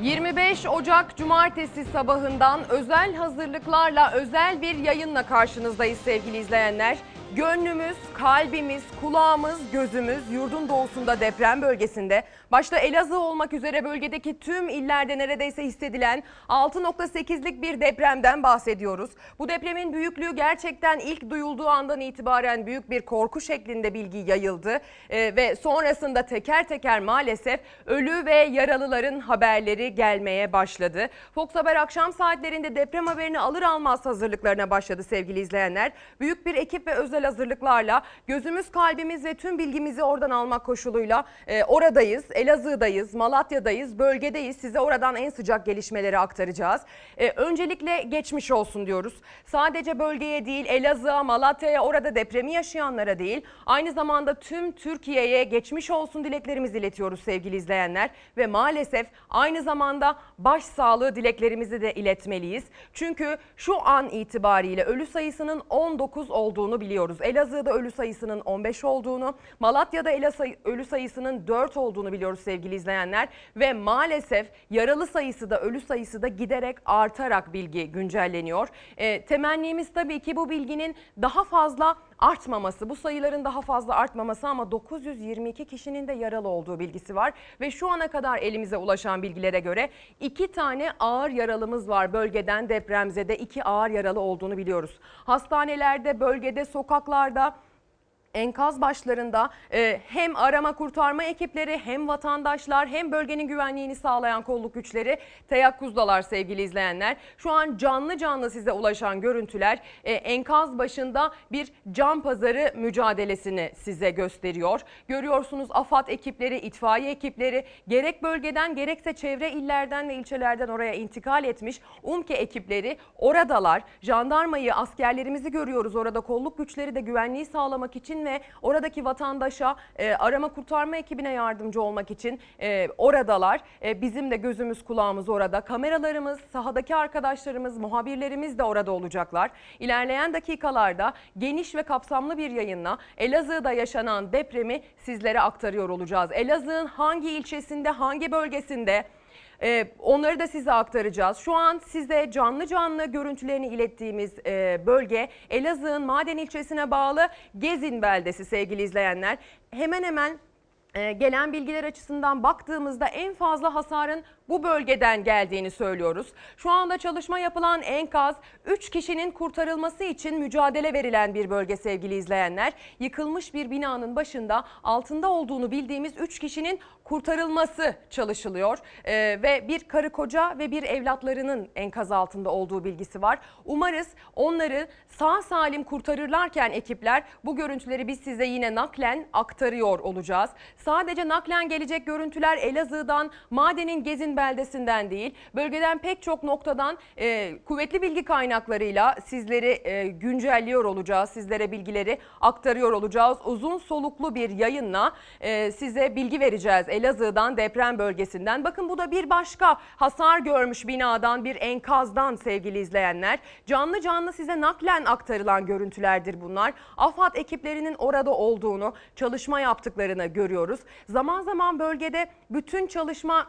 25 Ocak Cumartesi sabahından özel hazırlıklarla özel bir yayınla karşınızdayız sevgili izleyenler. Gönlümüz, kalbimiz, kulağımız, gözümüz yurdun doğusunda deprem bölgesinde. Başta Elazığ olmak üzere bölgedeki tüm illerde neredeyse hissedilen 6.8'lik bir depremden bahsediyoruz. Bu depremin büyüklüğü gerçekten ilk duyulduğu andan itibaren büyük bir korku şeklinde bilgi yayıldı. Ee, ve sonrasında teker teker maalesef ölü ve yaralıların haberleri gelmeye başladı. Fox Haber akşam saatlerinde deprem haberini alır almaz hazırlıklarına başladı sevgili izleyenler. Büyük bir ekip ve özel hazırlıklarla gözümüz, kalbimiz ve tüm bilgimizi oradan almak koşuluyla e, oradayız. Elazığ'dayız, Malatya'dayız, bölgedeyiz. Size oradan en sıcak gelişmeleri aktaracağız. E, öncelikle geçmiş olsun diyoruz. Sadece bölgeye değil Elazığ'a, Malatya'ya, orada depremi yaşayanlara değil aynı zamanda tüm Türkiye'ye geçmiş olsun dileklerimizi iletiyoruz sevgili izleyenler. Ve maalesef aynı zamanda başsağlığı dileklerimizi de iletmeliyiz. Çünkü şu an itibariyle ölü sayısının 19 olduğunu biliyoruz. Elazığ'da ölü sayısının 15 olduğunu, Malatya'da ölü sayısının 4 olduğunu biliyoruz sevgili izleyenler. Ve maalesef yaralı sayısı da ölü sayısı da giderek artarak bilgi güncelleniyor. E, temennimiz tabii ki bu bilginin daha fazla artmaması, bu sayıların daha fazla artmaması ama 922 kişinin de yaralı olduğu bilgisi var. Ve şu ana kadar elimize ulaşan bilgilere göre iki tane ağır yaralımız var bölgeden depremzede iki ağır yaralı olduğunu biliyoruz. Hastanelerde, bölgede, sokaklarda enkaz başlarında e, hem arama kurtarma ekipleri hem vatandaşlar hem bölgenin güvenliğini sağlayan kolluk güçleri teyakkuzdalar sevgili izleyenler. Şu an canlı canlı size ulaşan görüntüler e, enkaz başında bir can pazarı mücadelesini size gösteriyor. Görüyorsunuz AFAD ekipleri, itfaiye ekipleri gerek bölgeden gerekse çevre illerden ve ilçelerden oraya intikal etmiş UMKE ekipleri oradalar. Jandarmayı, askerlerimizi görüyoruz orada kolluk güçleri de güvenliği sağlamak için ve oradaki vatandaşa e, arama kurtarma ekibine yardımcı olmak için e, oradalar. E, bizim de gözümüz kulağımız orada. Kameralarımız, sahadaki arkadaşlarımız, muhabirlerimiz de orada olacaklar. İlerleyen dakikalarda geniş ve kapsamlı bir yayınla Elazığ'da yaşanan depremi sizlere aktarıyor olacağız. Elazığ'ın hangi ilçesinde, hangi bölgesinde ee, onları da size aktaracağız. Şu an size canlı canlı görüntülerini ilettiğimiz e, bölge Elazığ'ın Maden ilçesine bağlı Gezin beldesi sevgili izleyenler. Hemen hemen e, gelen bilgiler açısından baktığımızda en fazla hasarın bu bölgeden geldiğini söylüyoruz. Şu anda çalışma yapılan enkaz 3 kişinin kurtarılması için mücadele verilen bir bölge sevgili izleyenler. Yıkılmış bir binanın başında altında olduğunu bildiğimiz 3 kişinin kurtarılması çalışılıyor. Ee, ve bir karı koca ve bir evlatlarının enkaz altında olduğu bilgisi var. Umarız onları sağ salim kurtarırlarken ekipler bu görüntüleri biz size yine naklen aktarıyor olacağız. Sadece naklen gelecek görüntüler Elazığ'dan, Maden'in Gezin beldesinden değil, bölgeden pek çok noktadan e, kuvvetli bilgi kaynaklarıyla sizleri e, güncelliyor olacağız. Sizlere bilgileri aktarıyor olacağız. Uzun soluklu bir yayınla e, size bilgi vereceğiz Elazığ'dan deprem bölgesinden. Bakın bu da bir başka hasar görmüş binadan bir enkazdan sevgili izleyenler. Canlı canlı size naklen aktarılan görüntülerdir bunlar. AFAD ekiplerinin orada olduğunu, çalışma yaptıklarını görüyoruz. Zaman zaman bölgede bütün çalışma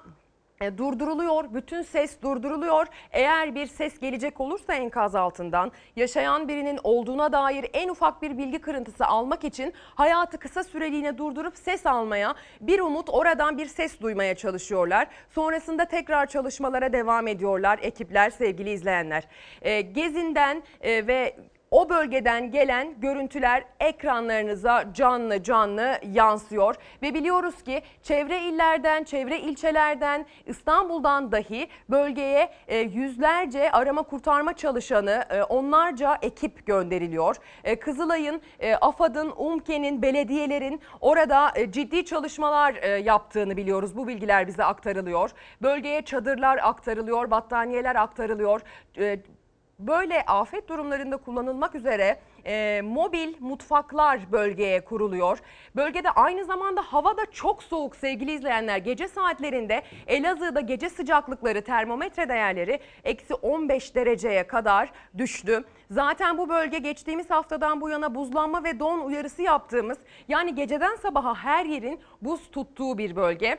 durduruluyor. Bütün ses durduruluyor. Eğer bir ses gelecek olursa enkaz altından yaşayan birinin olduğuna dair en ufak bir bilgi kırıntısı almak için hayatı kısa süreliğine durdurup ses almaya, bir umut oradan bir ses duymaya çalışıyorlar. Sonrasında tekrar çalışmalara devam ediyorlar ekipler sevgili izleyenler. E, gezinden e, ve o bölgeden gelen görüntüler ekranlarınıza canlı canlı yansıyor ve biliyoruz ki çevre illerden, çevre ilçelerden, İstanbul'dan dahi bölgeye e, yüzlerce arama kurtarma çalışanı, e, onlarca ekip gönderiliyor. E, Kızılay'ın, AFAD'ın, UMKE'nin, belediyelerin orada ciddi çalışmalar yaptığını biliyoruz. Bu bilgiler bize aktarılıyor. Bölgeye çadırlar aktarılıyor, battaniyeler aktarılıyor böyle afet durumlarında kullanılmak üzere e, mobil mutfaklar bölgeye kuruluyor. Bölgede aynı zamanda hava da çok soğuk sevgili izleyenler. Gece saatlerinde Elazığ'da gece sıcaklıkları termometre değerleri eksi 15 dereceye kadar düştü. Zaten bu bölge geçtiğimiz haftadan bu yana buzlanma ve don uyarısı yaptığımız yani geceden sabaha her yerin buz tuttuğu bir bölge.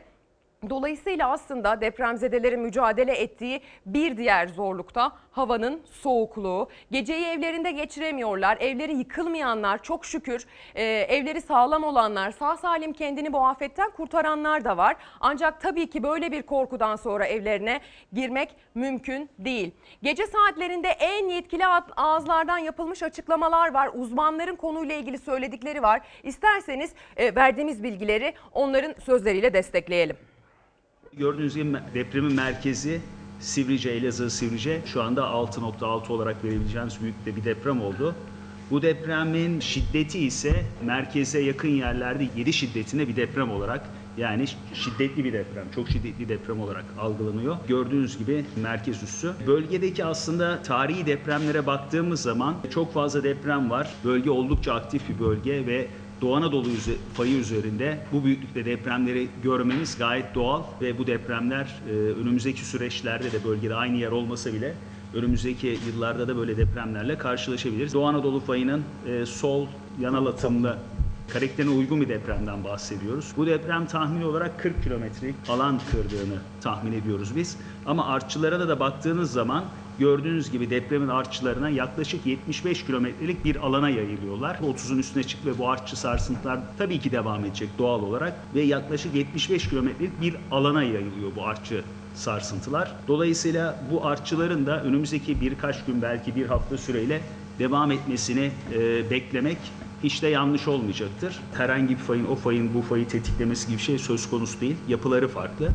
Dolayısıyla aslında depremzedelerin mücadele ettiği bir diğer zorlukta havanın soğukluğu. Geceyi evlerinde geçiremiyorlar. Evleri yıkılmayanlar çok şükür e, evleri sağlam olanlar sağ salim kendini bu afetten kurtaranlar da var. Ancak tabii ki böyle bir korkudan sonra evlerine girmek mümkün değil. Gece saatlerinde en yetkili ağızlardan yapılmış açıklamalar var. Uzmanların konuyla ilgili söyledikleri var. İsterseniz e, verdiğimiz bilgileri onların sözleriyle destekleyelim. Gördüğünüz gibi depremin merkezi Sivrice, Elazığ Sivrice şu anda 6.6 olarak verebileceğimiz büyüklükte bir deprem oldu. Bu depremin şiddeti ise merkeze yakın yerlerde 7 şiddetinde bir deprem olarak yani şiddetli bir deprem, çok şiddetli deprem olarak algılanıyor. Gördüğünüz gibi merkez üssü. Bölgedeki aslında tarihi depremlere baktığımız zaman çok fazla deprem var. Bölge oldukça aktif bir bölge ve Doğu Anadolu fayı üzerinde bu büyüklükte depremleri görmemiz gayet doğal ve bu depremler e, önümüzdeki süreçlerde de bölgede aynı yer olmasa bile önümüzdeki yıllarda da böyle depremlerle karşılaşabiliriz. Doğu Anadolu fayının e, sol yanal atımlı karakterine uygun bir depremden bahsediyoruz. Bu deprem tahmini olarak 40 kilometrelik alan kırdığını tahmin ediyoruz biz. Ama artçılara da, da baktığınız zaman gördüğünüz gibi depremin artçılarına yaklaşık 75 kilometrelik bir alana yayılıyorlar. 30'un üstüne çık ve bu artçı sarsıntılar tabii ki devam edecek doğal olarak ve yaklaşık 75 kilometrelik bir alana yayılıyor bu artçı sarsıntılar. Dolayısıyla bu artçıların da önümüzdeki birkaç gün belki bir hafta süreyle devam etmesini e, beklemek hiç de yanlış olmayacaktır. Herhangi bir fayın o fayın bu fayı tetiklemesi gibi şey söz konusu değil. Yapıları farklı.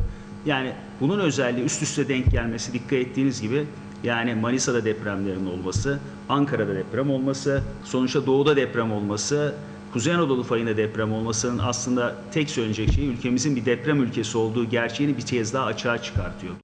Yani bunun özelliği üst üste denk gelmesi dikkat ettiğiniz gibi yani Manisa'da depremlerin olması, Ankara'da deprem olması, sonuçta doğuda deprem olması, Kuzey Anadolu fayında deprem olmasının aslında tek söyleyecek şey ülkemizin bir deprem ülkesi olduğu gerçeğini bir kez daha açığa çıkartıyor.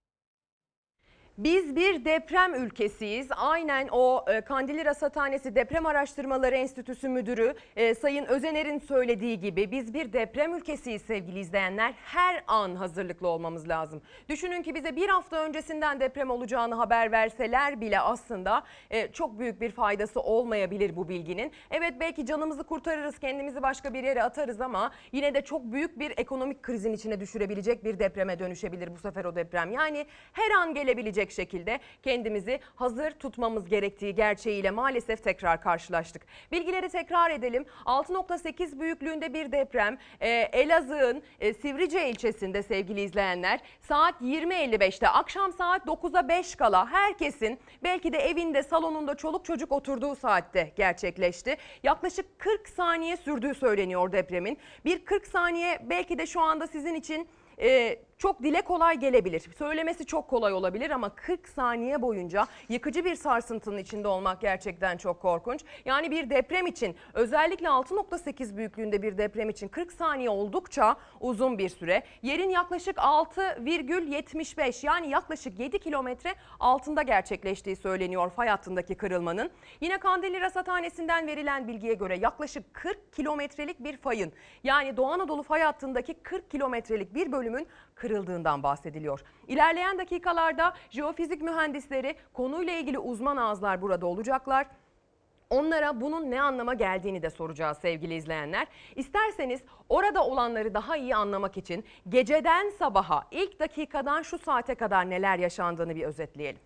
Biz bir deprem ülkesiyiz. Aynen o e, Kandilli Rasathanesi Deprem Araştırmaları Enstitüsü Müdürü e, Sayın Özener'in söylediği gibi biz bir deprem ülkesiyiz sevgili izleyenler. Her an hazırlıklı olmamız lazım. Düşünün ki bize bir hafta öncesinden deprem olacağını haber verseler bile aslında e, çok büyük bir faydası olmayabilir bu bilginin. Evet belki canımızı kurtarırız, kendimizi başka bir yere atarız ama yine de çok büyük bir ekonomik krizin içine düşürebilecek bir depreme dönüşebilir bu sefer o deprem. Yani her an gelebilecek olabilecek şekilde kendimizi hazır tutmamız gerektiği gerçeğiyle maalesef tekrar karşılaştık. Bilgileri tekrar edelim. 6.8 büyüklüğünde bir deprem e, Elazığ'ın e, Sivrice ilçesinde sevgili izleyenler saat 20.55'te akşam saat 9'a 5 kala herkesin belki de evinde salonunda çoluk çocuk oturduğu saatte gerçekleşti. Yaklaşık 40 saniye sürdüğü söyleniyor depremin. Bir 40 saniye belki de şu anda sizin için e, çok dile kolay gelebilir. Söylemesi çok kolay olabilir ama 40 saniye boyunca yıkıcı bir sarsıntının içinde olmak gerçekten çok korkunç. Yani bir deprem için özellikle 6.8 büyüklüğünde bir deprem için 40 saniye oldukça uzun bir süre. Yerin yaklaşık 6,75 yani yaklaşık 7 kilometre altında gerçekleştiği söyleniyor fay hattındaki kırılmanın. Yine Kandilli Rasathanesi'nden verilen bilgiye göre yaklaşık 40 kilometrelik bir fayın yani Doğu Anadolu fay hattındaki 40 kilometrelik bir bölümün kırıldığından bahsediliyor. İlerleyen dakikalarda jeofizik mühendisleri konuyla ilgili uzman ağızlar burada olacaklar. Onlara bunun ne anlama geldiğini de soracağız sevgili izleyenler. İsterseniz orada olanları daha iyi anlamak için geceden sabaha ilk dakikadan şu saate kadar neler yaşandığını bir özetleyelim.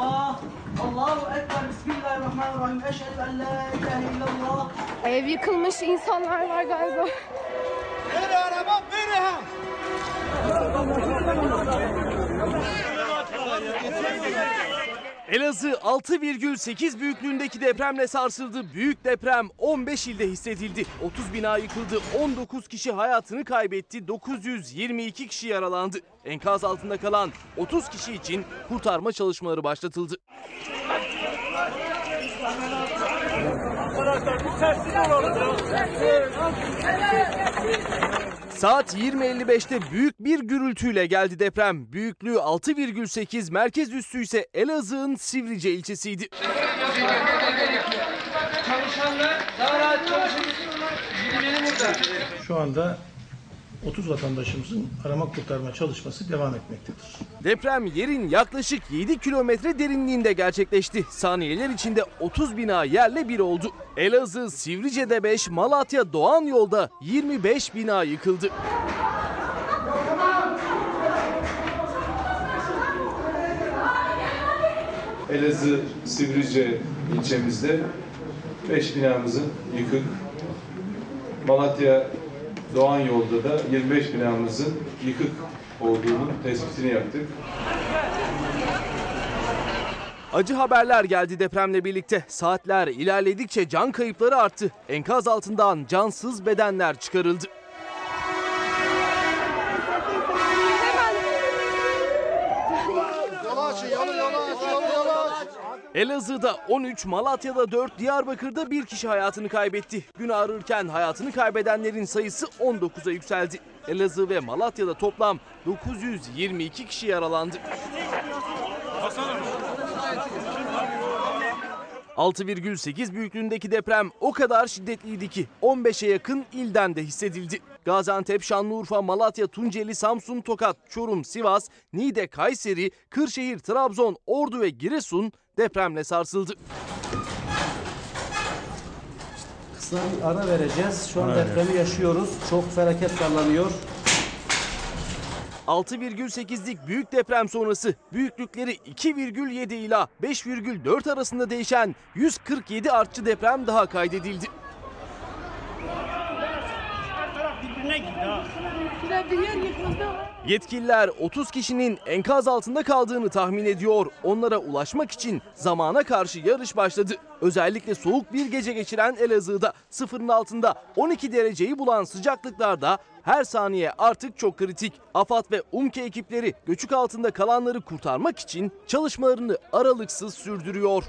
Allahu Ekber, Bismillahirrahmanirrahim. Eşhedü en la ilahe illallah. Ev yıkılmış insanlar var galiba. Veri araba, veri ha. Elazığ 6,8 büyüklüğündeki depremle sarsıldı. Büyük deprem 15 ilde hissedildi. 30 bina yıkıldı, 19 kişi hayatını kaybetti, 922 kişi yaralandı. Enkaz altında kalan 30 kişi için kurtarma çalışmaları başlatıldı. Saat 20.55'te büyük bir gürültüyle geldi deprem. Büyüklüğü 6,8, merkez üssü ise Elazığ'ın Sivrice ilçesiydi. Şu anda 30 vatandaşımızın arama kurtarma çalışması devam etmektedir. Deprem yerin yaklaşık 7 kilometre derinliğinde gerçekleşti. Saniyeler içinde 30 bina yerle bir oldu. Elazığ, Sivrice'de 5, Malatya, Doğan yolda 25 bina yıkıldı. Elazığ Sivrice ilçemizde 5 binamızın yıkık. Malatya Doğan yolda da 25 binamızın yıkık olduğunun tespitini yaptık. Acı haberler geldi depremle birlikte. Saatler ilerledikçe can kayıpları arttı. Enkaz altından cansız bedenler çıkarıldı. Elazığ'da 13, Malatya'da 4, Diyarbakır'da bir kişi hayatını kaybetti. Gün ağrırken hayatını kaybedenlerin sayısı 19'a yükseldi. Elazığ ve Malatya'da toplam 922 kişi yaralandı. 6,8 büyüklüğündeki deprem o kadar şiddetliydi ki 15'e yakın ilden de hissedildi. Gaziantep, Şanlıurfa, Malatya, Tunceli, Samsun, Tokat, Çorum, Sivas, Niğde, Kayseri, Kırşehir, Trabzon, Ordu ve Giresun depremle sarsıldı. Kısa bir ara vereceğiz. Şu an depremi yaşıyoruz. Çok felaket sallanıyor. 6,8'lik büyük deprem sonrası büyüklükleri 2,7 ila 5,4 arasında değişen 147 artçı deprem daha kaydedildi. Yetkililer 30 kişinin enkaz altında kaldığını tahmin ediyor. Onlara ulaşmak için zamana karşı yarış başladı. Özellikle soğuk bir gece geçiren Elazığ'da sıfırın altında 12 dereceyi bulan sıcaklıklarda her saniye artık çok kritik. AFAD ve UMKE ekipleri göçük altında kalanları kurtarmak için çalışmalarını aralıksız sürdürüyor.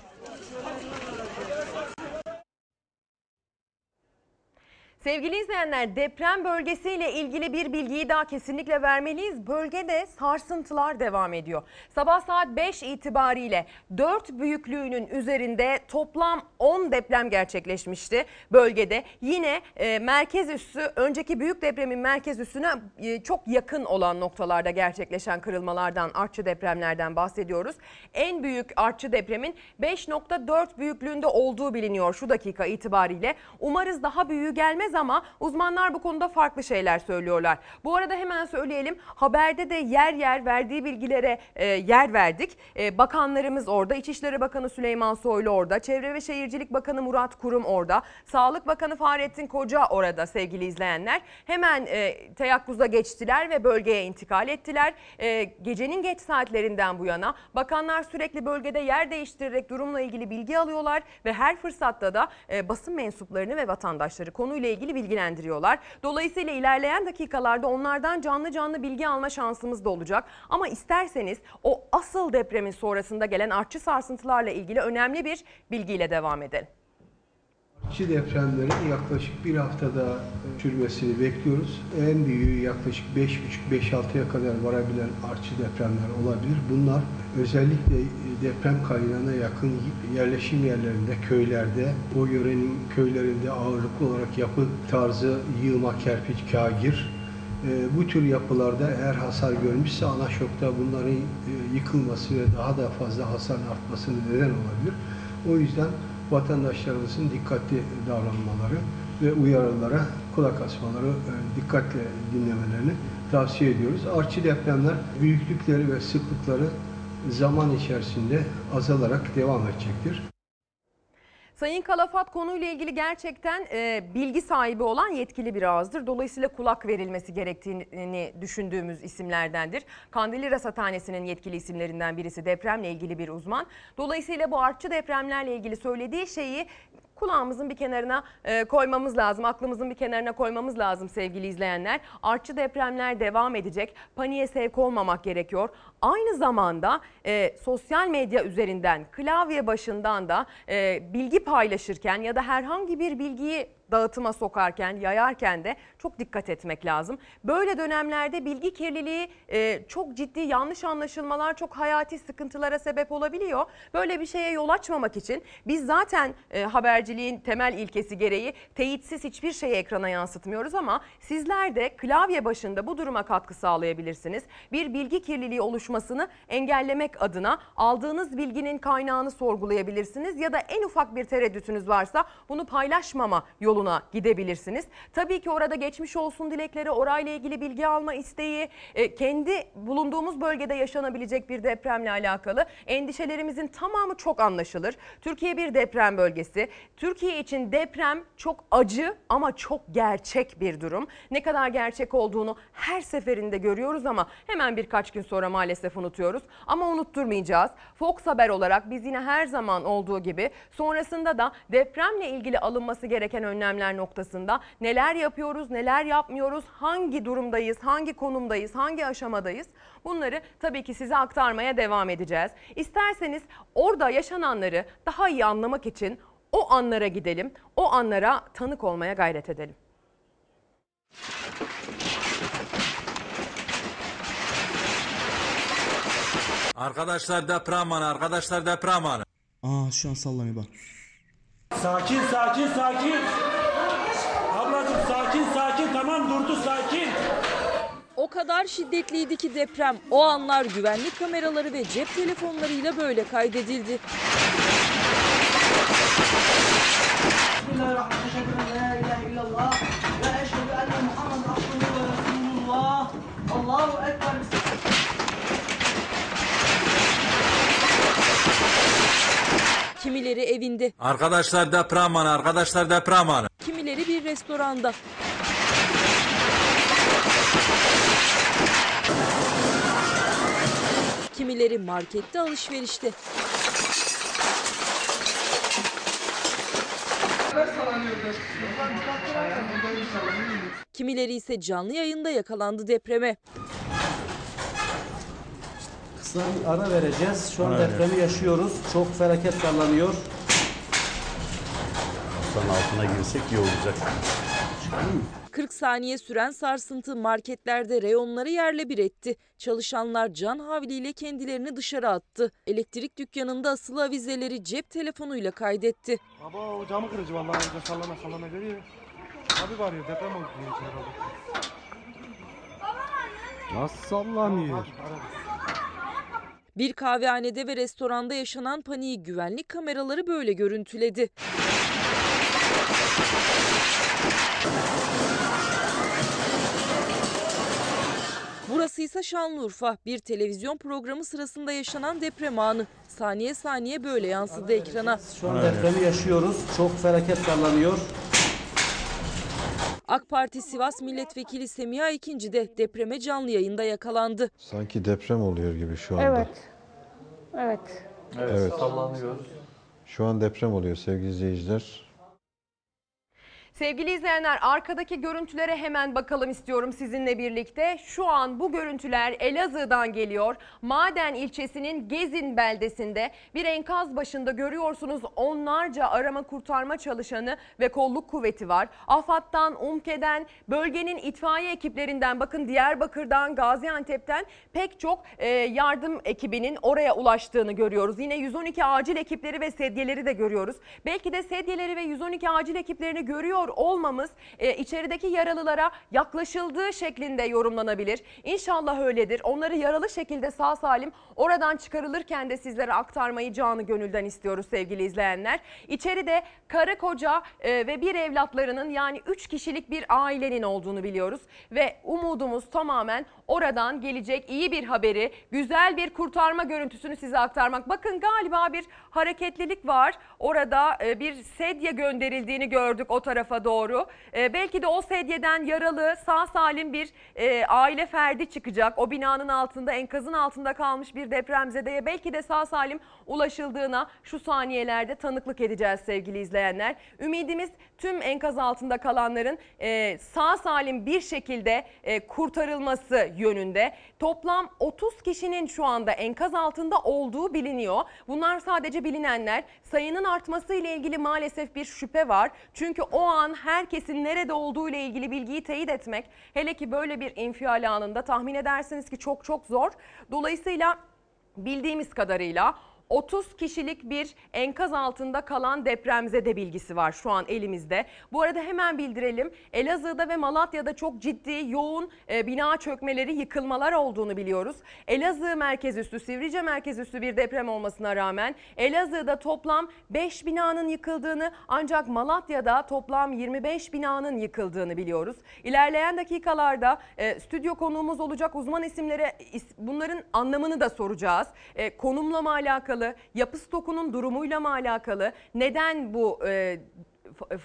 Sevgili izleyenler deprem bölgesiyle ilgili bir bilgiyi daha kesinlikle vermeliyiz. Bölgede sarsıntılar devam ediyor. Sabah saat 5 itibariyle 4 büyüklüğünün üzerinde toplam 10 deprem gerçekleşmişti bölgede. Yine e, merkez üssü önceki büyük depremin merkez üssüne e, çok yakın olan noktalarda gerçekleşen kırılmalardan, artçı depremlerden bahsediyoruz. En büyük artçı depremin 5.4 büyüklüğünde olduğu biliniyor şu dakika itibariyle. Umarız daha büyüğü gelmez ama uzmanlar bu konuda farklı şeyler söylüyorlar. Bu arada hemen söyleyelim haberde de yer yer verdiği bilgilere e, yer verdik. E, bakanlarımız orada, İçişleri Bakanı Süleyman Soylu orada, Çevre ve Şehircilik Bakanı Murat Kurum orada, Sağlık Bakanı Fahrettin Koca orada sevgili izleyenler. Hemen e, teyakkuza geçtiler ve bölgeye intikal ettiler. E, gecenin geç saatlerinden bu yana bakanlar sürekli bölgede yer değiştirerek durumla ilgili bilgi alıyorlar ve her fırsatta da e, basın mensuplarını ve vatandaşları konuyla ilgili bilgilendiriyorlar. Dolayısıyla ilerleyen dakikalarda onlardan canlı canlı bilgi alma şansımız da olacak. Ama isterseniz o asıl depremin sonrasında gelen artçı sarsıntılarla ilgili önemli bir bilgiyle devam edelim. Artçı depremlerin yaklaşık bir haftada e, sürmesini bekliyoruz. En büyüğü yaklaşık 5,5-5-6'ya kadar varabilen artçı depremler olabilir. Bunlar özellikle e, deprem kaynağına yakın yerleşim yerlerinde, köylerde, o yörenin köylerinde ağırlıklı olarak yapı tarzı yığma, kerpiç, kagir, e, bu tür yapılarda eğer hasar görmüşse ana şokta bunların e, yıkılması ve daha da fazla hasar artmasına neden olabilir. O yüzden vatandaşlarımızın dikkatli davranmaları ve uyarılara kulak asmaları, e, dikkatle dinlemelerini tavsiye ediyoruz. Artçı depremler büyüklükleri ve sıklıkları zaman içerisinde azalarak devam edecektir. Sayın Kalafat konuyla ilgili gerçekten e, bilgi sahibi olan yetkili bir ağızdır. Dolayısıyla kulak verilmesi gerektiğini düşündüğümüz isimlerdendir. Kandilli Rasathanesi'nin yetkili isimlerinden birisi depremle ilgili bir uzman. Dolayısıyla bu artçı depremlerle ilgili söylediği şeyi kulağımızın bir kenarına e, koymamız lazım. Aklımızın bir kenarına koymamız lazım sevgili izleyenler. Artçı depremler devam edecek. Paniğe sevk olmamak gerekiyor. Aynı zamanda e, sosyal medya üzerinden klavye başından da e, bilgi paylaşırken ya da herhangi bir bilgiyi dağıtıma sokarken, yayarken de çok dikkat etmek lazım. Böyle dönemlerde bilgi kirliliği e, çok ciddi yanlış anlaşılmalar, çok hayati sıkıntılara sebep olabiliyor. Böyle bir şeye yol açmamak için biz zaten e, haberciliğin temel ilkesi gereği teyitsiz hiçbir şeyi ekrana yansıtmıyoruz ama sizler de klavye başında bu duruma katkı sağlayabilirsiniz. Bir bilgi kirliliği oluşmasını engellemek adına aldığınız bilginin kaynağını sorgulayabilirsiniz ya da en ufak bir tereddütünüz varsa bunu paylaşmama yoluna gidebilirsiniz. Tabii ki orada geçmiş olsun dilekleri, orayla ilgili bilgi alma isteği, e, kendi bulunduğumuz bölgede yaşanabilecek bir depremle alakalı endişelerimizin tamamı çok anlaşılır. Türkiye bir deprem bölgesi. Türkiye için deprem çok acı ama çok gerçek bir durum. Ne kadar gerçek olduğunu her seferinde görüyoruz ama hemen birkaç gün sonra maalesef unutuyoruz. Ama unutturmayacağız. Fox Haber olarak biz yine her zaman olduğu gibi sonrasında da depremle ilgili alınması gereken önlemler noktasında neler yapıyoruz, neler yapmıyoruz, hangi durumdayız, hangi konumdayız, hangi aşamadayız bunları tabii ki size aktarmaya devam edeceğiz. İsterseniz orada yaşananları daha iyi anlamak için o anlara gidelim, o anlara tanık olmaya gayret edelim. Arkadaşlar deprem anı, arkadaşlar deprem anı. Aa şu an sallanıyor bak. Sakin sakin sakin. Ablacığım sakin sakin tamam durdu sakin. O kadar şiddetliydi ki deprem o anlar güvenlik kameraları ve cep telefonlarıyla böyle kaydedildi. Bismillahirrahmanirrahim. Eşhedü en la ilahe illallah ve eşhedü enne Muhammed abduhu ve resulullah. Allahu ekber. Kimileri evinde, Arkadaşlar deprem anı, arkadaşlar deprem anı. kimileri bir restoranda. Kimileri markette alışverişte. Kimileri ise canlı yayında yakalandı depreme. Kısa bir ara vereceğiz. Şu an depremi yaşıyoruz. Çok felaket sallanıyor. Masanın altına girsek iyi olacak. 40 saniye süren sarsıntı marketlerde reyonları yerle bir etti. Çalışanlar can havliyle kendilerini dışarı attı. Elektrik dükkanında asılı avizeleri cep telefonuyla kaydetti. Baba o camı kırıcı vallahi önce sallana sallana geliyor. Abi var ya deprem oldu diye içeri. Nasıl sallanıyor? Bir kahvehanede ve restoranda yaşanan paniği güvenlik kameraları böyle görüntüledi. Burası ise Şanlıurfa. Bir televizyon programı sırasında yaşanan deprem anı. Saniye saniye böyle yansıdı ekrana. Şu an depremi yaşıyoruz. Çok felaket sallanıyor. AK Parti Sivas Milletvekili Semiha İkinci de depreme canlı yayında yakalandı. Sanki deprem oluyor gibi şu anda. Evet. Evet. Evet. Sallanıyoruz. Şu an deprem oluyor sevgili izleyiciler. Sevgili izleyenler arkadaki görüntülere hemen bakalım istiyorum sizinle birlikte. Şu an bu görüntüler Elazığ'dan geliyor. Maden ilçesinin Gezin beldesinde bir enkaz başında görüyorsunuz onlarca arama kurtarma çalışanı ve kolluk kuvveti var. AFAD'dan, UMKE'den, bölgenin itfaiye ekiplerinden bakın Diyarbakır'dan, Gaziantep'ten pek çok e, yardım ekibinin oraya ulaştığını görüyoruz. Yine 112 acil ekipleri ve sedyeleri de görüyoruz. Belki de sedyeleri ve 112 acil ekiplerini görüyor olmamız e, içerideki yaralılara yaklaşıldığı şeklinde yorumlanabilir. İnşallah öyledir. Onları yaralı şekilde sağ salim oradan çıkarılırken de sizlere aktarmayı canı gönülden istiyoruz sevgili izleyenler. İçeride karı koca e, ve bir evlatlarının yani 3 kişilik bir ailenin olduğunu biliyoruz. Ve umudumuz tamamen oradan gelecek iyi bir haberi, güzel bir kurtarma görüntüsünü size aktarmak. Bakın galiba bir hareketlilik var. Orada e, bir sedye gönderildiğini gördük o tarafa doğru. E, belki de o sedyeden yaralı sağ salim bir e, aile ferdi çıkacak. O binanın altında enkazın altında kalmış bir depremzedeye belki de sağ salim ulaşıldığına şu saniyelerde tanıklık edeceğiz sevgili izleyenler. Ümidimiz tüm enkaz altında kalanların e, sağ salim bir şekilde e, kurtarılması yönünde. Toplam 30 kişinin şu anda enkaz altında olduğu biliniyor. Bunlar sadece bilinenler. Sayının artması ile ilgili maalesef bir şüphe var. Çünkü o an herkesin nerede olduğu ile ilgili bilgiyi teyit etmek hele ki böyle bir infial anında tahmin edersiniz ki çok çok zor. Dolayısıyla bildiğimiz kadarıyla 30 kişilik bir enkaz altında kalan depremzede bilgisi var şu an elimizde. Bu arada hemen bildirelim. Elazığ'da ve Malatya'da çok ciddi yoğun e, bina çökmeleri, yıkılmalar olduğunu biliyoruz. Elazığ merkez üssü, Sivrice merkez üssü bir deprem olmasına rağmen Elazığ'da toplam 5 binanın yıkıldığını ancak Malatya'da toplam 25 binanın yıkıldığını biliyoruz. İlerleyen dakikalarda e, stüdyo konuğumuz olacak uzman isimlere is- bunların anlamını da soracağız. E, konumla mı alakalı, yapı stokunun durumuyla mı alakalı, neden bu e,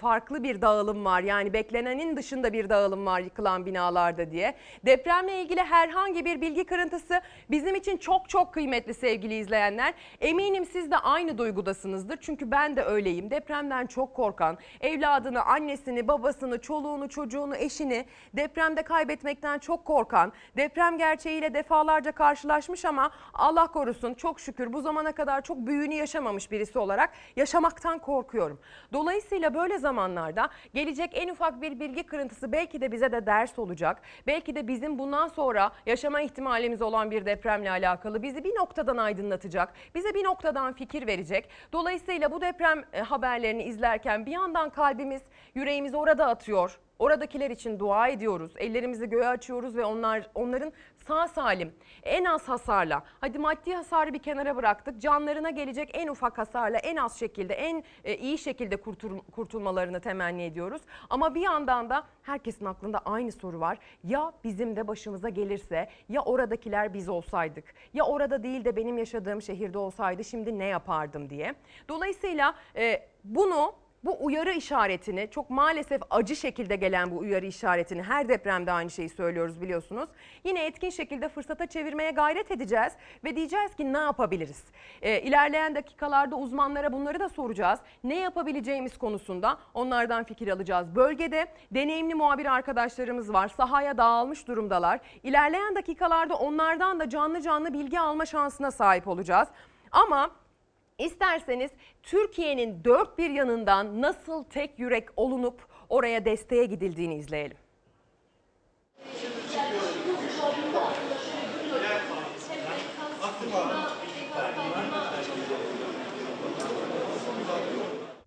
farklı bir dağılım var yani beklenenin dışında bir dağılım var yıkılan binalarda diye. Depremle ilgili herhangi bir bilgi kırıntısı bizim için çok çok kıymetli sevgili izleyenler. Eminim siz de aynı duygudasınızdır çünkü ben de öyleyim. Depremden çok korkan, evladını, annesini, babasını, çoluğunu, çocuğunu, eşini depremde kaybetmekten çok korkan, deprem gerçeğiyle defalarca karşılaşmış ama Allah korusun çok şükür bu zamana kadar çok büyüğünü yaşamamış birisi olarak yaşamaktan korkuyorum. Dolayısıyla böyle zamanlarda gelecek en ufak bir bilgi kırıntısı belki de bize de ders olacak. Belki de bizim bundan sonra yaşama ihtimalimiz olan bir depremle alakalı bizi bir noktadan aydınlatacak. Bize bir noktadan fikir verecek. Dolayısıyla bu deprem e, haberlerini izlerken bir yandan kalbimiz, yüreğimiz orada atıyor. Oradakiler için dua ediyoruz. Ellerimizi göğe açıyoruz ve onlar onların sağ salim, en az hasarla, hadi maddi hasarı bir kenara bıraktık. Canlarına gelecek en ufak hasarla en az şekilde, en e, iyi şekilde kurtul- kurtulmalarını temenni ediyoruz. Ama bir yandan da herkesin aklında aynı soru var. Ya bizim de başımıza gelirse, ya oradakiler biz olsaydık, ya orada değil de benim yaşadığım şehirde olsaydı şimdi ne yapardım diye. Dolayısıyla e, bunu bu uyarı işaretini çok maalesef acı şekilde gelen bu uyarı işaretini her depremde aynı şeyi söylüyoruz biliyorsunuz. Yine etkin şekilde fırsata çevirmeye gayret edeceğiz ve diyeceğiz ki ne yapabiliriz? Ee, ilerleyen dakikalarda uzmanlara bunları da soracağız. Ne yapabileceğimiz konusunda onlardan fikir alacağız. Bölgede deneyimli muhabir arkadaşlarımız var. Sahaya dağılmış durumdalar. İlerleyen dakikalarda onlardan da canlı canlı bilgi alma şansına sahip olacağız. Ama İsterseniz Türkiye'nin dört bir yanından nasıl tek yürek olunup oraya desteğe gidildiğini izleyelim.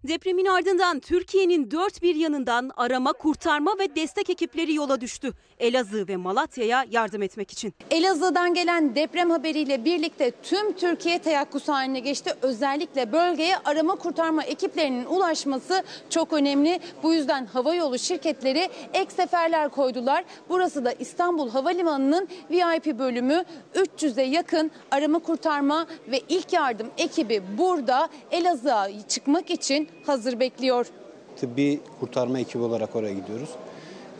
Depremin ardından Türkiye'nin dört bir yanından arama, kurtarma ve destek ekipleri yola düştü. Elazığ ve Malatya'ya yardım etmek için. Elazığ'dan gelen deprem haberiyle birlikte tüm Türkiye teyakkuz haline geçti. Özellikle bölgeye arama kurtarma ekiplerinin ulaşması çok önemli. Bu yüzden havayolu şirketleri ek seferler koydular. Burası da İstanbul Havalimanı'nın VIP bölümü. 300'e yakın arama kurtarma ve ilk yardım ekibi burada Elazığ'a çıkmak için hazır bekliyor. tıbbi kurtarma ekibi olarak oraya gidiyoruz.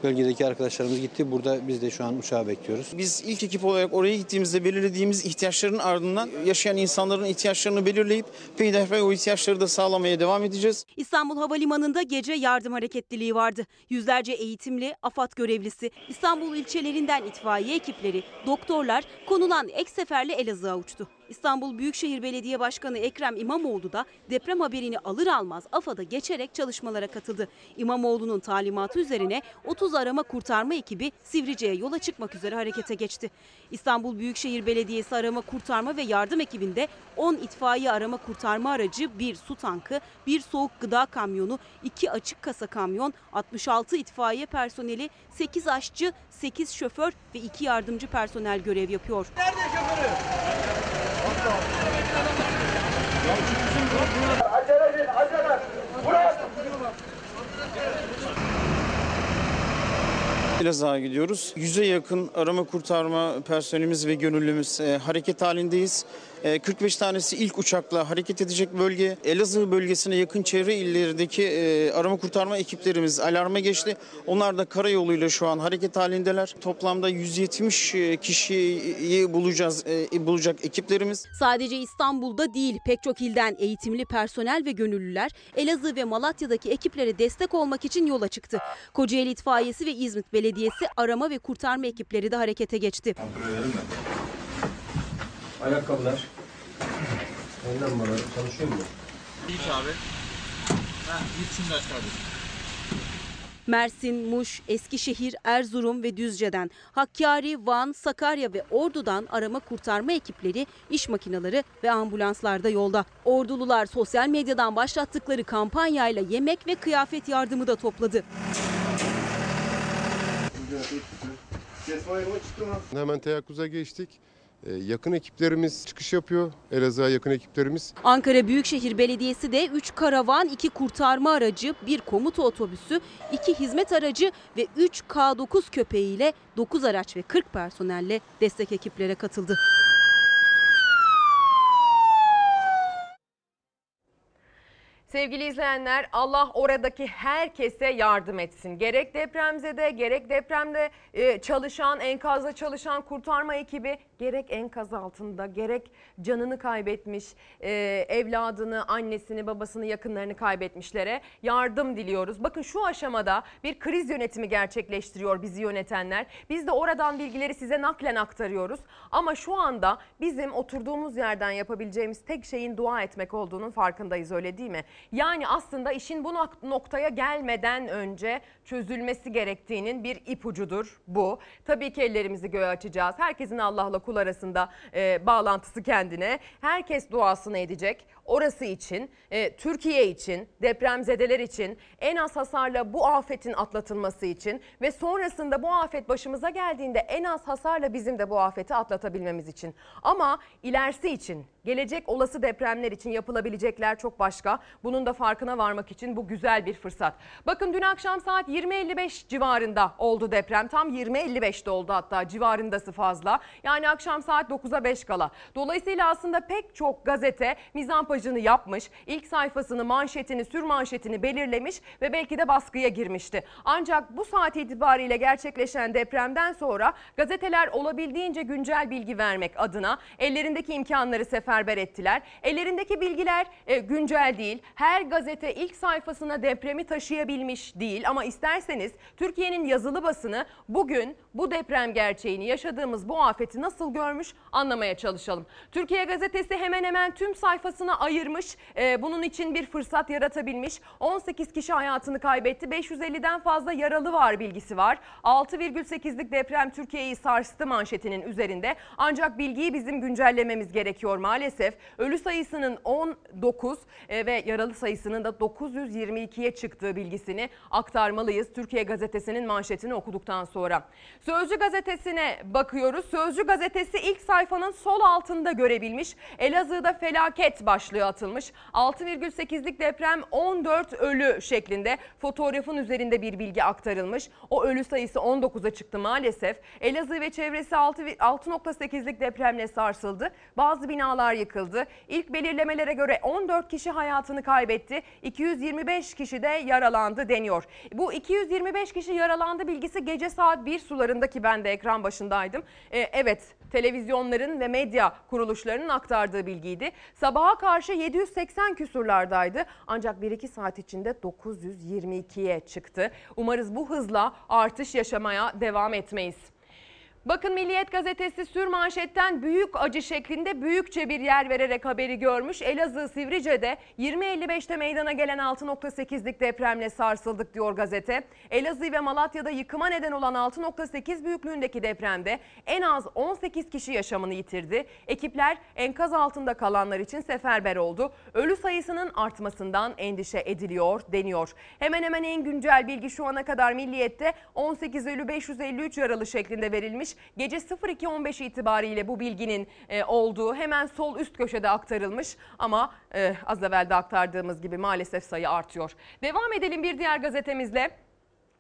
Bölgedeki arkadaşlarımız gitti. Burada biz de şu an uçağı bekliyoruz. Biz ilk ekip olarak oraya gittiğimizde belirlediğimiz ihtiyaçların ardından yaşayan insanların ihtiyaçlarını belirleyip peyderpey o ihtiyaçları da sağlamaya devam edeceğiz. İstanbul Havalimanı'nda gece yardım hareketliliği vardı. Yüzlerce eğitimli, AFAD görevlisi, İstanbul ilçelerinden itfaiye ekipleri, doktorlar konulan ek seferle Elazığ'a uçtu. İstanbul Büyükşehir Belediye Başkanı Ekrem İmamoğlu da deprem haberini alır almaz AFAD'a geçerek çalışmalara katıldı. İmamoğlu'nun talimatı üzerine 30 arama kurtarma ekibi Sivrice'ye yola çıkmak üzere harekete geçti. İstanbul Büyükşehir Belediyesi arama kurtarma ve yardım ekibinde 10 itfaiye arama kurtarma aracı, bir su tankı, bir soğuk gıda kamyonu, 2 açık kasa kamyon, 66 itfaiye personeli, 8 aşçı, 8 şoför ve 2 yardımcı personel görev yapıyor. Nerede şoförü? Acele edin. Elazığ'a gidiyoruz. Yüze yakın arama kurtarma personelimiz ve gönüllümüz e, hareket halindeyiz. E, 45 tanesi ilk uçakla hareket edecek bölge. Elazığ bölgesine yakın çevre illerdeki e, arama kurtarma ekiplerimiz alarma geçti. Onlar da karayoluyla şu an hareket halindeler. Toplamda 170 e, kişiyi bulacağız, e, bulacak ekiplerimiz. Sadece İstanbul'da değil pek çok ilden eğitimli personel ve gönüllüler Elazığ ve Malatya'daki ekiplere destek olmak için yola çıktı. Kocaeli İtfaiyesi ve İzmit Belediyesi arama ve kurtarma ekipleri de harekete geçti. Ayakkabılar. Önden bana çalışıyor mu? Git abi. Heh, git şimdi aç kardeşim. Mersin, Muş, Eskişehir, Erzurum ve Düzce'den, Hakkari, Van, Sakarya ve Ordu'dan arama kurtarma ekipleri, iş makineleri ve ambulanslarda yolda. Ordulular sosyal medyadan başlattıkları kampanyayla yemek ve kıyafet yardımı da topladı. Hemen teyakkuza geçtik. Ee, yakın ekiplerimiz çıkış yapıyor. Elazığ'a yakın ekiplerimiz. Ankara Büyükşehir Belediyesi de 3 karavan, 2 kurtarma aracı, 1 komuta otobüsü, 2 hizmet aracı ve 3 K9 köpeğiyle 9 araç ve 40 personelle destek ekiplere katıldı. Sevgili izleyenler Allah oradaki herkese yardım etsin. Gerek depremzede gerek depremde e, çalışan enkazda çalışan kurtarma ekibi gerek enkaz altında gerek canını kaybetmiş e, evladını annesini babasını yakınlarını kaybetmişlere yardım diliyoruz. Bakın şu aşamada bir kriz yönetimi gerçekleştiriyor bizi yönetenler. Biz de oradan bilgileri size naklen aktarıyoruz. Ama şu anda bizim oturduğumuz yerden yapabileceğimiz tek şeyin dua etmek olduğunun farkındayız öyle değil mi? Yani aslında işin bu nok- noktaya gelmeden önce çözülmesi gerektiğinin bir ipucudur bu. Tabii ki ellerimizi göğe açacağız. Herkesin Allah'la kul arasında e, bağlantısı kendine. Herkes duasını edecek. Orası için, e, Türkiye için, depremzedeler için, en az hasarla bu afetin atlatılması için ve sonrasında bu afet başımıza geldiğinde en az hasarla bizim de bu afeti atlatabilmemiz için. Ama ilerisi için, gelecek olası depremler için yapılabilecekler çok başka. Bunun da farkına varmak için bu güzel bir fırsat. Bakın dün akşam saat 20.55 civarında oldu deprem. Tam 20.55'te oldu hatta civarındası fazla. Yani akşam saat 9'a 5 kala. Dolayısıyla aslında pek çok gazete mizampajını yapmış. ilk sayfasını, manşetini, sür manşetini belirlemiş ve belki de baskıya girmişti. Ancak bu saat itibariyle gerçekleşen depremden sonra gazeteler olabildiğince güncel bilgi vermek adına ellerindeki imkanları seferber ettiler. Ellerindeki bilgiler e, güncel değil. Her gazete ilk sayfasına depremi taşıyabilmiş değil ama isterseniz Türkiye'nin yazılı basını bugün bu deprem gerçeğini yaşadığımız bu afeti nasıl görmüş anlamaya çalışalım. Türkiye gazetesi hemen hemen tüm sayfasına ayırmış. Ee, bunun için bir fırsat yaratabilmiş. 18 kişi hayatını kaybetti. 550'den fazla yaralı var bilgisi var. 6,8'lik deprem Türkiye'yi sarstı manşetinin üzerinde. Ancak bilgiyi bizim güncellememiz gerekiyor maalesef. Ölü sayısının 19 e, ve yaralı sayısının da 922'ye çıktığı bilgisini aktarmalıyız. Türkiye gazetesinin manşetini okuduktan sonra. Sözcü gazetesine bakıyoruz. Sözcü gazetesi ilk sayfanın sol altında görebilmiş. Elazığ'da felaket başlığı atılmış. 6,8'lik deprem 14 ölü şeklinde fotoğrafın üzerinde bir bilgi aktarılmış. O ölü sayısı 19'a çıktı maalesef. Elazığ ve çevresi 6 6.8'lik depremle sarsıldı. Bazı binalar yıkıldı. İlk belirlemelere göre 14 kişi hayatını kaybetti. 225 kişi de yaralandı deniyor. Bu 225 kişi yaralandı bilgisi gece saat 1 sularında ki ben de ekran başındaydım. Ee, evet televizyonların ve medya kuruluşlarının aktardığı bilgiydi. Sabaha karşı 780 küsurlardaydı ancak 1-2 saat içinde 922'ye çıktı. Umarız bu hızla artış yaşamaya devam etmeyiz. Bakın Milliyet gazetesi sür manşetten büyük acı şeklinde büyükçe bir yer vererek haberi görmüş. Elazığ Sivrice'de 20.55'te meydana gelen 6.8'lik depremle sarsıldık diyor gazete. Elazığ ve Malatya'da yıkıma neden olan 6.8 büyüklüğündeki depremde en az 18 kişi yaşamını yitirdi. Ekipler enkaz altında kalanlar için seferber oldu. Ölü sayısının artmasından endişe ediliyor deniyor. Hemen hemen en güncel bilgi şu ana kadar Milliyet'te 18 ölü 553 yaralı şeklinde verilmiş. Gece 02.15 itibariyle bu bilginin e, olduğu hemen sol üst köşede aktarılmış ama e, az evvel de aktardığımız gibi maalesef sayı artıyor. Devam edelim bir diğer gazetemizle.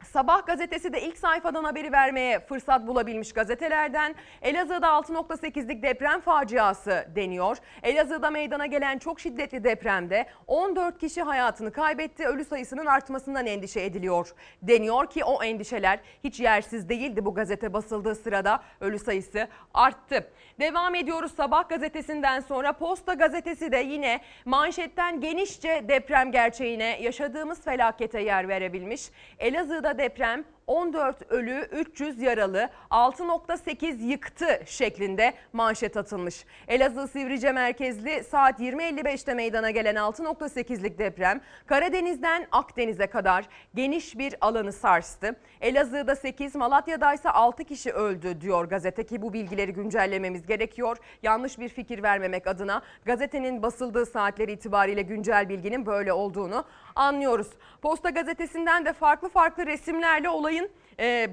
Sabah gazetesi de ilk sayfadan haberi vermeye fırsat bulabilmiş gazetelerden. Elazığ'da 6.8'lik deprem faciası deniyor. Elazığ'da meydana gelen çok şiddetli depremde 14 kişi hayatını kaybetti. Ölü sayısının artmasından endişe ediliyor. Deniyor ki o endişeler hiç yersiz değildi bu gazete basıldığı sırada ölü sayısı arttı. Devam ediyoruz Sabah gazetesinden sonra Posta gazetesi de yine manşetten genişçe deprem gerçeğine yaşadığımız felakete yer verebilmiş. Elazığ'da deprem 14 ölü 300 yaralı 6.8 yıktı şeklinde manşet atılmış. Elazığ Sivrice merkezli saat 20.55'te meydana gelen 6.8'lik deprem Karadeniz'den Akdeniz'e kadar geniş bir alanı sarstı. Elazığ'da 8, Malatya'da ise 6 kişi öldü diyor gazete ki bu bilgileri güncellememiz gerekiyor. Yanlış bir fikir vermemek adına gazetenin basıldığı saatleri itibariyle güncel bilginin böyle olduğunu anlıyoruz. Posta gazetesinden de farklı farklı resimlerle olayın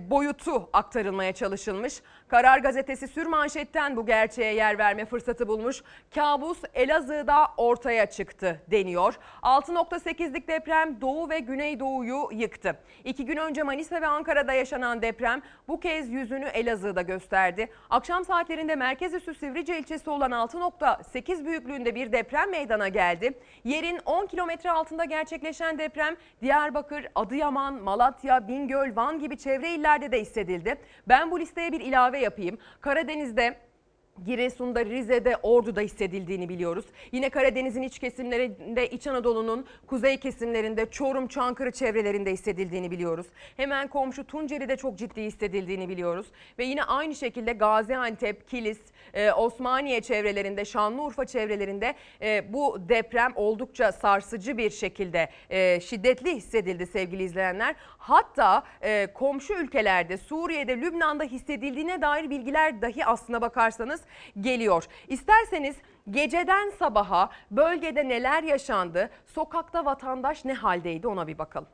boyutu aktarılmaya çalışılmış. Karar gazetesi sürmanşetten bu gerçeğe yer verme fırsatı bulmuş. Kabus Elazığ'da ortaya çıktı deniyor. 6.8'lik deprem Doğu ve Güneydoğu'yu yıktı. İki gün önce Manisa ve Ankara'da yaşanan deprem bu kez yüzünü Elazığ'da gösterdi. Akşam saatlerinde merkez üssü Sivrice ilçesi olan 6.8 büyüklüğünde bir deprem meydana geldi. Yerin 10 kilometre altında gerçekleşen deprem Diyarbakır, Adıyaman, Malatya, Bingöl, Van gibi çevre illerde de hissedildi. Ben bu listeye bir ilave yapayım. Karadeniz'de Giresun'da, Rize'de, Ordu'da hissedildiğini biliyoruz. Yine Karadeniz'in iç kesimlerinde, İç Anadolu'nun kuzey kesimlerinde, Çorum, Çankırı çevrelerinde hissedildiğini biliyoruz. Hemen komşu Tunceli'de çok ciddi hissedildiğini biliyoruz. Ve yine aynı şekilde Gaziantep, Kilis, e, Osmaniye çevrelerinde, Şanlıurfa çevrelerinde e, bu deprem oldukça sarsıcı bir şekilde e, şiddetli hissedildi sevgili izleyenler. Hatta e, komşu ülkelerde, Suriye'de, Lübnan'da hissedildiğine dair bilgiler dahi aslına bakarsanız geliyor. İsterseniz geceden sabaha bölgede neler yaşandı, sokakta vatandaş ne haldeydi ona bir bakalım.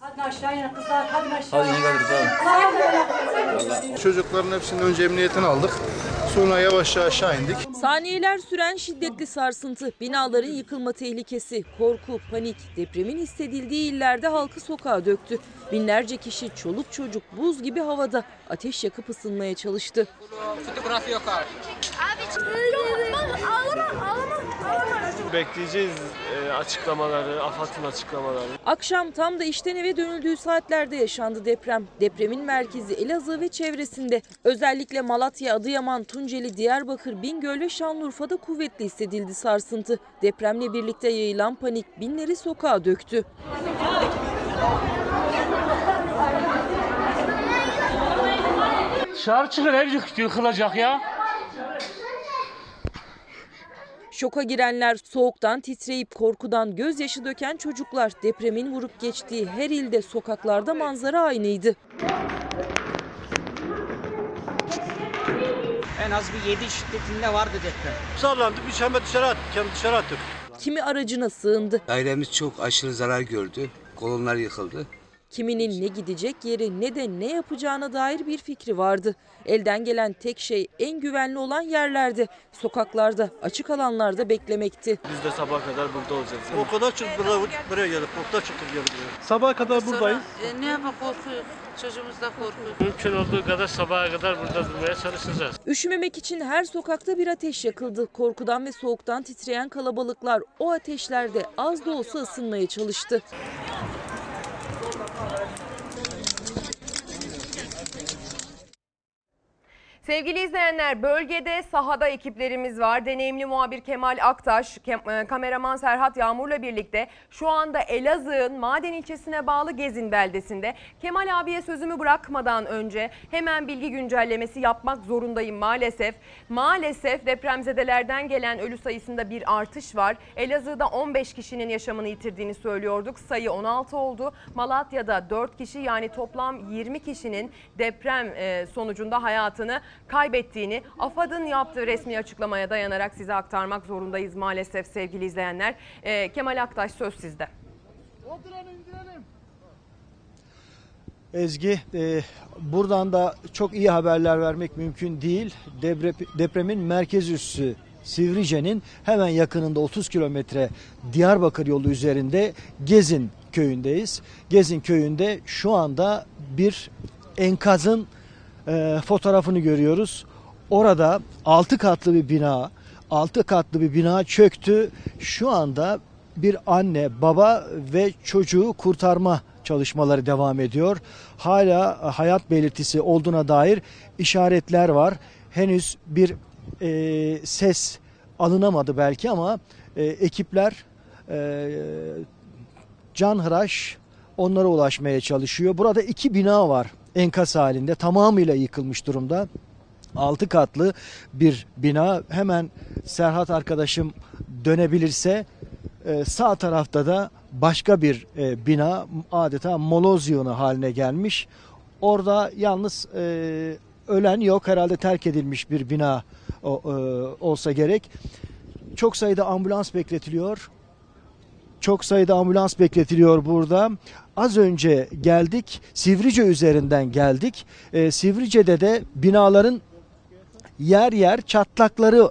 Hadi aşağı in kızlar, hadi aşağı. Hadi geliriz Çocukların hepsinin önce emniyetini aldık. Sonra yavaşça aşağı indik. Saniyeler süren şiddetli sarsıntı, binaların yıkılma tehlikesi, korku, panik, depremin hissedildiği illerde halkı sokağa döktü. Binlerce kişi çoluk çocuk buz gibi havada ateş yakıp ısınmaya çalıştı. Fotoğraf yok abi. Bekleyeceğiz e, açıklamaları, AFAD'ın açıklamaları. Akşam tam da işten eve dönüldüğü saatlerde yaşandı deprem. Depremin merkezi Elazığ ve çevresinde. Özellikle Malatya, Adıyaman, Tunceli, Diyarbakır, Bingöl ve Şanlıurfa'da kuvvetli hissedildi sarsıntı. Depremle birlikte yayılan panik binleri sokağa döktü. Dışarı çıkın ev yık- yıkılacak ya. Şoka girenler, soğuktan titreyip korkudan gözyaşı döken çocuklar. Depremin vurup geçtiği her ilde sokaklarda manzara aynıydı. En az bir 7 şiddetinde vardı deprem. Sallandı biz hemen dışarı attık, kendi dışarı attık. Kimi aracına sığındı, Dairemiz çok aşırı zarar gördü. Kolonlar yıkıldı. Kiminin ne gidecek yeri ne de ne yapacağına dair bir fikri vardı. Elden gelen tek şey en güvenli olan yerlerde, sokaklarda, açık alanlarda beklemekti. Biz de sabah kadar burada olacağız. O kadar çok buraya, buraya gelip, o kadar çok gelip. Sabaha kadar buradayız. ne yapalım korkuyor. Çocuğumuz da korkuyor. Mümkün olduğu kadar sabaha kadar burada durmaya çalışacağız. Üşümemek için her sokakta bir ateş yakıldı. Korkudan ve soğuktan titreyen kalabalıklar o ateşlerde az da olsa ısınmaya çalıştı. Sevgili izleyenler bölgede sahada ekiplerimiz var. Deneyimli muhabir Kemal Aktaş, e, kameraman Serhat Yağmur'la birlikte şu anda Elazığ'ın Maden ilçesine bağlı Gezin beldesinde. Kemal abiye sözümü bırakmadan önce hemen bilgi güncellemesi yapmak zorundayım maalesef. Maalesef depremzedelerden gelen ölü sayısında bir artış var. Elazığ'da 15 kişinin yaşamını yitirdiğini söylüyorduk. Sayı 16 oldu. Malatya'da 4 kişi yani toplam 20 kişinin deprem e, sonucunda hayatını kaybettiğini AFAD'ın yaptığı resmi açıklamaya dayanarak size aktarmak zorundayız maalesef sevgili izleyenler. Ee, Kemal Aktaş söz sizde. Ezgi, e, buradan da çok iyi haberler vermek mümkün değil. Deprep- depremin merkez üssü Sivrice'nin hemen yakınında 30 kilometre Diyarbakır yolu üzerinde Gezin köyündeyiz. Gezin köyünde şu anda bir enkazın e, fotoğrafını görüyoruz. Orada 6 katlı bir bina, 6 katlı bir bina çöktü. Şu anda bir anne, baba ve çocuğu kurtarma çalışmaları devam ediyor. Hala hayat belirtisi olduğuna dair işaretler var. Henüz bir e, ses alınamadı belki ama e, ekipler e, canhıraş onlara ulaşmaya çalışıyor. Burada iki bina var enkaz halinde tamamıyla yıkılmış durumda. 6 katlı bir bina. Hemen Serhat arkadaşım dönebilirse e, sağ tarafta da başka bir e, bina adeta moloz yığını haline gelmiş. Orada yalnız e, ölen yok herhalde terk edilmiş bir bina olsa gerek. Çok sayıda ambulans bekletiliyor. Çok sayıda ambulans bekletiliyor burada. Az önce geldik. Sivrice üzerinden geldik. Ee, Sivrice'de de binaların yer yer çatlakları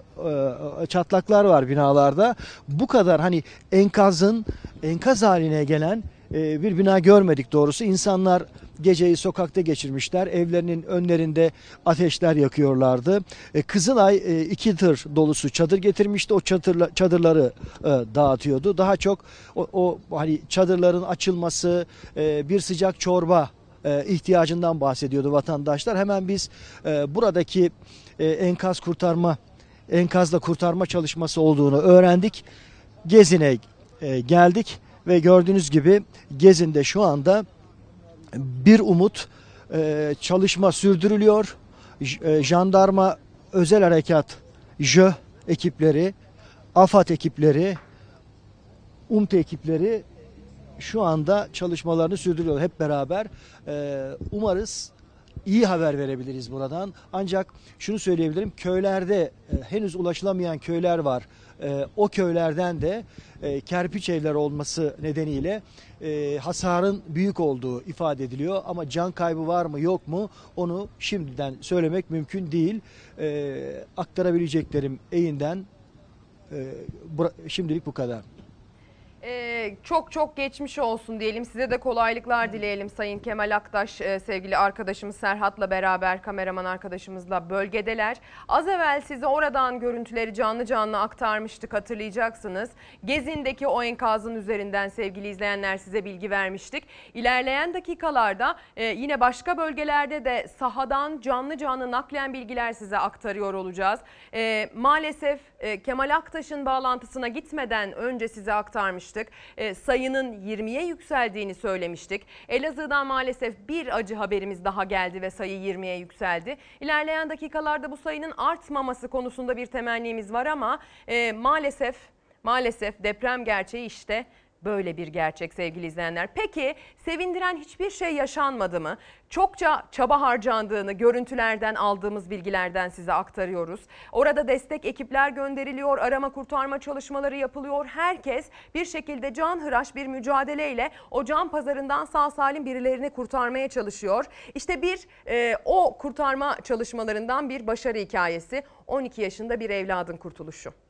e, çatlaklar var binalarda. Bu kadar hani enkazın enkaz haline gelen e, bir bina görmedik doğrusu. İnsanlar geceyi sokakta geçirmişler. Evlerinin önlerinde ateşler yakıyorlardı. E, Kızılay e, iki tır dolusu çadır getirmişti. O çadırla, çadırları e, dağıtıyordu. Daha çok o, o hani çadırların açılması, e, bir sıcak çorba ihtiyacından bahsediyordu vatandaşlar. Hemen biz buradaki enkaz kurtarma enkazla kurtarma çalışması olduğunu öğrendik. Gezin'e geldik ve gördüğünüz gibi Gezin'de şu anda bir umut e, çalışma sürdürülüyor. J- e, jandarma özel harekat JÖ ekipleri, AFAD ekipleri, UMTE ekipleri şu anda çalışmalarını sürdürüyor hep beraber. Ee, umarız iyi haber verebiliriz buradan. Ancak şunu söyleyebilirim köylerde e, henüz ulaşılamayan köyler var. E, o köylerden de e, kerpiç evler olması nedeniyle e, hasarın büyük olduğu ifade ediliyor. Ama can kaybı var mı yok mu onu şimdiden söylemek mümkün değil. E, aktarabileceklerim eyinden e, şimdilik bu kadar. Ee, çok çok geçmiş olsun diyelim. Size de kolaylıklar dileyelim Sayın Kemal Aktaş, e, sevgili arkadaşımız Serhat'la beraber kameraman arkadaşımızla bölgedeler. Az evvel size oradan görüntüleri canlı canlı aktarmıştık hatırlayacaksınız. Gezin'deki o enkazın üzerinden sevgili izleyenler size bilgi vermiştik. İlerleyen dakikalarda e, yine başka bölgelerde de sahadan canlı canlı naklen bilgiler size aktarıyor olacağız. E, maalesef Kemal Aktaş'ın bağlantısına gitmeden önce size aktarmıştık. E, sayının 20'ye yükseldiğini söylemiştik. Elazığ'dan maalesef bir acı haberimiz daha geldi ve sayı 20'ye yükseldi. İlerleyen dakikalarda bu sayının artmaması konusunda bir temennimiz var ama e, maalesef maalesef deprem gerçeği işte Böyle bir gerçek sevgili izleyenler. Peki sevindiren hiçbir şey yaşanmadı mı? Çokça çaba harcandığını görüntülerden aldığımız bilgilerden size aktarıyoruz. Orada destek ekipler gönderiliyor, arama kurtarma çalışmaları yapılıyor. Herkes bir şekilde canhıraş bir mücadeleyle o can pazarından sağ salim birilerini kurtarmaya çalışıyor. İşte bir e, o kurtarma çalışmalarından bir başarı hikayesi. 12 yaşında bir evladın kurtuluşu.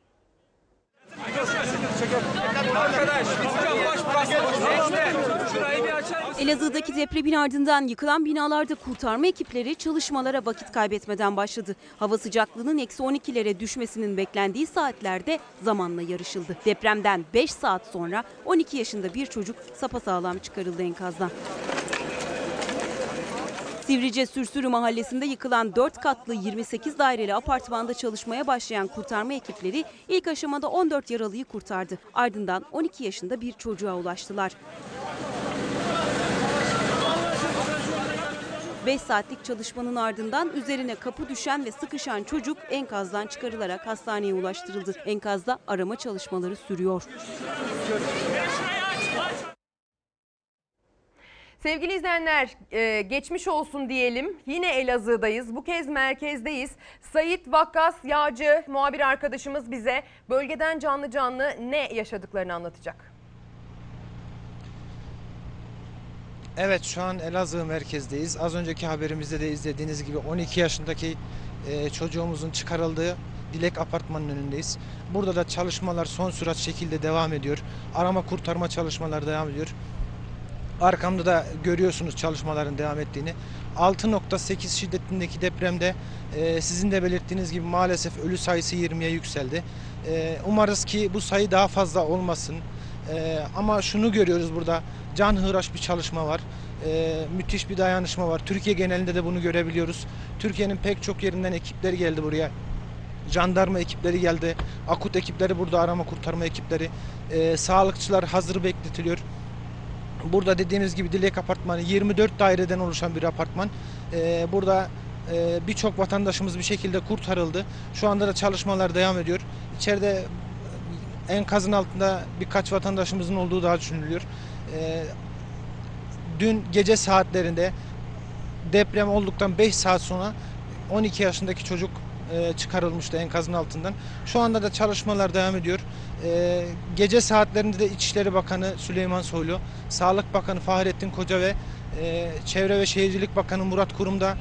Elazığ'daki depremin ardından yıkılan binalarda kurtarma ekipleri çalışmalara vakit kaybetmeden başladı. Hava sıcaklığının eksi 12'lere düşmesinin beklendiği saatlerde zamanla yarışıldı. Depremden 5 saat sonra 12 yaşında bir çocuk sapasağlam çıkarıldı enkazdan. Sivrice Sürsürü mahallesinde yıkılan 4 katlı 28 daireli apartmanda çalışmaya başlayan kurtarma ekipleri ilk aşamada 14 yaralıyı kurtardı. Ardından 12 yaşında bir çocuğa ulaştılar. 5 saatlik çalışmanın ardından üzerine kapı düşen ve sıkışan çocuk enkazdan çıkarılarak hastaneye ulaştırıldı. Enkazda arama çalışmaları sürüyor. Sevgili izleyenler e, geçmiş olsun diyelim. Yine Elazığ'dayız. Bu kez merkezdeyiz. Sayit Vakkas Yağcı muhabir arkadaşımız bize bölgeden canlı canlı ne yaşadıklarını anlatacak. Evet şu an Elazığ merkezdeyiz. Az önceki haberimizde de izlediğiniz gibi 12 yaşındaki e, çocuğumuzun çıkarıldığı Dilek Apartmanı'nın önündeyiz. Burada da çalışmalar son sürat şekilde devam ediyor. Arama kurtarma çalışmaları devam ediyor. Arkamda da görüyorsunuz çalışmaların devam ettiğini. 6.8 şiddetindeki depremde e, sizin de belirttiğiniz gibi maalesef ölü sayısı 20'ye yükseldi. E, umarız ki bu sayı daha fazla olmasın. E, ama şunu görüyoruz burada can hıraş bir çalışma var. E, müthiş bir dayanışma var. Türkiye genelinde de bunu görebiliyoruz. Türkiye'nin pek çok yerinden ekipler geldi buraya. Jandarma ekipleri geldi. Akut ekipleri burada arama kurtarma ekipleri. E, sağlıkçılar hazır bekletiliyor. Burada dediğimiz gibi Dilek Apartmanı 24 daireden oluşan bir apartman. Ee, burada e, birçok vatandaşımız bir şekilde kurtarıldı. Şu anda da çalışmalar devam ediyor. İçeride enkazın altında birkaç vatandaşımızın olduğu daha düşünülüyor. Ee, dün gece saatlerinde deprem olduktan 5 saat sonra 12 yaşındaki çocuk e, çıkarılmıştı enkazın altından. Şu anda da çalışmalar devam ediyor. E, gece saatlerinde de İçişleri Bakanı Süleyman Soylu, Sağlık Bakanı Fahrettin Koca ve e, Çevre ve Şehircilik Bakanı Murat Kurum da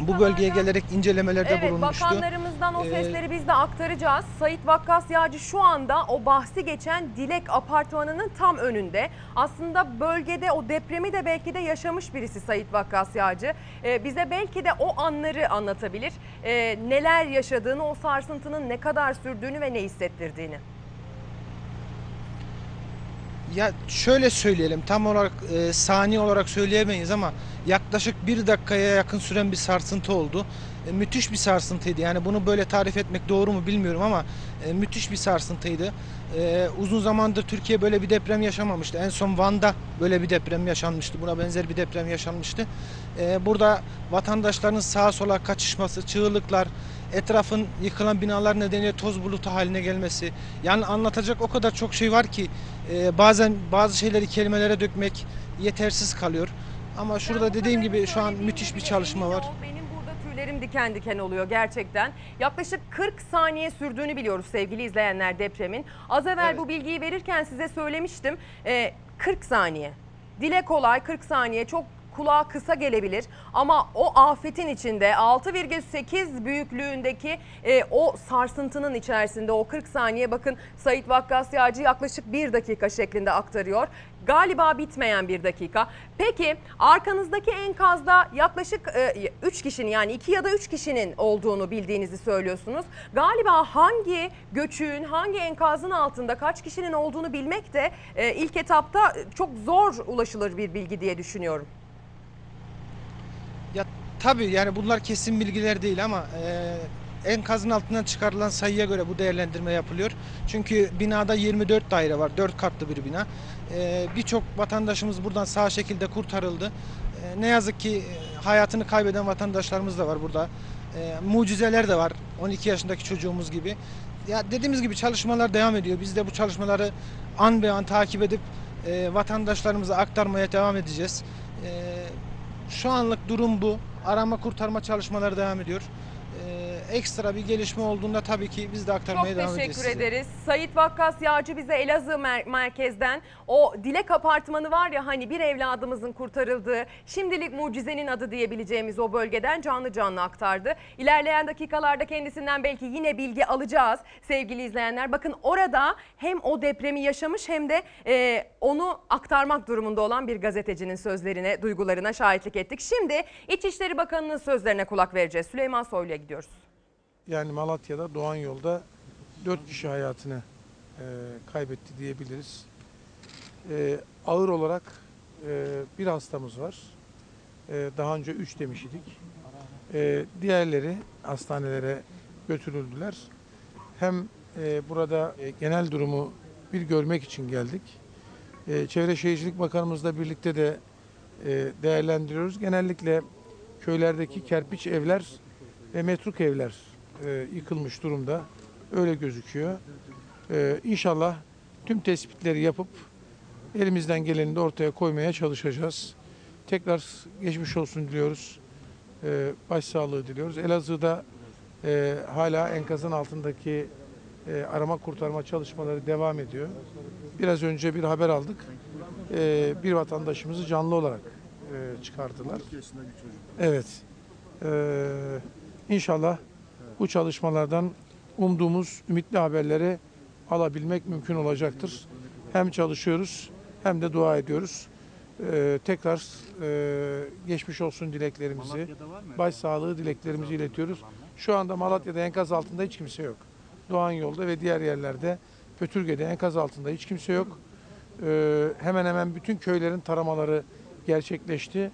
bu bölgeye gelerek incelemelerde Evet bulunmuştu. bakanlarımızdan o Ee, sesleri biz de aktaracağız. Sayit Vakkas Yağcı şu anda o bahsi geçen Dilek Apartmanı'nın tam önünde. Aslında bölgede o depremi de belki de yaşamış birisi Sayit Vakkas Yağcı. Ee, bize belki de o anları anlatabilir. Ee, neler yaşadığını, o sarsıntının ne kadar sürdüğünü ve ne hissettirdiğini. Ya şöyle söyleyelim tam olarak e, saniye olarak söyleyemeyiz ama yaklaşık bir dakikaya yakın süren bir sarsıntı oldu. E, müthiş bir sarsıntıydı yani bunu böyle tarif etmek doğru mu bilmiyorum ama e, müthiş bir sarsıntıydı. E, uzun zamandır Türkiye böyle bir deprem yaşamamıştı. En son Van'da böyle bir deprem yaşanmıştı. Buna benzer bir deprem yaşanmıştı. E, burada vatandaşların sağa sola kaçışması, çığlıklar, etrafın yıkılan binalar nedeniyle toz bulutu haline gelmesi. Yani anlatacak o kadar çok şey var ki e, bazen bazı şeyleri kelimelere dökmek yetersiz kalıyor. Ama şurada dediğim gibi şu an müthiş bir çalışma var. Benim burada tüylerim diken diken oluyor gerçekten. Yaklaşık 40 saniye sürdüğünü biliyoruz sevgili izleyenler depremin. Az evvel bu bilgiyi verirken size söylemiştim. Ee, 40 saniye. Dile kolay 40 saniye çok kulağa kısa gelebilir ama o afetin içinde 6,8 büyüklüğündeki e, o sarsıntının içerisinde o 40 saniye bakın Sait Vakkas Yağcı yaklaşık 1 dakika şeklinde aktarıyor. Galiba bitmeyen bir dakika. Peki arkanızdaki enkazda yaklaşık 3 kişinin yani 2 ya da 3 kişinin olduğunu bildiğinizi söylüyorsunuz. Galiba hangi göçüğün hangi enkazın altında kaç kişinin olduğunu bilmek de e, ilk etapta çok zor ulaşılır bir bilgi diye düşünüyorum. Ya tabii yani bunlar kesin bilgiler değil ama e, enkazın altından çıkarılan sayıya göre bu değerlendirme yapılıyor. Çünkü binada 24 daire var, 4 katlı bir bina. E, Birçok vatandaşımız buradan sağ şekilde kurtarıldı. E, ne yazık ki e, hayatını kaybeden vatandaşlarımız da var burada. E, mucizeler de var 12 yaşındaki çocuğumuz gibi. Ya dediğimiz gibi çalışmalar devam ediyor. Biz de bu çalışmaları an be an takip edip e, vatandaşlarımıza aktarmaya devam edeceğiz. E, şu anlık durum bu. Arama kurtarma çalışmaları devam ediyor. Ekstra bir gelişme olduğunda tabii ki biz de aktarmaya Çok devam edeceğiz. teşekkür size. ederiz. Sayit Vakkas Yağcı bize Elazığ mer- merkezden o Dilek Apartmanı var ya hani bir evladımızın kurtarıldığı şimdilik mucizenin adı diyebileceğimiz o bölgeden canlı canlı aktardı. İlerleyen dakikalarda kendisinden belki yine bilgi alacağız sevgili izleyenler. Bakın orada hem o depremi yaşamış hem de e, onu aktarmak durumunda olan bir gazetecinin sözlerine, duygularına şahitlik ettik. Şimdi İçişleri Bakanı'nın sözlerine kulak vereceğiz. Süleyman Soylu'ya gidiyoruz. Yani Malatya'da Doğan Yol'da 4 kişi hayatını e, kaybetti diyebiliriz. E, ağır olarak e, bir hastamız var. E, daha önce 3 demiş idik. E, diğerleri hastanelere götürüldüler. Hem e, burada e, genel durumu bir görmek için geldik. E, Çevre Şehircilik Bakanımızla birlikte de e, değerlendiriyoruz. Genellikle köylerdeki kerpiç evler ve metruk evler e, yıkılmış durumda. Öyle gözüküyor. E, inşallah tüm tespitleri yapıp elimizden geleni de ortaya koymaya çalışacağız. Tekrar geçmiş olsun diliyoruz. E, başsağlığı diliyoruz. Elazığ'da e, hala enkazın altındaki e, arama kurtarma çalışmaları devam ediyor. Biraz önce bir haber aldık. E, bir vatandaşımızı canlı olarak e, çıkardılar. Evet. Ee, inşallah bu çalışmalardan umduğumuz ümitli haberleri alabilmek mümkün olacaktır. Hem çalışıyoruz hem de dua ediyoruz. Ee, tekrar e, geçmiş olsun dileklerimizi, başsağlığı dileklerimizi iletiyoruz. Şu anda Malatya'da enkaz altında hiç kimse yok. Doğan yolda ve diğer yerlerde Pötürge'de enkaz altında hiç kimse yok. Ee, hemen hemen bütün köylerin taramaları gerçekleşti.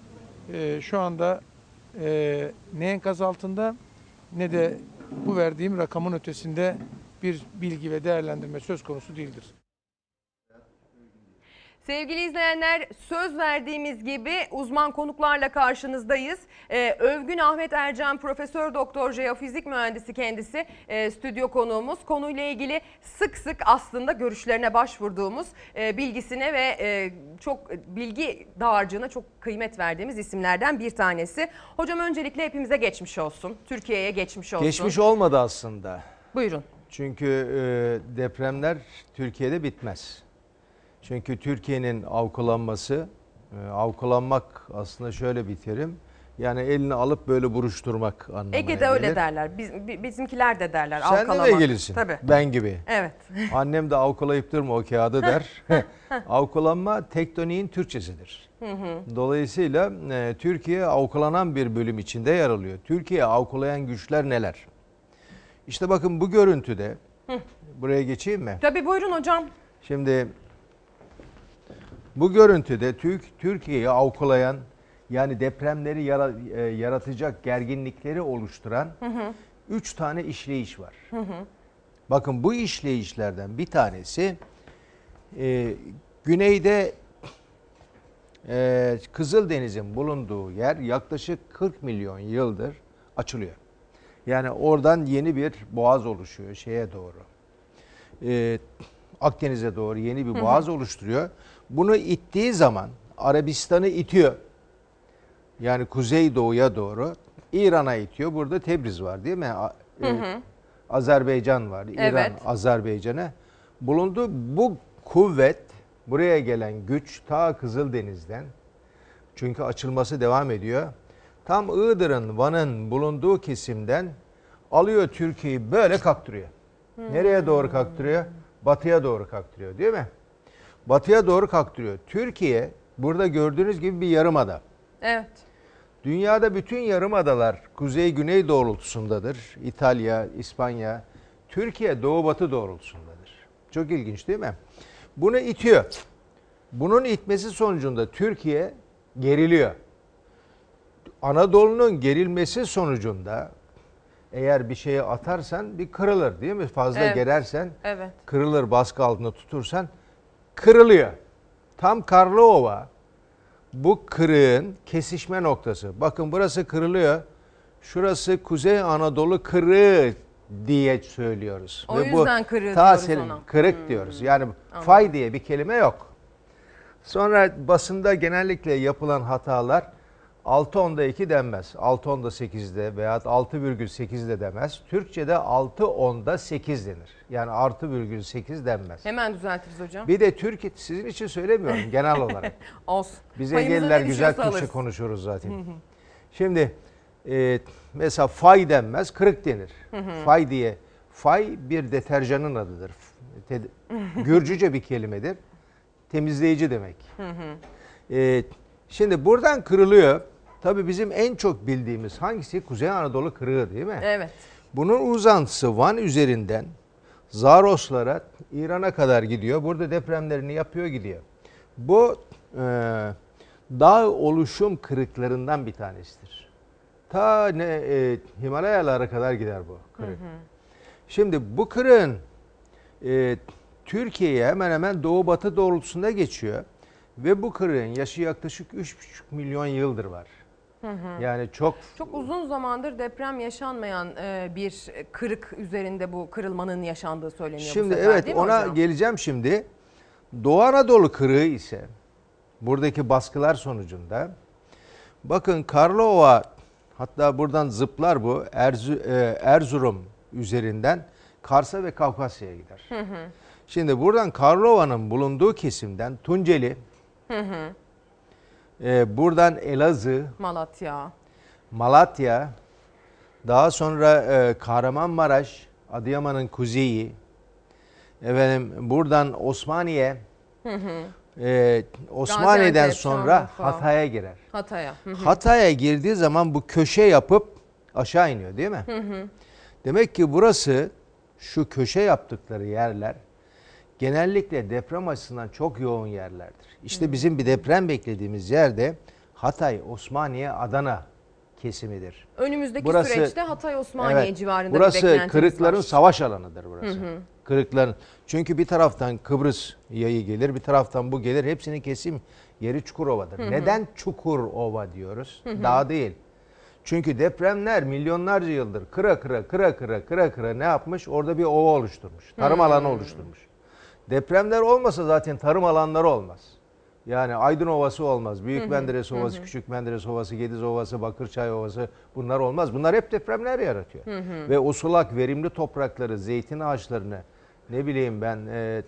Ee, şu anda e, ne enkaz altında ne de bu verdiğim rakamın ötesinde bir bilgi ve değerlendirme söz konusu değildir. Sevgili izleyenler söz verdiğimiz gibi uzman konuklarla karşınızdayız. Ee, Övgün Ahmet Ercan Profesör Doktor Jeofizik Mühendisi kendisi e, stüdyo konuğumuz. Konuyla ilgili sık sık aslında görüşlerine başvurduğumuz e, bilgisine ve e, çok bilgi dağarcığına çok kıymet verdiğimiz isimlerden bir tanesi. Hocam öncelikle hepimize geçmiş olsun. Türkiye'ye geçmiş olsun. Geçmiş olmadı aslında. Buyurun. Çünkü e, depremler Türkiye'de bitmez. Çünkü Türkiye'nin avkulanması, e, avkulanmak aslında şöyle bir terim. Yani elini alıp böyle buruşturmak anlamına Ege'de öyle gelir. derler. Biz, bi- bizimkiler de derler. Sen de avkalamak. mi ilgilisin? Tabii. Ben gibi. Evet. Annem de avkulayıp durma o kağıdı der. Avkulanma tektoniğin Türkçesidir. Dolayısıyla e, Türkiye avkulanan bir bölüm içinde yer alıyor. Türkiye avkulayan güçler neler? İşte bakın bu görüntüde, buraya geçeyim mi? Tabii buyurun hocam. Şimdi bu görüntüde Türk Türkiye'yi avkulayan yani depremleri e, yaratacak gerginlikleri oluşturan Hı hı. üç tane işleyiş var. Hı hı. Bakın bu işleyişlerden bir tanesi e, güneyde e, Kızıldeniz'in bulunduğu yer yaklaşık 40 milyon yıldır açılıyor. Yani oradan yeni bir boğaz oluşuyor şeye doğru. E, Akdeniz'e doğru yeni bir Hı hı. boğaz oluşturuyor. Bunu ittiği zaman Arabistan'ı itiyor. Yani kuzeydoğuya doğru İran'a itiyor. Burada Tebriz var değil mi? A- Hı e, hı. Azerbaycan var. İran, Evet. Azerbaycan'a. Bulundu bu kuvvet, buraya gelen güç ta Kızıldeniz'den. Çünkü açılması devam ediyor. Tam Iğdır'ın, Van'ın bulunduğu kesimden alıyor Türkiye'yi böyle kaktırıyor. Nereye doğru kaktırıyor? Batıya doğru kaktırıyor değil mi? Batıya doğru kaktırıyor. Türkiye burada gördüğünüz gibi bir yarımada. Evet. Dünyada bütün yarımadalar kuzey-güney doğrultusundadır. İtalya, İspanya, Türkiye doğu-batı doğrultusundadır. Çok ilginç değil mi? Bunu itiyor. Bunun itmesi sonucunda Türkiye geriliyor. Anadolu'nun gerilmesi sonucunda eğer bir şeye atarsan bir kırılır değil mi? Fazla Evet. gerersen Evet. kırılır baskı altında tutursan kırılıyor. Tam Karlova bu kırığın kesişme noktası. Bakın burası kırılıyor. Şurası Kuzey Anadolu kırığı diye söylüyoruz. O Ve yüzden kırığı ta diyoruz ona. Kırık diyoruz. Yani fay diye bir kelime yok. Sonra basında genellikle yapılan hatalar 6 onda 2 denmez. 6 onda 8'de veya 6,8'de demez. Türkçe'de 6 onda 8 denir. Yani artı virgül 8 denmez. Hemen düzeltiriz hocam. Bir de Türk sizin için söylemiyorum genel olarak. Olsun. Biz Payımıza ne güzel düşüyorsa Türkçe alırız. konuşuruz zaten. Hı hı. Şimdi e, mesela fay denmez, kırık denir. Fay diye. Fay bir deterjanın adıdır. Te- Gürcüce bir kelimedir. Temizleyici demek. Hı hı. E, şimdi buradan kırılıyor. Tabii bizim en çok bildiğimiz hangisi? Kuzey Anadolu kırığı değil mi? Evet. Bunun uzantısı Van üzerinden Zaroslara, İran'a kadar gidiyor. Burada depremlerini yapıyor gidiyor. Bu e, dağ oluşum kırıklarından bir tanesidir. Ta ne e, Himalayalara kadar gider bu kırık. Şimdi bu kırığın e, Türkiye'ye hemen hemen doğu batı doğrultusunda geçiyor. Ve bu kırığın yaşı yaklaşık 3,5 milyon yıldır var. Hı hı. Yani çok Çok uzun zamandır deprem yaşanmayan e, bir kırık üzerinde bu kırılmanın yaşandığı söyleniyor bu Şimdi sefer, evet değil mi ona hocam? geleceğim şimdi. Doğu Anadolu kırığı ise buradaki baskılar sonucunda bakın Karlova hatta buradan zıplar bu Erzu- e, Erzurum üzerinden Kars'a ve Kafkasya'ya gider. Hı hı. Şimdi buradan Karlova'nın bulunduğu kesimden Tunceli, Hı hı. E, buradan Elazığ, Malatya. Malatya, daha sonra e, Kahramanmaraş, Adıyaman'ın kuzeyi, efendim buradan Osmaniye, Hı hı. e, Osmaniye'den Gaziantep, sonra Şanlıurfa. Hatay'a girer. Hatay'a. Hı hı. Hatay'a girdiği zaman bu köşe yapıp aşağı iniyor değil mi? Hı hı. Demek ki burası şu köşe yaptıkları yerler genellikle deprem açısından çok yoğun yerlerdir. İşte bizim bir deprem beklediğimiz yerde Hatay, Osmaniye, Adana kesimidir. Önümüzdeki Burası- süreçte Hatay Osmaniye Evet, civarında burası bir beklentimiz kırıkların var. savaş alanıdır burası. Hı hı. Kırıkların. Çünkü bir taraftan Kıbrıs yayı gelir, bir taraftan bu gelir. Hepsinin kesim yeri Çukurova'dır. Hı hı. Neden Çukurova diyoruz? Hı hı. Dağ değil. Çünkü depremler milyonlarca yıldır kıra kıra kıra kıra kıra kıra ne yapmış? Orada bir ova oluşturmuş. Tarım Hmm. alanı oluşturmuş. Depremler olmasa zaten tarım alanları olmaz. Yani Aydın Ovası olmaz. Büyük Hı hı, Menderes Ovası, hı. Küçük Menderes Ovası, Gediz Ovası, Bakırçay Ovası bunlar olmaz. Bunlar hep depremler yaratıyor. Hı hı. Ve o sulak verimli toprakları, zeytin ağaçlarını, ne bileyim ben e,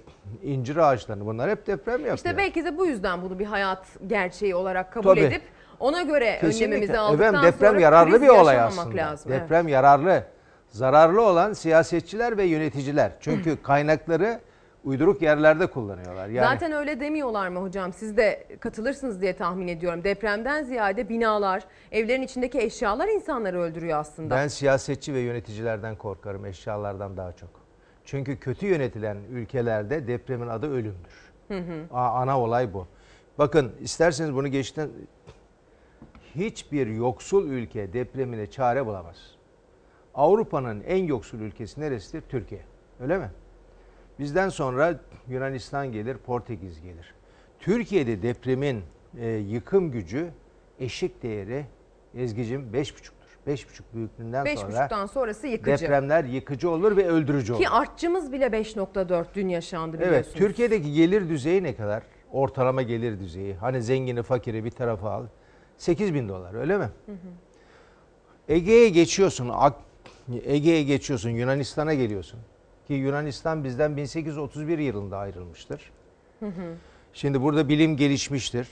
incir ağaçlarını bunlar hep deprem yapıyor. İşte belki de bu yüzden bunu bir hayat gerçeği olarak kabul Tabii. edip ona göre Kesinlikle. önlemimizi aldıktan Efendim, deprem sonra yararlı bir olay aslında. lazım. Evet. Deprem yararlı. Zararlı olan siyasetçiler ve yöneticiler. Çünkü kaynakları uyduruk yerlerde kullanıyorlar. Yani Zaten öyle demiyorlar mı hocam? Siz de katılırsınız diye tahmin ediyorum. Depremden ziyade binalar, evlerin içindeki eşyalar insanları öldürüyor aslında. ben siyasetçi ve yöneticilerden korkarım eşyalardan daha çok. Çünkü kötü yönetilen ülkelerde depremin adı ölümdür. Hı hı. Ana olay bu. Bakın isterseniz bunu geçten hiçbir yoksul ülke depremine çare bulamaz. Avrupa'nın en yoksul ülkesi neresidir? Türkiye. Öyle mi? Bizden sonra Yunanistan gelir, Portekiz gelir. Türkiye'de depremin e, yıkım gücü eşik değeri Ezgi'cim 5,5'tur. 5,5 büyüklüğünden Beş sonra buçuktan sonrası yıkıcı. depremler yıkıcı olur ve öldürücü olur. Ki artçımız bile 5.4 dün yaşandı biliyorsunuz. Evet, Türkiye'deki gelir düzeyi ne kadar? Ortalama gelir düzeyi. Hani zengini, fakiri bir tarafa al. 8 bin dolar öyle mi? Hı hı. Ege'ye geçiyorsun, Ege'ye geçiyorsun, Yunanistan'a geliyorsun. Ki Yunanistan bizden 1831 yılında ayrılmıştır. Hı hı. Şimdi burada bilim gelişmiştir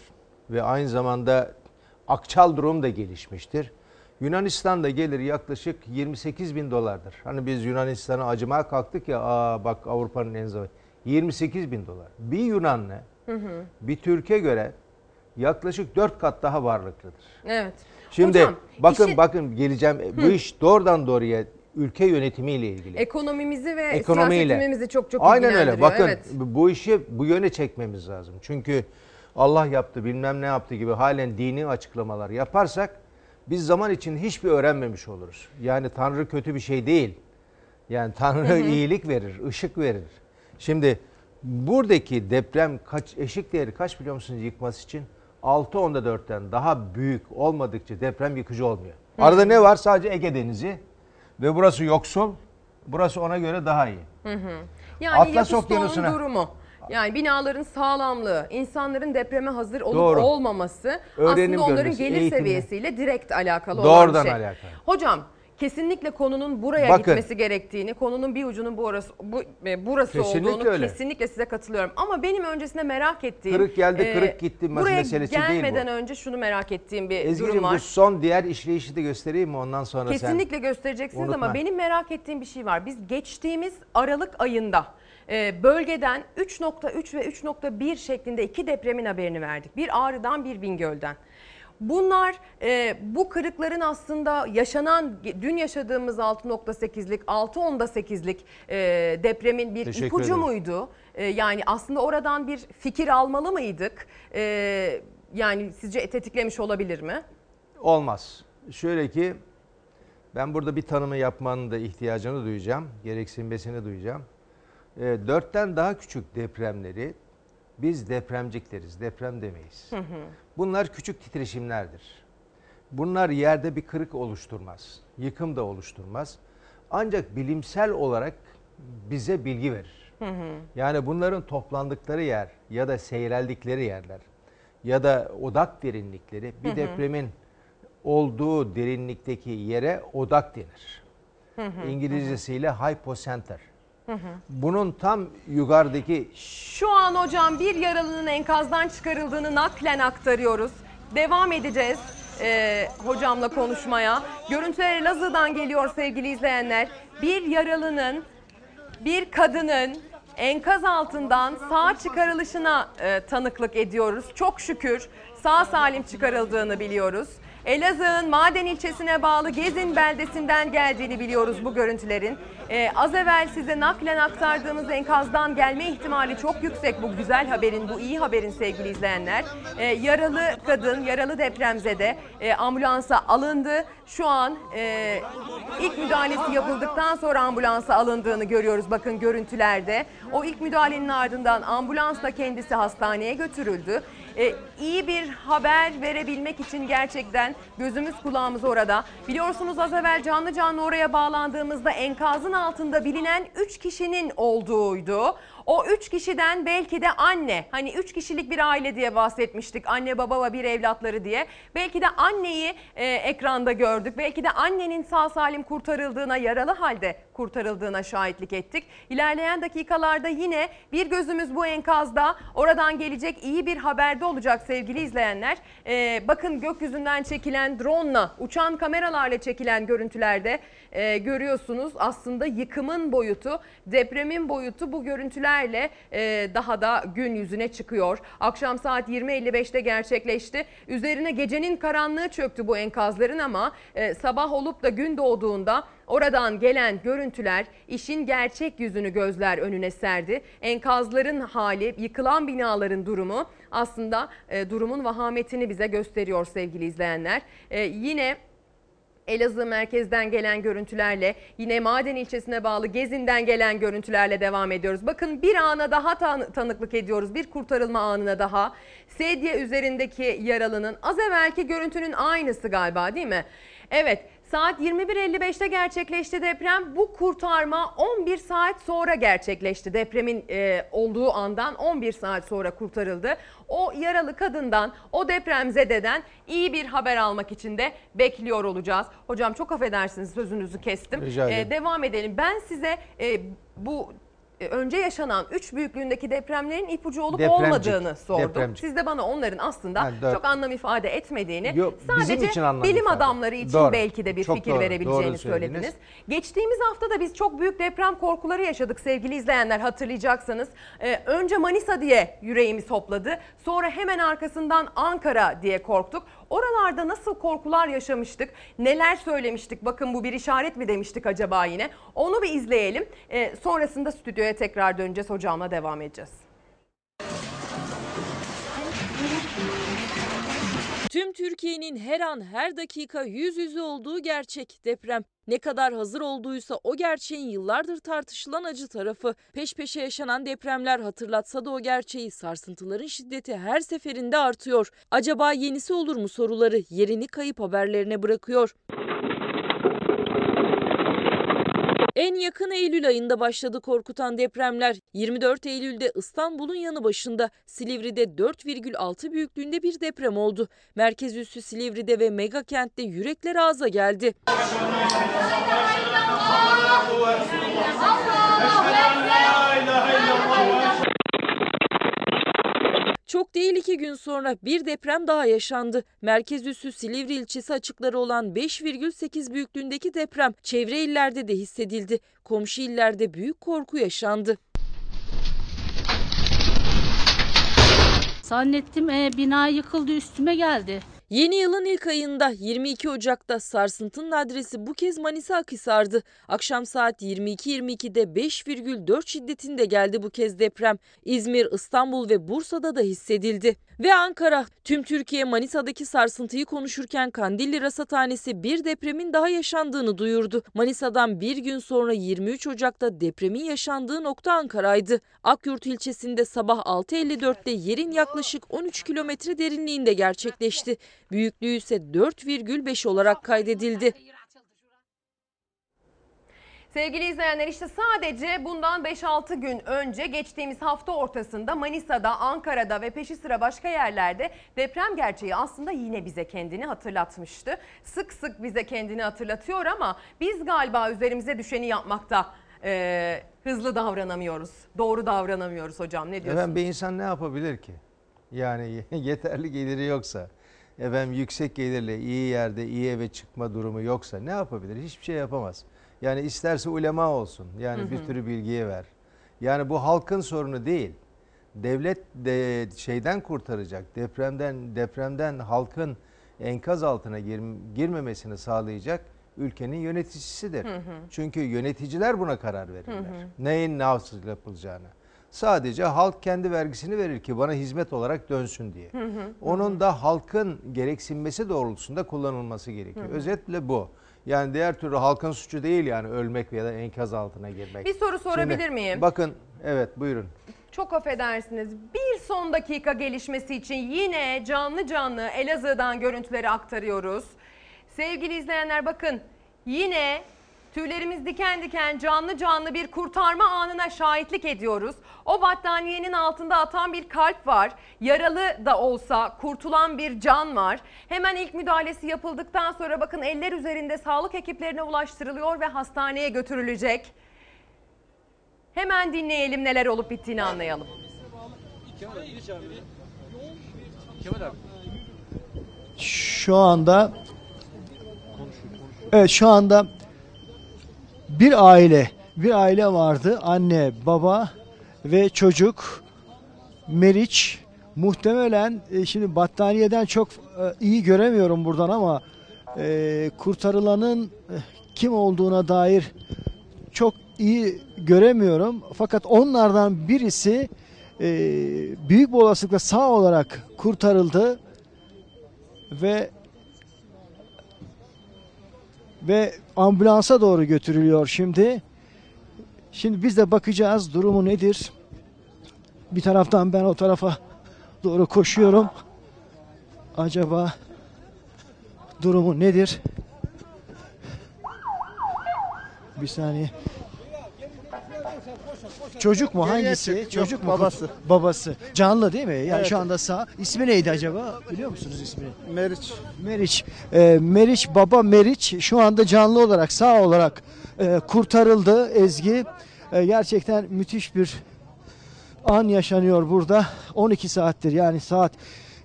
ve aynı zamanda akçal durum da gelişmiştir. Yunanistan'da gelir yaklaşık 28 bin dolardır. Hani biz Yunanistan'a acımaya kalktık ya, aa bak Avrupa'nın en zayıf. 28 bin dolar. Bir Yunanlı Hı hı. bir Türkiye göre yaklaşık 4 kat daha varlıklıdır. Evet. Şimdi Hocam, bakın işi- bakın geleceğim. Bu Hı. iş doğrudan doğruya ülke yönetimiyle ilgili. Ekonomimizi ve Ekonomiyle. siyasetimizi çok çok Aynen öyle. Bakın Evet. bu işi bu yöne çekmemiz lazım. Çünkü Allah yaptı bilmem ne yaptı gibi halen dini açıklamalar yaparsak biz zaman için hiçbir öğrenmemiş oluruz. Yani Tanrı kötü bir şey değil. Yani Tanrı Hı hı. iyilik verir, ışık verir. Şimdi buradaki deprem kaç eşik değeri kaç biliyor musunuz yıkması için? 6 onda 4'ten daha büyük olmadıkça deprem yıkıcı olmuyor. Arada ne var? Sadece Ege Denizi ve burası yoksul. Burası ona göre daha iyi. Hı hı. Yani Atlas Okyanusu'na- durumu. Yani binaların sağlamlığı, insanların depreme hazır olup Doğru. olmaması Öğrenim aslında onların görmesi, gelir eğitimle. seviyesiyle direkt alakalı olan Doğrudan bir şey. alakalı. Hocam kesinlikle konunun buraya Bakın. gitmesi gerektiğini, konunun bir ucunun burası bu e, burası Kesinlikle olduğunu öyle. kesinlikle size katılıyorum. Ama benim öncesinde merak ettiğim Kırık geldi, kırık gitti buraya meselesi değil bu. gelmeden önce şunu merak ettiğim bir durum Ezgi'cim var. bu son diğer işleyişi de göstereyim mi ondan sonra sen? Kesinlikle göstereceksiniz unutma. ama benim merak ettiğim bir şey var. Biz geçtiğimiz Aralık ayında e, bölgeden 3.3 ve 3.1 şeklinde iki depremin haberini verdik. Bir Ağrı'dan bir Bingöl'den. Bunlar e, bu kırıkların aslında yaşanan dün yaşadığımız 6.8'lik 6.8'lik e, depremin bir Teşekkür ipucu ederim. muydu? E, yani aslında oradan bir fikir almalı mıydık? E, yani sizce tetiklemiş olabilir mi? Olmaz. Şöyle ki ben burada bir tanımı yapmanın da ihtiyacını duyacağım. Gereksinmesini duyacağım. E, dörtten daha küçük depremleri biz depremcik deriz. Deprem demeyiz. Hı hı. Bunlar küçük titreşimlerdir. Bunlar yerde bir kırık oluşturmaz. Yıkım da oluşturmaz. Ancak bilimsel olarak bize bilgi verir. Hı hı. Yani bunların toplandıkları yer ya da seyreldikleri yerler ya da odak derinlikleri bir Hı hı. depremin olduğu derinlikteki yere odak denir. Hı hı, İngilizcesiyle hypocenter. Bunun tam yukarıdaki Şu an hocam bir yaralının enkazdan çıkarıldığını naklen aktarıyoruz. Devam edeceğiz e, hocamla konuşmaya. Görüntüler Elazığ'dan geliyor sevgili izleyenler. Bir yaralının, bir kadının enkaz altından sağ çıkarılışına e, tanıklık ediyoruz. Çok şükür sağ salim çıkarıldığını biliyoruz. Elazığ'ın Maden ilçesine bağlı Gezin beldesinden geldiğini biliyoruz bu görüntülerin. Ee, az evvel size naklen aktardığımız enkazdan gelme ihtimali çok yüksek bu güzel haberin, bu iyi haberin sevgili izleyenler. Ee, yaralı kadın, yaralı depremzede e, ambulansa alındı. Şu an e, ilk müdahalesi yapıldıktan sonra ambulansa alındığını görüyoruz bakın görüntülerde. O ilk müdahalenin ardından ambulansla kendisi hastaneye götürüldü. Ee, iyi bir haber verebilmek için gerçekten gözümüz kulağımız orada. Biliyorsunuz az evvel canlı canlı oraya bağlandığımızda enkazın altında bilinen 3 kişinin olduğuydu. O 3 kişiden belki de anne, hani 3 kişilik bir aile diye bahsetmiştik. Anne, baba ve bir evlatları diye. Belki de anneyi e, ekranda gördük. Belki de annenin sağ salim kurtarıldığına, yaralı halde kurtarıldığına şahitlik ettik. İlerleyen dakikalarda yine bir gözümüz bu enkazda. Oradan gelecek iyi bir haberde olacak sevgili izleyenler. E, bakın gökyüzünden çekilen drone uçan kameralarla çekilen görüntülerde e, görüyorsunuz. Aslında yıkımın boyutu, depremin boyutu bu görüntülerle e, daha da gün yüzüne çıkıyor. Akşam saat 20.55'te gerçekleşti. Üzerine gecenin karanlığı çöktü bu enkazların ama e, sabah olup da gün doğduğunda Oradan gelen görüntüler işin gerçek yüzünü gözler önüne serdi. Enkazların hali, yıkılan binaların durumu aslında e, durumun vahametini bize gösteriyor sevgili izleyenler. E, yine Elazığ merkezden gelen görüntülerle yine Maden ilçesine bağlı Gezin'den gelen görüntülerle devam ediyoruz. Bakın bir ana daha tan- tanıklık ediyoruz. Bir kurtarılma anına daha. Sedye üzerindeki yaralının az evvelki görüntünün aynısı galiba değil mi? Evet saat 21.55'te gerçekleşti deprem. Bu kurtarma 11 saat sonra gerçekleşti. Depremin e, olduğu andan 11 saat sonra kurtarıldı. O yaralı kadından, o depremzededen iyi bir haber almak için de bekliyor olacağız. Hocam çok affedersiniz sözünüzü kestim. Rica ederim. E, devam edelim. Ben size e, bu e, önce yaşanan 3 büyüklüğündeki depremlerin ipucu olup Depremcik, olmadığını sordum. depremcik. Siz de bana onların aslında dört. çok anlam ifade etmediğini, Yok, sadece bilim ifade. adamları için Doğru. belki de bir Çok fikir doğru, verebileceğini doğru söylediniz. söylediniz. Geçtiğimiz hafta da biz çok büyük deprem korkuları yaşadık sevgili izleyenler hatırlayacaksınız. Ee, önce Manisa diye yüreğimiz hopladı. Sonra hemen arkasından Ankara diye korktuk. Oralarda nasıl korkular yaşamıştık? Neler söylemiştik? Bakın bu bir işaret mi demiştik acaba yine? Onu bir izleyelim. Ee, sonrasında stüdyoya tekrar döneceğiz. Hocamla devam edeceğiz. Tüm Türkiye'nin her an her dakika yüz yüze olduğu gerçek deprem. Ne kadar hazır olduysa o gerçeğin yıllardır tartışılan acı tarafı. Peş peşe yaşanan depremler hatırlatsa da o gerçeği sarsıntıların şiddeti her seferinde artıyor. Acaba yenisi olur mu soruları yerini kayıp haberlerine bırakıyor. En yakın Eylül ayında başladı korkutan depremler. 24 Eylül'de İstanbul'un yanı başında Silivri'de 4,6 büyüklüğünde bir deprem oldu. Merkez üssü Silivri'de ve mega kentte yürekler ağza geldi. Çok değil iki gün sonra bir deprem daha yaşandı. Merkez üssü Silivri ilçesi açıkları olan 5,8 büyüklüğündeki deprem çevre illerde de hissedildi. Komşu illerde büyük korku yaşandı. Zannettim e, bina yıkıldı üstüme geldi. Yeni yılın ilk ayında 22 Ocak'ta sarsıntının adresi bu kez Manisa Akhisar'dı. Akşam saat 22.22'de 5,4 şiddetinde geldi bu kez deprem. İzmir, İstanbul ve Bursa'da da hissedildi. Ve Ankara. Tüm Türkiye Manisa'daki sarsıntıyı konuşurken Kandilli Rasathanesi bir depremin daha yaşandığını duyurdu. Manisa'dan bir gün sonra 23 Ocak'ta depremin yaşandığı nokta Ankara'ydı. Akyurt ilçesinde sabah 6.54'te yerin yaklaşık 13 kilometre derinliğinde gerçekleşti. Büyüklüğü ise 4,5 olarak kaydedildi. Sevgili izleyenler işte sadece bundan 5-6 gün önce geçtiğimiz hafta ortasında Manisa'da, Ankara'da ve peşi sıra başka yerlerde deprem gerçeği aslında yine bize kendini hatırlatmıştı. Sık sık bize kendini hatırlatıyor ama biz galiba üzerimize düşeni yapmakta e, hızlı davranamıyoruz. Doğru davranamıyoruz hocam ne diyorsunuz? Efendim bir insan ne yapabilir ki? Yani yeterli geliri yoksa, efendim yüksek gelirle iyi yerde iyi eve çıkma durumu yoksa ne yapabilir? Hiçbir şey yapamaz. Yani isterse ulema olsun. Yani Hı hı. bir sürü bilgiye ver. Yani bu halkın sorunu değil. Devlet de şeyden kurtaracak. Depremden depremden halkın enkaz altına gir- girmemesini sağlayacak ülkenin yöneticisidir. Hı hı. Çünkü yöneticiler buna karar verirler. Hı hı. Neyin nasıl yapılacağını. Sadece halk kendi vergisini verir ki bana hizmet olarak dönsün diye. Hı hı, hı Onun da halkın gereksinmesi doğrultusunda kullanılması gerekiyor. Hı hı. Özetle bu. Yani diğer türlü halkın suçu değil yani ölmek veya da enkaz altına girmek. Bir soru sorabilir Şimdi, miyim? Bakın evet buyurun. Çok affedersiniz. Bir son dakika gelişmesi için yine canlı canlı Elazığ'dan görüntüleri aktarıyoruz. Sevgili izleyenler bakın yine tüylerimiz diken diken canlı canlı bir kurtarma anına şahitlik ediyoruz. O battaniyenin altında atan bir kalp var. Yaralı da olsa kurtulan bir can var. Hemen ilk müdahalesi yapıldıktan sonra bakın eller üzerinde sağlık ekiplerine ulaştırılıyor ve hastaneye götürülecek. Hemen dinleyelim neler olup bittiğini anlayalım. Şu anda Evet şu anda bir aile, bir aile vardı. Anne, baba ve çocuk. Meriç muhtemelen e, şimdi battaniyeden çok e, iyi göremiyorum buradan ama e, kurtarılanın e, kim olduğuna dair çok iyi göremiyorum. Fakat onlardan birisi büyük bir olasılıkla sağ olarak kurtarıldı ve ve ambulansa doğru götürülüyor şimdi. Şimdi biz de bakacağız durumu nedir. Bir taraftan ben o tarafa doğru koşuyorum. Acaba durumu nedir? Bir saniye. Çocuk mu hangisi? Çocuk mu? babası. Babası. Canlı değil mi? Yani Evet. şu anda sağ. İsmi neydi acaba? Biliyor musunuz ismini? Meriç. Meriç. Ee, Meriç baba Meriç şu anda canlı olarak sağ olarak e, kurtarıldı Ezgi. E, gerçekten müthiş bir an yaşanıyor burada. 12 saattir yani saat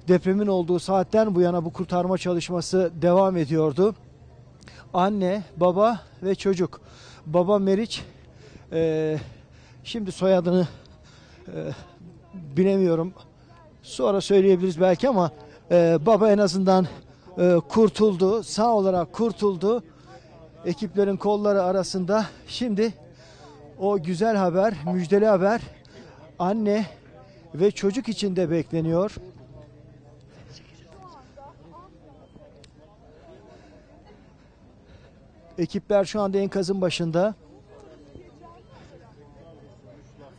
depremin olduğu saatten bu yana bu kurtarma çalışması devam ediyordu. Anne, baba ve çocuk. Baba Meriç e, şimdi soyadını e, bilemiyorum. Sonra söyleyebiliriz belki ama e, baba en azından e, kurtuldu. Sağ olarak kurtuldu. Ekiplerin kolları arasında. Şimdi o güzel haber, müjdeli haber anne ve çocuk için de bekleniyor. Ekipler şu anda enkazın başında.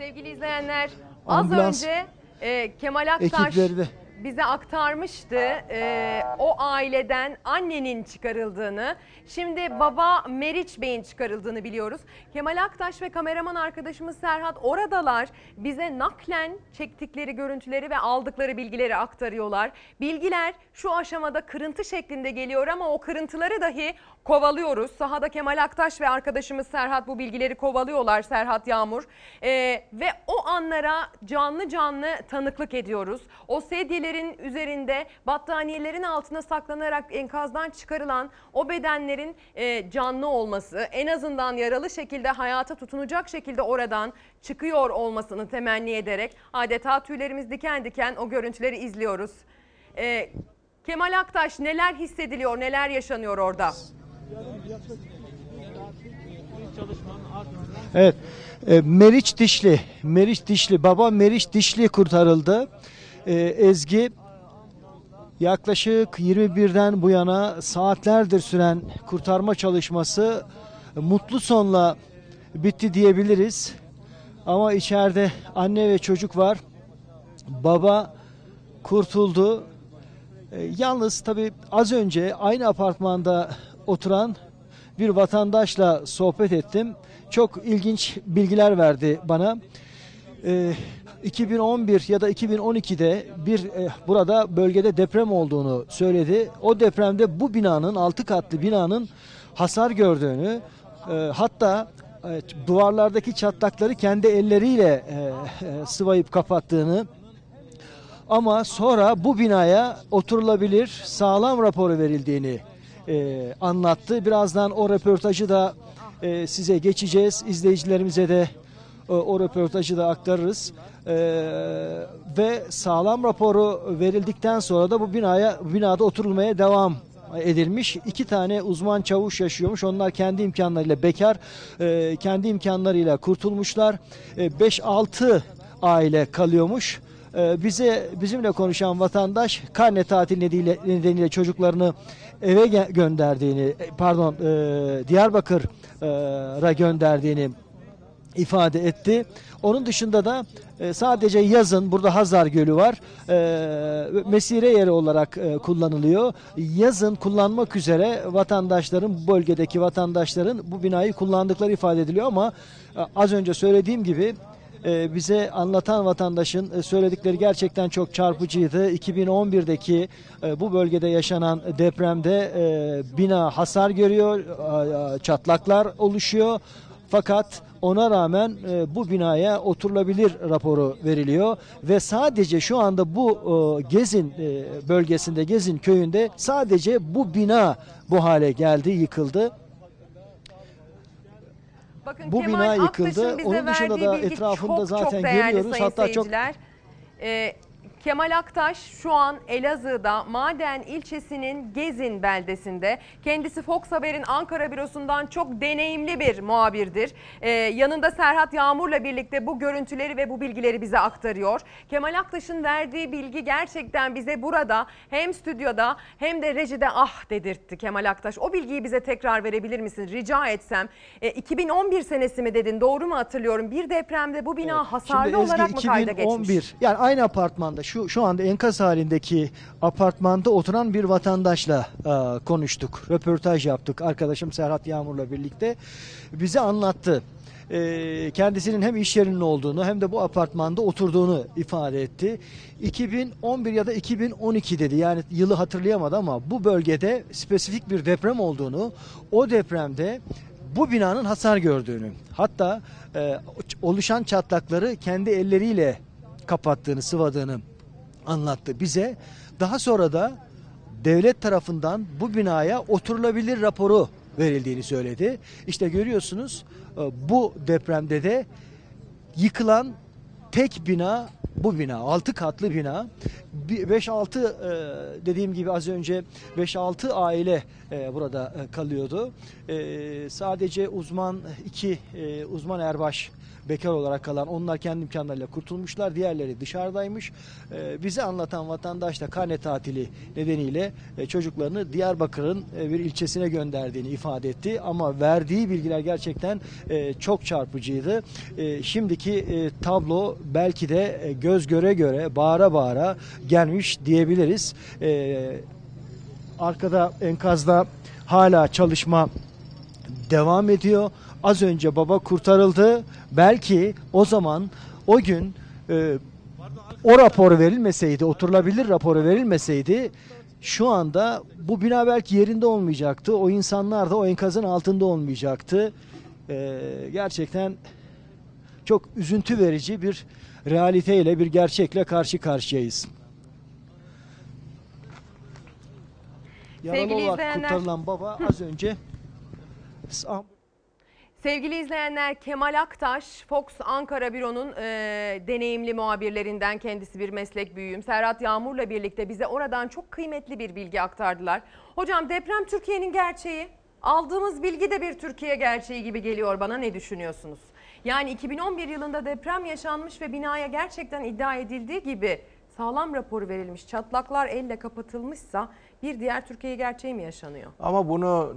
Sevgili izleyenler az Ambulans önce e, Kemal Aktaş ekipleri bize aktarmıştı e, o aileden annenin çıkarıldığını. Şimdi baba Meriç Bey'in çıkarıldığını biliyoruz. Kemal Aktaş ve kameraman arkadaşımız Serhat oradalar. Bize naklen çektikleri görüntüleri ve aldıkları bilgileri aktarıyorlar. Bilgiler şu aşamada kırıntı şeklinde geliyor ama o kırıntıları dahi kovalıyoruz. Sahada Kemal Aktaş ve arkadaşımız Serhat bu bilgileri kovalıyorlar Serhat Yağmur. E, ve o anlara canlı canlı tanıklık ediyoruz. O sedyelerin üzerinde battaniyelerin altına saklanarak enkazdan çıkarılan o bedenlerin e, canlı olması en azından yaralı şekilde hayata tutunacak şekilde oradan çıkıyor olmasını temenni ederek adeta tüylerimiz diken diken o görüntüleri izliyoruz. E, Kemal Aktaş neler hissediliyor neler yaşanıyor orada? Evet. E, Meriç Dişli, Meriç Dişli, baba Meriç Dişli kurtarıldı. E, Ezgi yaklaşık 21'den bu yana saatlerdir süren kurtarma çalışması mutlu sonla bitti diyebiliriz. Ama içeride anne ve çocuk var. Baba kurtuldu. E, yalnız tabii az önce aynı apartmanda oturan bir vatandaşla sohbet ettim. Çok ilginç bilgiler verdi bana. Ee, 2011 ya da 2012'de bir e, burada bölgede deprem olduğunu söyledi. O depremde bu binanın 6 katlı binanın hasar gördüğünü e, hatta e, duvarlardaki çatlakları kendi elleriyle e, e, sıvayıp kapattığını ama sonra bu binaya oturulabilir sağlam raporu verildiğini e, anlattı. Birazdan o röportajı da e, size geçeceğiz. İzleyicilerimize de E, O röportajı da aktarırız. E, ve sağlam raporu verildikten sonra da bu binaya binada oturulmaya devam edilmiş. İki tane uzman çavuş yaşıyormuş. Onlar kendi imkanlarıyla bekar, e, kendi imkanlarıyla kurtulmuşlar. 5-6 aile kalıyormuş. E, bize bizimle konuşan vatandaş karne tatil nedeniyle, nedeniyle çocuklarını eve gönderdiğini, e, pardon e, Diyarbakır'a gönderdiğini ifade etti. Onun dışında da e, sadece yazın burada Hazar Gölü var. E, mesire yeri olarak kullanılıyor. Yazın kullanmak üzere vatandaşların bölgedeki vatandaşların bu binayı kullandıkları ifade ediliyor ama az önce söylediğim gibi e, bize anlatan vatandaşın e, söyledikleri gerçekten çok çarpıcıydı. 2011'deki e, bu bölgede yaşanan depremde e, bina hasar görüyor, çatlaklar oluşuyor. Fakat ona rağmen e, bu binaya oturulabilir raporu veriliyor ve sadece şu anda bu e, Gezin e, bölgesinde Gezin köyünde sadece bu bina bu hale geldi, yıkıldı. Bakın Bu Kemal bina yıkıldı. Onun dışında da etrafında çok, zaten çok görüyoruz. Hatta çok- seyirciler. Kemal Aktaş şu an Elazığ'da Maden ilçesinin Gezin beldesinde. Kendisi Fox Haber'in Ankara bürosundan çok deneyimli bir muhabirdir. Ee, yanında Serhat Yağmur'la birlikte bu görüntüleri ve bu bilgileri bize aktarıyor. Kemal Aktaş'ın verdiği bilgi gerçekten bize burada hem stüdyoda hem de rejide ah dedirtti Kemal Aktaş. O bilgiyi bize tekrar verebilir misin rica etsem? Ee, 2011 senesi mi dedin doğru mu hatırlıyorum? Bir depremde bu bina hasarlı Şimdi Ezgi, olarak mı kayda geçmiş? 2011 yani aynı apartmanda şu şu anda enkaz halindeki apartmanda oturan bir vatandaşla e, konuştuk. Röportaj yaptık. Arkadaşım Serhat Yağmur'la birlikte bize anlattı. E, kendisinin hem iş yerinin olduğunu hem de bu apartmanda oturduğunu ifade etti. 2011 ya da 2012 dedi. Yani yılı hatırlayamadı ama bu bölgede spesifik bir deprem olduğunu, o depremde bu binanın hasar gördüğünü, hatta e, oluşan çatlakları kendi elleriyle kapattığını, sıvadığını anlattı bize. Daha sonra da devlet tarafından bu binaya oturulabilir raporu verildiğini söyledi. İşte görüyorsunuz e, bu depremde de yıkılan tek bina bu bina 6 katlı bina 5-6 dediğim gibi az önce 5-6 aile e, burada e, kalıyordu. E, sadece uzman iki e, uzman erbaş bekar olarak kalan onlar kendi imkanlarıyla kurtulmuşlar. Diğerleri dışarıdaymış. E, bize anlatan vatandaş da karne tatili nedeniyle e, çocuklarını Diyarbakır'ın e, bir ilçesine gönderdiğini ifade etti. Ama verdiği bilgiler gerçekten e, çok çarpıcıydı. E, şimdiki e, tablo belki de e, göz göre göre bağıra bağıra gelmiş diyebiliriz. E, arkada enkazda hala çalışma devam ediyor. Az önce baba kurtarıldı. Belki o zaman o gün e, o rapor verilmeseydi, oturulabilir raporu verilmeseydi şu anda bu bina belki yerinde olmayacaktı. O insanlar da o enkazın altında olmayacaktı. E, gerçekten çok üzüntü verici bir realiteyle, bir gerçekle karşı karşıyayız. Yaralı olarak kurtarılan baba az önce Sevgili izleyenler Kemal Aktaş, Fox Ankara Büro'nun e, deneyimli muhabirlerinden kendisi bir meslek büyüğüm. Serhat Yağmur'la birlikte bize oradan çok kıymetli bir bilgi aktardılar. Hocam deprem Türkiye'nin gerçeği. Aldığımız bilgi de bir Türkiye gerçeği gibi geliyor bana ne düşünüyorsunuz? Yani 2011 yılında deprem yaşanmış ve binaya gerçekten iddia edildiği gibi sağlam raporu verilmiş, çatlaklar elle kapatılmışsa bir diğer Türkiye gerçeği mi yaşanıyor? Ama bunu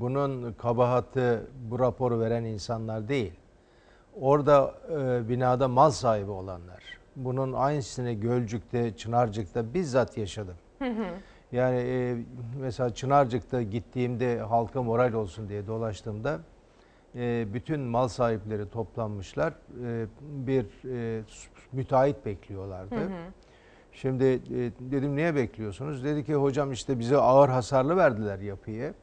bunun kabahati bu raporu veren insanlar değil. Orada e, binada mal sahibi olanlar. Bunun aynısını Gölcük'te, Çınarcık'ta bizzat yaşadım. Yani e, mesela Çınarcık'ta gittiğimde halka moral olsun diye dolaştığımda e, bütün mal sahipleri toplanmışlar. E, bir e, müteahhit bekliyorlardı. Hı hı. Şimdi e, dedim niye bekliyorsunuz? Dedi ki hocam işte bize ağır hasarlı verdiler yapıyı.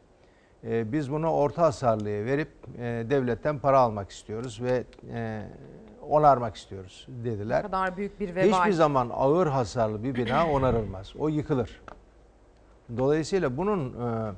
E, biz bunu orta hasarlıya verip e, devletten para almak istiyoruz ve e, onarmak istiyoruz dediler. Ne kadar büyük bir vebal. Hiçbir zaman ağır hasarlı bir bina onarılmaz. O yıkılır. Dolayısıyla bunun e,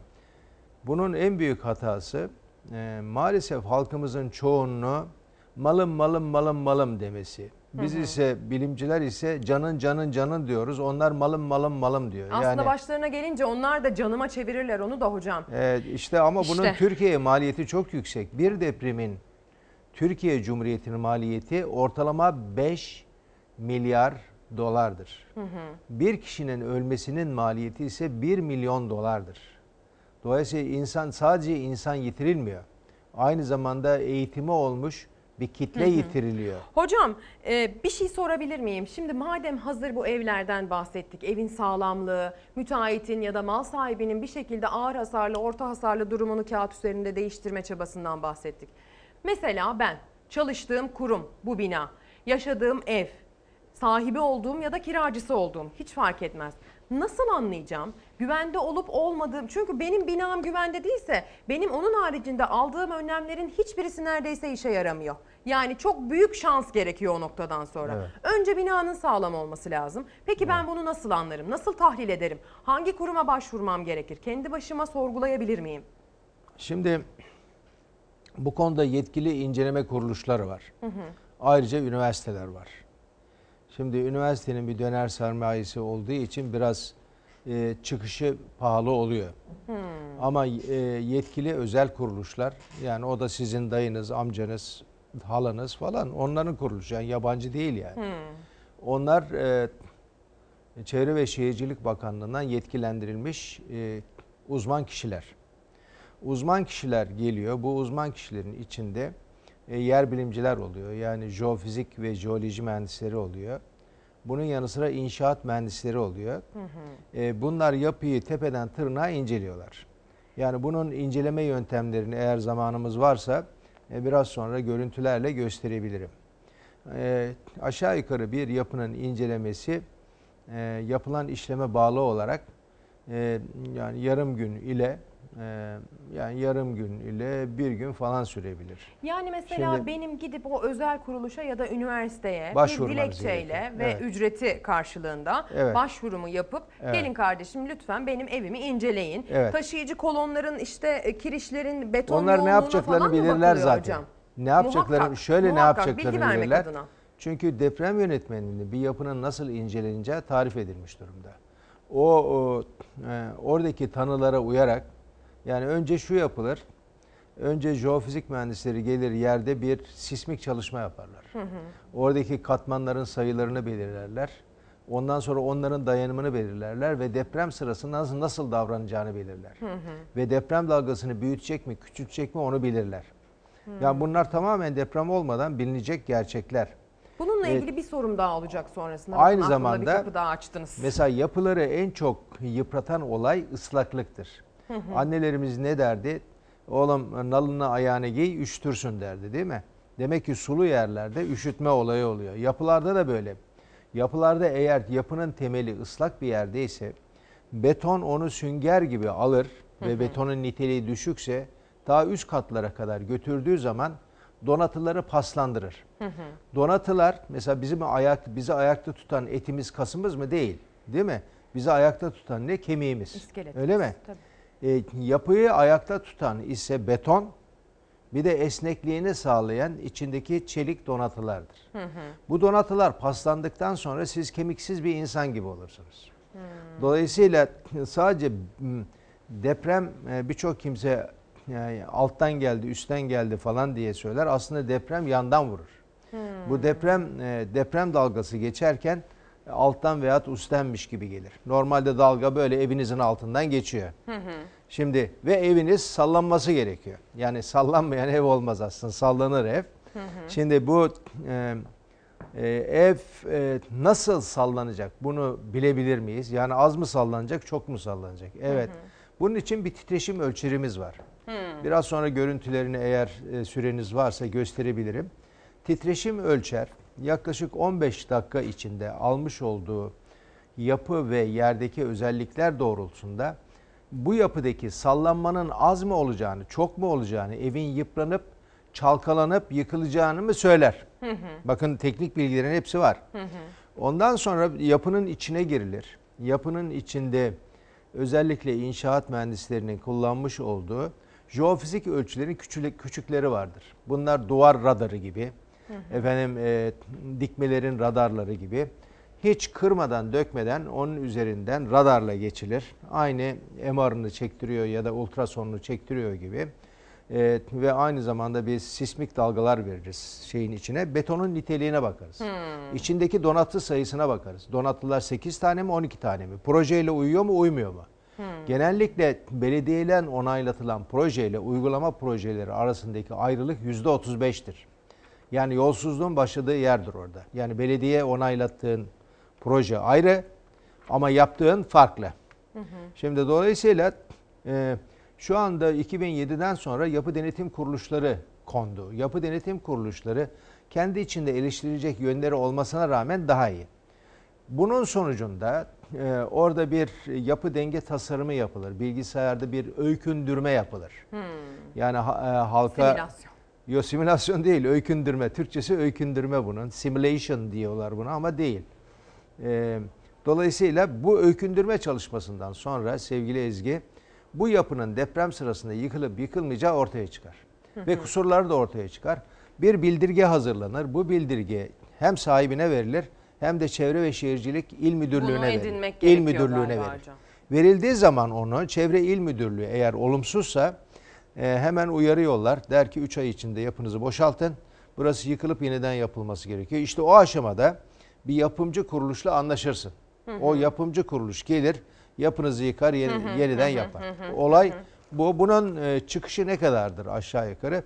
bunun en büyük hatası e, maalesef halkımızın çoğunluğu malım malım malım malım demesi. Biz Hı hı. ise bilimciler ise canın canın canın diyoruz. Onlar malım malım malım diyor. Aslında yani başlarına gelince onlar da canıma çevirirler onu da hocam. Evet, işte ama bunun İşte. Türkiye'ye maliyeti çok yüksek. Bir depremin Türkiye Cumhuriyeti'nin maliyeti ortalama 5 milyar dolardır. Hı hı. Bir kişinin ölmesinin maliyeti ise 1 milyon dolardır. Dolayısıyla insan sadece insan yitirilmiyor. Aynı zamanda eğitimi olmuş bir kitle Hı hı. yitiriliyor. Hocam e, bir şey sorabilir miyim? Şimdi madem hazır bu evlerden bahsettik, evin sağlamlığı, müteahhitin ya da mal sahibinin bir şekilde ağır hasarlı, orta hasarlı durumunu kağıt üzerinde değiştirme çabasından bahsettik. Mesela ben çalıştığım kurum, bu bina, yaşadığım ev, sahibi olduğum ya da kiracısı olduğum hiç fark etmez. Nasıl anlayacağım? Güvende olup olmadığım çünkü benim binam güvende değilse benim onun haricinde aldığım önlemlerin hiçbirisi neredeyse işe yaramıyor. Yani çok büyük şans gerekiyor o noktadan sonra. Evet. Önce binanın sağlam olması lazım. Peki ben bunu nasıl anlarım? Nasıl tahlil ederim? Hangi kuruma başvurmam gerekir? Kendi başıma sorgulayabilir miyim? Şimdi bu konuda yetkili inceleme kuruluşları var. Hı hı. Ayrıca üniversiteler var. Şimdi üniversitenin bir döner sermayesi olduğu için biraz e, çıkışı pahalı oluyor. Hmm. Ama e, yetkili özel kuruluşlar yani o da sizin dayınız, amcanız, halanız falan onların kuruluşu yani yabancı değil yani. Hmm. Onlar e, Çevre ve Şehircilik Bakanlığı'ndan yetkilendirilmiş e, uzman kişiler. Uzman kişiler geliyor. Bu uzman kişilerin içinde yer bilimciler oluyor. Yani jeofizik ve jeoloji mühendisleri oluyor. Bunun yanı sıra inşaat mühendisleri oluyor. E, bunlar yapıyı tepeden tırnağa inceliyorlar. Yani bunun inceleme yöntemlerini eğer zamanımız varsa e, biraz sonra görüntülerle gösterebilirim. E, aşağı yukarı bir yapının incelemesi e, yapılan işleme bağlı olarak e, yani yarım gün ile e, yani yarım gün ile bir gün falan sürebilir. Yani mesela Şimdi- benim gidip o özel kuruluşa ya da üniversiteye bir dilekçeyle gerekiyor. ve Evet. ücreti karşılığında Evet. başvurumu yapıp Evet. gelin kardeşim lütfen benim evimi inceleyin. Evet. Taşıyıcı kolonların işte e, kirişlerin beton Onlar ne yapacaklarını bilirler zaten. hocam? Ne yapacaklarını Muhakkak, şöyle ne muhakkak, yapacaklarını bilgi vermek bilirler. adına. Çünkü deprem yönetmenliğinde bir yapının nasıl inceleneceği tarif edilmiş durumda. O, o, e, oradaki tanılara uyarak yani önce şu yapılır. Önce jeofizik mühendisleri gelir yerde bir sismik çalışma yaparlar. Hı hı. Oradaki katmanların sayılarını belirlerler. Ondan sonra onların dayanımını belirlerler ve deprem sırasında nasıl, nasıl davranacağını belirler. Hı hı. Ve deprem dalgasını büyütecek mi, küçültecek mi onu belirler. Yani bunlar tamamen deprem olmadan bilinecek gerçekler. Bununla Evet. ilgili bir sorum daha olacak sonrasında. Aynı Bakın aklımda bir zamanda kapı daha açtınız. mesela yapıları en çok yıpratan olay ıslaklıktır. Hı hı. Annelerimiz ne derdi? Oğlum nalını ayağına giy üşütürsün derdi değil mi? Demek ki sulu yerlerde üşütme olayı oluyor. Yapılarda da böyle. Yapılarda eğer yapının temeli ıslak bir yerdeyse beton onu sünger gibi alır Hı ve hı. betonun niteliği düşükse daha üst katlara kadar götürdüğü zaman donatıları paslandırır. Hı hı. Donatılar mesela bizim ayak bizi ayakta tutan etimiz kasımız mı değil, değil mi? Bizi ayakta tutan ne kemiğimiz. İskeletimiz, Öyle mi? tabii. E, yapıyı ayakta tutan ise beton, bir de esnekliğini sağlayan içindeki çelik donatılardır. Hı hı. Bu donatılar paslandıktan sonra siz kemiksiz bir insan gibi olursunuz. Hmm. Dolayısıyla sadece deprem e, birçok kimse yani alttan geldi, üstten geldi falan diye söyler. Aslında deprem yandan vurur. Hmm. Bu deprem e, deprem dalgası geçerken e, alttan veyahut üsttenmiş gibi gelir. Normalde dalga böyle evinizin altından geçiyor. Hı hı. Şimdi ve eviniz sallanması gerekiyor. Yani sallanmayan ev olmaz aslında. Sallanır ev. Hı hı. Şimdi bu e, e, ev e, nasıl sallanacak? Bunu bilebilir miyiz? Yani az mı sallanacak, çok mu sallanacak? Evet. Bunun için bir titreşim ölçerimiz var. Hmm. Biraz sonra görüntülerini eğer e, süreniz varsa gösterebilirim. Titreşim ölçer yaklaşık 15 dakika içinde almış olduğu yapı ve yerdeki özellikler doğrultusunda bu yapıdaki sallanmanın az mı olacağını, çok mu olacağını, evin yıpranıp çalkalanıp yıkılacağını mı söyler. Hı hı. Bakın teknik bilgilerin hepsi var. Hı hı. Ondan sonra yapının içine girilir. Yapının içinde özellikle inşaat mühendislerinin kullanmış olduğu jeofizik ölçülerin küçükleri vardır. Bunlar duvar radarı gibi, efendim e, dikmelerin radarları gibi hiç kırmadan dökmeden onun üzerinden radarla geçilir. Aynı MR'ını çektiriyor ya da ultrasonunu çektiriyor gibi. E, ve aynı zamanda bir sismik dalgalar veririz şeyin içine. Betonun niteliğine bakarız. Hmm. İçindeki donatı sayısına bakarız. Donatlılar 8 tane mi 12 tane mi? Projeyle uyuyor mu uymuyor mu? Hmm. Genellikle belediyeyle onaylatılan projeyle uygulama projeleri arasındaki ayrılık %35'tir. Yani yolsuzluğun başladığı yerdir orada. Yani belediye onaylattığın proje ayrı ama yaptığın farklı. Şimdi dolayısıyla e, şu anda 2007'den sonra yapı denetim kuruluşları kondu. Yapı denetim kuruluşları kendi içinde eleştirilecek yönleri olmasına rağmen daha iyi. Bunun sonucunda e, orada bir yapı denge tasarımı yapılır. Bilgisayarda bir öykündürme yapılır. Hmm. Yani e, halka Simülasyon. Yo simülasyon değil, öykündürme. Türkçesi öykündürme bunun. Simulation diyorlar buna ama değil. Ee, dolayısıyla bu öykündürme çalışmasından sonra sevgili Ezgi, bu yapının deprem sırasında yıkılıp yıkılmayacağı ortaya çıkar. Ve kusurları da ortaya çıkar. Bir bildirge hazırlanır. Bu bildirge hem sahibine verilir hem de Çevre ve Şehircilik İl Müdürlüğü'ne verilir. edinmek İl Müdürlüğü'ne verilir. Verildiği zaman onu Çevre İl Müdürlüğü eğer olumsuzsa hemen uyarıyorlar. Der ki 3 ay içinde yapınızı boşaltın. Burası yıkılıp yeniden yapılması gerekiyor. İşte o aşamada bir yapımcı kuruluşla anlaşırsın. Hı hı. O yapımcı kuruluş gelir, yapınızı yıkar, yeni- Hı hı, yeniden hı hı, yapar. hı hı, Olay bu. Bunun e, çıkışı ne kadardır aşağı yukarı?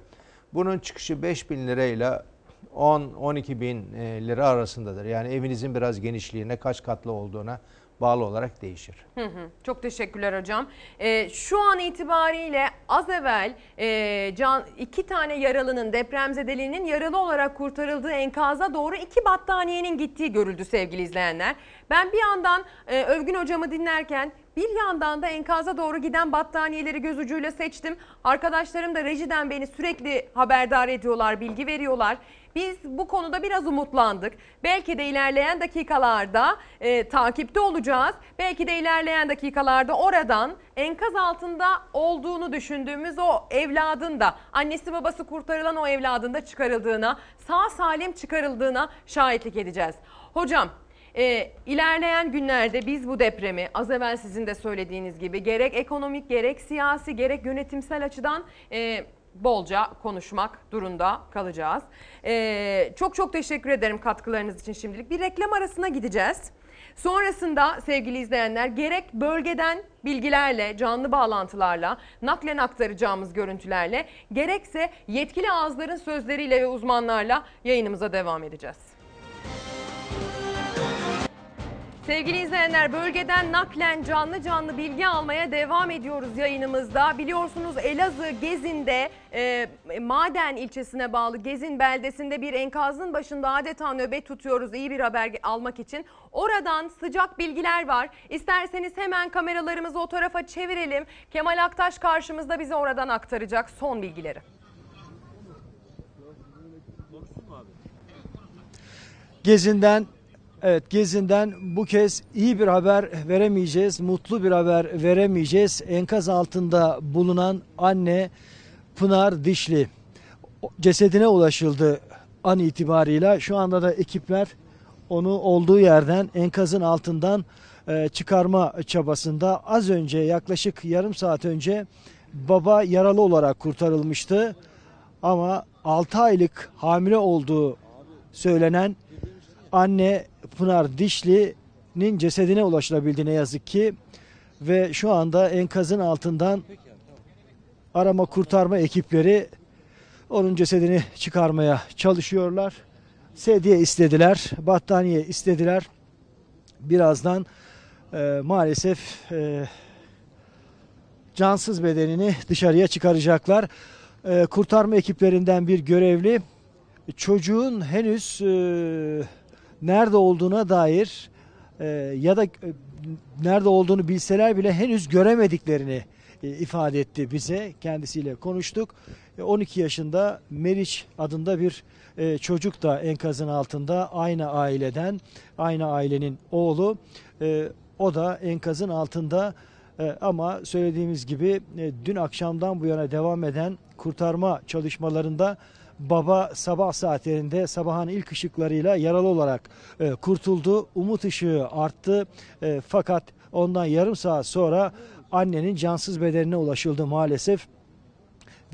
Bunun çıkışı 5 bin lirayla 10-12 bin e, lira arasındadır. Yani evinizin biraz genişliğine, kaç katlı olduğuna bağlı olarak değişir. Hı hı. Çok teşekkürler hocam. Ee, şu an itibariyle az evvel e, can, iki tane yaralının depremzedelinin yaralı olarak kurtarıldığı enkaza doğru iki battaniyenin gittiği görüldü sevgili izleyenler. Ben bir yandan e, Övgün hocamı dinlerken bir yandan da enkaza doğru giden battaniyeleri göz ucuyla seçtim. Arkadaşlarım da rejiden beni sürekli haberdar ediyorlar, bilgi veriyorlar. Biz bu konuda biraz umutlandık. Belki de ilerleyen dakikalarda e, takipte olacağız. Belki de ilerleyen dakikalarda oradan enkaz altında olduğunu düşündüğümüz o evladın da annesi babası kurtarılan o evladın da çıkarıldığına, sağ salim çıkarıldığına şahitlik edeceğiz. Hocam e, ilerleyen günlerde biz bu depremi az evvel sizin de söylediğiniz gibi gerek ekonomik gerek siyasi gerek yönetimsel açıdan e, bolca konuşmak durumda kalacağız. E, çok çok teşekkür ederim katkılarınız için şimdilik. Bir reklam arasına gideceğiz. Sonrasında sevgili izleyenler gerek bölgeden bilgilerle, canlı bağlantılarla, naklen aktaracağımız görüntülerle gerekse yetkili ağızların sözleriyle ve uzmanlarla yayınımıza devam edeceğiz. Sevgili izleyenler bölgeden naklen canlı canlı bilgi almaya devam ediyoruz yayınımızda. Biliyorsunuz Elazığ Gezin'de e, Maden ilçesine bağlı Gezin beldesinde bir enkazın başında adeta nöbet tutuyoruz iyi bir haber almak için. Oradan sıcak bilgiler var. İsterseniz hemen kameralarımızı o tarafa çevirelim. Kemal Aktaş karşımızda bize oradan aktaracak son bilgileri. Gezinden Evet Gezi'nden bu kez iyi bir haber veremeyeceğiz, mutlu bir haber veremeyeceğiz. Enkaz altında bulunan anne Pınar Dişli cesedine ulaşıldı an itibarıyla. Şu anda da ekipler onu olduğu yerden enkazın altından e, çıkarma çabasında. Az önce yaklaşık yarım saat önce baba yaralı olarak kurtarılmıştı. Ama 6 aylık hamile olduğu söylenen anne Pınar Dişli'nin cesedine ulaşılabildi ne yazık ki. Ve şu anda enkazın altından arama kurtarma ekipleri onun cesedini çıkarmaya çalışıyorlar. Sedye istediler, battaniye istediler. Birazdan e, maalesef e, cansız bedenini dışarıya çıkaracaklar. E, kurtarma ekiplerinden bir görevli çocuğun henüz e, nerede olduğuna dair e, ya da e, nerede olduğunu bilseler bile henüz göremediklerini e, ifade etti bize. Kendisiyle konuştuk. E, 12 yaşında Meriç adında bir e, çocuk da enkazın altında aynı aileden, aynı ailenin oğlu. E, o da enkazın altında E, ama söylediğimiz gibi e, dün akşamdan bu yana devam eden kurtarma çalışmalarında baba sabah saatlerinde sabahın ilk ışıklarıyla yaralı olarak e, kurtuldu. Umut ışığı arttı E, fakat ondan yarım saat sonra annenin cansız bedenine ulaşıldı maalesef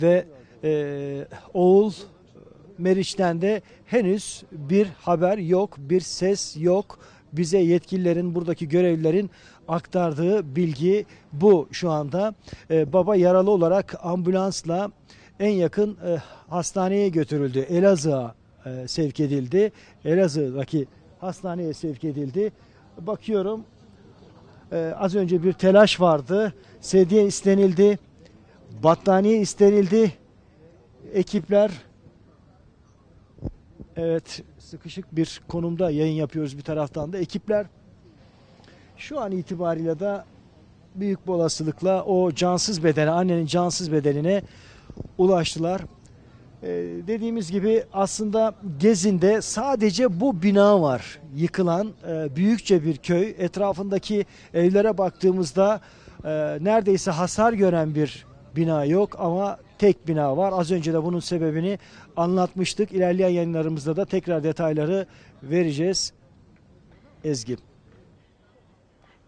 ve e, oğul Meriç'ten de henüz bir haber yok, bir ses yok. Bize yetkililerin, buradaki görevlilerin aktardığı bilgi bu şu anda. E, baba yaralı olarak ambulansla en yakın e, hastaneye götürüldü. Elazığ'a e, sevk edildi. Elazığ'daki hastaneye sevk edildi. Bakıyorum e, az önce bir telaş vardı. Sedye istenildi. Battaniye istenildi. Ekipler Evet sıkışık bir konumda yayın yapıyoruz bir taraftan da. Ekipler şu an itibariyle de büyük bir olasılıkla o cansız bedene, annenin cansız bedenine ulaştılar. Ee, dediğimiz gibi aslında Gezin'de sadece bu bina var yıkılan e, büyükçe bir köy. Etrafındaki evlere baktığımızda e, neredeyse hasar gören bir bina yok ama tek bina var. Az önce de bunun sebebini anlatmıştık. İlerleyen yayınlarımızda da tekrar detayları vereceğiz. Ezgi.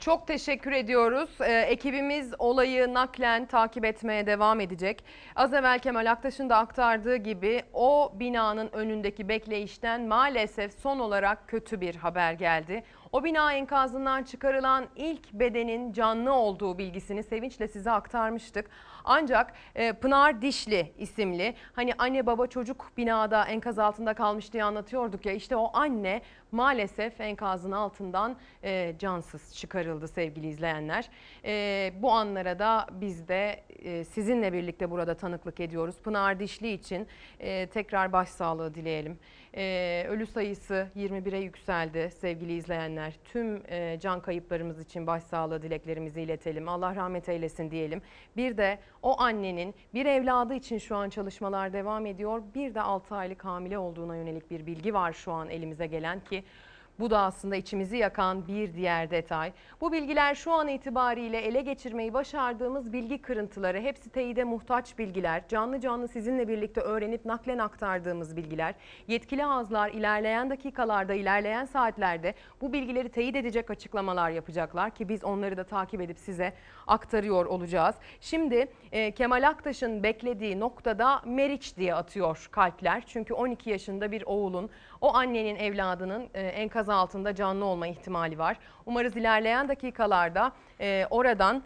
Çok teşekkür ediyoruz. Ee, ekibimiz olayı naklen takip etmeye devam edecek. Az evvel Kemal Aktaş'ın da aktardığı gibi o binanın önündeki bekleyişten maalesef son olarak kötü bir haber geldi. O bina enkazından çıkarılan ilk bedenin canlı olduğu bilgisini sevinçle size aktarmıştık. Ancak e, Pınar Dişli isimli hani anne baba çocuk binada enkaz altında kalmış diye anlatıyorduk ya işte o anne maalesef enkazın altından e, cansız çıkarıldı sevgili izleyenler. E, bu anlara da biz de e, sizinle birlikte burada tanıklık ediyoruz. Pınar Dişli için e, tekrar başsağlığı dileyelim. E, ölü sayısı 21'e yükseldi sevgili izleyenler. Tüm e, can kayıplarımız için başsağlığı dileklerimizi iletelim. Allah rahmet eylesin diyelim. Bir de o annenin bir evladı için şu an çalışmalar devam ediyor. Bir de 6 aylık hamile olduğuna yönelik bir bilgi var şu an elimize gelen ki bu da aslında içimizi yakan bir diğer detay. Bu bilgiler şu an itibariyle ele geçirmeyi başardığımız bilgi kırıntıları. Hepsi teyide muhtaç bilgiler. Canlı canlı sizinle birlikte öğrenip naklen aktardığımız bilgiler. Yetkili ağızlar ilerleyen dakikalarda, ilerleyen saatlerde bu bilgileri teyit edecek açıklamalar yapacaklar ki biz onları da takip edip size aktarıyor olacağız. Şimdi e, Kemal Aktaş'ın beklediği noktada Meriç diye atıyor kalpler. Çünkü 12 yaşında bir oğulun o annenin evladının e, enkaz altında canlı olma ihtimali var. Umarız ilerleyen dakikalarda e, oradan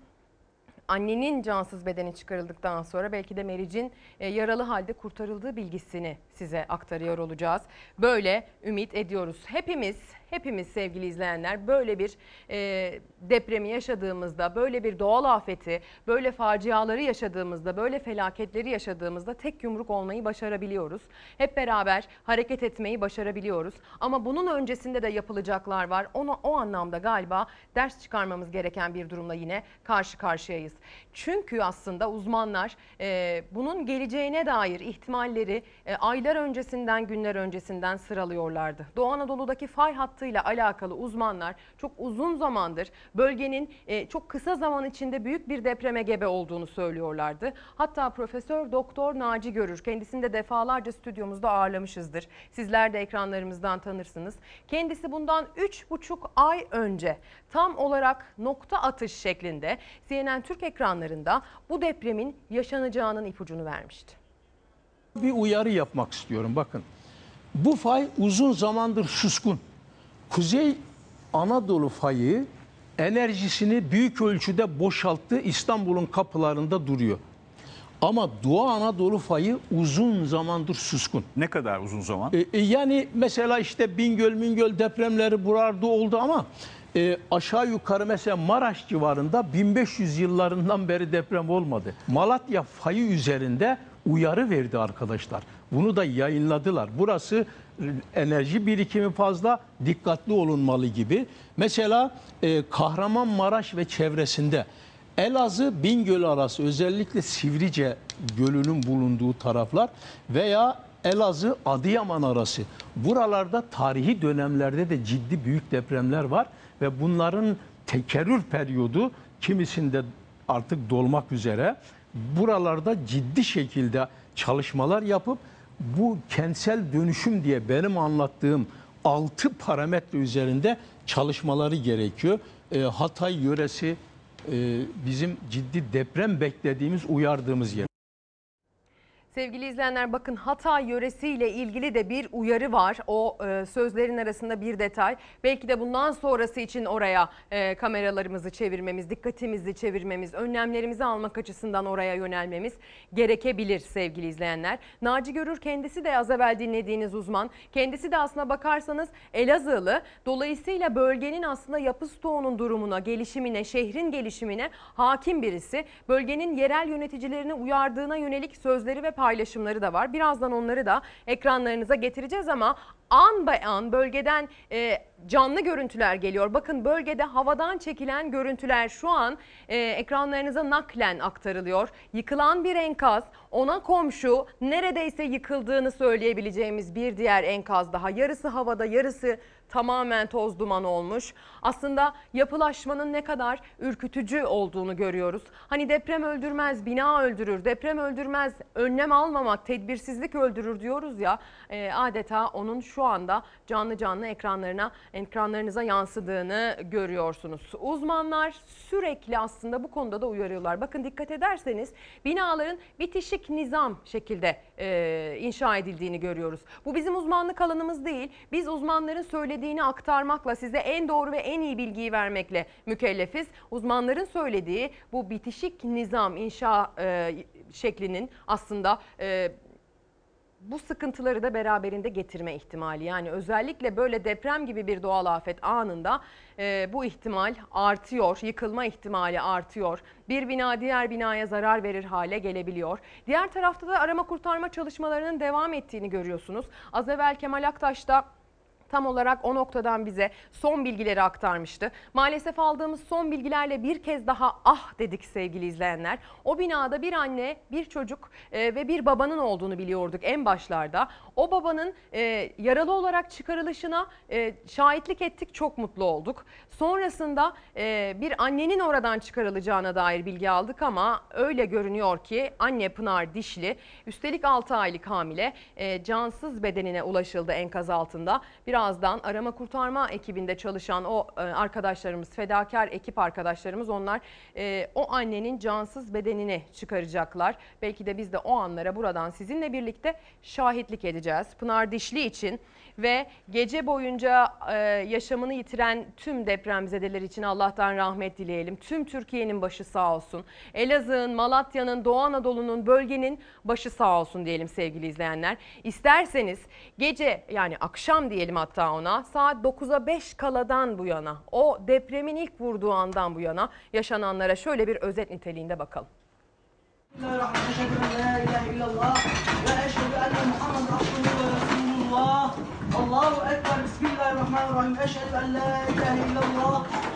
annenin cansız bedeni çıkarıldıktan sonra belki de Meriç'in e, yaralı halde kurtarıldığı bilgisini size aktarıyor olacağız. Böyle ümit ediyoruz. Hepimiz hepimiz sevgili izleyenler böyle bir e, depremi yaşadığımızda, böyle bir doğal afeti, böyle faciaları yaşadığımızda, böyle felaketleri yaşadığımızda tek yumruk olmayı başarabiliyoruz. Hep beraber hareket etmeyi başarabiliyoruz. Ama bunun öncesinde de yapılacaklar var. Onu, o anlamda galiba ders çıkarmamız gereken bir durumla yine karşı karşıyayız. Çünkü aslında uzmanlar e, bunun geleceğine dair ihtimalleri e, aylar öncesinden, günler öncesinden sıralıyorlardı. Doğu Anadolu'daki fay hattıyla alakalı uzmanlar çok uzun zamandır bölgenin e, çok kısa zaman içinde büyük bir depreme gebe olduğunu söylüyorlardı. Hatta Profesör Doktor Naci Görür kendisini de defalarca stüdyomuzda ağırlamışızdır. Sizler de ekranlarımızdan tanırsınız. Kendisi bundan 3,5 ay önce tam olarak nokta atış şeklinde CNN Türk ekranlarında bu depremin yaşanacağının ipucunu vermişti. Bir uyarı yapmak istiyorum bakın. Bu fay uzun zamandır suskun. Kuzey Anadolu fayı enerjisini büyük ölçüde boşalttı. İstanbul'un kapılarında duruyor. Ama Doğu Anadolu fayı uzun zamandır suskun. Ne kadar uzun zaman? E, e, yani mesela işte Bingöl, Mingöl depremleri buralarda oldu ama e, aşağı yukarı mesela Maraş civarında 1500 yıllarından beri deprem olmadı. Malatya fayı üzerinde uyarı verdi arkadaşlar. Bunu da yayınladılar. Burası e, enerji birikimi fazla, dikkatli olunmalı gibi. Mesela e, Kahramanmaraş ve çevresinde Elazığ Bingöl arası özellikle Sivrice Gölü'nün bulunduğu taraflar veya Elazığ Adıyaman arası. Buralarda tarihi dönemlerde de ciddi büyük depremler var ve bunların tekerrür periyodu kimisinde artık dolmak üzere. Buralarda ciddi şekilde çalışmalar yapıp bu kentsel dönüşüm diye benim anlattığım 6 parametre üzerinde çalışmaları gerekiyor. E, Hatay yöresi e, bizim ciddi deprem beklediğimiz, uyardığımız yer. Sevgili izleyenler bakın Hatay yöresiyle ilgili de bir uyarı var. O e, sözlerin arasında bir detay. Belki de bundan sonrası için oraya e, kameralarımızı çevirmemiz, dikkatimizi çevirmemiz, önlemlerimizi almak açısından oraya yönelmemiz gerekebilir sevgili izleyenler. Naci Görür kendisi de az evvel dinlediğiniz uzman. Kendisi de aslına bakarsanız Elazığlı. Dolayısıyla bölgenin aslında yapı stoğunun durumuna, gelişimine, şehrin gelişimine hakim birisi. Bölgenin yerel yöneticilerini uyardığına yönelik sözleri ve paylaşımları da var. Birazdan onları da ekranlarınıza getireceğiz ama an be an bölgeden e, canlı görüntüler geliyor. Bakın bölgede havadan çekilen görüntüler şu an e, ekranlarınıza naklen aktarılıyor. Yıkılan bir enkaz, ona komşu neredeyse yıkıldığını söyleyebileceğimiz bir diğer enkaz daha. Yarısı havada, yarısı tamamen toz duman olmuş. Aslında yapılaşmanın ne kadar ürkütücü olduğunu görüyoruz. Hani deprem öldürmez, bina öldürür. Deprem öldürmez, önlem almamak, tedbirsizlik öldürür diyoruz ya. e, adeta onun şu anda canlı canlı ekranlarına ekranlarınıza yansıdığını görüyorsunuz. Uzmanlar sürekli aslında bu konuda da uyarıyorlar. Bakın dikkat ederseniz binaların bitişik nizam şekilde e, inşa edildiğini görüyoruz. Bu bizim uzmanlık alanımız değil. Biz uzmanların söylediğini aktarmakla size en doğru ve en iyi bilgiyi vermekle mükellefiz. Uzmanların söylediği bu bitişik nizam inşa e, şeklinin aslında e, bu sıkıntıları da beraberinde getirme ihtimali. Yani özellikle böyle deprem gibi bir doğal afet anında e, bu ihtimal artıyor, yıkılma ihtimali artıyor. Bir bina diğer binaya zarar verir hale gelebiliyor. Diğer tarafta da arama kurtarma çalışmalarının devam ettiğini görüyorsunuz. Az evvel Kemal Aktaş da tam olarak o noktadan bize son bilgileri aktarmıştı. Maalesef aldığımız son bilgilerle bir kez daha ah dedik sevgili izleyenler. O binada bir anne, bir çocuk e, ve bir babanın olduğunu biliyorduk en başlarda. O babanın e, yaralı olarak çıkarılışına e, şahitlik ettik, çok mutlu olduk. Sonrasında bir annenin oradan çıkarılacağına dair bilgi aldık ama öyle görünüyor ki anne Pınar Dişli üstelik 6 aylık hamile cansız bedenine ulaşıldı enkaz altında. Birazdan arama kurtarma ekibinde çalışan o e, arkadaşlarımız, fedakar ekip arkadaşlarımız onlar e, o annenin cansız bedenini çıkaracaklar. Belki de biz de o anlara buradan sizinle birlikte şahitlik edeceğiz. Pınar Dişli için ve gece boyunca e, yaşamını yitiren tüm depremzedeler için Allah'tan rahmet dileyelim. Tüm Türkiye'nin başı sağ olsun. Elazığ'ın, Malatya'nın, Doğu Anadolu'nun, bölgenin başı sağ olsun diyelim sevgili izleyenler. İsterseniz gece yani akşam diyelim hatta ona saat 9'a 5 kaladan bu yana o depremin ilk vurduğu andan bu yana yaşananlara şöyle bir özet niteliğinde bakalım. Bismillahirrahmanirrahim. La ilahe illallah ve eşhedü enne Muhammed Resulullah.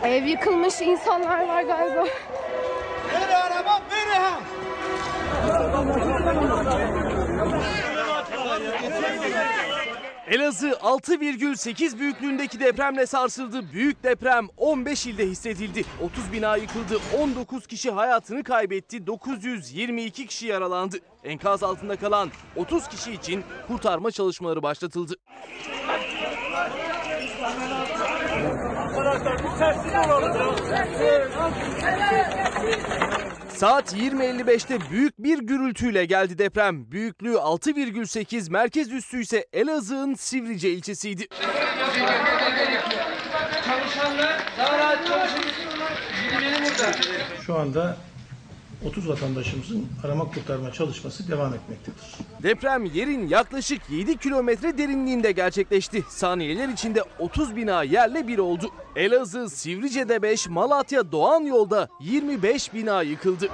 Ev yıkılmış insanlar var galiba. Ver araba, ver. Elazığ 6,8 büyüklüğündeki depremle sarsıldı. Büyük deprem 15 ilde hissedildi. 30 bina yıkıldı, 19 kişi hayatını kaybetti, 922 kişi yaralandı. Enkaz altında kalan 30 kişi için kurtarma çalışmaları başlatıldı. Saat 20.55'te büyük bir gürültüyle geldi deprem. Büyüklüğü 6,8, merkez üssü ise Elazığ'ın Sivrice ilçesiydi. Çalışanlar daha rahat çalışın. Şu anda 30 vatandaşımızın arama kurtarma çalışması devam etmektedir. Deprem yerin yaklaşık 7 kilometre derinliğinde gerçekleşti. Saniyeler içinde 30 bina yerle bir oldu. Elazığ, Sivrice'de 5, Malatya, Doğan yolda 25 bina yıkıldı.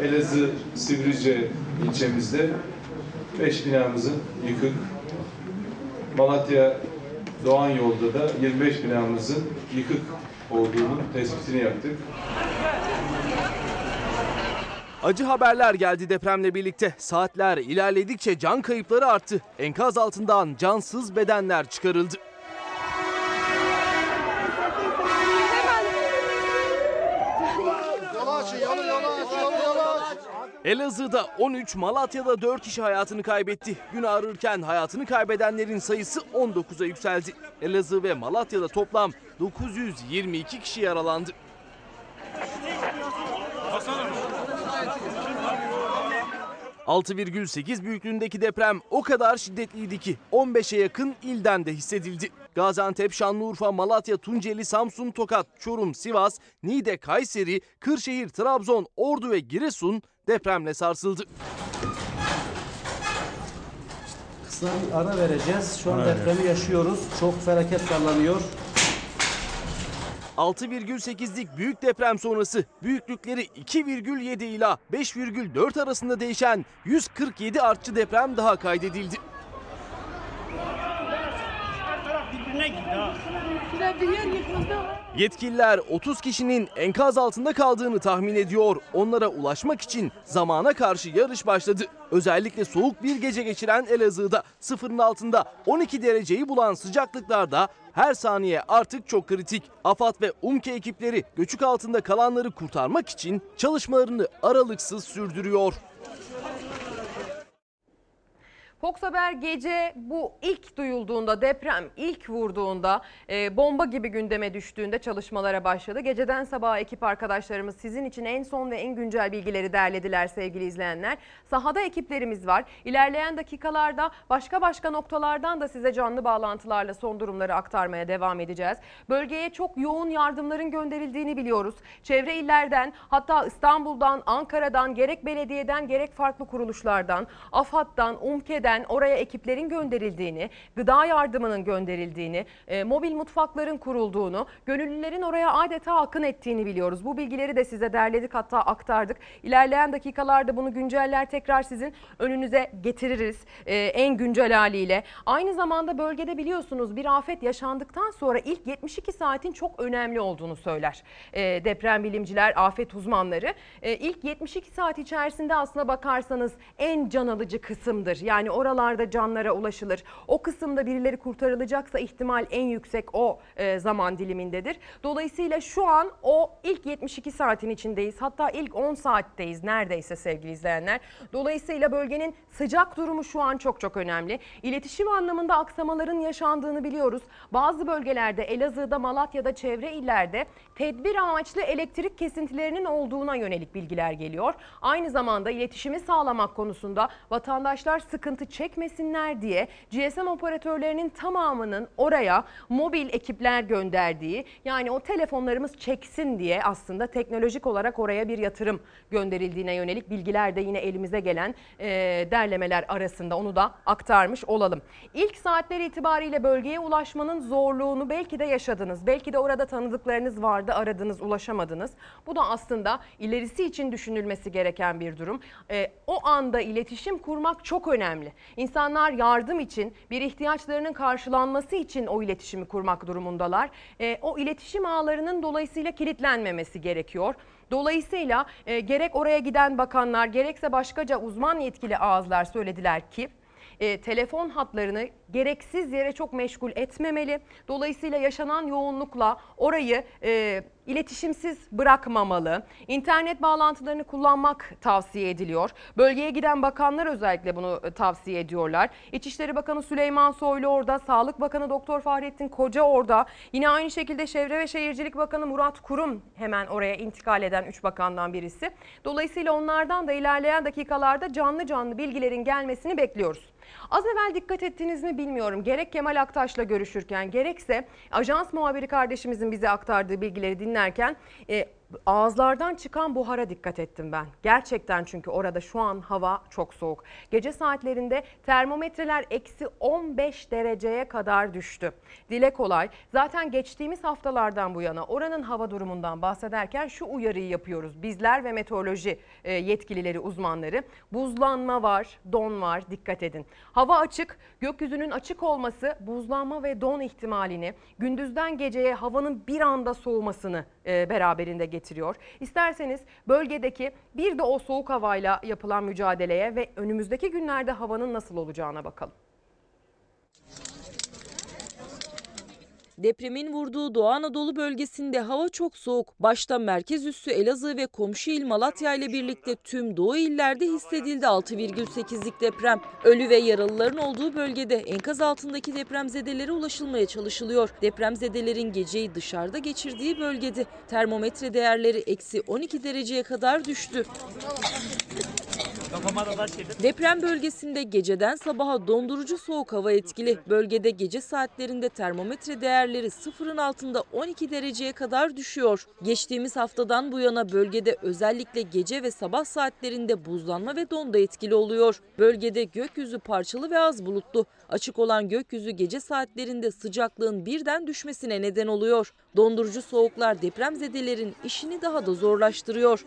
Elazığ Sivrice ilçemizde 5 binamızın yıkık. Malatya Doğan yolda da 25 binamızın yıkık olduğunun tespitini yaptık. Acı haberler geldi depremle birlikte. Saatler ilerledikçe can kayıpları arttı. Enkaz altından cansız bedenler çıkarıldı. Hemen. Elazığ'da 13, Malatya'da 4 kişi hayatını kaybetti. Gün ağrırken hayatını kaybedenlerin sayısı 19'a yükseldi. Elazığ ve Malatya'da toplam 922 kişi yaralandı. ...6,8 büyüklüğündeki deprem o kadar şiddetliydi ki 15'e yakın ilden de hissedildi. Gaziantep, Şanlıurfa, Malatya, Tunceli, Samsun, Tokat, Çorum, Sivas, Niğde, Kayseri, Kırşehir, Trabzon, Ordu ve Giresun depremle sarsıldı. Kısa bir ara vereceğiz. Şu an depremi yaşıyoruz. Çok felaket sallanıyor. 6,8'lik büyük deprem sonrası büyüklükleri 2,7 ila 5,4 arasında değişen 147 artçı deprem daha kaydedildi. Yetkililer 30 kişinin enkaz altında kaldığını tahmin ediyor. Onlara ulaşmak için zamana karşı yarış başladı. Özellikle soğuk bir gece geçiren Elazığ'da sıfırın altında 12 dereceyi bulan sıcaklıklarda her saniye artık çok kritik. AFAD ve UMKE ekipleri göçük altında kalanları kurtarmak için çalışmalarını aralıksız sürdürüyor. Fox Haber gece bu ilk duyulduğunda deprem ilk vurduğunda e, bomba gibi gündeme düştüğünde çalışmalara başladı. Geceden sabaha ekip arkadaşlarımız sizin için en son ve en güncel bilgileri derlediler sevgili izleyenler. Sahada ekiplerimiz var. İlerleyen dakikalarda başka başka noktalardan da size canlı bağlantılarla son durumları aktarmaya devam edeceğiz. Bölgeye çok yoğun yardımların gönderildiğini biliyoruz. Çevre illerden hatta İstanbul'dan, Ankara'dan gerek belediyeden gerek farklı kuruluşlardan, AFAD'dan, UMKE'den oraya ekiplerin gönderildiğini, gıda yardımının gönderildiğini, e, mobil mutfakların kurulduğunu, gönüllülerin oraya adeta akın ettiğini biliyoruz. Bu bilgileri de size derledik hatta aktardık. İlerleyen dakikalarda bunu günceller tekrar sizin önünüze getiririz e, en güncel haliyle. Aynı zamanda bölgede biliyorsunuz bir afet yaşandıktan sonra ilk 72 saatin çok önemli olduğunu söyler e, deprem bilimciler, afet uzmanları. E, ilk 72 saat içerisinde aslına bakarsanız en can alıcı kısımdır. Yani oralarda canlara ulaşılır. O kısımda birileri kurtarılacaksa ihtimal en yüksek o e, zaman dilimindedir. Dolayısıyla şu an o ilk 72 saatin içindeyiz. Hatta ilk 10 saatteyiz neredeyse sevgili izleyenler. Dolayısıyla bölgenin sıcak durumu şu an çok çok önemli. İletişim anlamında aksamaların yaşandığını biliyoruz. Bazı bölgelerde Elazığ'da, Malatya'da, çevre illerde tedbir amaçlı elektrik kesintilerinin olduğuna yönelik bilgiler geliyor. Aynı zamanda iletişimi sağlamak konusunda vatandaşlar sıkıntı çekmesinler diye GSM operatörlerinin tamamının oraya mobil ekipler gönderdiği yani o telefonlarımız çeksin diye aslında teknolojik olarak oraya bir yatırım gönderildiğine yönelik bilgiler de yine elimize gelen e, derlemeler arasında onu da aktarmış olalım. İlk saatler itibariyle bölgeye ulaşmanın zorluğunu belki de yaşadınız. Belki de orada tanıdıklarınız vardı aradınız ulaşamadınız. Bu da aslında ilerisi için düşünülmesi gereken bir durum. E, o anda iletişim kurmak çok önemli. İnsanlar yardım için bir ihtiyaçlarının karşılanması için o iletişimi kurmak durumundalar. E, o iletişim ağlarının dolayısıyla kilitlenmemesi gerekiyor. Dolayısıyla e, gerek oraya giden bakanlar gerekse başkaca uzman yetkili ağızlar söylediler ki e, telefon hatlarını gereksiz yere çok meşgul etmemeli. Dolayısıyla yaşanan yoğunlukla orayı e, iletişimsiz bırakmamalı. İnternet bağlantılarını kullanmak tavsiye ediliyor. Bölgeye giden bakanlar özellikle bunu e, tavsiye ediyorlar. İçişleri Bakanı Süleyman Soylu orada, Sağlık Bakanı Doktor Fahrettin Koca orada. Yine aynı şekilde Çevre ve Şehircilik Bakanı Murat Kurum hemen oraya intikal eden 3 bakandan birisi. Dolayısıyla onlardan da ilerleyen dakikalarda canlı canlı bilgilerin gelmesini bekliyoruz. Az evvel dikkat ettiniz mi bilmiyorum. Gerek Kemal Aktaş'la görüşürken gerekse ajans muhabiri kardeşimizin bize aktardığı bilgileri dinlerken e, ağızlardan çıkan buhara dikkat ettim ben. Gerçekten çünkü orada şu an hava çok soğuk. Gece saatlerinde termometreler eksi 15 dereceye kadar düştü. Dile kolay. Zaten geçtiğimiz haftalardan bu yana oranın hava durumundan bahsederken şu uyarıyı yapıyoruz. Bizler ve meteoroloji e, yetkilileri, uzmanları. Buzlanma var, don var. Dikkat edin. Hava açık, gökyüzünün açık olması buzlanma ve don ihtimalini, gündüzden geceye havanın bir anda soğumasını e, beraberinde getiriyor. İsterseniz bölgedeki bir de o soğuk havayla yapılan mücadeleye ve önümüzdeki günlerde havanın nasıl olacağına bakalım. Depremin vurduğu Doğu Anadolu bölgesinde hava çok soğuk. Başta merkez üssü Elazığ ve komşu il Malatya ile birlikte tüm Doğu illerde hissedildi 6,8'lik deprem. Ölü ve yaralıların olduğu bölgede enkaz altındaki depremzedelere ulaşılmaya çalışılıyor. Depremzedelerin geceyi dışarıda geçirdiği bölgede termometre değerleri eksi 12 dereceye kadar düştü. Deprem bölgesinde geceden sabaha dondurucu soğuk hava etkili. Bölgede gece saatlerinde termometre değerleri sıfırın altında 12 dereceye kadar düşüyor. Geçtiğimiz haftadan bu yana bölgede özellikle gece ve sabah saatlerinde buzlanma ve donda etkili oluyor. Bölgede gökyüzü parçalı ve az bulutlu. Açık olan gökyüzü gece saatlerinde sıcaklığın birden düşmesine neden oluyor. Dondurucu soğuklar depremzedelerin işini daha da zorlaştırıyor.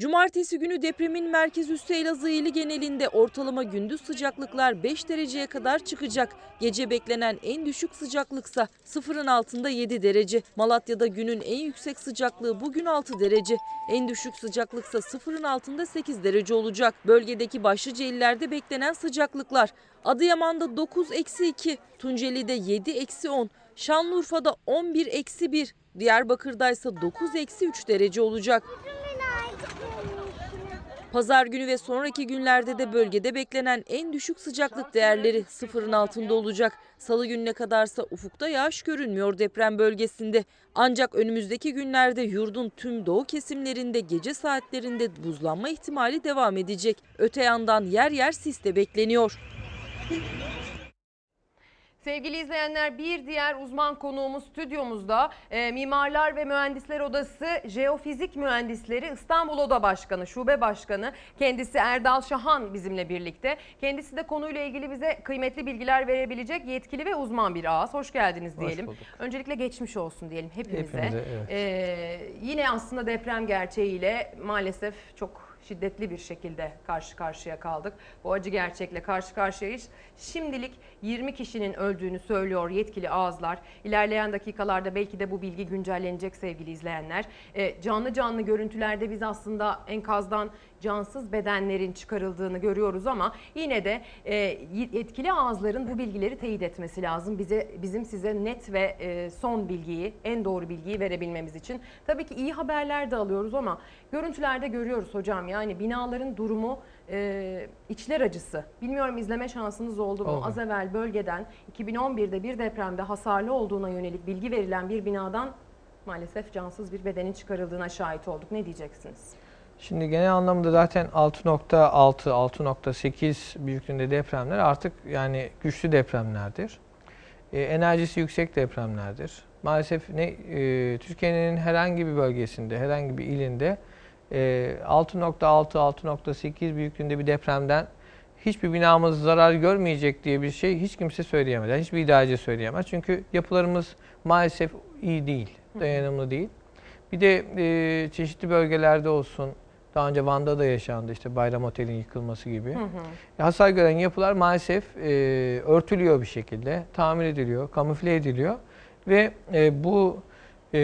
Cumartesi günü depremin merkez üssü Elazığ ili genelinde ortalama gündüz sıcaklıklar 5 dereceye kadar çıkacak. Gece beklenen en düşük sıcaklıksa sıfırın altında 7 derece. Malatya'da günün en yüksek sıcaklığı bugün 6 derece. En düşük sıcaklıksa sıfırın altında 8 derece olacak. Bölgedeki başlıca illerde beklenen sıcaklıklar. Adıyaman'da 9-2, Tunceli'de 7-10, Şanlıurfa'da 11-1, Diyarbakır'da ise 9-3 derece olacak. Pazar günü ve sonraki günlerde de bölgede beklenen en düşük sıcaklık değerleri sıfırın altında olacak. Salı gününe kadarsa ufukta yağış görünmüyor deprem bölgesinde. Ancak önümüzdeki günlerde yurdun tüm doğu kesimlerinde gece saatlerinde buzlanma ihtimali devam edecek. Öte yandan yer yer sis de bekleniyor. Sevgili izleyenler bir diğer uzman konuğumuz stüdyomuzda e, Mimarlar ve Mühendisler Odası Jeofizik Mühendisleri İstanbul Oda Başkanı, Şube Başkanı kendisi Erdal Şahan bizimle birlikte. Kendisi de konuyla ilgili bize kıymetli bilgiler verebilecek yetkili ve uzman bir ağız. Hoş geldiniz Hoş diyelim. bulduk. Öncelikle geçmiş olsun diyelim hepimize. Hepimize, evet. E, yine aslında deprem gerçeğiyle maalesef çok şiddetli bir şekilde karşı karşıya kaldık. Bu acı gerçekle karşı karşıyayız. Şimdilik 20 kişinin öldüğünü söylüyor yetkili ağızlar. İlerleyen dakikalarda belki de bu bilgi güncellenecek sevgili izleyenler. E, canlı canlı görüntülerde biz aslında enkazdan cansız bedenlerin çıkarıldığını görüyoruz ama yine de e, yetkili ağızların bu bilgileri teyit etmesi lazım. Bize bizim size net ve e, son bilgiyi, en doğru bilgiyi verebilmemiz için. Tabii ki iyi haberler de alıyoruz ama görüntülerde görüyoruz hocam. Yani binaların durumu e, içler acısı. Bilmiyorum izleme şansınız oldu mu? Oldu. Az evvel bölgeden 2011'de bir depremde hasarlı olduğuna yönelik bilgi verilen bir binadan maalesef cansız bir bedenin çıkarıldığına şahit olduk. Ne diyeceksiniz? Şimdi genel anlamda zaten 6.6, 6.8 büyüklüğünde depremler artık yani güçlü depremlerdir. E, enerjisi yüksek depremlerdir. Maalesef ne e, Türkiye'nin herhangi bir bölgesinde, herhangi bir ilinde e, 6.6, 6.8 büyüklüğünde bir depremden hiçbir binamız zarar görmeyecek diye bir şey hiç kimse söyleyemez. Yani hiçbir idareci söyleyemez. Çünkü yapılarımız maalesef iyi değil, dayanımlı değil. Bir de e, çeşitli bölgelerde olsun, daha önce Van'da da yaşandı işte Bayram Otel'in yıkılması gibi. Hı hı. Hasar gören yapılar maalesef e, örtülüyor bir şekilde, tamir ediliyor, kamufle ediliyor ve e, bu e,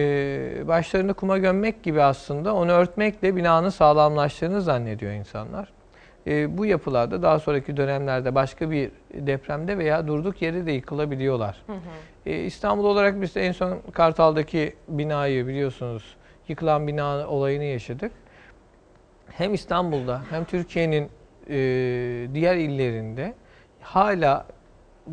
başlarını kuma gömmek gibi aslında onu örtmekle binanın sağlamlaştığını zannediyor insanlar. E, bu yapılarda daha sonraki dönemlerde başka bir depremde veya durduk yere de yıkılabiliyorlar. Hı hı. E, İstanbul olarak biz de en son Kartal'daki binayı biliyorsunuz yıkılan bina olayını yaşadık. Hem İstanbul'da hem Türkiye'nin e, diğer illerinde hala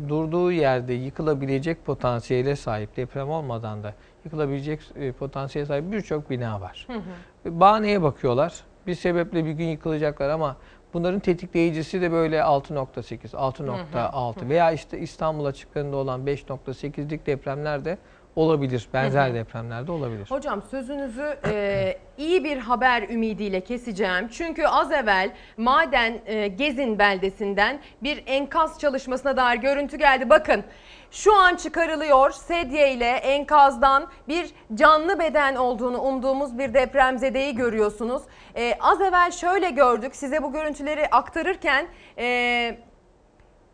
durduğu yerde yıkılabilecek potansiyele sahip deprem olmadan da yıkılabilecek e, potansiyele sahip birçok bina var. Hı hı. Bahaneye bakıyorlar. Bir sebeple bir gün yıkılacaklar ama bunların tetikleyicisi de böyle 6.8, 6.6 veya işte İstanbul açıklarında olan 5.8'lik depremler de olabilir. Benzer Hı hı. depremler de olabilir. Hocam sözünüzü e, iyi bir haber ümidiyle keseceğim. Çünkü az evvel Maden e, Gezin beldesinden bir enkaz çalışmasına dair görüntü geldi. Bakın şu an çıkarılıyor sedye ile enkazdan bir canlı beden olduğunu umduğumuz bir depremzedeyi görüyorsunuz. E, az evvel şöyle gördük size bu görüntüleri aktarırken... E,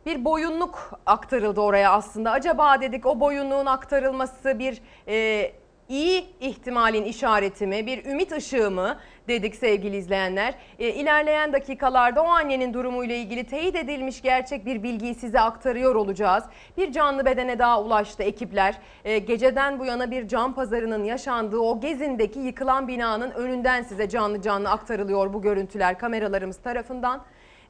bir boyunluk aktarıldı oraya aslında. Acaba dedik o boyunluğun aktarılması bir e, iyi ihtimalin işareti mi, bir ümit ışığı mı dedik sevgili izleyenler. E, ilerleyen dakikalarda o annenin durumuyla ilgili teyit edilmiş gerçek bir bilgiyi size aktarıyor olacağız. Bir canlı bedene daha ulaştı ekipler. E, geceden bu yana bir can pazarının yaşandığı o gezindeki yıkılan binanın önünden size canlı canlı aktarılıyor bu görüntüler kameralarımız tarafından.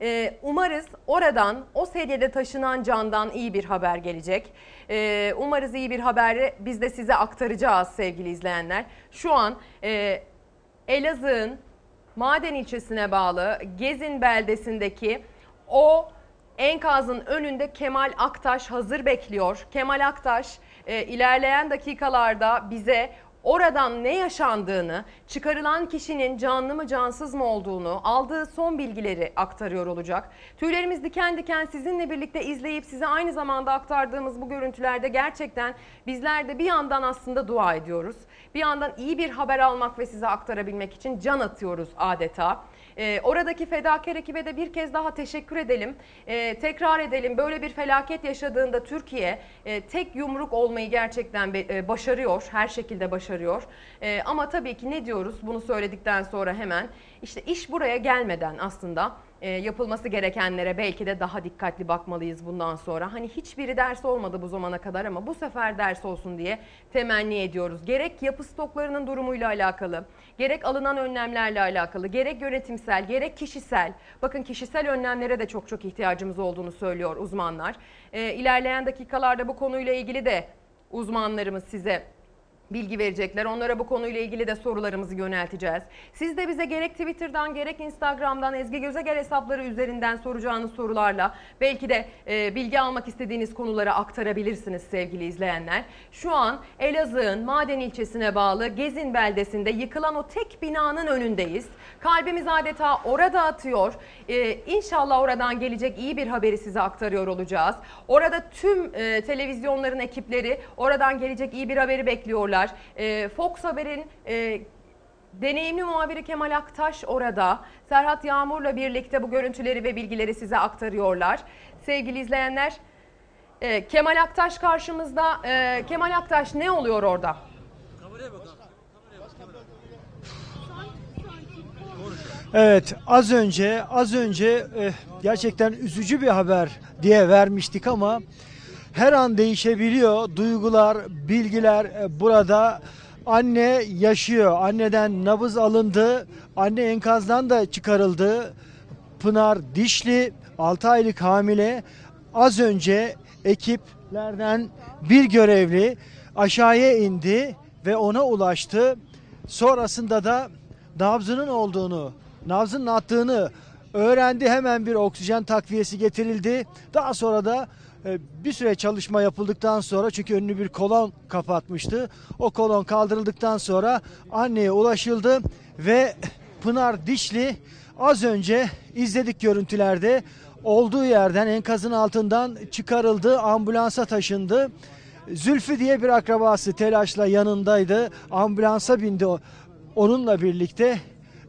Ee, umarız oradan o sedyede taşınan candan iyi bir haber gelecek. Ee, umarız iyi bir haberi biz de size aktaracağız sevgili izleyenler. Şu an e, Elazığ'ın Maden ilçesine bağlı Gezin beldesindeki o enkazın önünde Kemal Aktaş hazır bekliyor. Kemal Aktaş e, ilerleyen dakikalarda bize oradan ne yaşandığını, çıkarılan kişinin canlı mı cansız mı olduğunu, aldığı son bilgileri aktarıyor olacak. Tüylerimiz diken diken sizinle birlikte izleyip size aynı zamanda aktardığımız bu görüntülerde gerçekten bizler de bir yandan aslında dua ediyoruz. Bir yandan iyi bir haber almak ve size aktarabilmek için can atıyoruz adeta. Ee, oradaki fedakar ekibe de bir kez daha teşekkür edelim. Ee, tekrar edelim böyle bir felaket yaşadığında Türkiye e, tek yumruk olmayı gerçekten be- e, başarıyor. Her şekilde başarıyor. E, ama tabii ki ne diyoruz bunu söyledikten sonra hemen işte iş buraya gelmeden aslında e, yapılması gerekenlere belki de daha dikkatli bakmalıyız bundan sonra. Hani hiçbiri ders olmadı bu zamana kadar ama bu sefer ders olsun diye temenni ediyoruz. Gerek yapı stoklarının durumuyla alakalı, gerek alınan önlemlerle alakalı, gerek yönetimsel, gerek kişisel. Bakın kişisel önlemlere de çok çok ihtiyacımız olduğunu söylüyor uzmanlar. E, ilerleyen dakikalarda bu konuyla ilgili de uzmanlarımız size bilgi verecekler. Onlara bu konuyla ilgili de sorularımızı yönelteceğiz. Siz de bize gerek Twitter'dan gerek Instagram'dan Ezgi Gözeger hesapları üzerinden soracağınız sorularla belki de e, bilgi almak istediğiniz konuları aktarabilirsiniz sevgili izleyenler. Şu an Elazığ'ın Maden ilçesine bağlı Gezin beldesinde yıkılan o tek binanın önündeyiz. Kalbimiz adeta orada atıyor. E, inşallah oradan gelecek iyi bir haberi size aktarıyor olacağız. Orada tüm e, televizyonların ekipleri oradan gelecek iyi bir haberi bekliyorlar. E, Fox Haber'in e, deneyimli muhabiri Kemal Aktaş orada. Serhat Yağmur'la birlikte bu görüntüleri ve bilgileri size aktarıyorlar. Sevgili izleyenler, e, Kemal Aktaş karşımızda. E, Kemal Aktaş ne oluyor orada? Evet az önce az önce eh, gerçekten üzücü bir haber diye vermiştik ama her an değişebiliyor. Duygular, bilgiler eh, burada anne yaşıyor. Anneden nabız alındı. Anne enkazdan da çıkarıldı. Pınar Dişli 6 aylık hamile. Az önce ekiplerden bir görevli aşağıya indi ve ona ulaştı. Sonrasında da nabzının olduğunu, nabzının attığını öğrendi. Hemen bir oksijen takviyesi getirildi. Daha sonra da e, bir süre çalışma yapıldıktan sonra çünkü önünü bir kolon kapatmıştı. O kolon kaldırıldıktan sonra anneye ulaşıldı ve Pınar Dişli az önce izledik görüntülerde olduğu yerden enkazın altından çıkarıldı, ambulansa taşındı. Zülfü diye bir akrabası telaşla yanındaydı. Ambulansa bindi onunla birlikte.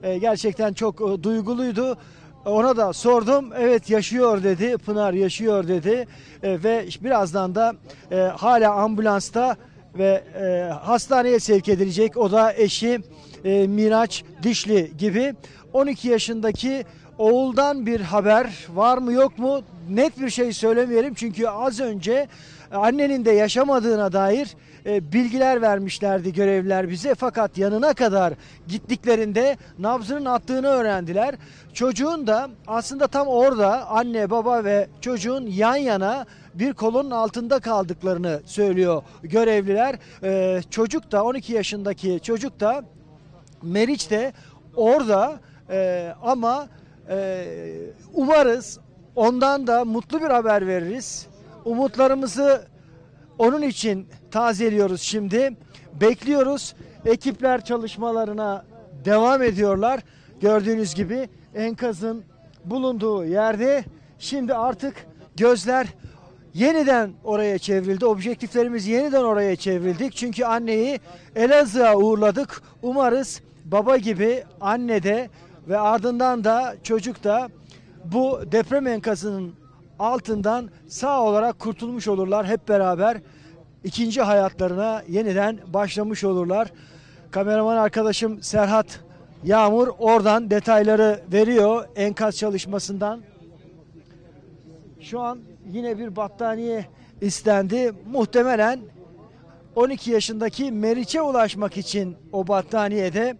E, gerçekten çok e, duyguluydu. Ona da sordum. Evet yaşıyor dedi. Pınar yaşıyor dedi. E, ve birazdan da e, hala ambulansta ve e, hastaneye sevk edilecek. O da eşi e, Miraç Dişli gibi. 12 yaşındaki oğuldan bir haber var mı yok mu? Net bir şey söylemeyelim çünkü az önce annenin de yaşamadığına dair e, bilgiler vermişlerdi görevliler bize. Fakat yanına kadar gittiklerinde nabzının attığını öğrendiler. Çocuğun da aslında tam orada anne baba ve çocuğun yan yana bir kolonun altında kaldıklarını söylüyor görevliler. E, çocuk da 12 yaşındaki çocuk da Meriç de orada e, ama umarız ondan da mutlu bir haber veririz. Umutlarımızı onun için tazeliyoruz şimdi. Bekliyoruz. Ekipler çalışmalarına devam ediyorlar. Gördüğünüz gibi enkazın bulunduğu yerde şimdi artık gözler yeniden oraya çevrildi. Objektiflerimiz yeniden oraya çevrildik. Çünkü anneyi Elazığ'a uğurladık. Umarız baba gibi anne de ve ardından da çocuk da bu deprem enkazının altından sağ olarak kurtulmuş olurlar hep beraber. ikinci hayatlarına yeniden başlamış olurlar. Kameraman arkadaşım Serhat Yağmur oradan detayları veriyor enkaz çalışmasından. Şu an yine bir battaniye istendi. Muhtemelen 12 yaşındaki Meriç'e ulaşmak için o battaniyede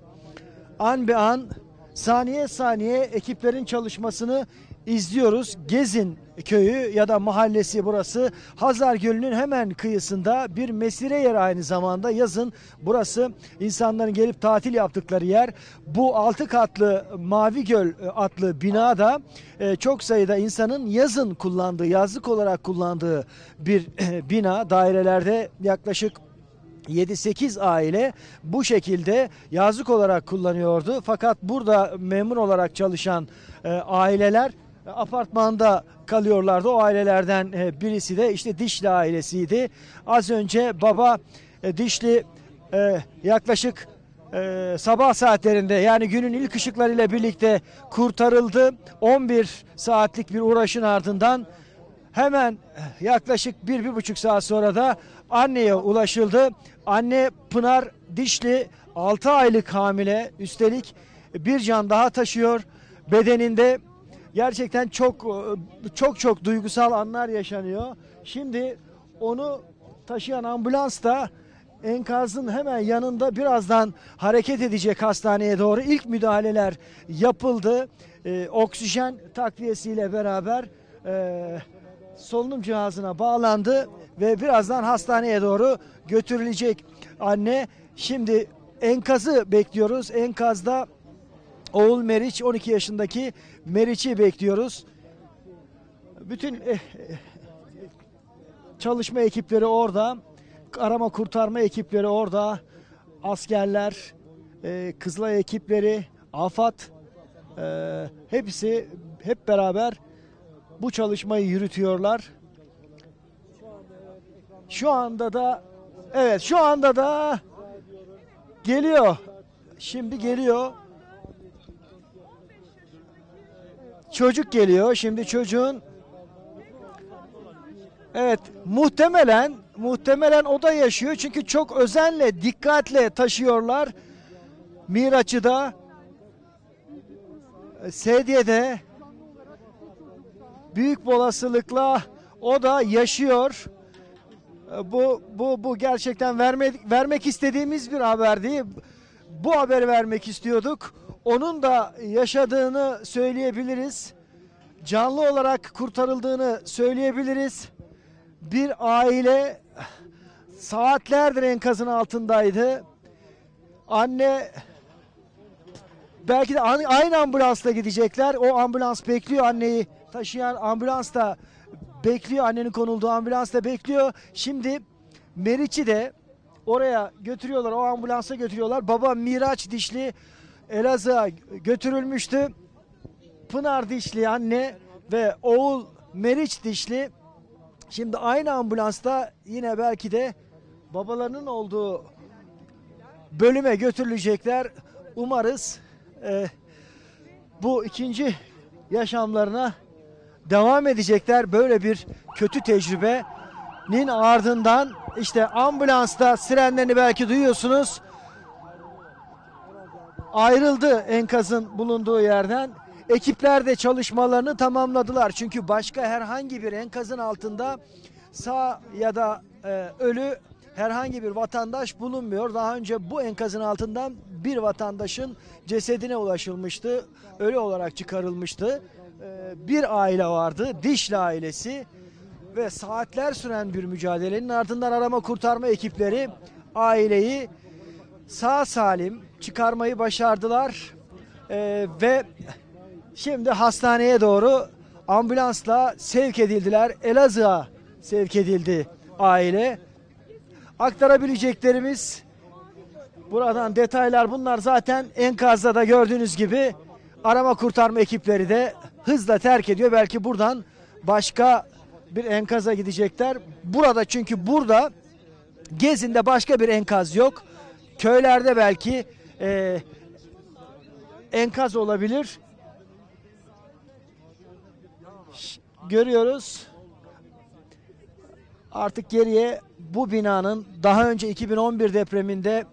an be an saniye saniye ekiplerin çalışmasını izliyoruz. Gezin köyü ya da mahallesi burası. Hazar Gölü'nün hemen kıyısında bir mesire yeri aynı zamanda yazın burası insanların gelip tatil yaptıkları yer. Bu altı katlı Mavi Göl e, adlı binada e, çok sayıda insanın yazın kullandığı, yazlık olarak kullandığı bir e, bina. Dairelerde yaklaşık 7-8 aile bu şekilde yazlık olarak kullanıyordu. Fakat burada memur olarak çalışan e, aileler apartmanda kalıyorlardı. O ailelerden e, birisi de işte Dişli ailesiydi. Az önce baba e, Dişli e, yaklaşık sabah saatlerinde yani günün ilk ışıklarıyla birlikte kurtarıldı. 11 saatlik bir uğraşın ardından Hemen yaklaşık bir, bir buçuk saat sonra da anneye ulaşıldı. Anne Pınar Dişli 6 aylık hamile üstelik bir can daha taşıyor bedeninde. Gerçekten çok çok çok duygusal anlar yaşanıyor. Şimdi onu taşıyan ambulans da enkazın hemen yanında birazdan hareket edecek hastaneye doğru ilk müdahaleler yapıldı. Ee, oksijen takviyesiyle beraber e, solunum cihazına bağlandı ve birazdan hastaneye doğru götürülecek anne. Şimdi enkazı bekliyoruz. Enkazda oğul Meriç 12 yaşındaki Meriç'i bekliyoruz. Bütün eh, çalışma ekipleri orada. Arama kurtarma ekipleri orada. Askerler, eh, Kızılay ekipleri, AFAD eh, hepsi hep beraber bu çalışmayı yürütüyorlar. Şu anda da evet şu anda da geliyor. Şimdi geliyor. Çocuk geliyor. Şimdi çocuğun Evet muhtemelen muhtemelen o da yaşıyor çünkü çok özenle dikkatle taşıyorlar. Miraç'ı da Sedye'de büyük olasılıkla o da yaşıyor. Bu bu bu gerçekten vermek vermek istediğimiz bir haberdi. Bu haberi vermek istiyorduk. Onun da yaşadığını söyleyebiliriz. Canlı olarak kurtarıldığını söyleyebiliriz. Bir aile saatlerdir enkazın altındaydı. Anne belki de aynı ambulansla gidecekler. O ambulans bekliyor anneyi taşıyan ambulans da bekliyor. Annenin konulduğu ambulans da bekliyor. Şimdi Meriç'i de oraya götürüyorlar. O ambulansa götürüyorlar. Baba Miraç Dişli Elazığ'a götürülmüştü. Pınar Dişli anne ve oğul Meriç Dişli şimdi aynı ambulansta yine belki de babalarının olduğu bölüme götürülecekler. Umarız e, bu ikinci yaşamlarına devam edecekler. Böyle bir kötü tecrübenin ardından işte ambulansta sirenlerini belki duyuyorsunuz. Ayrıldı enkazın bulunduğu yerden. Ekipler de çalışmalarını tamamladılar. Çünkü başka herhangi bir enkazın altında sağ ya da e, ölü herhangi bir vatandaş bulunmuyor. Daha önce bu enkazın altından bir vatandaşın cesedine ulaşılmıştı. Ölü olarak çıkarılmıştı. E, bir aile vardı. Dişli ailesi ve saatler süren bir mücadelenin ardından arama kurtarma ekipleri aileyi sağ salim çıkarmayı başardılar. E, ve şimdi hastaneye doğru ambulansla sevk edildiler. Elazığ'a sevk edildi aile. Aktarabileceklerimiz buradan detaylar bunlar zaten enkazda da gördüğünüz gibi arama kurtarma ekipleri de hızla terk ediyor. Belki buradan başka bir enkaza gidecekler. Burada çünkü burada Gezin'de başka bir enkaz yok. Köylerde belki e, enkaz olabilir. Görüyoruz. Artık geriye bu binanın daha önce 2011 depreminde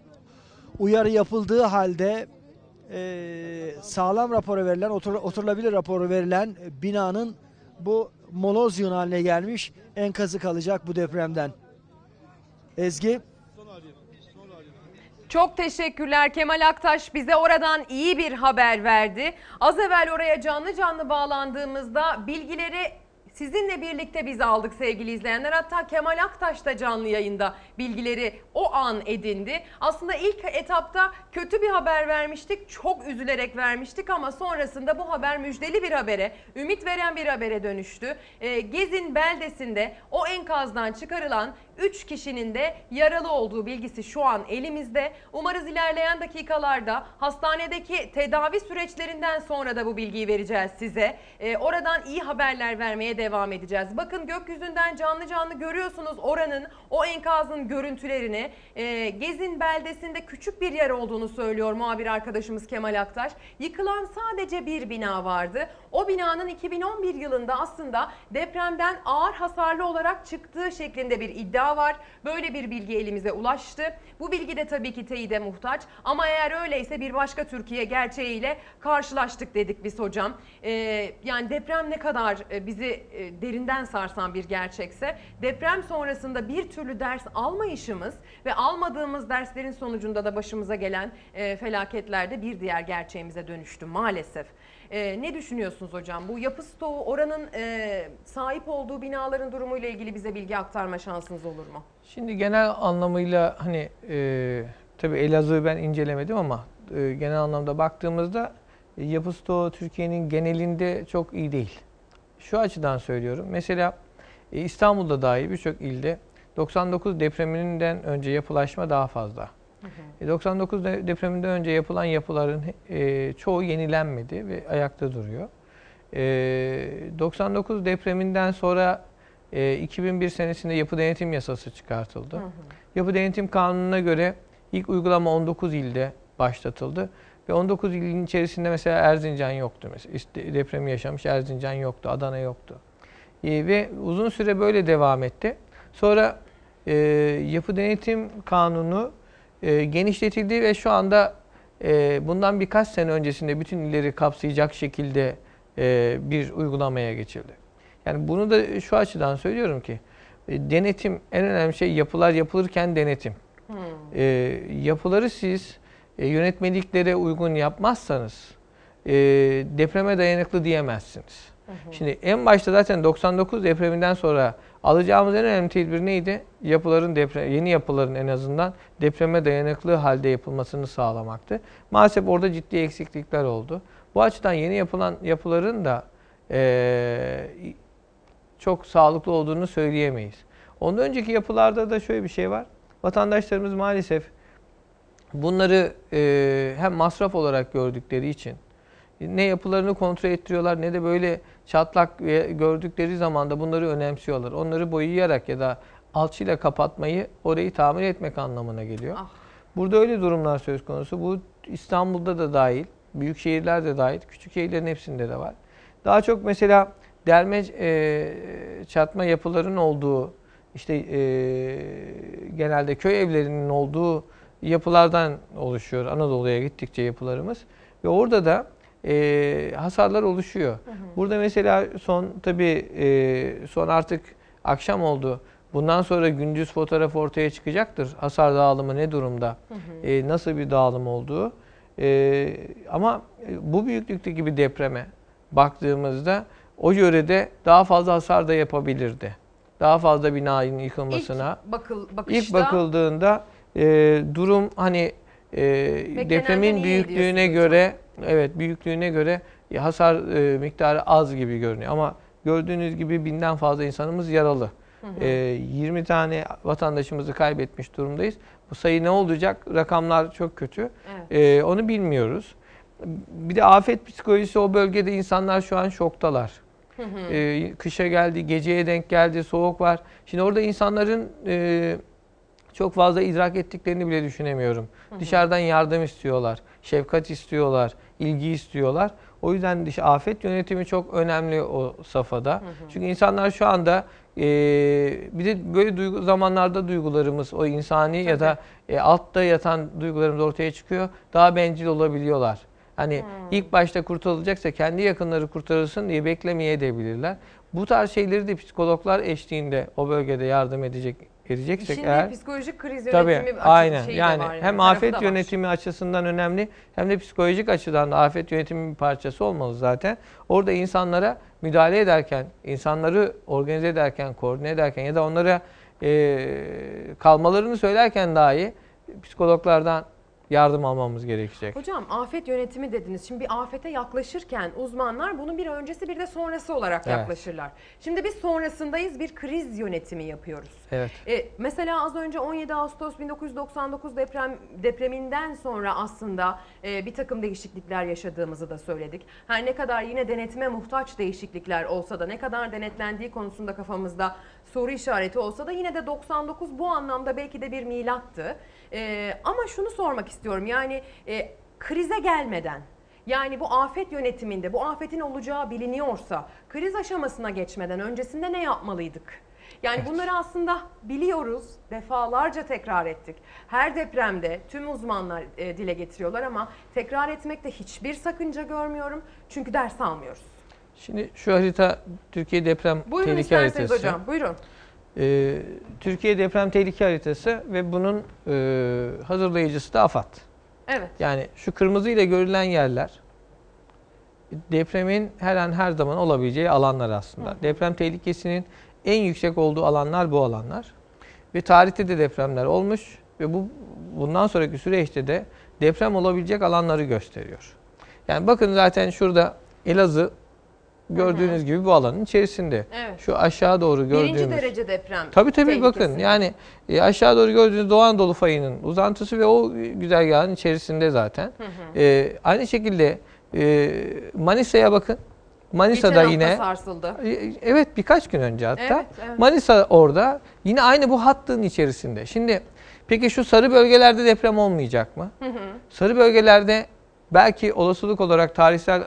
uyarı yapıldığı halde e, sağlam raporu verilen, otur, oturulabilir raporu verilen binanın bu moloz yığını haline gelmiş enkazı kalacak bu depremden. Ezgi. Çok teşekkürler Kemal Aktaş bize oradan iyi bir haber verdi. Az evvel oraya canlı canlı bağlandığımızda bilgileri sizinle birlikte biz aldık sevgili izleyenler. Hatta Kemal Aktaş da canlı yayında bilgileri o an edindi. Aslında ilk etapta kötü bir haber vermiştik. Çok üzülerek vermiştik ama sonrasında bu haber müjdeli bir habere, ümit veren bir habere dönüştü. Ee, Gezin beldesinde o enkazdan çıkarılan 3 kişinin de yaralı olduğu bilgisi şu an elimizde. Umarız ilerleyen dakikalarda hastanedeki tedavi süreçlerinden sonra da bu bilgiyi vereceğiz size. Ee, oradan iyi haberler vermeye devam edeceğiz. Bakın gökyüzünden canlı canlı görüyorsunuz oranın o enkazın görüntülerini. Ee, Gezin beldesinde küçük bir yer olduğunu söylüyor muhabir arkadaşımız Kemal Aktaş. Yıkılan sadece bir bina vardı. O binanın 2011 yılında aslında depremden ağır hasarlı olarak çıktığı şeklinde bir iddia var. Böyle bir bilgi elimize ulaştı. Bu bilgi de tabii ki teyide muhtaç. Ama eğer öyleyse bir başka Türkiye gerçeğiyle karşılaştık dedik biz hocam. Ee, yani deprem ne kadar e, bizi e, derinden sarsan bir gerçekse deprem sonrasında bir türlü ders almayışımız ve almadığımız derslerin sonucunda da başımıza gelen e, felaketler de bir diğer gerçeğimize dönüştü maalesef. Ee, ne düşünüyorsunuz hocam? Bu yapı stoğu oranın e, sahip olduğu binaların durumuyla ilgili bize bilgi aktarma şansınız olur mu? Şimdi genel anlamıyla hani e, tabii Elazığ'ı ben incelemedim ama e, genel anlamda baktığımızda e, yapı stoğu Türkiye'nin genelinde çok iyi değil. Şu açıdan söylüyorum. Mesela e, İstanbul'da dahi birçok ilde 99 depreminden önce yapılaşma daha fazla. E, 99 de- depreminden önce yapılan yapıların e, çoğu yenilenmedi ve ayakta duruyor. E, 99 depreminden sonra e, 2001 senesinde yapı denetim yasası çıkartıldı. Yapı denetim kanununa göre ilk uygulama 19 ilde başlatıldı. Ve 19 ilin içerisinde mesela Erzincan yoktu. Mesela depremi yaşamış Erzincan yoktu, Adana yoktu. E, ve uzun süre böyle devam etti. Sonra e, yapı denetim kanunu e, genişletildi ve şu anda e, bundan birkaç sene öncesinde bütün illeri kapsayacak şekilde e, bir uygulamaya geçildi. Yani bunu da şu açıdan söylüyorum ki e, denetim en önemli şey yapılar yapılırken denetim. E, yapıları siz e, yönetmeliklere uygun yapmazsanız e, depreme dayanıklı diyemezsiniz. Şimdi en başta zaten 99 depreminden sonra alacağımız en önemli tedbir neydi? Yapıların deprem, yeni yapıların en azından depreme dayanıklı halde yapılmasını sağlamaktı. Maalesef orada ciddi eksiklikler oldu. Bu açıdan yeni yapılan yapıların da eee, çok sağlıklı olduğunu söyleyemeyiz. Ondan önceki yapılarda da şöyle bir şey var. Vatandaşlarımız maalesef bunları eee, hem masraf olarak gördükleri için ne yapılarını kontrol ettiriyorlar ne de böyle çatlak gördükleri zaman da bunları önemsiyorlar. Onları boyayarak ya da alçıyla kapatmayı orayı tamir etmek anlamına geliyor. Burada öyle durumlar söz konusu. Bu İstanbul'da da dahil, büyük şehirler de dahil, küçük şehirlerin hepsinde de var. Daha çok mesela derme e, çatma yapıların olduğu, işte e, genelde köy evlerinin olduğu yapılardan oluşuyor Anadolu'ya gittikçe yapılarımız. Ve orada da e, hasarlar oluşuyor. Burada mesela son tabii e, son artık akşam oldu. Bundan sonra gündüz fotoğraf ortaya çıkacaktır. Hasar dağılımı ne durumda? E, nasıl bir dağılım olduğu. E, ama e, bu büyüklükteki bir depreme baktığımızda o yörede daha fazla hasar da yapabilirdi. Daha fazla binanın yıkılmasına. İlk bakıl, bakışta İlk bakıldığında e, durum hani e, depremin büyüklüğüne göre evet büyüklüğüne göre hasar e, miktarı az gibi görünüyor ama gördüğünüz gibi binden fazla insanımız yaralı. Hı hı. E, 20 tane vatandaşımızı kaybetmiş durumdayız. Bu sayı ne olacak? Rakamlar çok kötü. Evet. E, onu bilmiyoruz. Bir de afet psikolojisi o bölgede insanlar şu an şoktalar. Hı hı. E, kışa geldi, geceye denk geldi, soğuk var. Şimdi orada insanların e, çok fazla idrak ettiklerini bile düşünemiyorum. Hı hı. Dışarıdan yardım istiyorlar, şefkat istiyorlar, ilgi istiyorlar. O yüzden dış afet yönetimi çok önemli o safhada. Çünkü insanlar şu anda e, bir de böyle duygu, zamanlarda duygularımız, o insani ya da e, altta yatan duygularımız ortaya çıkıyor. Daha bencil olabiliyorlar. Hani ilk başta kurtarılacaksa kendi yakınları kurtarılsın diye beklemeye edebilirler. Bu tarz şeyleri de psikologlar eşliğinde o bölgede yardım edecek edeceksek Şimdi eğer psikolojik kriz Tabii, yönetimi açı- aynen. şeyi de yani var hem afet da var. yönetimi açısından önemli hem de psikolojik açıdan da afet yönetimi bir parçası olmalı zaten. Orada insanlara müdahale ederken, insanları organize ederken, koordine ederken ya da onlara e, kalmalarını söylerken dahi psikologlardan yardım almamız gerekecek. Hocam afet yönetimi dediniz. Şimdi bir afete yaklaşırken uzmanlar bunun bir öncesi bir de sonrası olarak Evet. yaklaşırlar. Şimdi biz sonrasındayız bir kriz yönetimi yapıyoruz. Evet. E, mesela az önce 17 Ağustos 1999 deprem depreminden sonra aslında e, bir takım değişiklikler yaşadığımızı da söyledik. Her ne kadar yine denetime muhtaç değişiklikler olsa da ne kadar denetlendiği konusunda kafamızda soru işareti olsa da yine de 99 bu anlamda belki de bir milattı. E, ama şunu sormak istiyorum yani e, krize gelmeden yani bu afet yönetiminde bu afetin olacağı biliniyorsa kriz aşamasına geçmeden öncesinde ne yapmalıydık? Yani bunları aslında biliyoruz, defalarca tekrar ettik. Her depremde tüm uzmanlar e, dile getiriyorlar ama tekrar etmekte hiçbir sakınca görmüyorum. Çünkü ders almıyoruz. Şimdi şu harita Türkiye deprem Buyurun tehlike isterseniz haritası. hocam, buyurun. Ee, Türkiye deprem tehlike haritası ve bunun e, hazırlayıcısı da AFAD. Evet. Yani şu kırmızı ile görülen yerler depremin her an her zaman olabileceği alanlar aslında. Deprem tehlikesinin en yüksek olduğu alanlar bu alanlar. Ve tarihte de depremler olmuş ve bu bundan sonraki süreçte de deprem olabilecek alanları gösteriyor. Yani bakın zaten şurada Elazığ gördüğünüz gibi bu alanın içerisinde. Evet. Şu aşağı doğru gördüğümüz Birinci derece deprem. Tabii tabii tehlikesi. bakın yani e, aşağı doğru gördüğünüz Doğu Anadolu fayının uzantısı ve o güzergahın içerisinde zaten. Hı hı. E, aynı şekilde e, Manisa'ya bakın. Manisa'da Geçen yine sarsıldı. E, evet birkaç gün önce hatta. Evet, evet. Manisa orada yine aynı bu hattın içerisinde. Şimdi peki şu sarı bölgelerde deprem olmayacak mı? Hı hı. Sarı bölgelerde belki olasılık olarak tarihsel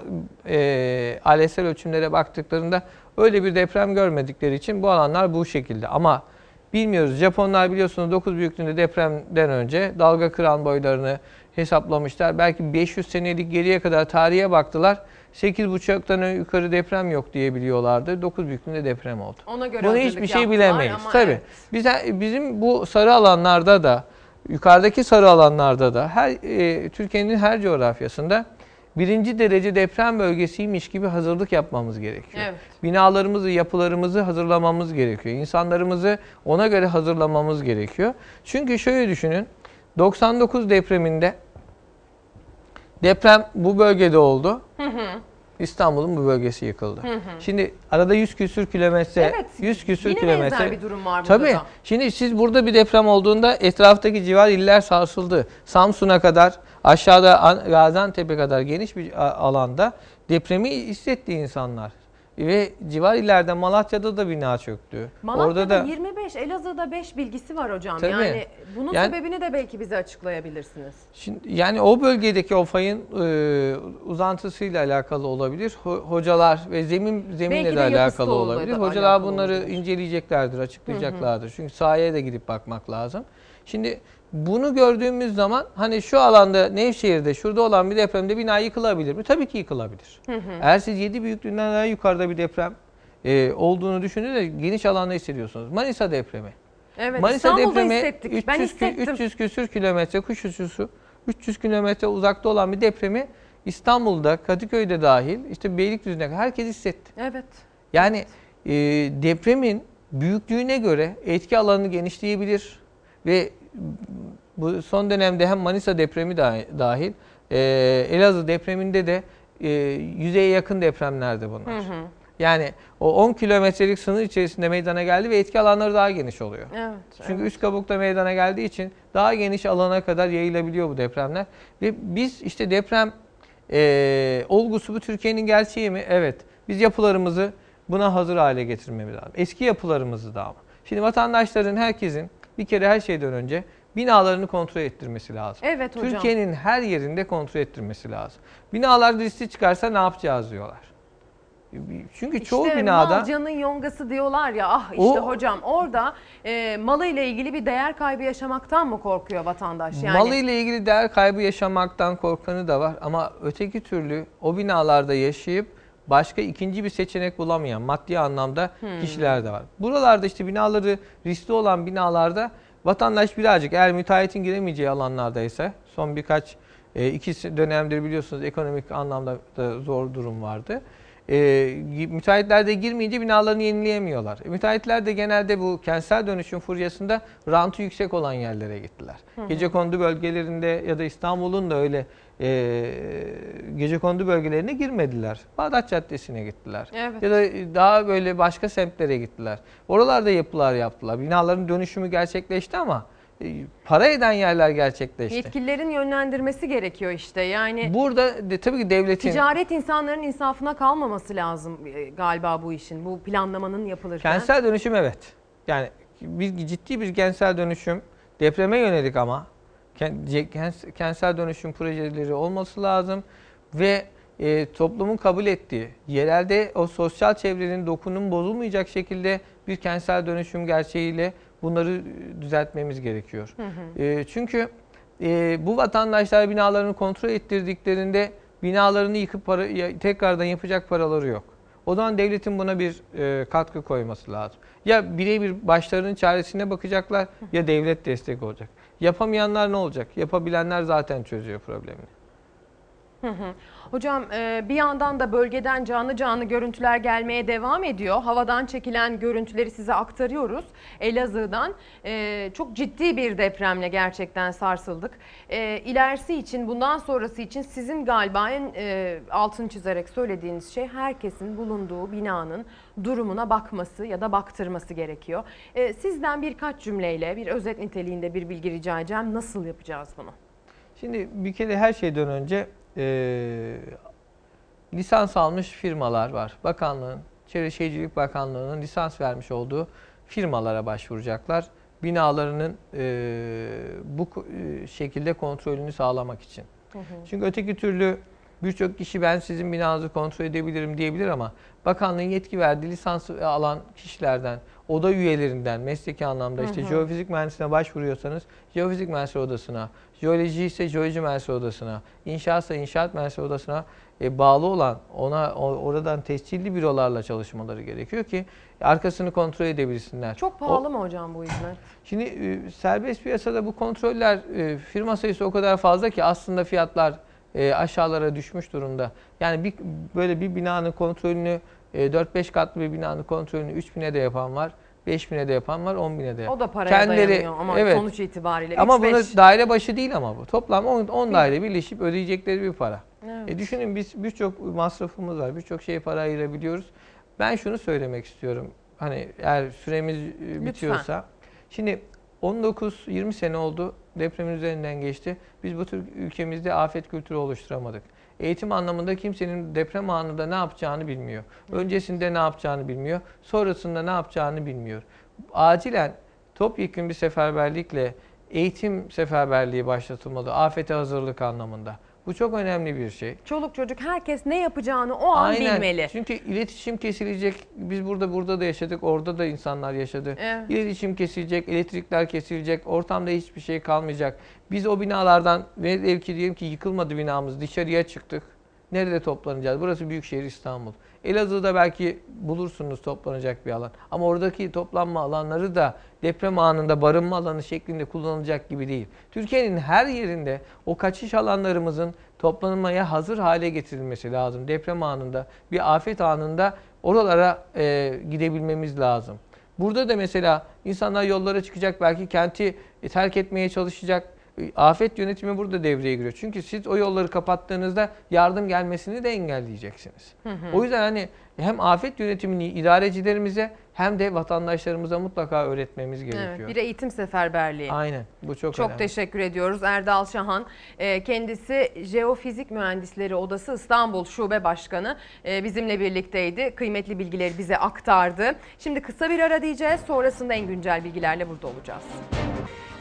e, aletsel ölçümlere baktıklarında öyle bir deprem görmedikleri için bu alanlar bu şekilde. Ama bilmiyoruz. Japonlar biliyorsunuz 9 büyüklüğünde depremden önce dalga kıran boylarını hesaplamışlar. Belki 500 senelik geriye kadar tarihe baktılar. 8.5'tan yukarı deprem yok diye biliyorlardı. 9 büyüklüğünde deprem oldu. Ona göre Bunu hiçbir şey bilemeyiz. Tabii. evet. Bize, bizim bu sarı alanlarda da yukarıdaki sarı alanlarda da her e, Türkiye'nin her coğrafyasında birinci derece deprem bölgesiymiş gibi hazırlık yapmamız gerekiyor. Evet. Binalarımızı, yapılarımızı hazırlamamız gerekiyor. İnsanlarımızı ona göre hazırlamamız gerekiyor. Çünkü şöyle düşünün. 99 depreminde deprem bu bölgede oldu. Hı hı. İstanbul'un bu bölgesi yıkıldı. Hı hı. Şimdi arada 100 küsür kilometre, Evet, 100 küsür yine kilometre. benzer bir durum var burada Tabii. da. Şimdi siz burada bir deprem olduğunda etraftaki civar iller sarsıldı. Samsun'a kadar, aşağıda An- Gaziantep'e kadar geniş bir alanda depremi hissetti insanlar. Ve civar illerde Malatya'da da bina çöktü. Malatya'da Orada da 25, Elazığ'da 5 bilgisi var hocam. Tabii. Yani bunun Yani- sebebini de belki bize açıklayabilirsiniz. Şimdi, yani o bölgedeki o fayın e, uzantısıyla alakalı olabilir. Ho- hocalar ve zemin zeminle Belki de de alakalı olabilir. Hocalar alakalı bunları olabilir. inceleyeceklerdir, açıklayacaklardır. Çünkü sahaya da gidip bakmak lazım. Şimdi bunu gördüğümüz zaman hani şu alanda Nevşehir'de şurada olan bir depremde bina yıkılabilir mi? Tabii ki yıkılabilir. Hı hı. Eğer siz 7 büyüklüğünden daha yukarıda bir deprem e, olduğunu düşündüğünüzde geniş alanda hissediyorsunuz. Manisa depremi. Evet, Manisa İstanbul'da depremi hissettik. Ben 300, kü- hissettim. 300 küsür kilometre kuş uçuşu 300 kilometre uzakta olan bir depremi İstanbul'da, Kadıköy'de dahil işte Beylikdüzü'ne herkes hissetti. Evet. Yani e, depremin büyüklüğüne göre etki alanı genişleyebilir ve bu son dönemde hem Manisa depremi dahi- dahil e, Elazığ depreminde de e, yüzeye yakın depremlerdi bunlar. Hı hı. Yani o 10 kilometrelik sınır içerisinde meydana geldi ve etki alanları daha geniş oluyor. Evet. Çünkü üst kabukta meydana geldiği için daha geniş alana kadar yayılabiliyor bu depremler. Ve biz işte deprem e, olgusu bu Türkiye'nin gerçeği mi? Evet. Biz yapılarımızı buna hazır hale getirmemiz lazım. Eski yapılarımızı da ama. Şimdi vatandaşların, herkesin bir kere her şeyden önce binalarını kontrol ettirmesi lazım. Evet hocam. Türkiye'nin her yerinde kontrol ettirmesi lazım. Binalar riskli çıkarsa ne yapacağız diyorlar. Çünkü çoğu işte binada mal canın yongası diyorlar ya ah işte O- hocam orada e, malıyla ilgili bir değer kaybı yaşamaktan mı korkuyor vatandaş? Yani Malı ile ilgili değer kaybı yaşamaktan korkanı da var ama öteki türlü o binalarda yaşayıp başka ikinci bir seçenek bulamayan maddi anlamda Hmm. kişiler de var. Buralarda işte binaları riskli olan binalarda vatandaş birazcık eğer müteahhitin giremeyeceği alanlardaysa son birkaç e, iki dönemdir biliyorsunuz ekonomik anlamda da zor durum vardı. E, müteahhitler de girmeyince binalarını yenileyemiyorlar. E, müteahhitler de genelde bu kentsel dönüşüm furyasında rantı yüksek olan yerlere gittiler. Hı hı. Gecekondu bölgelerinde ya da İstanbul'un da öyle e, gecekondu bölgelerine girmediler. Bağdat Caddesi'ne gittiler. Evet. Ya da daha böyle başka semtlere gittiler. Oralarda yapılar yaptılar. Binaların dönüşümü gerçekleşti ama e, para eden yerler gerçekleşti. yetkililerin yönlendirmesi gerekiyor işte. Yani Burada de, tabii ki devletin ticaret insanların insafına kalmaması lazım e, galiba bu işin. Bu planlamanın yapılırken. Kentsel dönüşüm evet. Yani bir ciddi bir kentsel dönüşüm depreme yönelik ama kentsel dönüşüm projeleri olması lazım ve e, toplumun kabul ettiği yerelde o sosyal çevrenin dokunun bozulmayacak şekilde bir kentsel dönüşüm gerçeğiyle bunları düzeltmemiz gerekiyor. Hı hı. E, çünkü e, bu vatandaşlar binalarını kontrol ettirdiklerinde binalarını yıkıp para, tekrardan yapacak paraları yok. O zaman devletin buna bir e, katkı koyması lazım. Ya birebir başlarının çaresine bakacaklar ya devlet destek olacak. Yapamayanlar ne olacak? Yapabilenler zaten çözüyor problemini. Hı hı. Hocam e, bir yandan da bölgeden canlı canlı görüntüler gelmeye devam ediyor. Havadan çekilen görüntüleri size aktarıyoruz. Elazığ'dan e, çok ciddi bir depremle gerçekten sarsıldık. E, İlerisi için bundan sonrası için sizin galiba en altını çizerek söylediğiniz şey herkesin bulunduğu binanın durumuna bakması ya da baktırması gerekiyor. Sizden birkaç cümleyle bir özet niteliğinde bir bilgi rica edeceğim. Nasıl yapacağız bunu? Şimdi bir kere her şeyden önce e, lisans almış firmalar var. Bakanlığın, Çevre Şehircilik Bakanlığı'nın lisans vermiş olduğu firmalara başvuracaklar. Binalarının e, bu e, şekilde kontrolünü sağlamak için. Çünkü öteki türlü birçok kişi ben sizin binanızı kontrol edebilirim diyebilir ama bakanlığın yetki verdiği lisans alan kişilerden, oda üyelerinden, mesleki anlamda işte Hı hı. jeofizik mühendisine başvuruyorsanız jeofizik mühendisleri odasına, jeoloji ise jeoloji mühendisleri odasına, inşaatsa inşaat mühendisleri odasına e, bağlı olan ona o- oradan tescilli bürolarla çalışmaları gerekiyor ki arkasını kontrol edebilsinler. Çok pahalı mı hocam bu hizmet? Şimdi e, serbest piyasada bu kontroller e, firma sayısı o kadar fazla ki aslında fiyatlar e, aşağılara düşmüş durumda. Yani bir böyle bir binanın kontrolünü e, 4-5 katlı bir binanın kontrolünü 3000'e de yapan var. 5000'e de yapan var, 10.000'e de yapan. O da paraya dayanıyor ama sonuç itibariyle. Ama 3-5. bunu daire başı değil ama bu. Toplam 10, 10 daire birleşip ödeyecekleri bir para. Evet. E düşünün biz birçok masrafımız var. Birçok şeye para ayırabiliyoruz. Ben şunu söylemek istiyorum. Hani eğer süremiz e, bitiyorsa. Şimdi 19-20 sene oldu depremin üzerinden geçti. Biz bu tür ülkemizde afet kültürü oluşturamadık. Eğitim anlamında kimsenin deprem anında ne yapacağını bilmiyor. Öncesinde ne yapacağını bilmiyor. Sonrasında ne yapacağını bilmiyor. Acilen topyekun bir seferberlikle eğitim seferberliği başlatılmalı. Afete hazırlık anlamında. Bu çok önemli bir şey. Çoluk çocuk herkes ne yapacağını o an Aynen. bilmeli. Çünkü iletişim kesilecek. Biz burada burada da yaşadık. Orada da insanlar yaşadı. Evet. İletişim kesilecek, elektrikler kesilecek. Ortamda hiçbir şey kalmayacak. Biz o binalardan ve ki diyelim ki yıkılmadı binamız. Dışarıya çıktık. Nerede toplanacağız? Burası Büyükşehir İstanbul. Elazığ'da belki bulursunuz toplanacak bir alan. Ama oradaki toplanma alanları da deprem anında barınma alanı şeklinde kullanılacak gibi değil. Türkiye'nin her yerinde o kaçış alanlarımızın toplanmaya hazır hale getirilmesi lazım. Deprem anında, bir afet anında oralara e, gidebilmemiz lazım. Burada da mesela insanlar yollara çıkacak, belki kenti terk etmeye çalışacak. E, Afet yönetimi burada devreye giriyor. Çünkü siz o yolları kapattığınızda yardım gelmesini de engelleyeceksiniz. Hı hı. O yüzden hani hem afet yönetimini idarecilerimize hem de vatandaşlarımıza mutlaka öğretmemiz gerekiyor. Evet, bir eğitim seferberliği. Aynen. Bu çok, Çok önemli. teşekkür ediyoruz Erdal Şahan. Ee, Kendisi Jeofizik Mühendisleri Odası İstanbul Şube Başkanı Ee, bizimle birlikteydi. Kıymetli bilgileri bize aktardı. Şimdi kısa bir ara diyeceğiz. Sonrasında en güncel bilgilerle burada olacağız.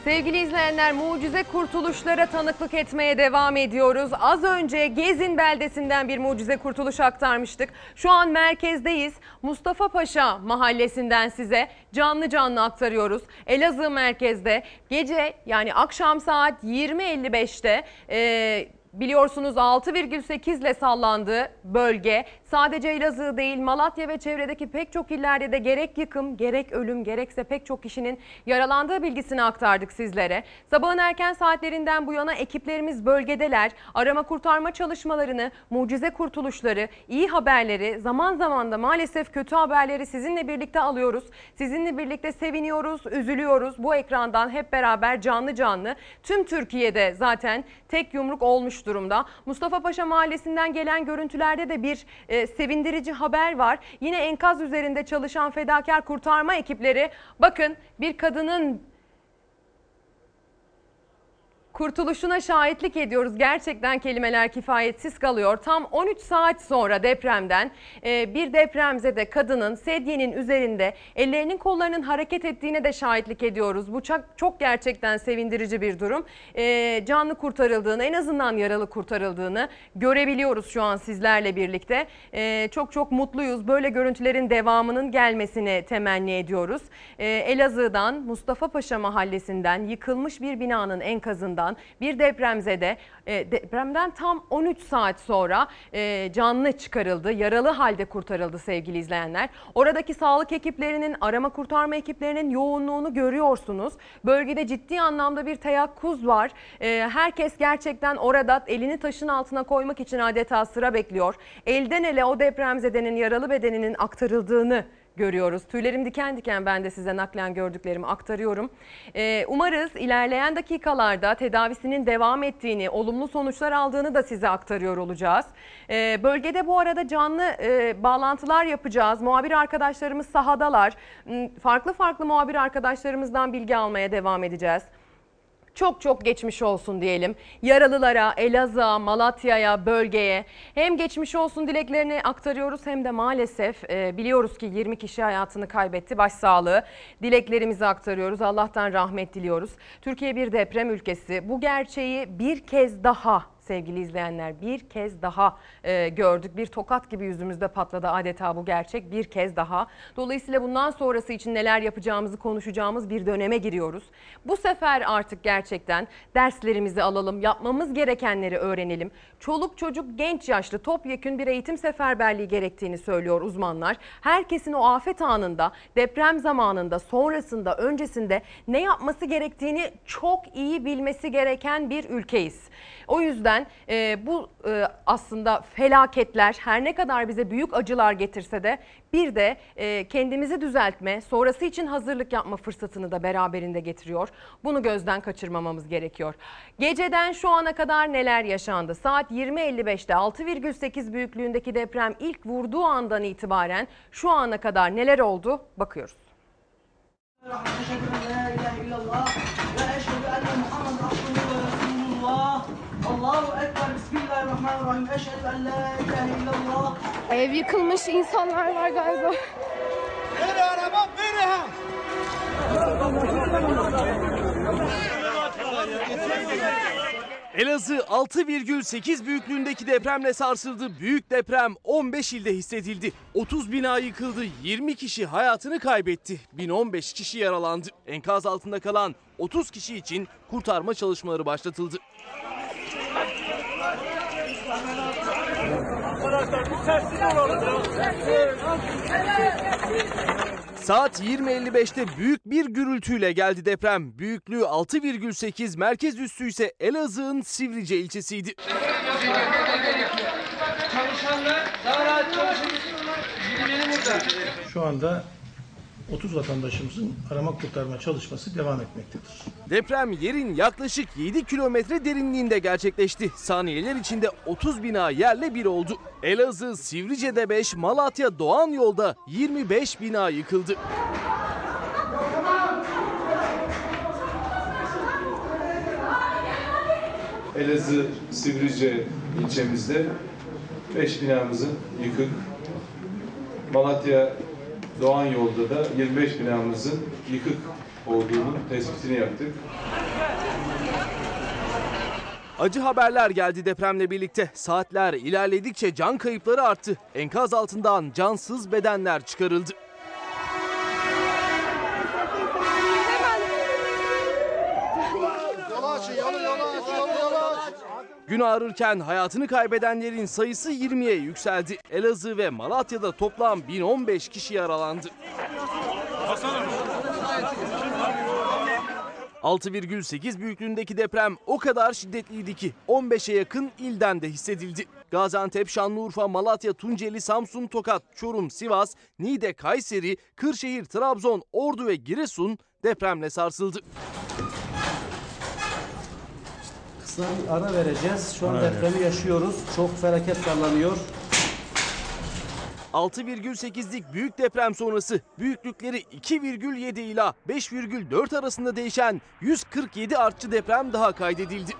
Sevgili izleyenler mucize kurtuluşlara tanıklık etmeye devam ediyoruz. Az önce Gezin beldesinden bir mucize kurtuluş aktarmıştık. Şu an merkezdeyiz. Mustafa Paşa mahallesinden size canlı canlı aktarıyoruz. Elazığ merkezde gece yani akşam saat 20.55'te e, Biliyorsunuz 6,8 ile sallandığı bölge sadece Elazığ değil Malatya ve çevredeki pek çok illerde de gerek yıkım gerek ölüm gerekse pek çok kişinin yaralandığı bilgisini aktardık sizlere. Sabahın erken saatlerinden bu yana ekiplerimiz bölgedeler. Arama kurtarma çalışmalarını, mucize kurtuluşları, iyi haberleri, zaman zaman da maalesef kötü haberleri sizinle birlikte alıyoruz. Sizinle birlikte seviniyoruz, üzülüyoruz. Bu ekrandan hep beraber canlı canlı tüm Türkiye'de zaten tek yumruk olmuş durumda. Mustafa Paşa Mahallesi'nden gelen görüntülerde de bir e, sevindirici haber var. Yine enkaz üzerinde çalışan fedakar kurtarma ekipleri bakın bir kadının kurtuluşuna şahitlik ediyoruz. Gerçekten kelimeler kifayetsiz kalıyor. Tam 13 saat sonra depremden e, bir depremzede kadının sedyenin üzerinde ellerinin kollarının hareket ettiğine de şahitlik ediyoruz. Bu çok, çok gerçekten sevindirici bir durum. E, Canlı kurtarıldığını en azından yaralı kurtarıldığını görebiliyoruz şu an sizlerle birlikte. E, Çok çok mutluyuz. Böyle görüntülerin devamının gelmesini temenni ediyoruz. Elazığ'dan Mustafa Paşa mahallesinden yıkılmış bir binanın enkazından bir depremzede e, depremden tam 13 saat sonra e, canlı çıkarıldı. Yaralı halde kurtarıldı sevgili izleyenler. Oradaki sağlık ekiplerinin, arama kurtarma ekiplerinin yoğunluğunu görüyorsunuz. Bölgede ciddi anlamda bir teyakkuz var. E, herkes gerçekten orada elini taşın altına koymak için adeta sıra bekliyor. Elden ele o depremzedenin yaralı bedeninin aktarıldığını görüyoruz. Tüylerim diken diken ben de size naklen gördüklerimi aktarıyorum. Ee, umarız ilerleyen dakikalarda tedavisinin devam ettiğini, olumlu sonuçlar aldığını da size aktarıyor olacağız. Ee, bölgede bu arada canlı e, bağlantılar yapacağız. Muhabir arkadaşlarımız sahadalar. M, Farklı farklı muhabir arkadaşlarımızdan bilgi almaya devam edeceğiz. Çok çok geçmiş olsun diyelim. Yaralılara, Elazığ'a, Malatya'ya, bölgeye hem geçmiş olsun dileklerini aktarıyoruz hem de maalesef e, biliyoruz ki 20 kişi hayatını kaybetti. Başsağlığı dileklerimizi aktarıyoruz. Allah'tan rahmet diliyoruz. Türkiye bir deprem ülkesi. Bu gerçeği bir kez daha sevgili izleyenler bir kez daha e, gördük. Bir tokat gibi yüzümüzde patladı adeta bu gerçek bir kez daha. Dolayısıyla bundan sonrası için neler yapacağımızı konuşacağımız bir döneme giriyoruz. Bu sefer artık gerçekten derslerimizi alalım, yapmamız gerekenleri öğrenelim. Çoluk çocuk genç yaşlı topyekün bir eğitim seferberliği gerektiğini söylüyor uzmanlar. Herkesin o afet anında, deprem zamanında, sonrasında, öncesinde ne yapması gerektiğini çok iyi bilmesi gereken bir ülkeyiz. O yüzden e, bu e, aslında felaketler her ne kadar bize büyük acılar getirse de bir de e, kendimizi düzeltme, sonrası için hazırlık yapma fırsatını da beraberinde getiriyor. Bunu gözden kaçırmamamız gerekiyor. Geceden şu ana kadar neler yaşandı? Saat 20.55'te 6,8 büyüklüğündeki deprem ilk vurduğu andan itibaren şu ana kadar neler oldu? Bakıyoruz. Ev yıkılmış insanlar var galiba. Beni araba, beni ha! Elazığ 6,8 büyüklüğündeki depremle sarsıldı. Büyük deprem 15 ilde hissedildi. 30 bina yıkıldı, 20 kişi hayatını kaybetti. 1015 kişi yaralandı. Enkaz altında kalan 30 kişi için kurtarma çalışmaları başlatıldı. Saat 20.55'te büyük bir gürültüyle geldi deprem. Büyüklüğü 6,8, merkez üssü ise Elazığ'ın Sivrice ilçesiydi. Çalışanlar daha rahat burada. Şu anda 30 vatandaşımızın arama kurtarma çalışması devam etmektedir. Deprem yerin yaklaşık 7 kilometre derinliğinde gerçekleşti. Saniyeler içinde 30 bina yerle bir oldu. Elazığ, Sivrice'de 5, Malatya, Doğan yolda 25 bina yıkıldı. Elazığ Sivrice ilçemizde 5 binamızın yıkık. Malatya Doğan yolda da 25 binamızın yıkık olduğunun tespitini yaptık. Acı haberler geldi depremle birlikte. Saatler ilerledikçe can kayıpları arttı. Enkaz altından cansız bedenler çıkarıldı. Gün ağrırken hayatını kaybedenlerin sayısı 20'ye yükseldi. Elazığ ve Malatya'da toplam 1015 kişi yaralandı. 6,8 büyüklüğündeki deprem o kadar şiddetliydi ki 15'e yakın ilden de hissedildi. Gaziantep, Şanlıurfa, Malatya, Tunceli, Samsun, Tokat, Çorum, Sivas, Niğde, Kayseri, Kırşehir, Trabzon, Ordu ve Giresun depremle sarsıldı. Kısa bir ara vereceğiz. Şu an depremi yaşıyoruz. Çok felaket sallanıyor. 6,8'lik büyük deprem sonrası büyüklükleri 2,7 ila 5,4 arasında değişen 147 artçı deprem daha kaydedildi.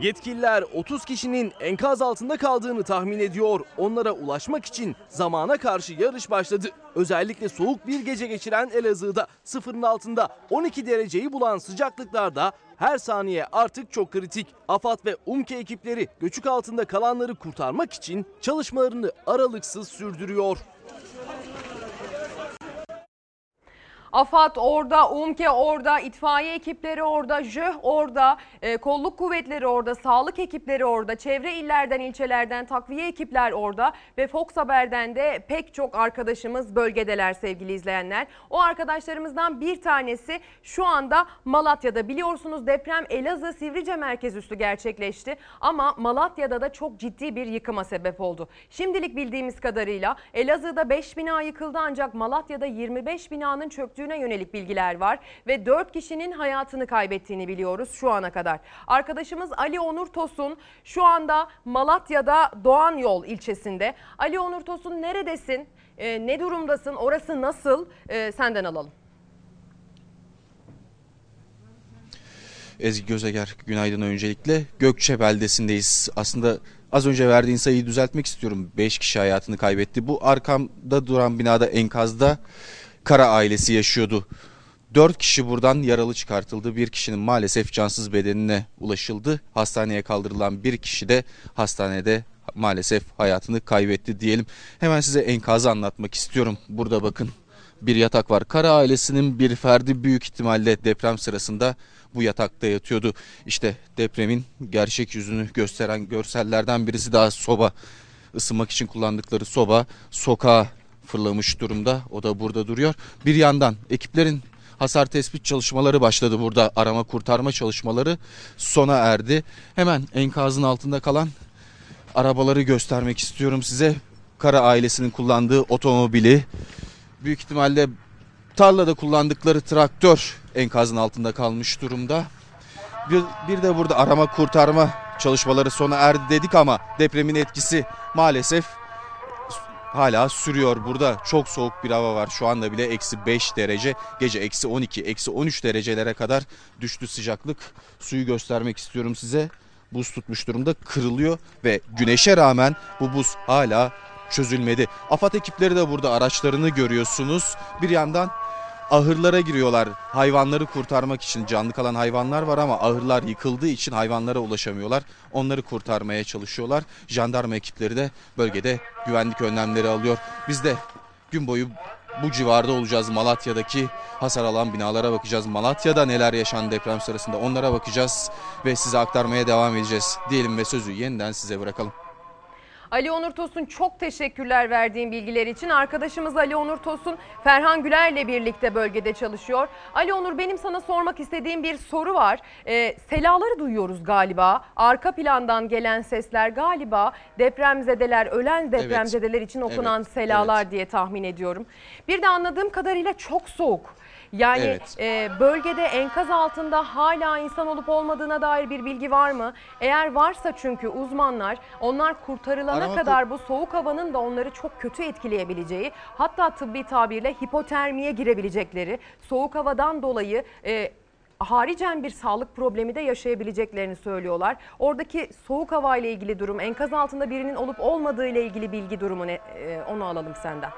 Yetkililer 30 kişinin enkaz altında kaldığını tahmin ediyor. Onlara ulaşmak için zamana karşı yarış başladı. Özellikle soğuk bir gece geçiren Elazığ'da sıfırın altında 12 dereceyi bulan sıcaklıklarda her saniye artık çok kritik. AFAD ve UMKE ekipleri göçük altında kalanları kurtarmak için çalışmalarını aralıksız sürdürüyor. AFAD orada, UMKE orada, itfaiye ekipleri orada, JÖH orada, e, kolluk kuvvetleri orada, sağlık ekipleri orada, çevre illerden, ilçelerden takviye ekipler orada ve Fox Haber'den de pek çok arkadaşımız bölgedeler sevgili izleyenler. O arkadaşlarımızdan bir tanesi şu anda Malatya'da. Biliyorsunuz deprem Elazığ Sivrice merkez üstü gerçekleşti ama Malatya'da da çok ciddi bir yıkıma sebep oldu. Şimdilik bildiğimiz kadarıyla Elazığ'da 5 bina yıkıldı ancak Malatya'da 25 binanın çöktüğüne yönelik bilgiler var ve 4 kişinin hayatını kaybettiğini biliyoruz şu ana kadar. Arkadaşımız Ali Onur Tosun şu anda Malatya'da Doğan Yol ilçesinde. Ali Onur Tosun neredesin? Ee, ne durumdasın? Orası nasıl? Ee, senden alalım. Ezgi Gözeger günaydın öncelikle. Gökçe beldesindeyiz. Aslında az önce verdiğin sayıyı düzeltmek istiyorum. 5 kişi hayatını kaybetti. Bu arkamda duran binada enkazda Kara ailesi yaşıyordu. 4 kişi buradan yaralı çıkartıldı. Bir kişinin maalesef cansız bedenine ulaşıldı. Hastaneye kaldırılan bir kişi de hastanede maalesef hayatını kaybetti diyelim. Hemen size enkazı anlatmak istiyorum. Burada bakın bir yatak var. Kara ailesinin bir ferdi büyük ihtimalle deprem sırasında bu yatakta yatıyordu. İşte depremin gerçek yüzünü gösteren görsellerden birisi daha soba. Isınmak için kullandıkları soba sokağa fırlamış durumda. O da burada duruyor. Bir yandan ekiplerin hasar tespit çalışmaları başladı burada. Arama kurtarma çalışmaları sona erdi. Hemen enkazın altında kalan arabaları göstermek istiyorum size. Kara ailesinin kullandığı otomobili büyük ihtimalle tarlada kullandıkları traktör enkazın altında kalmış durumda. Bir, bir de burada arama kurtarma çalışmaları sona erdi dedik ama depremin etkisi maalesef hala sürüyor. Burada çok soğuk bir hava var. Şu anda bile eksi 5 derece. Gece eksi 12, eksi 13 derecelere kadar düştü sıcaklık. Suyu göstermek istiyorum size. Buz tutmuş durumda kırılıyor ve güneşe rağmen bu buz hala çözülmedi. AFAD ekipleri de burada araçlarını görüyorsunuz. Bir yandan ahırlara giriyorlar. Hayvanları kurtarmak için canlı kalan hayvanlar var ama ahırlar yıkıldığı için hayvanlara ulaşamıyorlar. Onları kurtarmaya çalışıyorlar. Jandarma ekipleri de bölgede güvenlik önlemleri alıyor. Biz de gün boyu bu civarda olacağız. Malatya'daki hasar alan binalara bakacağız. Malatya'da neler yaşandı deprem sırasında onlara bakacağız ve size aktarmaya devam edeceğiz. Diyelim ve sözü yeniden size bırakalım. Ali Onur Tosun çok teşekkürler verdiğin bilgiler için. Arkadaşımız Ali Onur Tosun Ferhan Güler'le birlikte bölgede çalışıyor. Ali Onur benim sana sormak istediğim bir soru var. Ee, selaları duyuyoruz galiba. Arka plandan gelen sesler galiba depremzedeler, ölen depremzedeler için okunan evet, selalar diye tahmin ediyorum. Bir de anladığım kadarıyla çok soğuk. Yani Evet. e, bölgede enkaz altında hala insan olup olmadığına dair bir bilgi var mı? Eğer varsa çünkü uzmanlar onlar kurtarılana Arama kadar bu soğuk havanın da onları çok kötü etkileyebileceği hatta tıbbi tabirle hipotermiye girebilecekleri soğuk havadan dolayı e, haricen bir sağlık problemi de yaşayabileceklerini söylüyorlar. Oradaki soğuk hava ile ilgili durum, enkaz altında birinin olup olmadığı ile ilgili bilgi durumu ne? Ee, onu alalım senden.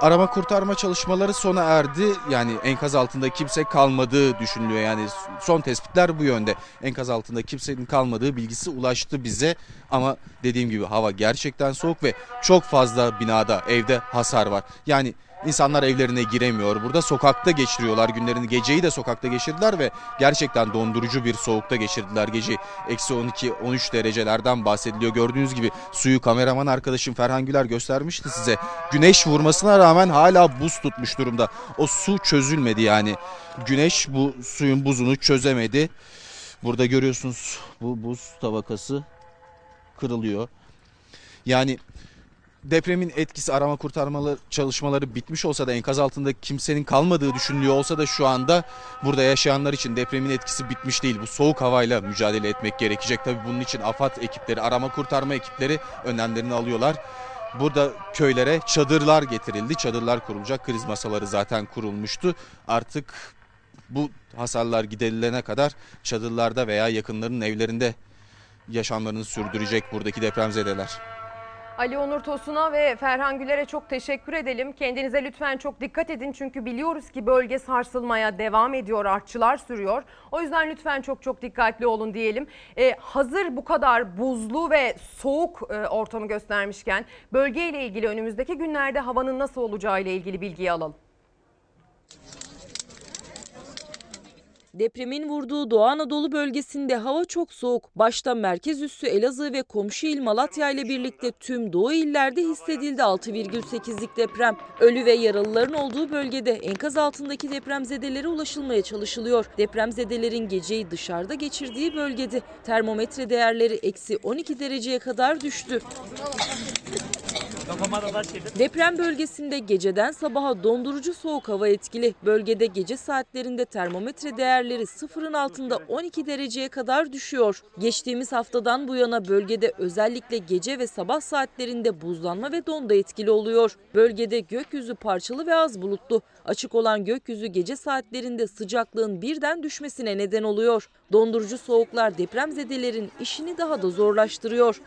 Arama kurtarma çalışmaları sona erdi. Yani enkaz altında kimse kalmadığı düşünülüyor. Yani son tespitler bu yönde. Enkaz altında kimsenin kalmadığı bilgisi ulaştı bize. Ama dediğim gibi hava gerçekten soğuk ve çok fazla binada, evde hasar var. Yani insanlar evlerine giremiyor. Burada sokakta geçiriyorlar günlerini. Geceyi de sokakta geçirdiler ve gerçekten dondurucu bir soğukta geçirdiler gece. Eksi 12-13 derecelerden bahsediliyor. Gördüğünüz gibi suyu kameraman arkadaşım Ferhan Güler göstermişti size. Güneş vurmasına rağmen hala buz tutmuş durumda. O su çözülmedi yani. Güneş bu suyun buzunu çözemedi. Burada görüyorsunuz bu buz tabakası kırılıyor. Yani depremin etkisi arama kurtarmalı çalışmaları bitmiş olsa da enkaz altında kimsenin kalmadığı düşünülüyor olsa da şu anda burada yaşayanlar için depremin etkisi bitmiş değil. Bu soğuk havayla mücadele etmek gerekecek. Tabii bunun için AFAD ekipleri, arama kurtarma ekipleri önlemlerini alıyorlar. Burada köylere çadırlar getirildi. Çadırlar kurulacak. Kriz masaları zaten kurulmuştu. Artık bu hasarlar giderilene kadar çadırlarda veya yakınlarının evlerinde yaşamlarını sürdürecek buradaki depremzedeler. Ali Onur Tosun'a ve Ferhan Güler'e çok teşekkür edelim. Kendinize lütfen çok dikkat edin çünkü biliyoruz ki bölge sarsılmaya devam ediyor, artçılar sürüyor. O yüzden lütfen çok çok dikkatli olun diyelim. Ee, hazır bu kadar buzlu ve soğuk e, ortamı göstermişken bölgeyle ilgili önümüzdeki günlerde havanın nasıl olacağı ile ilgili bilgiyi alalım. Depremin vurduğu Doğu Anadolu bölgesinde hava çok soğuk. Başta merkez üssü Elazığ ve komşu il Malatya ile birlikte tüm Doğu illerde hissedildi 6,8'lik deprem. Ölü ve yaralıların olduğu bölgede enkaz altındaki depremzedelere ulaşılmaya çalışılıyor. Depremzedelerin geceyi dışarıda geçirdiği bölgede termometre değerleri eksi 12 dereceye kadar düştü. Deprem bölgesinde geceden sabaha dondurucu soğuk hava etkili. Bölgede gece saatlerinde termometre değerleri sıfırın altında 12 dereceye kadar düşüyor. Geçtiğimiz haftadan bu yana bölgede özellikle gece ve sabah saatlerinde buzlanma ve donda etkili oluyor. Bölgede gökyüzü parçalı ve az bulutlu. Açık olan gökyüzü gece saatlerinde sıcaklığın birden düşmesine neden oluyor. Dondurucu soğuklar depremzedelerin işini daha da zorlaştırıyor.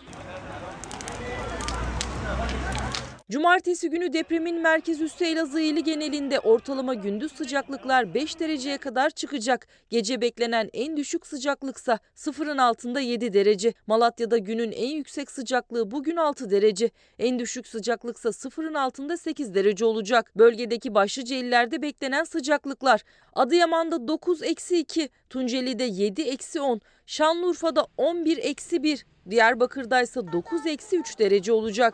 Cumartesi günü depremin merkez üssü Elazığ ili genelinde ortalama gündüz sıcaklıklar 5 dereceye kadar çıkacak. Gece beklenen en düşük sıcaklıksa sıfırın altında 7 derece. Malatya'da günün en yüksek sıcaklığı bugün 6 derece. En düşük sıcaklıksa sıfırın altında 8 derece olacak. Bölgedeki başlıca illerde beklenen sıcaklıklar. Adıyaman'da 9-2, Tunceli'de 7-10, Şanlıurfa'da 11-1, Diyarbakır'da ise 9-3 derece olacak.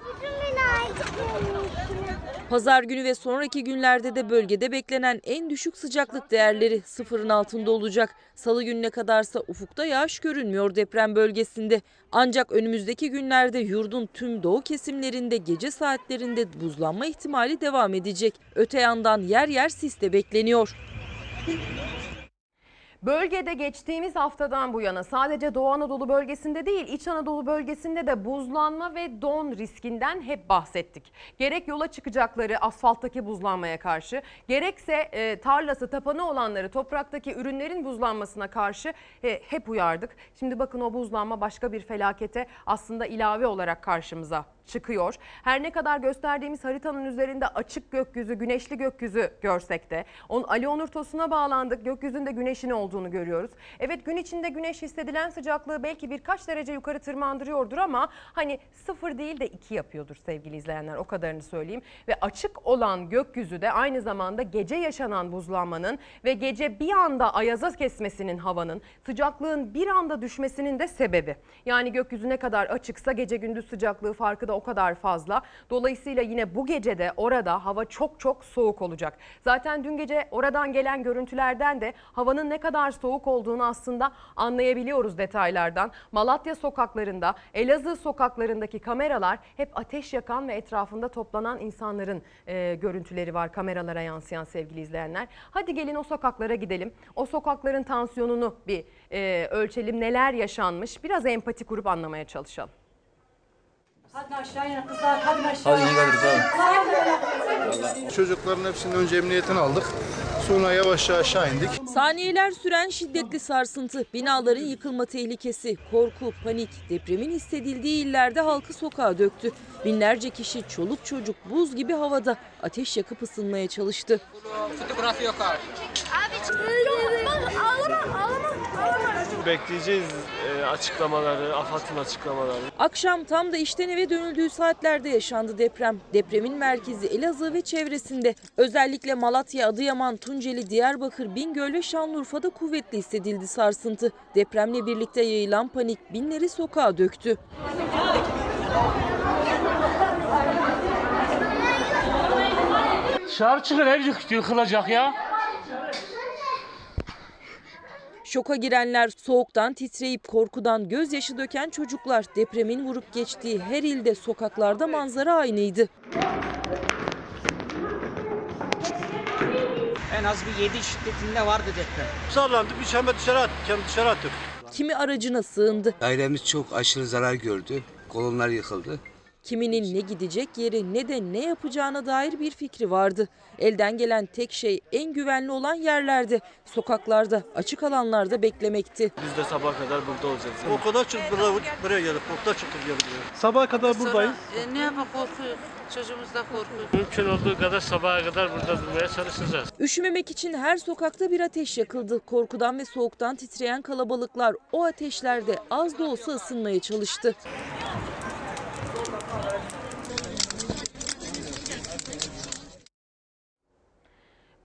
Pazar günü ve sonraki günlerde de bölgede beklenen en düşük sıcaklık değerleri sıfırın altında olacak. Salı gününe kadarsa ufukta yağış görünmüyor deprem bölgesinde. Ancak önümüzdeki günlerde yurdun tüm doğu kesimlerinde gece saatlerinde buzlanma ihtimali devam edecek. Öte yandan yer yer sis de bekleniyor. Bölgede geçtiğimiz haftadan bu yana sadece Doğu Anadolu bölgesinde değil İç Anadolu bölgesinde de buzlanma ve don riskinden hep bahsettik. Gerek yola çıkacakları asfalttaki buzlanmaya karşı gerekse e, tarlası tapanı olanları topraktaki ürünlerin buzlanmasına karşı e, hep uyardık. Şimdi bakın o buzlanma başka bir felakete aslında ilave olarak karşımıza çıkıyor. Her ne kadar gösterdiğimiz haritanın üzerinde açık gökyüzü, güneşli gökyüzü görsek de on, Ali Onur Tosun'a bağlandık. Gökyüzünde güneşin olduğunu görüyoruz. Evet gün içinde güneş hissedilen sıcaklığı belki birkaç derece yukarı tırmandırıyordur ama hani sıfır değil de iki yapıyordur sevgili izleyenler o kadarını söyleyeyim. Ve açık olan gökyüzü de aynı zamanda gece yaşanan buzlanmanın ve gece bir anda ayaza kesmesinin havanın sıcaklığın bir anda düşmesinin de sebebi. Yani gökyüzü ne kadar açıksa gece gündüz sıcaklığı farkı da o kadar fazla. Dolayısıyla yine bu gece de orada hava çok çok soğuk olacak. Zaten dün gece oradan gelen görüntülerden de havanın ne kadar soğuk olduğunu aslında anlayabiliyoruz detaylardan. Malatya sokaklarında, Elazığ sokaklarındaki kameralar hep ateş yakan ve etrafında toplanan insanların e, görüntüleri var kameralara yansıyan sevgili izleyenler. Hadi gelin o sokaklara gidelim. O sokakların tansiyonunu bir e, ölçelim. Neler yaşanmış? Biraz empati kurup anlamaya çalışalım. Hadi aşağı yine kızlar, hadi aşağı. Hadi iyi geliriz abi. Çocukların hepsini önce emniyetine aldık. Sonra yavaşça aşağı indik. Saniyeler süren şiddetli sarsıntı, binaların yıkılma tehlikesi, korku, panik, depremin hissedildiği illerde halkı sokağa döktü. Binlerce kişi çoluk çocuk buz gibi havada ateş yakıp ısınmaya çalıştı. Fotoğraf yok abi. Bekleyeceğiz e, açıklamaları, AFAD'ın açıklamaları. Akşam tam da işten eve dönüldüğü saatlerde yaşandı deprem. Depremin merkezi Elazığ ve çevresinde. Özellikle Malatya, Adıyaman, Tunceli, Diyarbakır, Bingöl ve Şanlıurfa'da kuvvetli hissedildi sarsıntı. Depremle birlikte yayılan panik binleri sokağa döktü. Dışarı çıkın ev yık- yıkılacak ya. Şoka girenler, soğuktan titreyip korkudan gözyaşı döken çocuklar. Depremin vurup geçtiği her ilde sokaklarda manzara aynıydı. En az bir 7 şiddetinde vardı deprem. Sallandı biz hemen dışarı attık. Hem dışarı attık. Kimi aracına sığındı. Dairemiz çok aşırı zarar gördü. Kolonlar yıkıldı. Kiminin ne gidecek yeri ne de ne yapacağına dair bir fikri vardı. Elden gelen tek şey en güvenli olan yerlerde, sokaklarda, açık alanlarda beklemekti. Biz de sabah kadar burada olacağız. O kadar çok buraya, buraya gelip okta çıkıp gelip. Sabaha kadar buradayız. E, ne yapalım korkuyoruz. Çocuğumuz da korkuyor. Mümkün olduğu kadar sabaha kadar burada durmaya çalışacağız. Üşümemek için her sokakta bir ateş yakıldı. Korkudan ve soğuktan titreyen kalabalıklar o ateşlerde az da olsa ısınmaya çalıştı.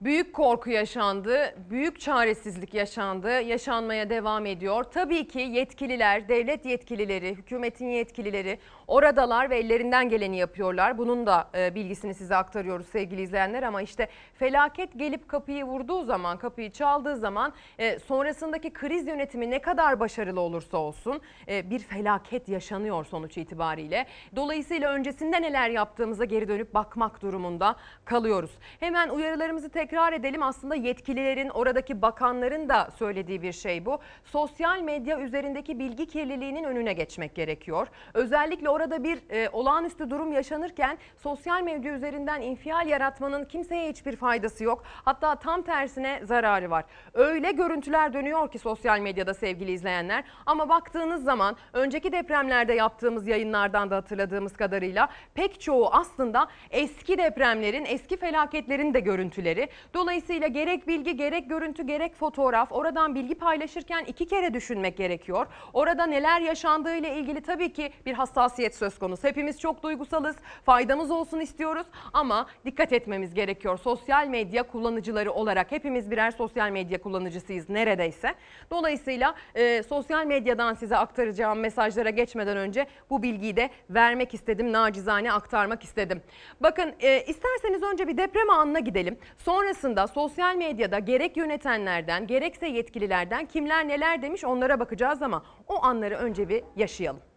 Büyük korku yaşandı, büyük çaresizlik yaşandı, yaşanmaya devam ediyor. Tabii ki yetkililer, devlet yetkilileri, hükümetin yetkilileri oradalar ve ellerinden geleni yapıyorlar. Bunun da e, bilgisini size aktarıyoruz sevgili izleyenler ama işte felaket gelip kapıyı vurduğu zaman, kapıyı çaldığı zaman e, sonrasındaki kriz yönetimi ne kadar başarılı olursa olsun e, bir felaket yaşanıyor sonuç itibariyle. Dolayısıyla öncesinde neler yaptığımıza geri dönüp bakmak durumunda kalıyoruz. Hemen uyarılarımızı tekrar edelim. Aslında yetkililerin, oradaki bakanların da söylediği bir şey bu. Sosyal medya üzerindeki bilgi kirliliğinin önüne geçmek gerekiyor. Özellikle orada bir e, olağanüstü durum yaşanırken sosyal medya üzerinden infial yaratmanın kimseye hiçbir faydası yok. Hatta tam tersine zararı var. Öyle görüntüler dönüyor ki sosyal medyada sevgili izleyenler. Ama baktığınız zaman önceki depremlerde yaptığımız yayınlardan da hatırladığımız kadarıyla pek çoğu aslında eski depremlerin, eski felaketlerin de görüntüleri. Dolayısıyla gerek bilgi, gerek görüntü, gerek fotoğraf oradan bilgi paylaşırken iki kere düşünmek gerekiyor. Orada neler yaşandığı ile ilgili tabii ki bir hassasiyet söz konusu. Hepimiz çok duygusalız, faydamız olsun istiyoruz ama dikkat etmemiz gerekiyor. Sosyal medya kullanıcıları olarak hepimiz birer sosyal medya kullanıcısıyız neredeyse. Dolayısıyla e, sosyal medyadan size aktaracağım mesajlara geçmeden önce bu bilgiyi de vermek istedim. Nacizane aktarmak istedim. Bakın e, isterseniz önce bir deprem anına gidelim. Sonrasında sosyal medyada gerek yönetenlerden gerekse yetkililerden kimler neler demiş onlara bakacağız ama o anları önce bir yaşayalım.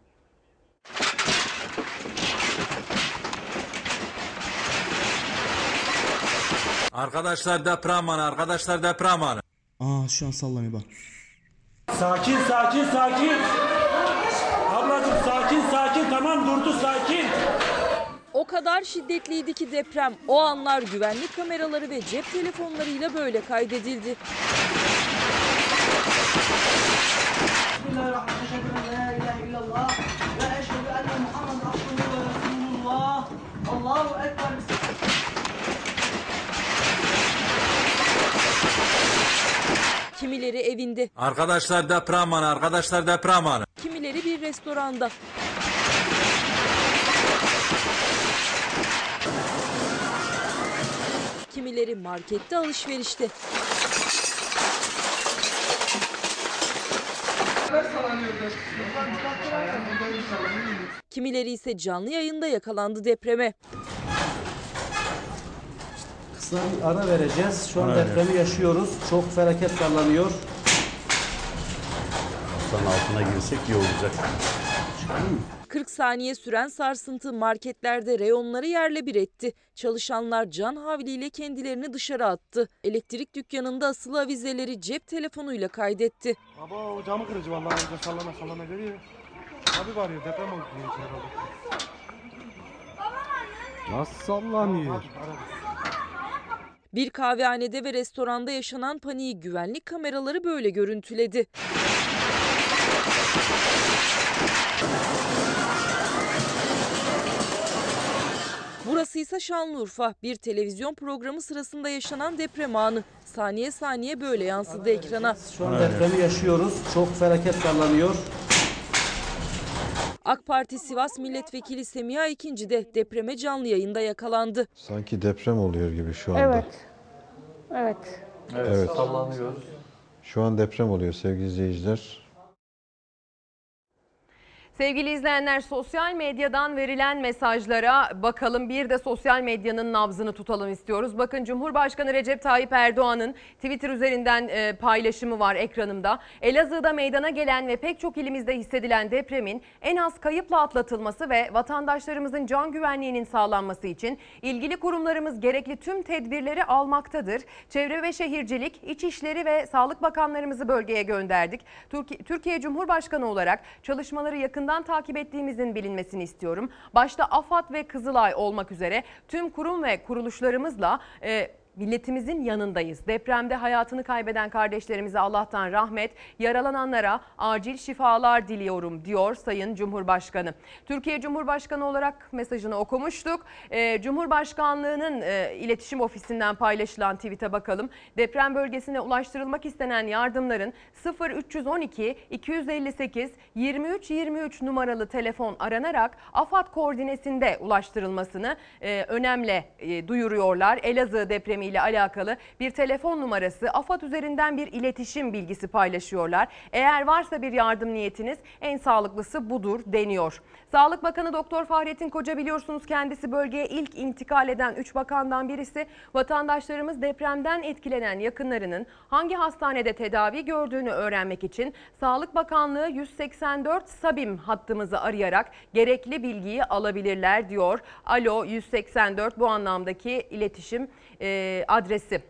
Arkadaşlar deprem anı, arkadaşlar deprem anı. Aa şu an sallanıyor bak. Sakin sakin sakin. Ablacığım sakin sakin tamam durdu sakin. O kadar şiddetliydi ki deprem o anlar güvenlik kameraları ve cep telefonlarıyla böyle kaydedildi. Bismillahirrahmanirrahim. La ilahe illallah ve eşhedü enne Muhammed abduhu ve resulullah. Allahu ekber. Kimileri evinde, Arkadaşlar deprem anı, arkadaşlar deprem anı. kimileri bir restoranda. Kimileri markette alışverişte. Kimileri ise canlı yayında yakalandı depreme. Kısa bir ara vereceğiz. Şu an depremi yaşıyoruz. Çok felaket sallanıyor. Hastanın altına girsek iyi olacak. 40 saniye süren sarsıntı marketlerde reyonları yerle bir etti. Çalışanlar can havliyle kendilerini dışarı attı. Elektrik dükkanında asılı avizeleri cep telefonuyla kaydetti. Baba o camı kırıcı vallahi önce sallana sallana geliyor. Abi bağırıyor deprem oldu. Nasıl sallanıyor? Bir kahvehanede ve restoranda yaşanan paniği güvenlik kameraları böyle görüntüledi. Burası ise Şanlıurfa. Bir televizyon programı sırasında yaşanan deprem anı. Saniye saniye böyle yansıdı ekrana. Şu an depremi yaşıyoruz. Çok felaket sallanıyor. AK Parti Sivas Milletvekili Semiha İkinci de depreme canlı yayında yakalandı. Sanki deprem oluyor gibi şu anda. Evet. Evet. Evet. Şu an deprem oluyor sevgili izleyiciler. Sevgili izleyenler sosyal medyadan verilen mesajlara bakalım bir de sosyal medyanın nabzını tutalım istiyoruz. Bakın Cumhurbaşkanı Recep Tayyip Erdoğan'ın Twitter üzerinden e, paylaşımı var ekranımda. Elazığ'da meydana gelen ve pek çok ilimizde hissedilen depremin en az kayıpla atlatılması ve vatandaşlarımızın can güvenliğinin sağlanması için ilgili kurumlarımız gerekli tüm tedbirleri almaktadır. Çevre ve Şehircilik, İçişleri ve Sağlık Bakanlarımızı bölgeye gönderdik. Türkiye, Cumhurbaşkanı olarak çalışmaları yakından takip ettiğimizin bilinmesini istiyorum. Başta AFAD ve Kızılay olmak üzere tüm kurum ve kuruluşlarımızla e, milletimizin yanındayız. Depremde hayatını kaybeden kardeşlerimize Allah'tan rahmet, yaralananlara acil şifalar diliyorum diyor Sayın Cumhurbaşkanı. Türkiye Cumhurbaşkanı olarak mesajını okumuştuk. Ee, Cumhurbaşkanlığının e, iletişim ofisinden paylaşılan tweet'e bakalım. Deprem bölgesine ulaştırılmak istenen yardımların 0312 258 23 23 numaralı telefon aranarak AFAD koordinesinde ulaştırılmasını e, önemli e, duyuruyorlar. Elazığ depremi ile alakalı bir telefon numarası AFAD üzerinden bir iletişim bilgisi paylaşıyorlar. Eğer varsa bir yardım niyetiniz en sağlıklısı budur deniyor. Sağlık Bakanı Doktor Fahrettin Koca biliyorsunuz kendisi bölgeye ilk intikal eden 3 bakandan birisi. Vatandaşlarımız depremden etkilenen yakınlarının hangi hastanede tedavi gördüğünü öğrenmek için Sağlık Bakanlığı 184 Sabim hattımızı arayarak gerekli bilgiyi alabilirler diyor. Alo 184 bu anlamdaki iletişim e, adresi.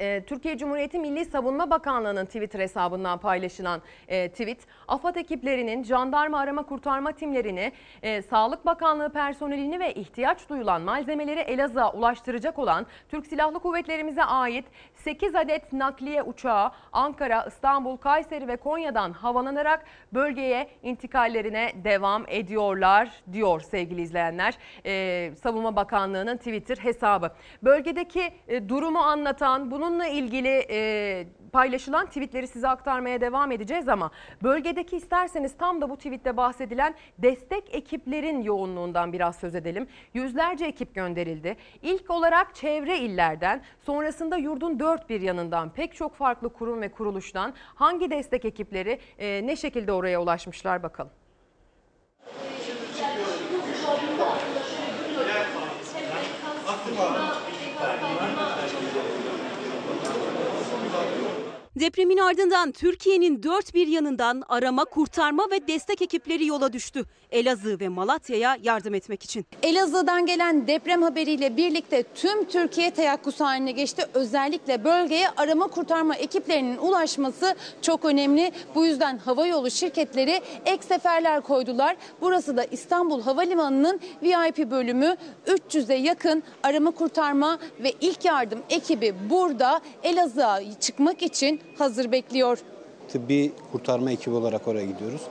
E, Türkiye Cumhuriyeti Milli Savunma Bakanlığı'nın Twitter hesabından paylaşılan e, tweet, AFAD ekiplerinin jandarma arama kurtarma timlerini, e, Sağlık Bakanlığı personelini ve ihtiyaç duyulan malzemeleri Elazığ'a ulaştıracak olan Türk Silahlı Kuvvetlerimize ait 8 adet nakliye uçağı Ankara, İstanbul, Kayseri ve Konya'dan havalanarak bölgeye intikallerine devam ediyorlar diyor sevgili izleyenler. E, Savunma Bakanlığı'nın Twitter hesabı. Bölgedeki durumu anlatan, bununla ilgili e, paylaşılan tweetleri size aktarmaya devam edeceğiz ama bölgedeki isterseniz tam da bu tweette bahsedilen destek ekiplerin yoğunluğundan biraz söz edelim. Yüzlerce ekip gönderildi. İlk olarak çevre illerden, sonrasında yurdun dört bir yanından pek çok farklı kurum ve kuruluştan hangi destek ekipleri e, ne şekilde oraya ulaşmışlar bakalım. Depremin ardından Türkiye'nin dört bir yanından arama, kurtarma ve destek ekipleri yola düştü. Elazığ ve Malatya'ya yardım etmek için. Elazığ'dan gelen deprem haberiyle birlikte tüm Türkiye teyakkuz haline geçti. Özellikle bölgeye arama kurtarma ekiplerinin ulaşması çok önemli. Bu yüzden havayolu şirketleri ek seferler koydular. Burası da İstanbul Havalimanı'nın VIP bölümü. 300'e yakın arama kurtarma ve ilk yardım ekibi burada Elazığ'a çıkmak için hazır bekliyor. Tıbbi kurtarma ekibi olarak oraya gidiyoruz.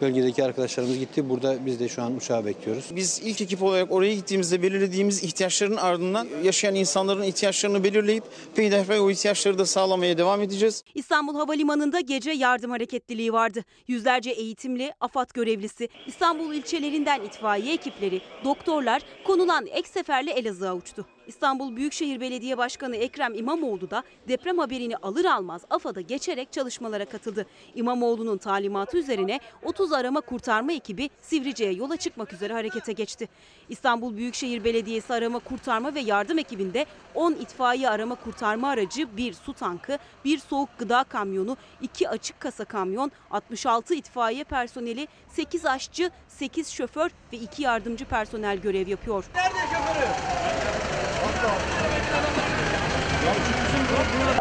Bölgedeki arkadaşlarımız gitti. Burada biz de şu an uçağı bekliyoruz. Biz ilk ekip olarak oraya gittiğimizde belirlediğimiz ihtiyaçların ardından yaşayan insanların ihtiyaçlarını belirleyip peyderpey o ihtiyaçları da sağlamaya devam edeceğiz. İstanbul Havalimanı'nda gece yardım hareketliliği vardı. Yüzlerce eğitimli, AFAD görevlisi, İstanbul ilçelerinden itfaiye ekipleri, doktorlar konulan ek seferle Elazığ'a uçtu. İstanbul Büyükşehir Belediye Başkanı Ekrem İmamoğlu da deprem haberini alır almaz AFAD'a geçerek çalışmalara katıldı. İmamoğlu'nun talimatı üzerine 30 arama kurtarma ekibi Sivrice'ye yola çıkmak üzere harekete geçti. İstanbul Büyükşehir Belediyesi arama kurtarma ve yardım ekibinde 10 itfaiye arama kurtarma aracı, bir su tankı, bir soğuk gıda kamyonu, 2 açık kasa kamyon, 66 itfaiye personeli, 8 aşçı, 8 şoför ve 2 yardımcı personel görev yapıyor. Nerede şoförü?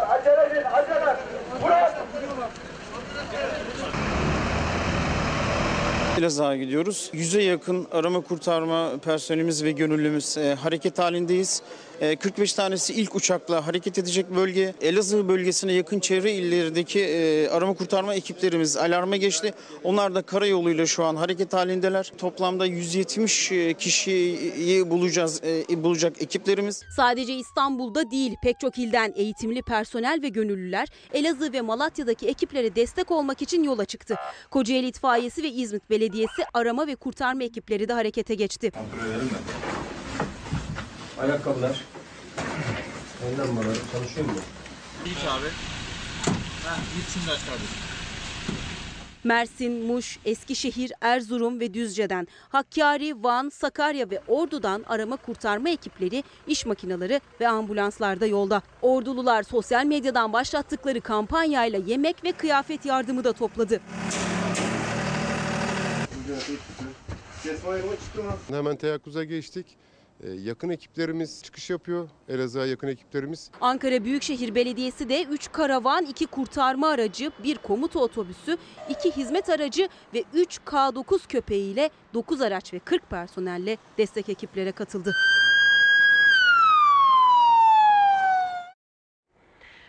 Acele edin. Elazığ'a gidiyoruz. Yüze yakın arama kurtarma personelimiz ve gönüllümüz e, hareket halindeyiz. E, 45 tanesi ilk uçakla hareket edecek bölge. Elazığ bölgesine yakın çevre illerdeki e, arama kurtarma ekiplerimiz alarma geçti. Onlar da karayoluyla şu an hareket halindeler. Toplamda 170 e, kişiyi bulacağız, e, bulacak ekiplerimiz. Sadece İstanbul'da değil pek çok ilden eğitimli personel ve gönüllüler Elazığ ve Malatya'daki ekiplere destek olmak için yola çıktı. Kocaeli İtfaiyesi ve İzmit Belediyesi arama ve kurtarma ekipleri de harekete geçti. Ayakkabılar. El lambaları çalışıyor mu? Hiç abi. Ha, git şimdi aç kardeşim. Mersin, Muş, Eskişehir, Erzurum ve Düzce'den, Hakkari, Van, Sakarya ve Ordu'dan arama kurtarma ekipleri, iş makineleri ve ambulanslarda yolda. Ordulular sosyal medyadan başlattıkları kampanyayla yemek ve kıyafet yardımı da topladı. Hemen teyakkuza geçtik. Ee, yakın ekiplerimiz çıkış yapıyor. Elazığ'a yakın ekiplerimiz. Ankara Büyükşehir Belediyesi de 3 karavan, 2 kurtarma aracı, 1 komuta otobüsü, 2 hizmet aracı ve 3 K9 köpeğiyle 9 araç ve 40 personelle destek ekiplere katıldı.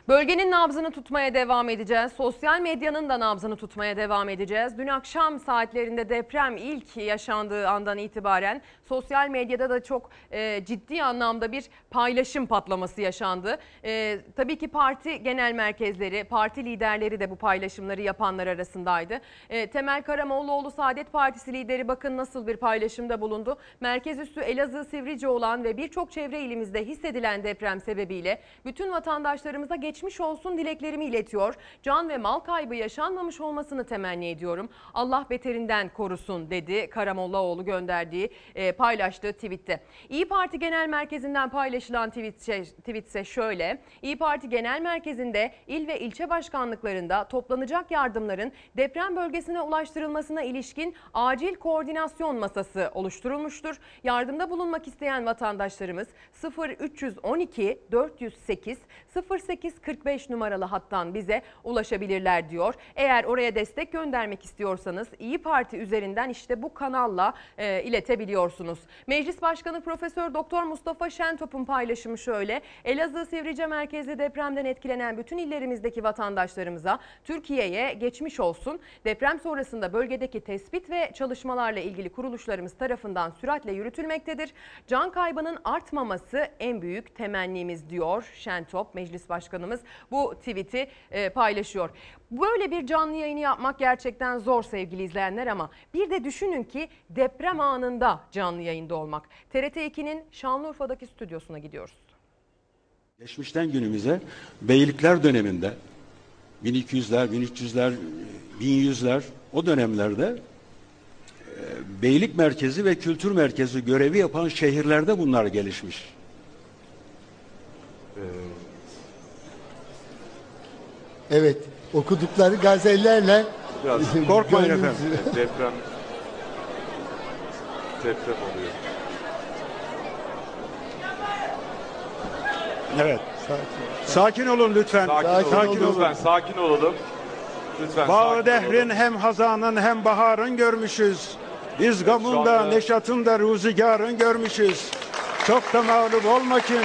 Bölgenin nabzını tutmaya devam edeceğiz. Sosyal medyanın da nabzını tutmaya devam edeceğiz. Dün akşam saatlerinde deprem ilk yaşandığı andan itibaren sosyal medyada da çok e, ciddi anlamda bir paylaşım patlaması yaşandı. E, tabii ki parti genel merkezleri, parti liderleri de bu paylaşımları yapanlar arasındaydı. E, Temel Karamollaoğlu Saadet Partisi lideri bakın nasıl bir paylaşımda bulundu. Merkez üssü Elazığ Sivrice olan ve birçok çevre ilimizde hissedilen deprem sebebiyle bütün vatandaşlarımıza geçmiş olsun dileklerimi iletiyor. Can ve mal kaybı yaşanmamış olmasını temenni ediyorum. Allah beterinden korusun dedi Karamollaoğlu gönderdiği e, paylaştığı tweette. İyi Parti Genel Merkezi'nden paylaşılan tweet, şey- ise şöyle. İyi Parti Genel Merkezi'nde il ve ilçe başkanlıklarında toplanacak yardımların deprem bölgesine ulaştırılmasına ilişkin acil koordinasyon masası oluşturulmuştur. Yardımda bulunmak isteyen vatandaşlarımız 0312 408 0845 numaralı hattan bize ulaşabilirler diyor. Eğer oraya destek göndermek istiyorsanız İyi Parti üzerinden işte bu kanalla e, iletebiliyorsunuz. Meclis Başkanı Profesör Doktor Mustafa Şentop'un paylaşımı şöyle. Elazığ Sivrice merkezli depremden etkilenen bütün illerimizdeki vatandaşlarımıza Türkiye'ye geçmiş olsun. Deprem sonrasında bölgedeki tespit ve çalışmalarla ilgili kuruluşlarımız tarafından süratle yürütülmektedir. Can kaybının artmaması en büyük temennimiz diyor Şentop Meclis Başkanımız bu tweet'i e, paylaşıyor. Böyle bir canlı yayını yapmak gerçekten zor sevgili izleyenler ama bir de düşünün ki deprem anında canlı yayında olmak. TRT 2'nin Şanlıurfa'daki stüdyosuna gidiyoruz. Geçmişten günümüze beylikler döneminde 1200'ler, 1300'ler, 1100'ler o dönemlerde e, beylik merkezi ve kültür merkezi görevi yapan şehirlerde bunlar gelişmiş. Evet, okudukları gazellerle Biraz korkmayın gönlümüzü- efendim. Deprem deprem oluyor. Evet. Sakin olun lütfen. Sakin, olun lütfen. Sakin olalım. Lütfen Bağı sakin dehrin olalım. hem hazanın hem baharın görmüşüz. Biz gamın da anda- neşatın da ruzigarın görmüşüz. Çok da mağlup olmakin.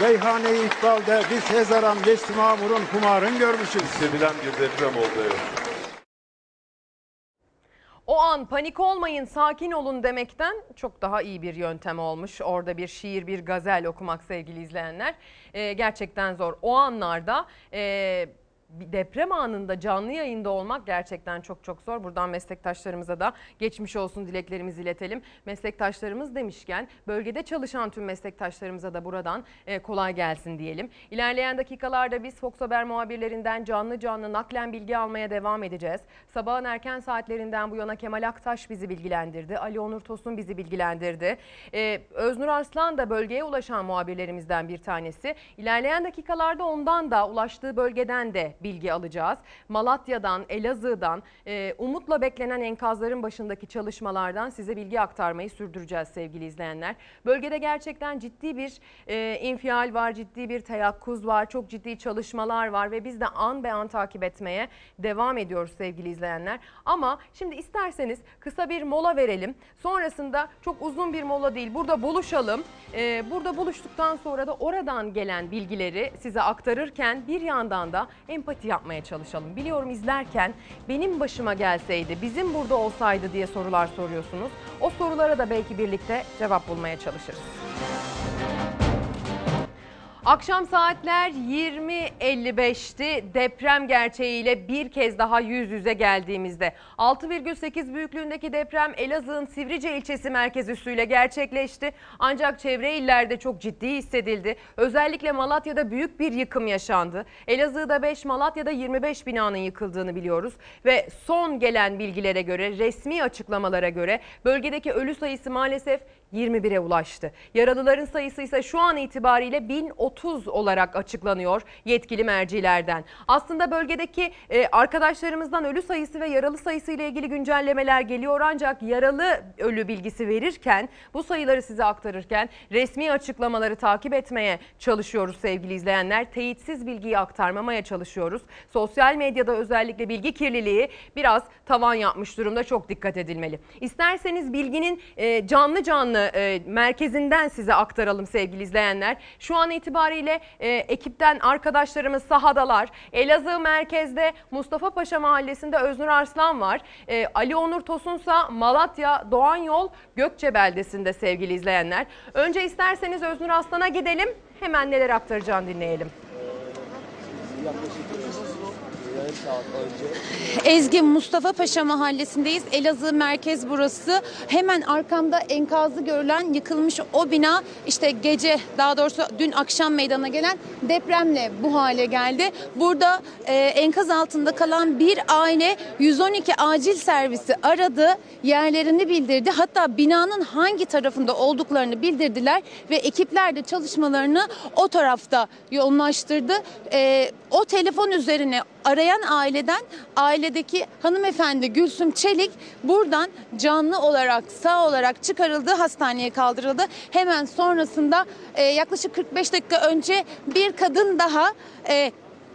Reyhane-i İkbal'de biz hezaran Vesti Mamur'un kumarın görmüşüz. Hissedilen bir deprem oldu evet. O an panik olmayın, sakin olun demekten çok daha iyi bir yöntem olmuş. Orada bir şiir, bir gazel okumak sevgili izleyenler. Ee, gerçekten zor. O anlarda e, bir deprem anında canlı yayında olmak gerçekten çok çok zor. Buradan meslektaşlarımıza da geçmiş olsun dileklerimizi iletelim. Meslektaşlarımız demişken bölgede çalışan tüm meslektaşlarımıza da buradan e, kolay gelsin diyelim. İlerleyen dakikalarda biz Fox Haber muhabirlerinden canlı canlı naklen bilgi almaya devam edeceğiz. Sabahın erken saatlerinden bu yana Kemal Aktaş bizi bilgilendirdi. Ali Onur Tosun bizi bilgilendirdi. Ee, Öznur Arslan da bölgeye ulaşan muhabirlerimizden bir tanesi. İlerleyen dakikalarda ondan da ulaştığı bölgeden de bilgi alacağız. Malatya'dan, Elazığ'dan, e, umutla beklenen enkazların başındaki çalışmalardan size bilgi aktarmayı sürdüreceğiz sevgili izleyenler. Bölgede gerçekten ciddi bir e, infial var, ciddi bir teyakkuz var, çok ciddi çalışmalar var ve biz de an be an takip etmeye devam ediyoruz sevgili izleyenler. Ama şimdi isterseniz kısa bir mola verelim. Sonrasında çok uzun bir mola değil burada buluşalım. E, burada buluştuktan sonra da oradan gelen bilgileri size aktarırken bir yandan da empati yapmaya çalışalım. Biliyorum izlerken benim başıma gelseydi, bizim burada olsaydı diye sorular soruyorsunuz. O sorulara da belki birlikte cevap bulmaya çalışırız. Akşam saatler 20.55'ti. Deprem gerçeğiyle bir kez daha yüz yüze geldiğimizde 6,8 büyüklüğündeki deprem Elazığ'ın Sivrice ilçesi merkez üssüyle gerçekleşti. Ancak çevre illerde çok ciddi hissedildi. Özellikle Malatya'da büyük bir yıkım yaşandı. Elazığ'da 5, Malatya'da 25 binanın yıkıldığını biliyoruz ve son gelen bilgilere göre, resmi açıklamalara göre bölgedeki ölü sayısı maalesef 21'e ulaştı. Yaralıların sayısı ise şu an itibariyle 1030 olarak açıklanıyor yetkili mercilerden. Aslında bölgedeki e, arkadaşlarımızdan ölü sayısı ve yaralı sayısı ile ilgili güncellemeler geliyor ancak yaralı ölü bilgisi verirken bu sayıları size aktarırken resmi açıklamaları takip etmeye çalışıyoruz sevgili izleyenler. Teyitsiz bilgiyi aktarmamaya çalışıyoruz. Sosyal medyada özellikle bilgi kirliliği biraz tavan yapmış durumda çok dikkat edilmeli. İsterseniz bilginin e, canlı canlı e, merkezinden size aktaralım sevgili izleyenler. Şu an itibariyle e, ekipten arkadaşlarımız sahadalar. Elazığ merkezde Mustafa Paşa mahallesinde Öznur Arslan var. E, Ali Onur Tosunsa Malatya Doğan Yol Gökçe beldesinde sevgili izleyenler. Önce isterseniz Öznur Arslan'a gidelim. Hemen neler aktaracağını dinleyelim. Ezgi Mustafa Paşa mahallesindeyiz. Elazığ merkez burası. Hemen arkamda enkazı görülen yıkılmış o bina işte gece daha doğrusu dün akşam meydana gelen depremle bu hale geldi. Burada e, enkaz altında kalan bir aile 112 acil servisi aradı. Yerlerini bildirdi. Hatta binanın hangi tarafında olduklarını bildirdiler ve ekipler de çalışmalarını o tarafta yoğunlaştırdı. E, o telefon üzerine arayan aileden ailedeki hanımefendi Gülsüm Çelik buradan canlı olarak sağ olarak çıkarıldı hastaneye kaldırıldı. Hemen sonrasında e, yaklaşık 45 dakika önce bir kadın daha e,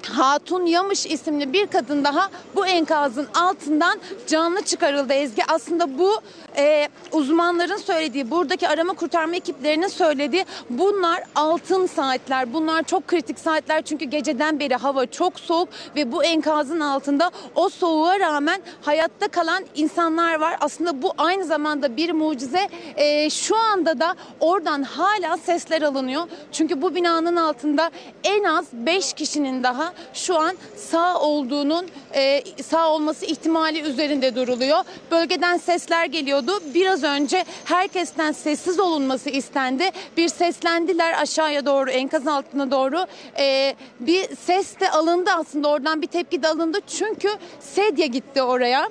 Hatun Yamış isimli bir kadın daha bu enkazın altından canlı çıkarıldı Ezgi. Aslında bu e, uzmanların söylediği, buradaki arama kurtarma ekiplerinin söylediği bunlar altın saatler. Bunlar çok kritik saatler çünkü geceden beri hava çok soğuk ve bu enkazın altında o soğuğa rağmen hayatta kalan insanlar var. Aslında bu aynı zamanda bir mucize. E, şu anda da oradan hala sesler alınıyor. Çünkü bu binanın altında en az 5 kişinin daha şu an sağ olduğunun e, sağ olması ihtimali üzerinde duruluyor. Bölgeden sesler geliyordu. Biraz önce herkesten sessiz olunması istendi. Bir seslendiler aşağıya doğru enkaz altına doğru. E, bir ses de alındı aslında oradan bir tepki de alındı. Çünkü sedye gitti oraya.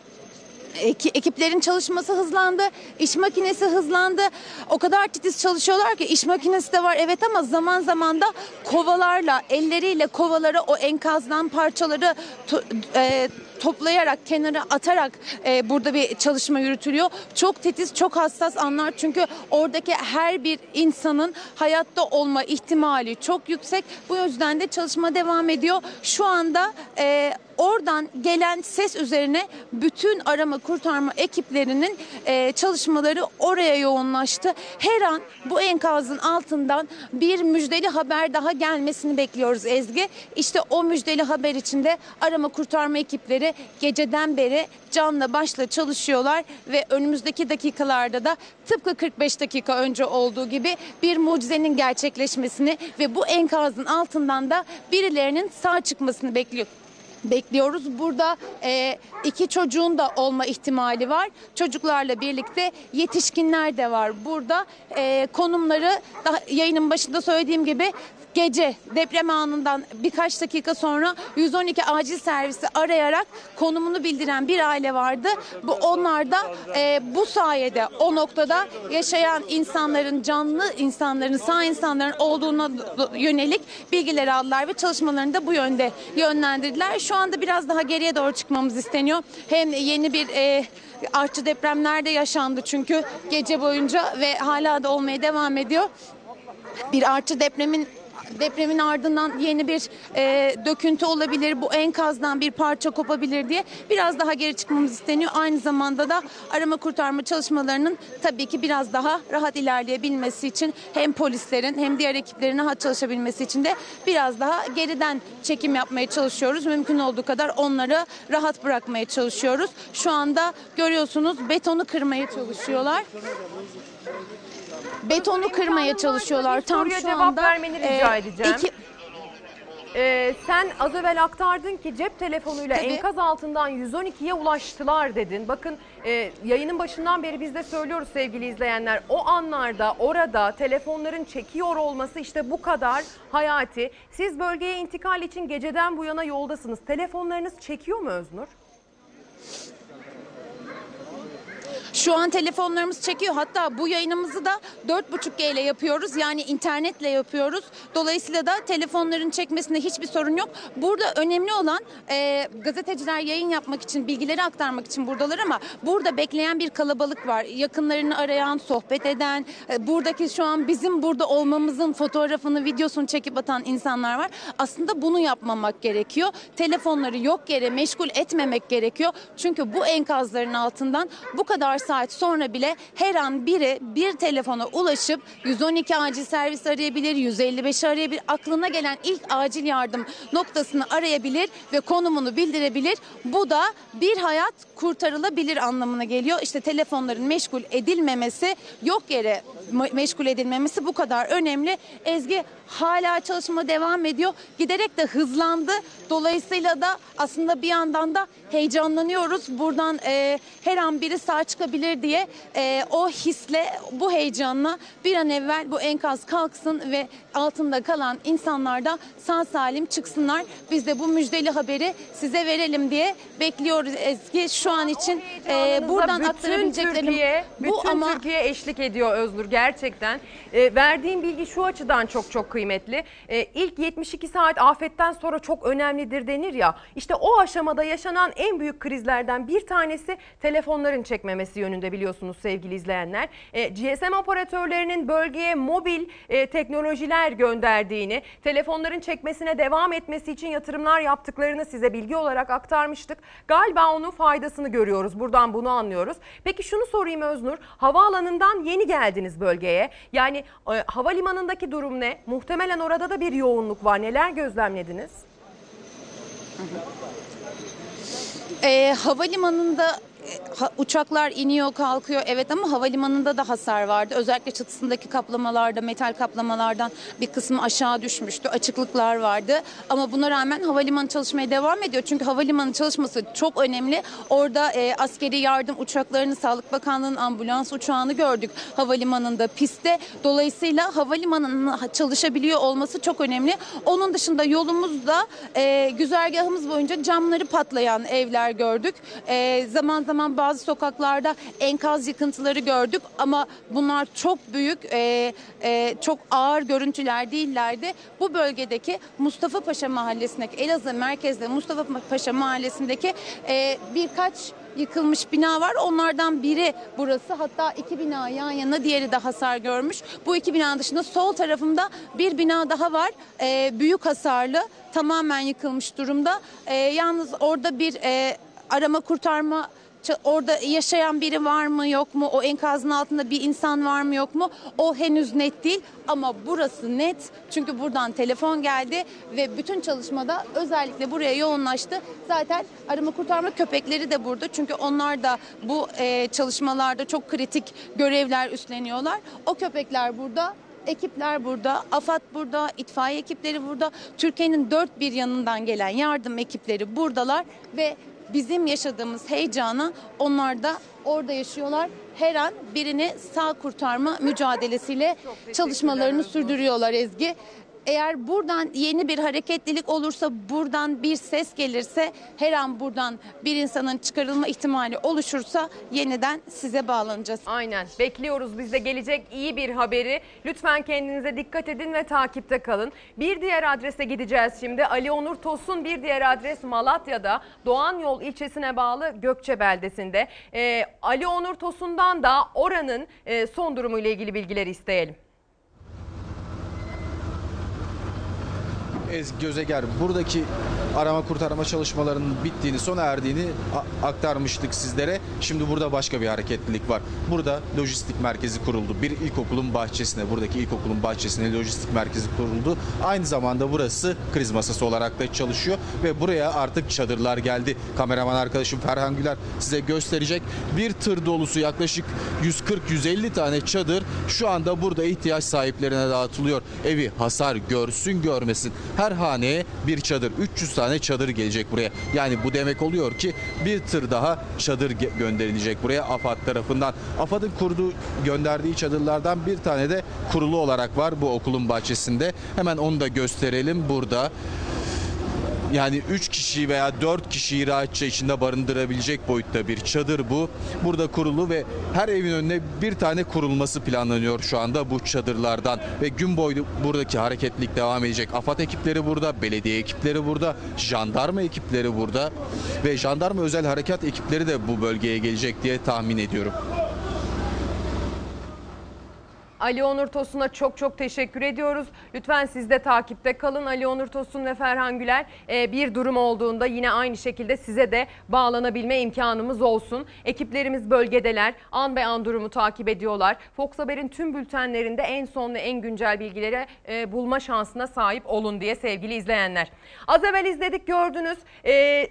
Eki- ekiplerin çalışması hızlandı, iş makinesi hızlandı. O kadar titiz çalışıyorlar ki iş makinesi de var evet ama zaman zaman da kovalarla, elleriyle kovaları o enkazdan parçaları to- e, toplayarak, kenara atarak e, burada bir çalışma yürütülüyor. Çok titiz, çok hassas anlar çünkü oradaki her bir insanın hayatta olma ihtimali çok yüksek. Bu yüzden de çalışma devam ediyor. Şu anda e, oradan gelen ses üzerine bütün arama kurtarma ekiplerinin e, çalışmaları oraya yoğunlaştı. Her an bu enkazın altından bir müjdeli haber daha gelmesini bekliyoruz Ezgi. İşte o müjdeli haber içinde arama kurtarma ekipleri geceden beri canla başla çalışıyorlar ve önümüzdeki dakikalarda da tıpkı 45 dakika önce olduğu gibi bir mucizenin gerçekleşmesini ve bu enkazın altından da birilerinin sağ çıkmasını bekliyor bekliyoruz. Burada e, iki çocuğun da olma ihtimali var. Çocuklarla birlikte yetişkinler de var. Burada e, konumları daha yayının başında söylediğim gibi gece deprem anından birkaç dakika sonra 112 acil servisi arayarak konumunu bildiren bir aile vardı. Bu onlar da e, bu sayede o noktada yaşayan insanların canlı insanların sağ insanların olduğuna yönelik bilgileri aldılar ve çalışmalarını da bu yönde yönlendirdiler. Şu anda biraz daha geriye doğru çıkmamız isteniyor. Hem yeni bir e, artçı depremler de yaşandı çünkü gece boyunca ve hala da olmaya devam ediyor. Bir artçı depremin depremin ardından yeni bir e, döküntü olabilir, bu enkazdan bir parça kopabilir diye biraz daha geri çıkmamız isteniyor. Aynı zamanda da arama kurtarma çalışmalarının tabii ki biraz daha rahat ilerleyebilmesi için hem polislerin hem diğer ekiplerin rahat çalışabilmesi için de biraz daha geriden çekim yapmaya çalışıyoruz. Mümkün olduğu kadar onları rahat bırakmaya çalışıyoruz. Şu anda görüyorsunuz betonu kırmaya çalışıyorlar. Betonu kırmaya çalışıyorlar. Tam şu cevap anda vermeni rica e, edeceğim. iki- Ee, sen az evvel aktardın ki cep telefonuyla Tabii. enkaz altından 112'ye ulaştılar dedin. Bakın e, yayının başından beri biz de söylüyoruz sevgili izleyenler. O anlarda orada telefonların çekiyor olması işte bu kadar hayati. Siz bölgeye intikal için geceden bu yana yoldasınız. Telefonlarınız çekiyor mu Öznur? Şu an telefonlarımız çekiyor. Hatta bu yayınımızı da 4.5G ile yapıyoruz. Yani internetle yapıyoruz. Dolayısıyla da telefonların çekmesinde hiçbir sorun yok. Burada önemli olan e, gazeteciler yayın yapmak için, bilgileri aktarmak için buradalar ama burada bekleyen bir kalabalık var. Yakınlarını arayan, sohbet eden, e, buradaki şu an bizim burada olmamızın fotoğrafını, videosunu çekip atan insanlar var. Aslında bunu yapmamak gerekiyor. Telefonları yok yere meşgul etmemek gerekiyor. Çünkü bu enkazların altından bu kadar saat sonra bile her an biri bir telefona ulaşıp 112 acil servis arayabilir, 155 arayabilir. Aklına gelen ilk acil yardım noktasını arayabilir ve konumunu bildirebilir. Bu da bir hayat kurtarılabilir anlamına geliyor. İşte telefonların meşgul edilmemesi, yok yere meşgul edilmemesi bu kadar önemli. Ezgi hala çalışma devam ediyor. Giderek de hızlandı. Dolayısıyla da aslında bir yandan da heyecanlanıyoruz. Buradan e, her an biri sağ çıkabilir diye e, o hisle, bu heyecanla bir an evvel bu enkaz kalksın ve altında kalan insanlar da sağ salim çıksınlar. Biz de bu müjdeli haberi size verelim diye bekliyoruz Ezgi. Şu an için e, buradan aktarabileceklerim Türkiye, bu bütün ama Türkiye eşlik ediyor Özgür gerçekten. E, verdiğim bilgi şu açıdan çok çok kıymetli. E, ilk 72 saat afetten sonra çok önemlidir denir ya. İşte o aşamada yaşanan en büyük krizlerden bir tanesi telefonların çekmemesi yönünde biliyorsunuz sevgili izleyenler. E, GSM operatörlerinin bölgeye mobil e, teknolojiler gönderdiğini, telefonların çekmesine devam etmesi için yatırımlar yaptıklarını size bilgi olarak aktarmıştık. Galiba onun faydasını görüyoruz. Buradan bunu anlıyoruz. Peki şunu sorayım Öznur. Havaalanından yeni geldiniz bölgeye. Yani e, havalimanındaki durum ne? Muhtemelen orada da bir yoğunluk var. Neler gözlemlediniz? E, havalimanında e, ha- uçaklar iniyor kalkıyor evet ama havalimanında da hasar vardı. Özellikle çatısındaki kaplamalarda metal kaplamalardan bir kısmı aşağı düşmüştü. Açıklıklar vardı ama buna rağmen havalimanı çalışmaya devam ediyor. Çünkü havalimanı çalışması çok önemli. Orada e, askeri yardım uçaklarını Sağlık Bakanlığı'nın ambulans uçağını gördük havalimanında pistte. Dolayısıyla havalimanının çalışabiliyor olması çok önemli. Onun dışında yolumuzda e, güzergahımız boyunca camları patlayan evler gördük. E, zaman zaman bazı sokaklarda enkaz yıkıntıları gördük ama bunlar çok büyük, e, e, çok ağır görüntüler değillerdi. Bu bölgedeki Mustafa Paşa Mahallesi'ndeki Elazığ merkezde Mustafa Paşa Mahallesi'ndeki e, birkaç yıkılmış bina var. Onlardan biri burası. Hatta iki bina yan yana diğeri de hasar görmüş. Bu iki bina dışında sol tarafımda bir bina daha var. Ee, büyük hasarlı. Tamamen yıkılmış durumda. Ee, yalnız orada bir e, arama kurtarma Orada yaşayan biri var mı yok mu? O enkazın altında bir insan var mı yok mu? O henüz net değil ama burası net. Çünkü buradan telefon geldi ve bütün çalışmada özellikle buraya yoğunlaştı. Zaten arama kurtarma köpekleri de burada. Çünkü onlar da bu e, çalışmalarda çok kritik görevler üstleniyorlar. O köpekler burada. Ekipler burada, AFAD burada, itfaiye ekipleri burada. Türkiye'nin dört bir yanından gelen yardım ekipleri buradalar ve bizim yaşadığımız heyecana onlar da orada yaşıyorlar. Her an birini sağ kurtarma mücadelesiyle çalışmalarını sürdürüyorlar Ezgi. Eğer buradan yeni bir hareketlilik olursa, buradan bir ses gelirse, her an buradan bir insanın çıkarılma ihtimali oluşursa yeniden size bağlanacağız. Aynen. Bekliyoruz biz de gelecek iyi bir haberi. Lütfen kendinize dikkat edin ve takipte kalın. Bir diğer adrese gideceğiz şimdi. Ali Onur Tosun bir diğer adres Malatya'da Doğan Yol ilçesine bağlı Gökçe beldesinde. Ee, Ali Onur Tosun'dan da oranın e, son durumuyla ilgili bilgileri isteyelim. Ezgi Gözeger buradaki arama kurtarma çalışmalarının bittiğini, sona erdiğini aktarmıştık sizlere. Şimdi burada başka bir hareketlilik var. Burada lojistik merkezi kuruldu. Bir ilkokulun bahçesine, buradaki ilkokulun bahçesine lojistik merkezi kuruldu. Aynı zamanda burası kriz masası olarak da çalışıyor ve buraya artık çadırlar geldi. Kameraman arkadaşım Ferhan Güler size gösterecek. Bir tır dolusu yaklaşık 140-150 tane çadır şu anda burada ihtiyaç sahiplerine dağıtılıyor. Evi hasar görsün görmesin. Her haneye bir çadır. 300 tane çadır gelecek buraya. Yani bu demek oluyor ki bir tır daha çadır gönderilecek buraya AFAD tarafından. AFAD'ın kurduğu gönderdiği çadırlardan bir tane de kurulu olarak var bu okulun bahçesinde. Hemen onu da gösterelim burada. Yani 3 kişiyi veya 4 kişiyi rahatça içinde barındırabilecek boyutta bir çadır bu. Burada kurulu ve her evin önüne bir tane kurulması planlanıyor şu anda bu çadırlardan. Ve gün boyu buradaki hareketlilik devam edecek. AFAD ekipleri burada, belediye ekipleri burada, jandarma ekipleri burada. Ve jandarma özel harekat ekipleri de bu bölgeye gelecek diye tahmin ediyorum. Ali Onur Tosun'a çok çok teşekkür ediyoruz. Lütfen siz de takipte kalın. Ali Onur Tosun ve Ferhan Güler e, bir durum olduğunda yine aynı şekilde size de bağlanabilme imkanımız olsun. Ekiplerimiz bölgedeler. An be an durumu takip ediyorlar. Fox Haber'in tüm bültenlerinde en son ve en güncel bilgileri e, bulma şansına sahip olun diye sevgili izleyenler. Az evvel izledik gördünüz. E,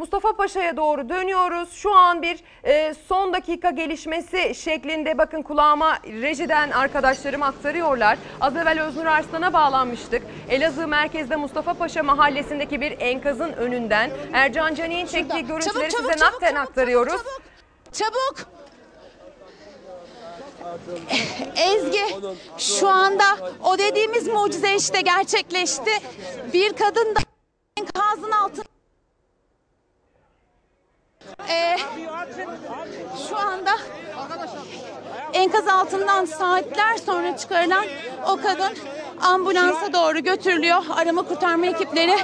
Mustafa Paşa'ya doğru dönüyoruz. Şu an bir e, son dakika gelişmesi şeklinde bakın kulağıma rejiden arkadaşlarım aktarıyorlar. Az evvel Öznur Arslan'a bağlanmıştık. Elazığ merkezde Mustafa Paşa mahallesindeki bir enkazın önünden Ercan Cani'nin çektiği görüntüleri Çabuk, çabuk, size çabuk, naklen aktarıyoruz. Çabuk! Ezgi şu anda o dediğimiz mucize işte gerçekleşti. Bir kadın da enkazın altında Ee, şu anda enkaz altından saatler sonra çıkarılan o kadın ambulansa doğru götürülüyor. Arama kurtarma ekipleri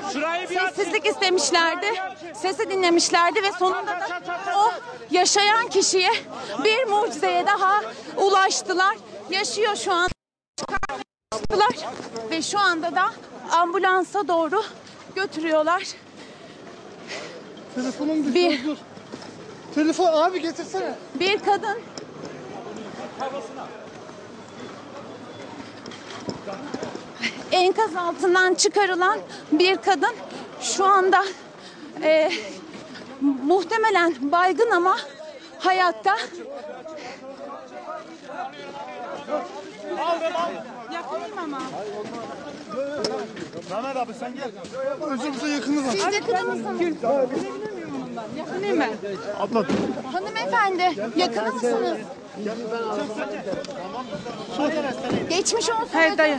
sessizlik istemişlerdi. Sesi dinlemişlerdi ve sonunda da o yaşayan kişiye bir mucizeye daha ulaştılar. Yaşıyor şu an. Ve şu anda da ambulansa doğru götürüyorlar. Telefonum Bir Telefon abi getirsene. bir kadın enkaz altından çıkarılan bir kadın şu anda e, muhtemelen baygın ama hayatta. Yakınayım ama. Mehmet abi sen gel. Özümüze yakınız var. Siz yakın mısınız? Yakınayım ben. Abla. Hanımefendi yakın mısınız? Geçmiş olsun. Hayır, dayı.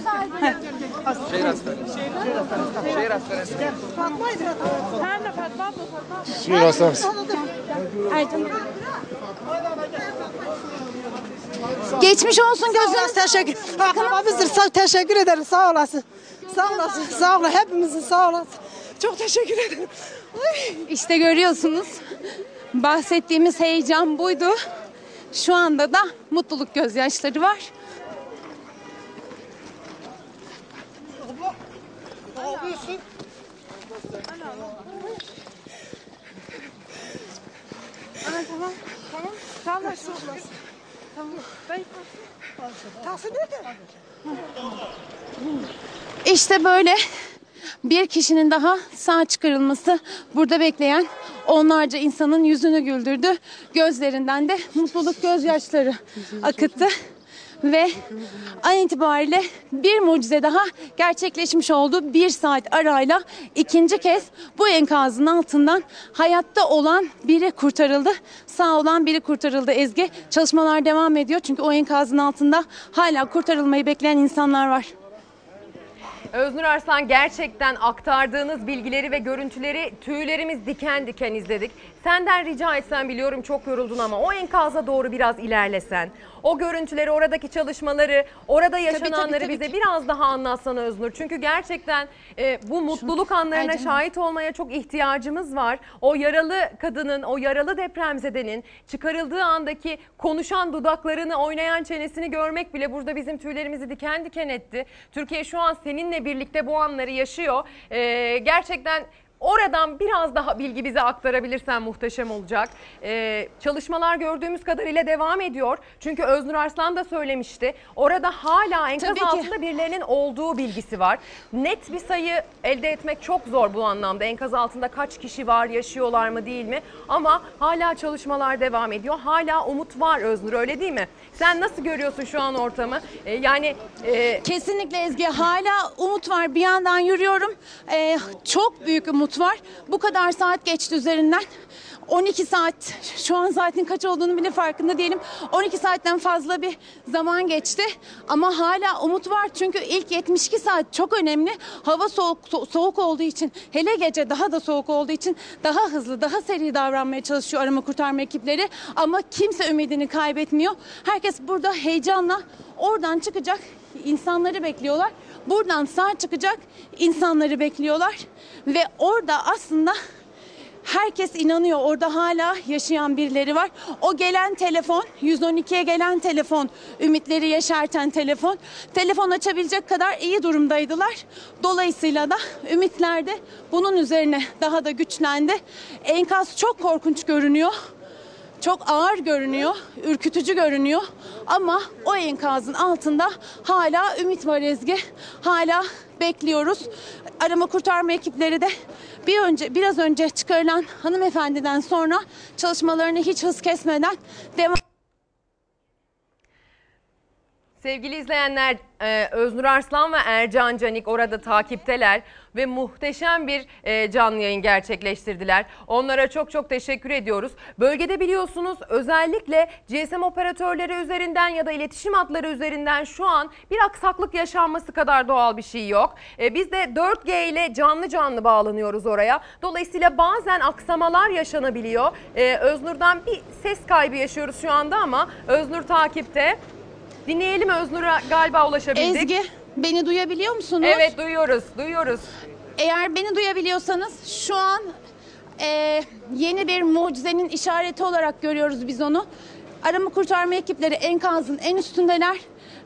Şehir hastanesi. Şehir hastanesi. Hem de Fatma abla Fatma. Şehir hastanesi. Geçmiş olsun gözünüz. Teşekkür. Akrabamızdır. Sağ, teşekkür ederim. Sağ olasın. Sağ olasın. Sağ olun. Hepimizin sağ olasın. Çok teşekkür ederim. İşte görüyorsunuz. Bahsettiğimiz heyecan buydu. Şu anda da mutluluk gözyaşları var. Ne yapıyorsun? Ana tamam. Tamam. Tamam. Tamam. Ben Tahsin nerede? İşte böyle bir kişinin daha sağ çıkarılması burada bekleyen onlarca insanın yüzünü güldürdü. Gözlerinden de mutluluk gözyaşları akıttı. Ve an itibariyle bir mucize daha gerçekleşmiş oldu. Bir saat arayla ikinci kez bu enkazın altından hayatta olan biri kurtarıldı. Sağ olan biri kurtarıldı Ezgi. Çalışmalar devam ediyor çünkü o enkazın altında hala kurtarılmayı bekleyen insanlar var. Öznur Arslan gerçekten aktardığınız bilgileri ve görüntüleri tüylerimiz diken diken izledik. Senden rica etsem biliyorum çok yoruldun ama o enkaza doğru biraz ilerlesen. O görüntüleri, oradaki çalışmaları, orada yaşananları tabii bize ki. biraz daha anlatsana Öznur. Çünkü gerçekten e, bu mutluluk anlarına şahit olmaya çok ihtiyacımız var. O yaralı kadının, o yaralı depremzedenin çıkarıldığı andaki konuşan dudaklarını, oynayan çenesini görmek bile burada bizim tüylerimizi diken diken etti. Türkiye şu an seninle birlikte bu anları yaşıyor. E, gerçekten Oradan biraz daha bilgi bize aktarabilirsen muhteşem olacak. Ee, çalışmalar gördüğümüz kadarıyla devam ediyor. Çünkü Öznur Arslan da söylemişti. Orada hala enkaz Tabii ki. altında birilerinin olduğu bilgisi var. Net bir sayı elde etmek çok zor bu anlamda. Enkaz altında kaç kişi var, yaşıyorlar mı değil mi? Ama hala çalışmalar devam ediyor. Hala umut var Öznur öyle değil mi? Sen nasıl görüyorsun şu an ortamı? Ee, yani e, Kesinlikle Ezgi hala umut var. Bir yandan yürüyorum. Ee, çok büyük umut var. Bu kadar saat geçti üzerinden 12 saat şu an saatin kaç olduğunu bile farkında değilim. 12 saatten fazla bir zaman geçti. Ama hala umut var çünkü ilk 72 saat çok önemli. Hava soğuk so- soğuk olduğu için hele gece daha da soğuk olduğu için daha hızlı daha seri davranmaya çalışıyor arama kurtarma ekipleri. Ama kimse ümidini kaybetmiyor. Herkes burada heyecanla oradan çıkacak insanları bekliyorlar. Buradan sağ çıkacak insanları bekliyorlar. Ve orada aslında herkes inanıyor orada hala yaşayan birileri var. O gelen telefon 112'ye gelen telefon ümitleri yeşerten telefon. Telefon açabilecek kadar iyi durumdaydılar. Dolayısıyla da ümitler de bunun üzerine daha da güçlendi. Enkaz çok korkunç görünüyor. Çok ağır görünüyor, ürkütücü görünüyor ama o enkazın altında hala ümit var Ezgi. Hala bekliyoruz. Arama kurtarma ekipleri de bir önce biraz önce çıkarılan hanımefendiden sonra çalışmalarını hiç hız kesmeden devam Sevgili izleyenler, e, Öznur Arslan ve Ercan Canik orada takipteler ve muhteşem bir e, canlı yayın gerçekleştirdiler. Onlara çok çok teşekkür ediyoruz. Bölgede biliyorsunuz özellikle GSM operatörleri üzerinden ya da iletişim hatları üzerinden şu an bir aksaklık yaşanması kadar doğal bir şey yok. E, Biz de 4G ile canlı canlı bağlanıyoruz oraya. Dolayısıyla bazen aksamalar yaşanabiliyor. Öznur'dan bir ses kaybı yaşıyoruz şu anda ama Öznur takipte. Dinleyelim Öznur'a galiba ulaşabildik. Ezgi beni duyabiliyor musunuz? Evet duyuyoruz, duyuyoruz. Eğer beni duyabiliyorsanız şu an e, yeni bir mucizenin işareti olarak görüyoruz biz onu. Arama kurtarma ekipleri enkazın en üstündeler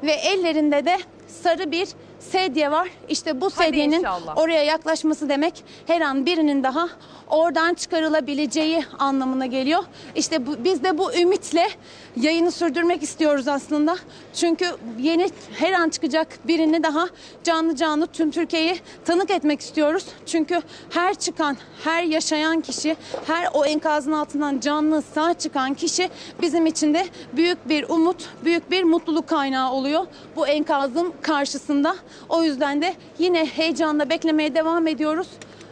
ve ellerinde de sarı bir sedye var. İşte bu sedyenin inşallah. oraya yaklaşması demek her an birinin daha oradan çıkarılabileceği anlamına geliyor. İşte bu, biz de bu ümitle yayını sürdürmek istiyoruz aslında. Çünkü yeni her an çıkacak birini daha canlı canlı tüm Türkiye'yi tanık etmek istiyoruz. Çünkü her çıkan, her yaşayan kişi, her o enkazın altından canlı sağ çıkan kişi bizim için de büyük bir umut, büyük bir mutluluk kaynağı oluyor bu enkazın karşısında. O yüzden de yine heyecanla beklemeye devam ediyoruz.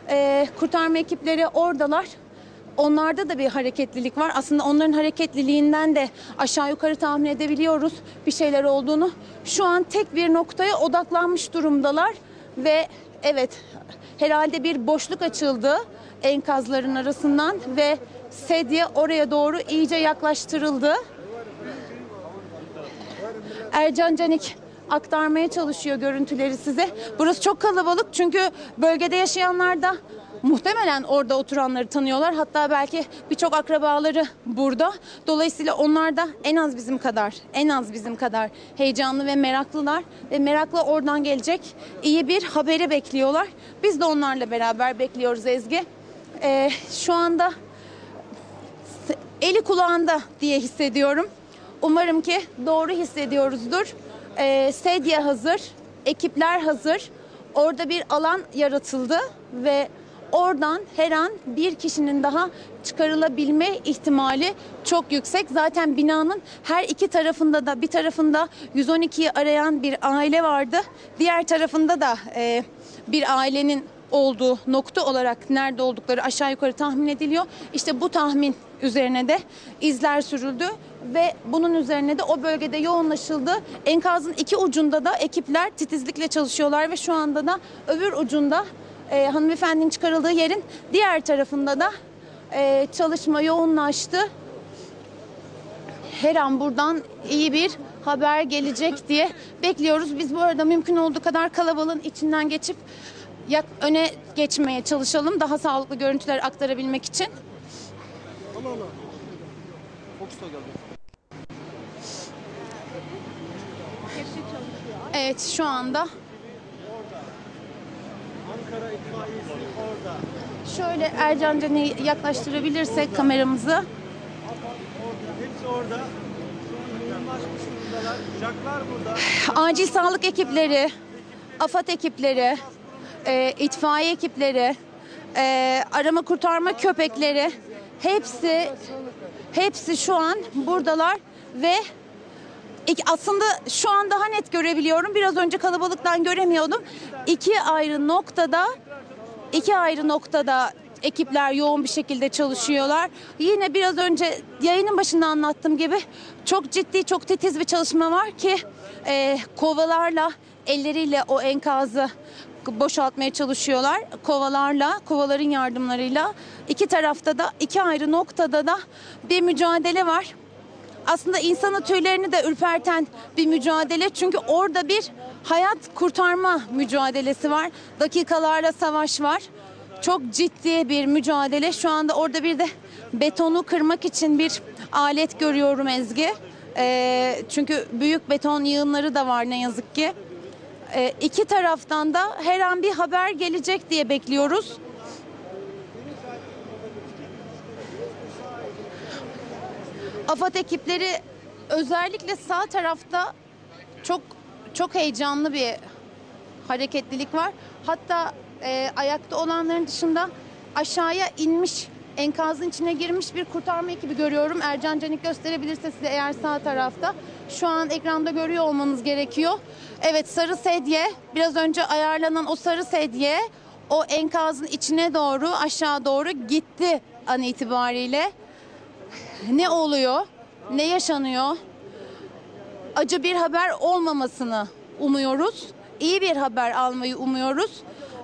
Ee, kurtarma ekipleri oradalar. Onlarda da bir hareketlilik var. Aslında onların hareketliliğinden de aşağı yukarı tahmin edebiliyoruz bir şeyler olduğunu. Şu an tek bir noktaya odaklanmış durumdalar ve evet herhalde bir boşluk açıldı enkazların arasından ve sedye oraya doğru iyice yaklaştırıldı. Ercan Canik aktarmaya çalışıyor görüntüleri size. Burası çok kalabalık çünkü bölgede yaşayanlar da muhtemelen orada oturanları tanıyorlar. Hatta belki birçok akrabaları burada. Dolayısıyla onlar da en az bizim kadar, en az bizim kadar heyecanlı ve meraklılar ve merakla oradan gelecek iyi bir haberi bekliyorlar. Biz de onlarla beraber bekliyoruz Ezgi. Ee, şu anda eli kulağında diye hissediyorum. Umarım ki doğru hissediyoruzdur. Ee, sedye hazır, ekipler hazır. Orada bir alan yaratıldı ve oradan her an bir kişinin daha çıkarılabilme ihtimali çok yüksek. Zaten binanın her iki tarafında da bir tarafında 112'yi arayan bir aile vardı. Diğer tarafında da e, bir ailenin olduğu nokta olarak nerede oldukları aşağı yukarı tahmin ediliyor. İşte bu tahmin üzerine de izler sürüldü ve bunun üzerine de o bölgede yoğunlaşıldı. Enkazın iki ucunda da ekipler titizlikle çalışıyorlar ve şu anda da öbür ucunda e, hanımefendinin çıkarıldığı yerin diğer tarafında da e, çalışma yoğunlaştı. Her an buradan iyi bir haber gelecek diye bekliyoruz. Biz bu arada mümkün olduğu kadar kalabalığın içinden geçip yak öne geçmeye çalışalım. Daha sağlıklı görüntüler aktarabilmek için. Evet şu anda şöyle Ercan Can'ı yaklaştırabilirsek kameramızı. Hepsi orada. Yoğunlaşmış durumdalar. Uçaklar burada. Acil sağlık ekipleri, AFAD ekipleri, e, itfaiye ekipleri, e, arama kurtarma köpekleri hepsi hepsi şu an buradalar ve aslında şu an daha net görebiliyorum. Biraz önce kalabalıktan göremiyordum. İki ayrı noktada iki ayrı noktada ekipler yoğun bir şekilde çalışıyorlar. Yine biraz önce yayının başında anlattığım gibi çok ciddi, çok titiz bir çalışma var ki e, kovalarla, elleriyle o enkazı boşaltmaya çalışıyorlar. Kovalarla, kovaların yardımlarıyla iki tarafta da iki ayrı noktada da bir mücadele var aslında insanın tüylerini de ürperten bir mücadele. Çünkü orada bir hayat kurtarma mücadelesi var. Dakikalarla savaş var. Çok ciddi bir mücadele. Şu anda orada bir de betonu kırmak için bir alet görüyorum Ezgi. Ee, çünkü büyük beton yığınları da var ne yazık ki. Ee, iki taraftan da her an bir haber gelecek diye bekliyoruz. AFAD ekipleri özellikle sağ tarafta çok çok heyecanlı bir hareketlilik var. Hatta e, ayakta olanların dışında aşağıya inmiş enkazın içine girmiş bir kurtarma ekibi görüyorum. Ercan Canik gösterebilirse size eğer sağ tarafta. Şu an ekranda görüyor olmanız gerekiyor. Evet sarı sedye biraz önce ayarlanan o sarı sedye o enkazın içine doğru aşağı doğru gitti an itibariyle ne oluyor, ne yaşanıyor, acı bir haber olmamasını umuyoruz. İyi bir haber almayı umuyoruz.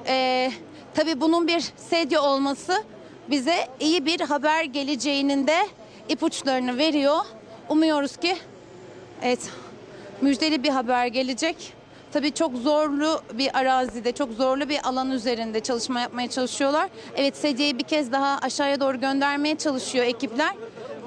Ee, tabii bunun bir sedye olması bize iyi bir haber geleceğinin de ipuçlarını veriyor. Umuyoruz ki evet müjdeli bir haber gelecek. Tabii çok zorlu bir arazide, çok zorlu bir alan üzerinde çalışma yapmaya çalışıyorlar. Evet sedyeyi bir kez daha aşağıya doğru göndermeye çalışıyor ekipler.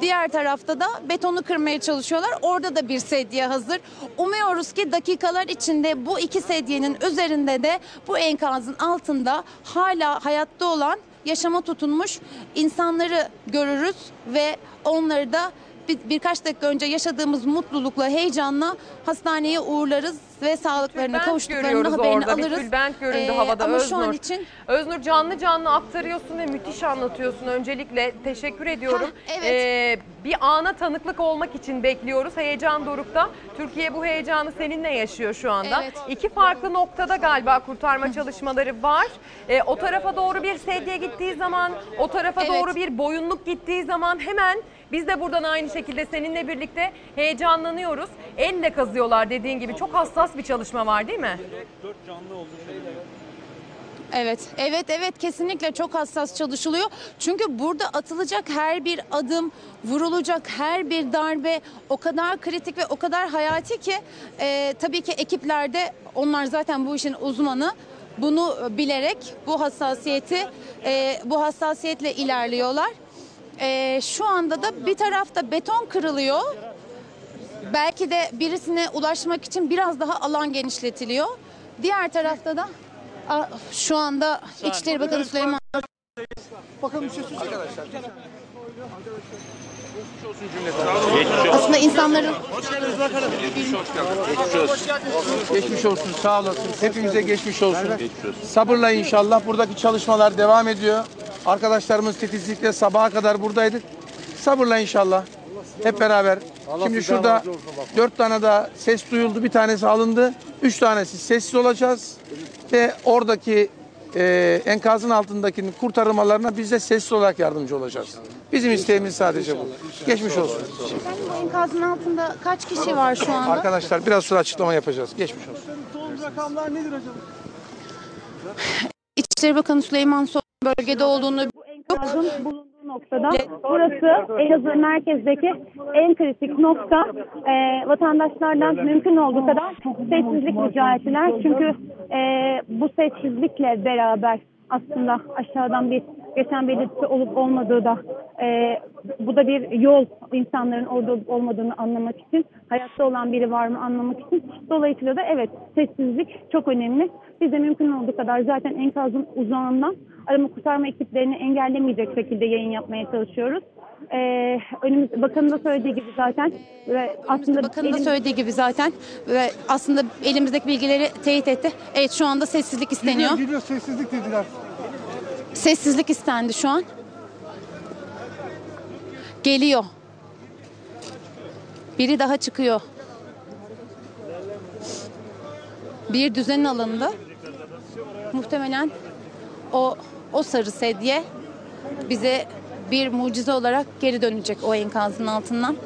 Diğer tarafta da betonu kırmaya çalışıyorlar. Orada da bir sedye hazır. Umuyoruz ki dakikalar içinde bu iki sedyenin üzerinde de bu enkazın altında hala hayatta olan yaşama tutunmuş insanları görürüz ve onları da bir, birkaç dakika önce yaşadığımız mutlulukla, heyecanla hastaneye uğurlarız ve Tülbent kavuştuklarının görüyoruz haberini orada. alırız. Bir tülbent göründü Ee, havada ama Öznur. şu an için Öznur canlı canlı aktarıyorsun ve müthiş anlatıyorsun. Öncelikle teşekkür ediyorum. Hah, evet. Ee, bir ana tanıklık olmak için bekliyoruz. Heyecan dorukta. Türkiye bu heyecanı seninle yaşıyor şu anda. Evet. İki farklı noktada galiba kurtarma çalışmaları var. Ee, o tarafa doğru bir sedye gittiği zaman, o tarafa Evet. doğru bir boyunluk gittiği zaman hemen biz de buradan aynı şekilde seninle birlikte heyecanlanıyoruz. Elle kazıyorlar dediğin gibi. Çok hassas bir çalışma var değil mi? Dört canlı oldu. Evet, evet, evet kesinlikle çok hassas çalışılıyor. Çünkü burada atılacak her bir adım, vurulacak her bir darbe o kadar kritik ve o kadar hayati ki e, tabii ki ekiplerde onlar zaten bu işin uzmanı. Bunu bilerek bu hassasiyeti, e, bu hassasiyetle ilerliyorlar. E, şu anda da bir tarafta beton kırılıyor. Belki de birisine ulaşmak için biraz daha alan genişletiliyor. Diğer tarafta da Aa, şu anda İçişleri Bakanı Süleyman Bakın bir şey söyleyeceğim. aslında insanların Geçmiş olsun, sağ olasın. Hepimize geçmiş olsun. Sabırla inşallah. Buradaki çalışmalar devam ediyor. Arkadaşlarımız titizlikle sabaha kadar buradaydık. Sabırla inşallah. Hep beraber. Şimdi şurada dört tane daha ses duyuldu. Bir tanesi alındı. Üç tanesi sessiz olacağız. Ve oradaki e, enkazın altındaki kurtarılmalarına biz de sessiz olarak yardımcı olacağız. Bizim isteğimiz sadece bu. Geçmiş olsun. Bu enkazın altında kaç kişi var şu anda? Arkadaşlar biraz sonra açıklama yapacağız. Geçmiş olsun. Son rakamlar nedir acaba? İçişleri Bakanı Süleyman Soylu bölgede olduğunu Enkazın bulunduğu noktada. Burası Elazığ merkezdeki en kritik nokta. Ee, vatandaşlardan mümkün olduğu kadar sessizlik rica ettiler. Çünkü e, bu sessizlikle beraber aslında aşağıdan bir geçen belirtisi olup olmadığı da e, bu da bir yol insanların orada olup olmadığını anlamak için hayatta olan biri var mı anlamak için dolayısıyla da evet sessizlik çok önemli biz de mümkün olduğu kadar zaten enkazın uzağından arama kurtarma ekiplerini engellemeyecek şekilde yayın yapmaya çalışıyoruz. Ee, önümüz bakanın da söylediği gibi zaten ve aslında Bakanın da söylediği gibi zaten ve aslında elimizdeki bilgileri teyit etti. Evet şu anda sessizlik isteniyor. Geliyor, geliyor sessizlik dediler. Sessizlik istendi şu an. Geliyor. Biri daha çıkıyor. Bir düzen alındı. Muhtemelen o o sarı sedye bize bir mucize olarak geri dönecek o enkazın altından.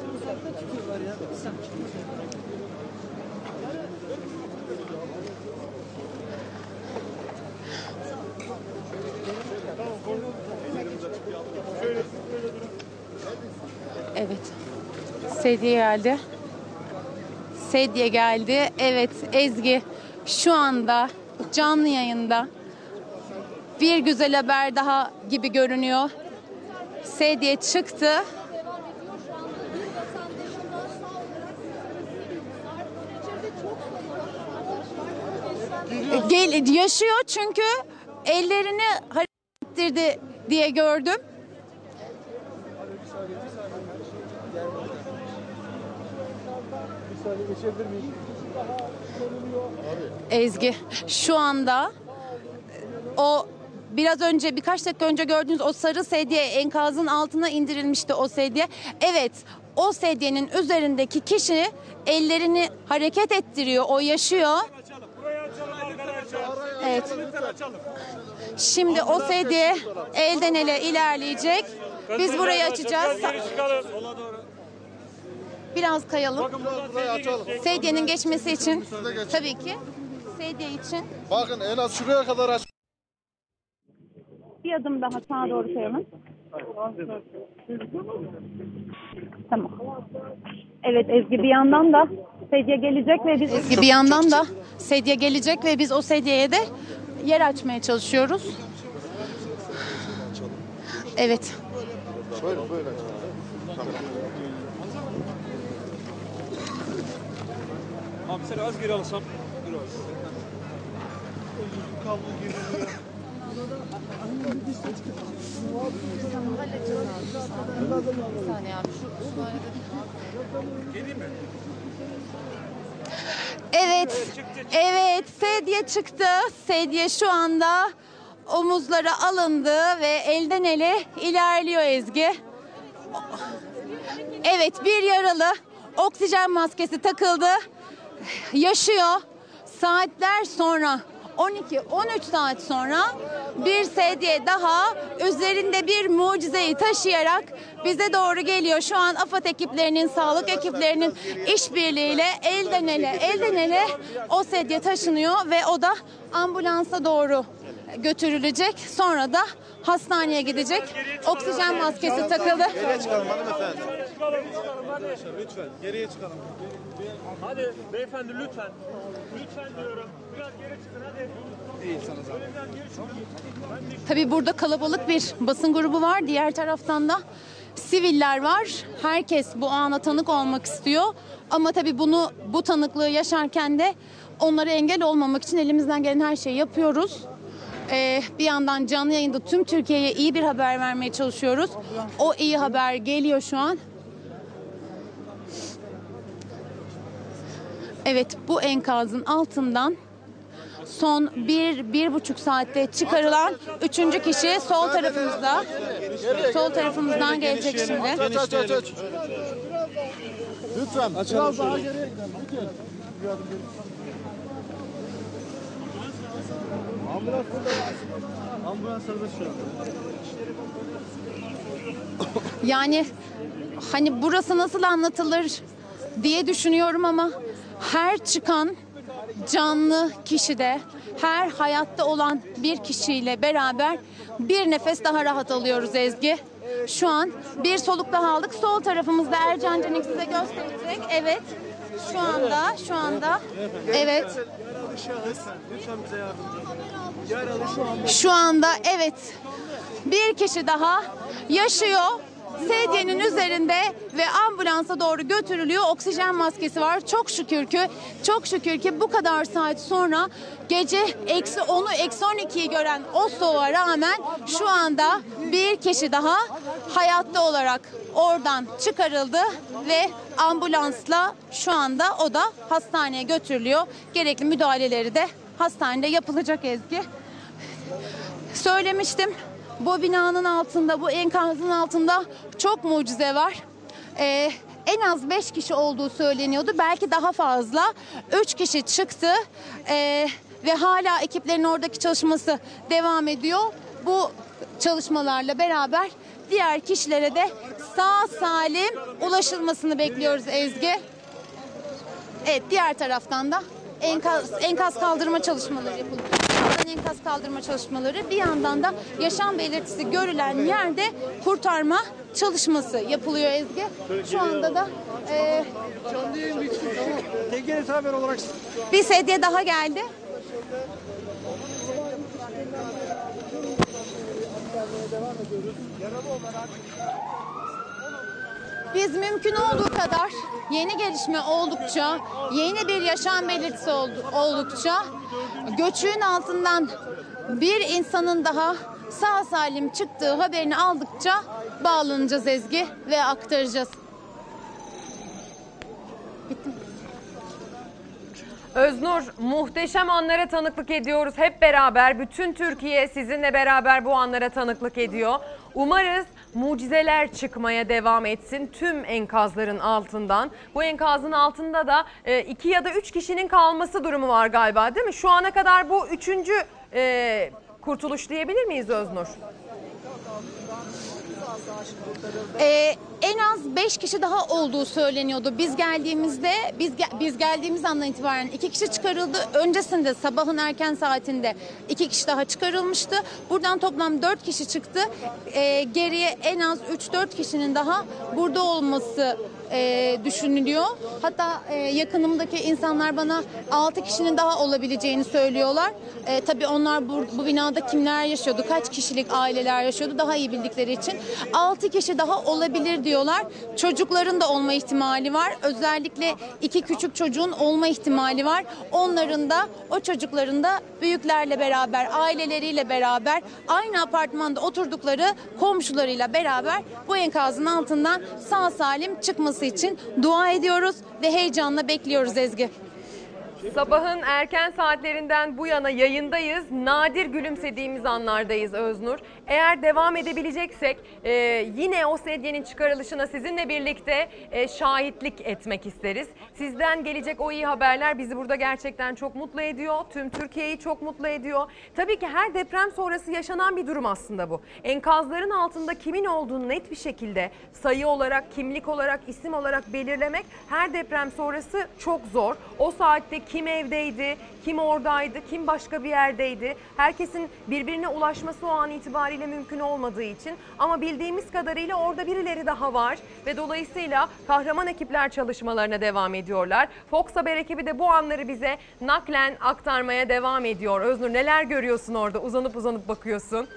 Evet. Sedye geldi. Sedye geldi. Evet Ezgi şu anda canlı yayında bir güzel haber daha gibi görünüyor. Sedye çıktı. Gel, yaşıyor çünkü ellerini hareket ettirdi diye gördüm. Ezgi şu anda o biraz önce birkaç dakika önce gördüğünüz o sarı sedye enkazın altına indirilmişti o sedye. Evet o sedyenin üzerindeki kişi ellerini hareket ettiriyor o yaşıyor. Evet. Şimdi o sedye elden ele ilerleyecek. Biz burayı açacağız. Biraz kayalım. Sedyenin geçmesi için tabii ki sedye için Bakın en az şuraya kadar aç. Bir adım daha sağa doğru kayalım. Tamam. Evet Ezgi bir yandan da sedye gelecek ve biz Ezgi bir yandan da sedye gelecek ve biz o sedyeye de yer açmaya çalışıyoruz. Evet. Böyle böyle. Tamam. Abi sen az geri alsam. Biraz. Kablo Evet. Evet, sedye çıktı. Sedye şu anda omuzlara alındı ve elden ele ilerliyor Ezgi. Evet, bir yaralı oksijen maskesi takıldı. Yaşıyor. Saatler sonra 12-13 saat sonra bir sedye daha üzerinde bir mucizeyi taşıyarak bize doğru geliyor. Şu an AFAD ekiplerinin, sağlık ekiplerinin işbirliğiyle elden ele, elden ele o sedye taşınıyor ve o da ambulansa doğru götürülecek. Sonra da hastaneye gidecek. Oksijen maskesi takıldı. Geriye çıkalım hanımefendi. Lütfen geriye çıkalım. Hadi beyefendi lütfen. Lütfen diyorum. Biraz geri çıkın hadi. Tabii burada kalabalık bir basın grubu var. Diğer taraftan da siviller var. Herkes bu ana tanık olmak istiyor. Ama tabii bunu bu tanıklığı yaşarken de onlara engel olmamak için elimizden gelen her şeyi yapıyoruz. Ee, bir yandan canlı yayında tüm Türkiye'ye iyi bir haber vermeye çalışıyoruz. O iyi haber geliyor şu an. Evet bu enkazın altından son bir, bir buçuk saatte çıkarılan üçüncü kişi sol tarafımızda. Sol tarafımızdan gelecek şimdi. Aç aç aç aç. Lütfen. Biraz daha geriye gidelim. Lütfen. Ambulans burada. Ambulans serbest şu anda. Yani hani burası nasıl anlatılır diye düşünüyorum ama her çıkan canlı kişide, her hayatta olan bir kişiyle beraber bir nefes daha rahat alıyoruz Ezgi. Şu an bir soluk daha aldık. Sol tarafımızda Ercan Canik size gösterecek. Evet. Şu anda, şu anda. Evet. Lütfen bize yardımcı şu anda. Evet bir kişi daha yaşıyor. Sedyenin üzerinde ve ambulansa doğru götürülüyor. Oksijen maskesi var. Çok şükür ki, çok şükür ki bu kadar saat sonra gece eksi 10'u eksi 12'yi gören o soğuğa rağmen şu anda bir kişi daha hayatta olarak oradan çıkarıldı ve ambulansla şu anda o da hastaneye götürülüyor. Gerekli müdahaleleri de hastanede yapılacak Ezgi. Söylemiştim bu binanın altında, bu enkazın altında çok mucize var. Ee, en az 5 kişi olduğu söyleniyordu. Belki daha fazla. 3 kişi çıktı Ee, ve hala ekiplerin oradaki çalışması devam ediyor. Bu çalışmalarla beraber diğer kişilere de sağ salim ulaşılmasını bekliyoruz Ezgi. Evet diğer taraftan da enkaz, enkaz kaldırma çalışmaları yapılıyor. Enkaz kaldırma çalışmaları bir yandan da yaşam belirtisi görülen yerde kurtarma çalışması yapılıyor Ezgi. Şu anda da e, Canlı haber olarak bir sedye daha geldi. Biz mümkün olduğu kadar yeni gelişme oldukça, yeni bir yaşam belirtisi oldu- oldukça göçüğün altından bir insanın daha sağ salim çıktığı haberini aldıkça bağlanacağız Ezgi ve aktaracağız. Öznur muhteşem anlara tanıklık ediyoruz. Hep beraber bütün Türkiye sizinle beraber bu anlara tanıklık ediyor. Umarız mucizeler çıkmaya devam etsin tüm enkazların altından. Bu enkazın altında da e, iki ya da üç kişinin kalması durumu var galiba değil mi? Şu ana kadar bu üçüncü e, kurtuluş diyebilir miyiz Öznur? Ee, en az 5 kişi daha olduğu söyleniyordu. Biz geldiğimizde, biz ge- biz geldiğimiz andan itibaren iki kişi çıkarıldı. Öncesinde sabahın erken saatinde iki kişi daha çıkarılmıştı. Buradan toplam 4 kişi çıktı. Ee, geriye en az 3-4 kişinin daha burada olması e, düşünülüyor. Hatta e, yakınımdaki insanlar bana 6 kişinin daha olabileceğini söylüyorlar. E, tabii onlar bu, bu binada kimler yaşıyordu, kaç kişilik aileler yaşıyordu daha iyi bildikleri için. 6 kişi daha olabilir diyorlar. Çocukların da olma ihtimali var. Özellikle iki küçük çocuğun olma ihtimali var. Onların da o çocukların da büyüklerle beraber, aileleriyle beraber aynı apartmanda oturdukları komşularıyla beraber bu enkazın altından sağ salim çıkması için dua ediyoruz ve heyecanla bekliyoruz Ezgi. Sabahın erken saatlerinden bu yana yayındayız. Nadir gülümsediğimiz anlardayız Öznur. Eğer devam edebileceksek e, yine o sedyenin çıkarılışına sizinle birlikte e, şahitlik etmek isteriz. Sizden gelecek o iyi haberler bizi burada gerçekten çok mutlu ediyor. Tüm Türkiye'yi çok mutlu ediyor. Tabii ki her deprem sonrası yaşanan bir durum aslında bu. Enkazların altında kimin olduğunu net bir şekilde sayı olarak, kimlik olarak, isim olarak belirlemek her deprem sonrası çok zor. O saatte kim evdeydi, kim oradaydı, kim başka bir yerdeydi. Herkesin birbirine ulaşması o an itibariyle mümkün olmadığı için ama bildiğimiz kadarıyla orada birileri daha var ve dolayısıyla kahraman ekipler çalışmalarına devam ediyorlar. Fox Haber ekibi de bu anları bize naklen aktarmaya devam ediyor. Öznur neler görüyorsun orada? Uzanıp uzanıp bakıyorsun.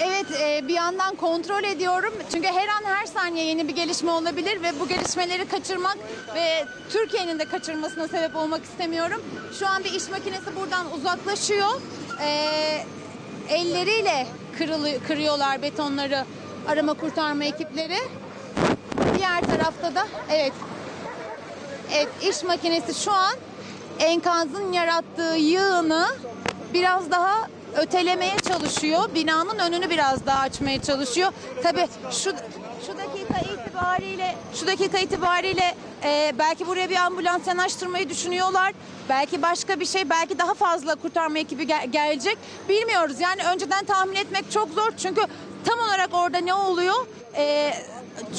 Evet e, bir yandan kontrol ediyorum. Çünkü her an her saniye yeni bir gelişme olabilir ve bu gelişmeleri kaçırmak ve Türkiye'nin de kaçırmasına sebep olmak istemiyorum. Şu an bir iş makinesi buradan uzaklaşıyor. E, elleriyle kırılı, kırıyorlar betonları arama kurtarma ekipleri. Diğer tarafta da evet Evet iş makinesi şu an enkazın yarattığı yığını biraz daha ötelemeye çalışıyor. Binanın önünü biraz daha açmaya çalışıyor. Tabii şu şu dakika itibariyle şu dakika itibariyle e, belki buraya bir ambulans yanaştırmayı düşünüyorlar. Belki başka bir şey, belki daha fazla kurtarma ekibi gel- gelecek. Bilmiyoruz. Yani önceden tahmin etmek çok zor. Çünkü tam olarak orada ne oluyor? E,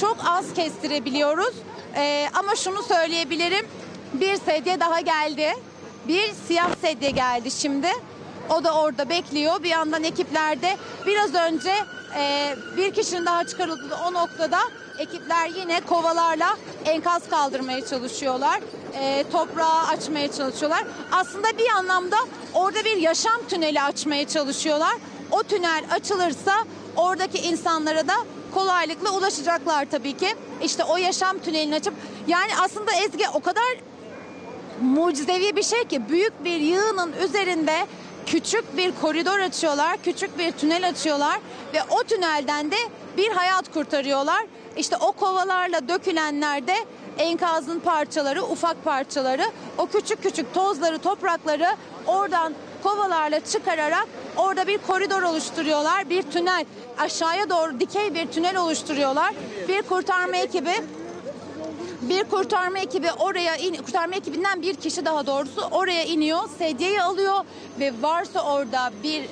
çok az kestirebiliyoruz. E, ama şunu söyleyebilirim. Bir sedye daha geldi. Bir siyah sedye geldi şimdi. O da orada bekliyor. Bir yandan ekiplerde biraz önce e, bir kişinin daha çıkarıldığı o noktada ekipler yine kovalarla enkaz kaldırmaya çalışıyorlar. E, toprağı açmaya çalışıyorlar. Aslında bir anlamda orada bir yaşam tüneli açmaya çalışıyorlar. O tünel açılırsa oradaki insanlara da kolaylıkla ulaşacaklar tabii ki. İşte o yaşam tünelini açıp yani aslında Ezgi o kadar mucizevi bir şey ki büyük bir yığının üzerinde küçük bir koridor açıyorlar, küçük bir tünel açıyorlar ve o tünelden de bir hayat kurtarıyorlar. İşte o kovalarla dökülenler de enkazın parçaları, ufak parçaları, o küçük küçük tozları, toprakları oradan kovalarla çıkararak orada bir koridor oluşturuyorlar, bir tünel aşağıya doğru dikey bir tünel oluşturuyorlar. Bir kurtarma ekibi bir kurtarma ekibi oraya in, kurtarma ekibinden bir kişi daha doğrusu oraya iniyor, sedyeyi alıyor ve varsa orada bir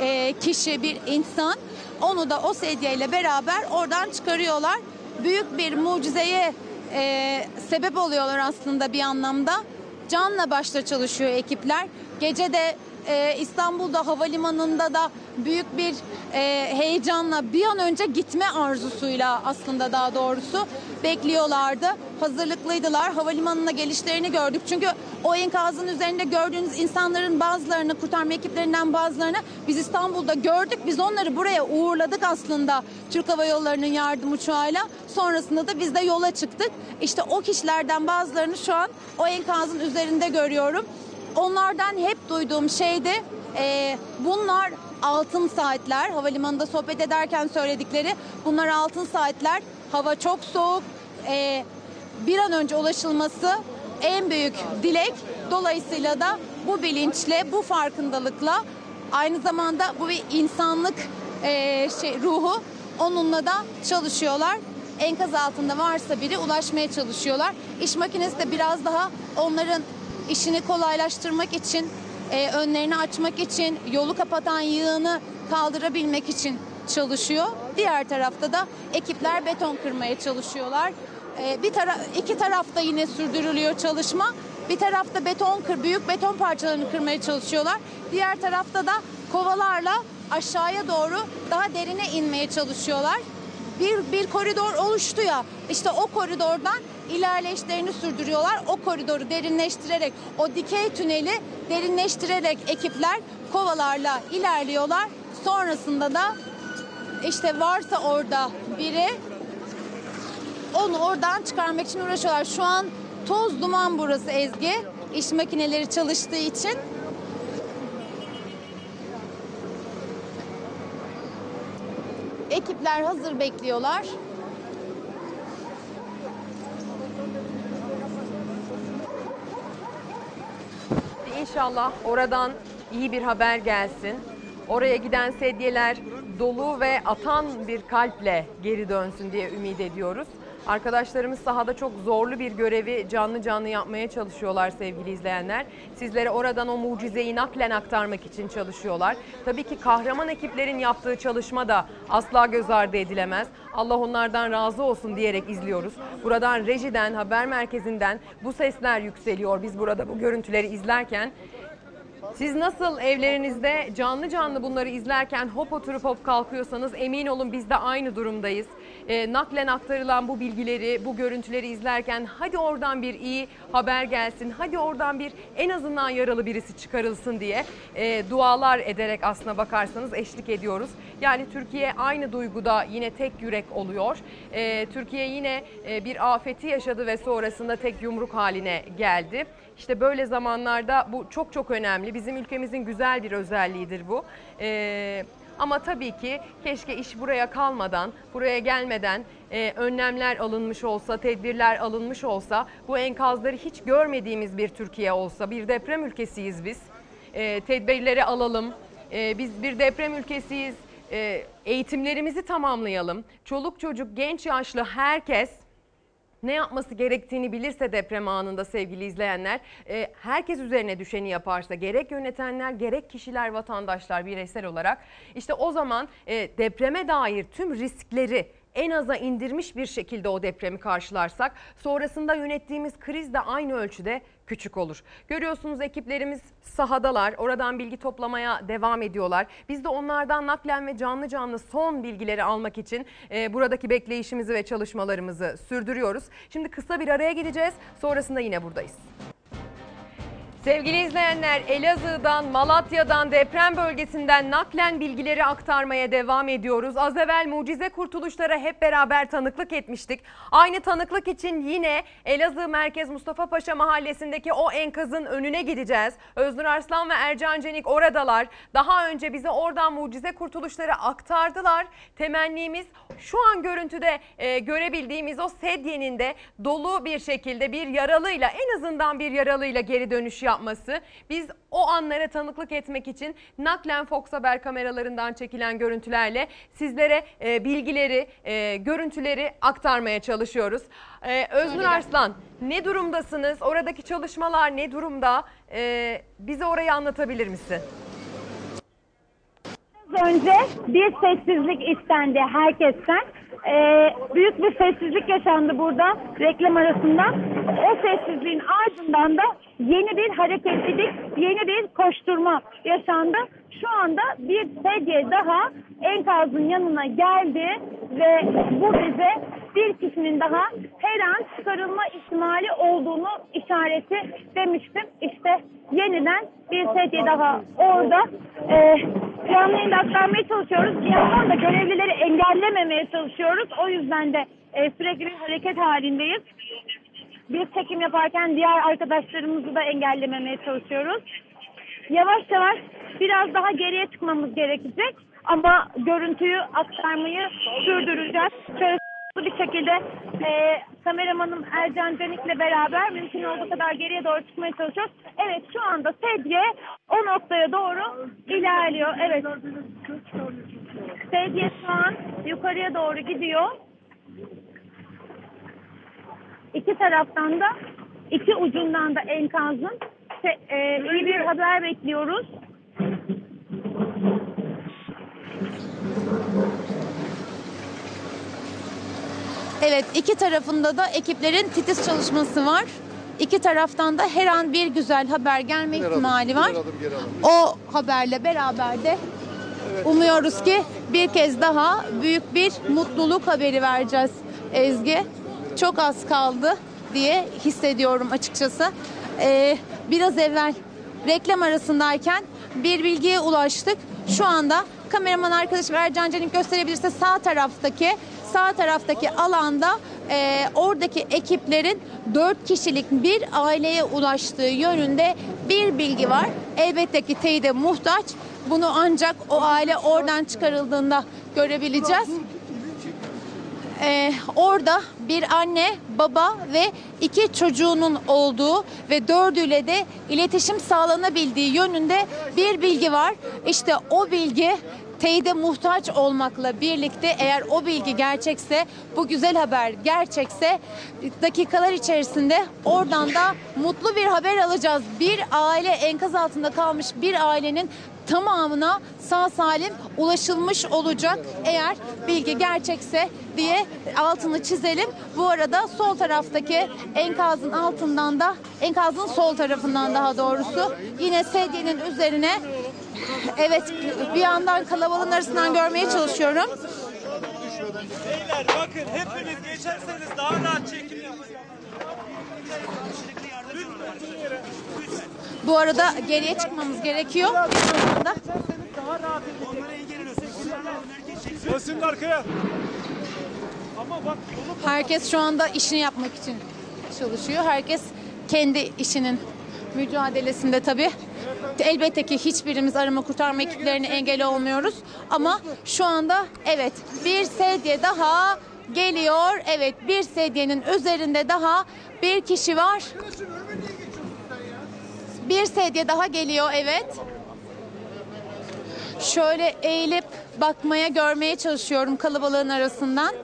e, kişi, bir insan onu da o sedyeyle beraber oradan çıkarıyorlar. Büyük bir mucizeye e, sebep oluyorlar aslında bir anlamda. Canla başla çalışıyor ekipler. Gece de e, İstanbul'da havalimanında da büyük bir e, heyecanla bir an önce gitme arzusuyla aslında daha doğrusu bekliyorlardı. Hazırlıklıydılar. Havalimanına gelişlerini gördük. Çünkü o enkazın üzerinde gördüğünüz insanların bazılarını, kurtarma ekiplerinden bazılarını biz İstanbul'da gördük. Biz onları buraya uğurladık aslında Türk Hava Yolları'nın yardım uçağıyla. Sonrasında da biz de yola çıktık. İşte o kişilerden bazılarını şu an o enkazın üzerinde görüyorum. Onlardan hep duyduğum şeydi e, bunlar altın saatler. Havalimanında sohbet ederken söyledikleri bunlar altın saatler. Hava çok soğuk. E, bir an önce ulaşılması en büyük dilek. Dolayısıyla da bu bilinçle bu farkındalıkla aynı zamanda bu bir insanlık e, şey ruhu onunla da çalışıyorlar. Enkaz altında varsa biri ulaşmaya çalışıyorlar. İş makinesi de biraz daha onların işini kolaylaştırmak için, e, önlerini açmak için, yolu kapatan yığını kaldırabilmek için çalışıyor. Diğer tarafta da ekipler beton kırmaya çalışıyorlar. E, bir tara iki tarafta yine sürdürülüyor çalışma. Bir tarafta beton kır, büyük beton parçalarını kırmaya çalışıyorlar. Diğer tarafta da kovalarla aşağıya doğru daha derine inmeye çalışıyorlar. Bir, bir koridor oluştu ya işte o koridordan ilerleyişlerini sürdürüyorlar. O koridoru derinleştirerek, o dikey tüneli derinleştirerek ekipler kovalarla ilerliyorlar. Sonrasında da işte varsa orada biri onu oradan çıkarmak için uğraşıyorlar. Şu an toz duman burası Ezgi. İş makineleri çalıştığı için. Ekipler hazır bekliyorlar. İnşallah oradan iyi bir haber gelsin. Oraya giden sedyeler dolu ve atan bir kalple geri dönsün diye ümit ediyoruz. Arkadaşlarımız sahada çok zorlu bir görevi canlı canlı yapmaya çalışıyorlar sevgili izleyenler. Sizlere oradan o mucizeyi naklen aktarmak için çalışıyorlar. Tabii ki kahraman ekiplerin yaptığı çalışma da asla göz ardı edilemez. Allah onlardan razı olsun diyerek izliyoruz. Buradan rejiden, haber merkezinden bu sesler yükseliyor. Biz burada bu görüntüleri izlerken siz nasıl evlerinizde canlı canlı bunları izlerken hop oturup hop kalkıyorsanız emin olun biz de aynı durumdayız. E, naklen aktarılan bu bilgileri, bu görüntüleri izlerken hadi oradan bir iyi haber gelsin, hadi oradan bir en azından yaralı birisi çıkarılsın diye e, dualar ederek aslına bakarsanız eşlik ediyoruz. Yani Türkiye aynı duyguda yine tek yürek oluyor. E, Türkiye yine e, bir afeti yaşadı ve sonrasında tek yumruk haline geldi. İşte böyle zamanlarda bu çok çok önemli. Bizim ülkemizin güzel bir özelliğidir bu. Ee, ama tabii ki keşke iş buraya kalmadan, buraya gelmeden e, önlemler alınmış olsa, tedbirler alınmış olsa, bu enkazları hiç görmediğimiz bir Türkiye olsa, bir deprem ülkesiyiz biz. E, tedbirleri alalım, e, biz bir deprem ülkesiyiz. E, eğitimlerimizi tamamlayalım. Çoluk çocuk, genç yaşlı herkes ne yapması gerektiğini bilirse deprem anında sevgili izleyenler, e, herkes üzerine düşeni yaparsa gerek yönetenler gerek kişiler, vatandaşlar bireysel olarak işte o zaman e, depreme dair tüm riskleri en aza indirmiş bir şekilde o depremi karşılarsak sonrasında yönettiğimiz kriz de aynı ölçüde küçük olur. Görüyorsunuz ekiplerimiz sahadalar. Oradan bilgi toplamaya devam ediyorlar. Biz de onlardan naklen ve canlı canlı son bilgileri almak için e, buradaki bekleyişimizi ve çalışmalarımızı sürdürüyoruz. Şimdi kısa bir araya gideceğiz. Sonrasında yine buradayız. Sevgili izleyenler Elazığ'dan, Malatya'dan, deprem bölgesinden naklen bilgileri aktarmaya devam ediyoruz. Az evvel mucize kurtuluşlara hep beraber tanıklık etmiştik. Aynı tanıklık için yine Elazığ Merkez Mustafa Paşa Mahallesi'ndeki o enkazın önüne gideceğiz. Öznur Arslan ve Ercan Cenik oradalar. Daha önce bize oradan mucize kurtuluşları aktardılar. Temennimiz şu an görüntüde e, görebildiğimiz o sedyenin de dolu bir şekilde bir yaralıyla en azından bir yaralıyla geri dönüş yapması. Biz o anlara tanıklık etmek için naklen Fox Haber kameralarından çekilen görüntülerle sizlere e, bilgileri, e, görüntüleri aktarmaya çalışıyoruz. E, Öznur Arslan ne durumdasınız? Oradaki çalışmalar ne durumda? E, bize orayı anlatabilir misin? önce bir sessizlik istendi herkesten. Ee, büyük bir sessizlik yaşandı burada reklam arasında. O sessizliğin ardından da yeni bir hareketlilik, yeni bir koşturma yaşandı. Şu anda bir sedye daha enkazın yanına geldi ve bu bize bir kişinin daha her an çıkarılma ihtimali olduğunu işareti demiştim. İşte yeniden bir sedye daha orada. Ee, canlı yayında çalışıyoruz. Bir yandan da görevlileri engellememeye çalışıyoruz. O yüzden de e, sürekli bir hareket halindeyiz. Bir çekim yaparken diğer arkadaşlarımızı da engellememeye çalışıyoruz. Yavaş yavaş biraz daha geriye çıkmamız gerekecek. Ama görüntüyü aktarmayı sürdüreceğiz. Şöyle bir şekilde e, kameramanım Ercan Canik'le beraber mümkün olduğu kadar geriye doğru çıkmaya çalışıyoruz. Evet şu anda sedye o noktaya doğru ilerliyor. Evet. Sedye şu an yukarıya doğru gidiyor. İki taraftan da iki ucundan da enkazın e, iyi bir haber bekliyoruz. Evet iki tarafında da ekiplerin titiz çalışması var. İki taraftan da her an bir güzel haber gelme ihtimali var. O haberle beraber de umuyoruz ki bir kez daha büyük bir mutluluk haberi vereceğiz Ezgi. Çok az kaldı diye hissediyorum açıkçası. Ee, biraz evvel reklam arasındayken bir bilgiye ulaştık. Şu anda kameraman arkadaşım Ercan Canik gösterebilirse sağ taraftaki sağ taraftaki alanda e, oradaki ekiplerin 4 kişilik bir aileye ulaştığı yönünde bir bilgi var. Elbette ki teyide muhtaç. Bunu ancak o aile oradan çıkarıldığında görebileceğiz. Ee, orada bir anne, baba ve iki çocuğunun olduğu ve dördüyle de iletişim sağlanabildiği yönünde bir bilgi var. İşte o bilgi teyide muhtaç olmakla birlikte eğer o bilgi gerçekse, bu güzel haber gerçekse dakikalar içerisinde oradan da mutlu bir haber alacağız. Bir aile enkaz altında kalmış bir ailenin tamamına sağ salim ulaşılmış olacak eğer bilgi gerçekse diye altını çizelim. Bu arada sol taraftaki enkazın altından da enkazın sol tarafından daha doğrusu yine sedyenin üzerine evet bir yandan kalabalığın arasından görmeye çalışıyorum. Beyler bakın hepiniz geçerseniz daha rahat çekim yapın. Bu arada geriye çıkmamız gerekiyor. Basın arkaya. Ama bak Herkes şu anda işini yapmak için çalışıyor. Herkes kendi işinin mücadelesinde tabii. Elbette ki hiçbirimiz arama kurtarma ekiplerine engel olmuyoruz. Ama şu anda evet bir sedye daha geliyor. Evet bir sedyenin üzerinde daha bir kişi var. Bir sedye daha geliyor evet. Şöyle eğilip bakmaya, görmeye çalışıyorum kalabalığın arasından.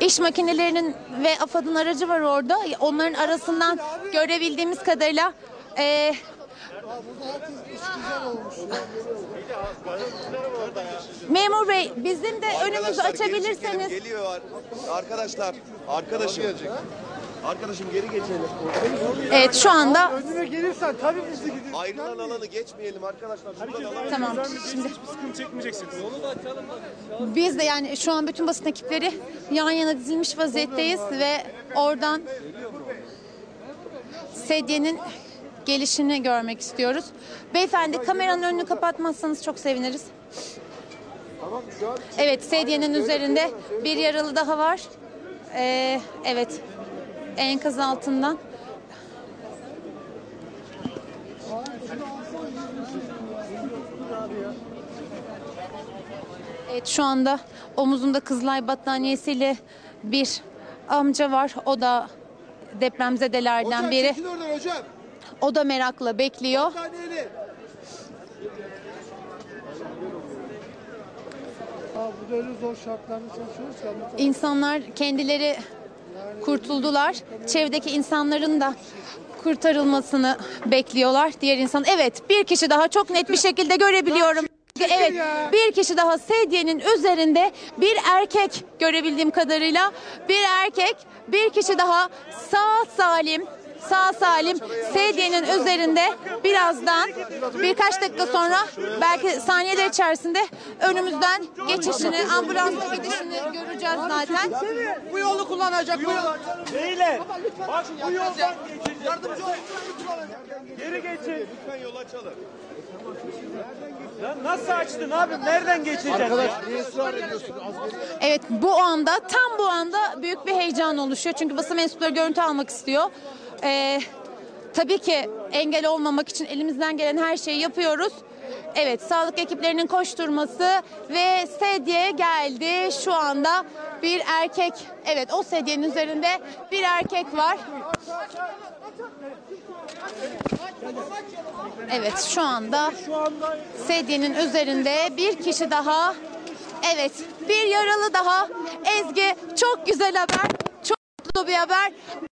İş makinelerinin ve AFAD'ın aracı var orada. Onların arasından görebildiğimiz kadarıyla e, Memur Bey bizim de önümüzü açabilirseniz. Geliyor arkadaşlar. Arkadaşım. Arkadaşım geri geçelim. Evet şu anda Önüme gelirsen tabii biz de gideriz. Ayrılan alanı geçmeyelim arkadaşlar. Şuradan alan. Tamam. Şimdi Sıkıntı çekmeyeceksiniz. Yolu da açalım. biz de yani şu an bütün basın ekipleri yan yana dizilmiş vaziyetteyiz ve oradan sedyenin gelişini görmek istiyoruz. Beyefendi kameranın önünü kapatmazsanız çok seviniriz. Evet sedyenin üzerinde bir yaralı daha var. Ee, evet enkaz altından. Evet şu anda omuzunda Kızılay battaniyesiyle bir amca var. O da depremzedelerden biri. Çekil oradan hocam. O da merakla bekliyor. Anlatamam. İnsanlar kendileri kurtuldular. Çevredeki insanların da kurtarılmasını bekliyorlar. Diğer insan evet bir kişi daha çok net bir şekilde görebiliyorum. Evet bir kişi daha sedyenin üzerinde bir erkek görebildiğim kadarıyla bir erkek bir kişi daha sağ salim sağ salim sedyenin üzerinde birazdan birkaç dakika sonra belki saniyeler içerisinde önümüzden geçişini ambulansla gidişini göreceğiz zaten. Bu yolu kullanacak. Bu yolu. Beyler. Bak bu yoldan geçeceğiz. Yardımcı ol. Geri geçin. Lütfen yol açalım. Ya nasıl açtın abi? Nereden geçeceğiz Arkadaş niye ısrar ediyorsun? Evet bu anda tam bu anda büyük bir heyecan oluşuyor. Çünkü basın mensupları görüntü almak istiyor. Ee, tabii ki engel olmamak için elimizden gelen her şeyi yapıyoruz. Evet sağlık ekiplerinin koşturması ve sedye geldi. Şu anda bir erkek evet o sedyenin üzerinde bir erkek var. Evet şu anda sedyenin üzerinde bir kişi daha Evet bir yaralı daha Ezgi çok güzel haber mutlu bir haber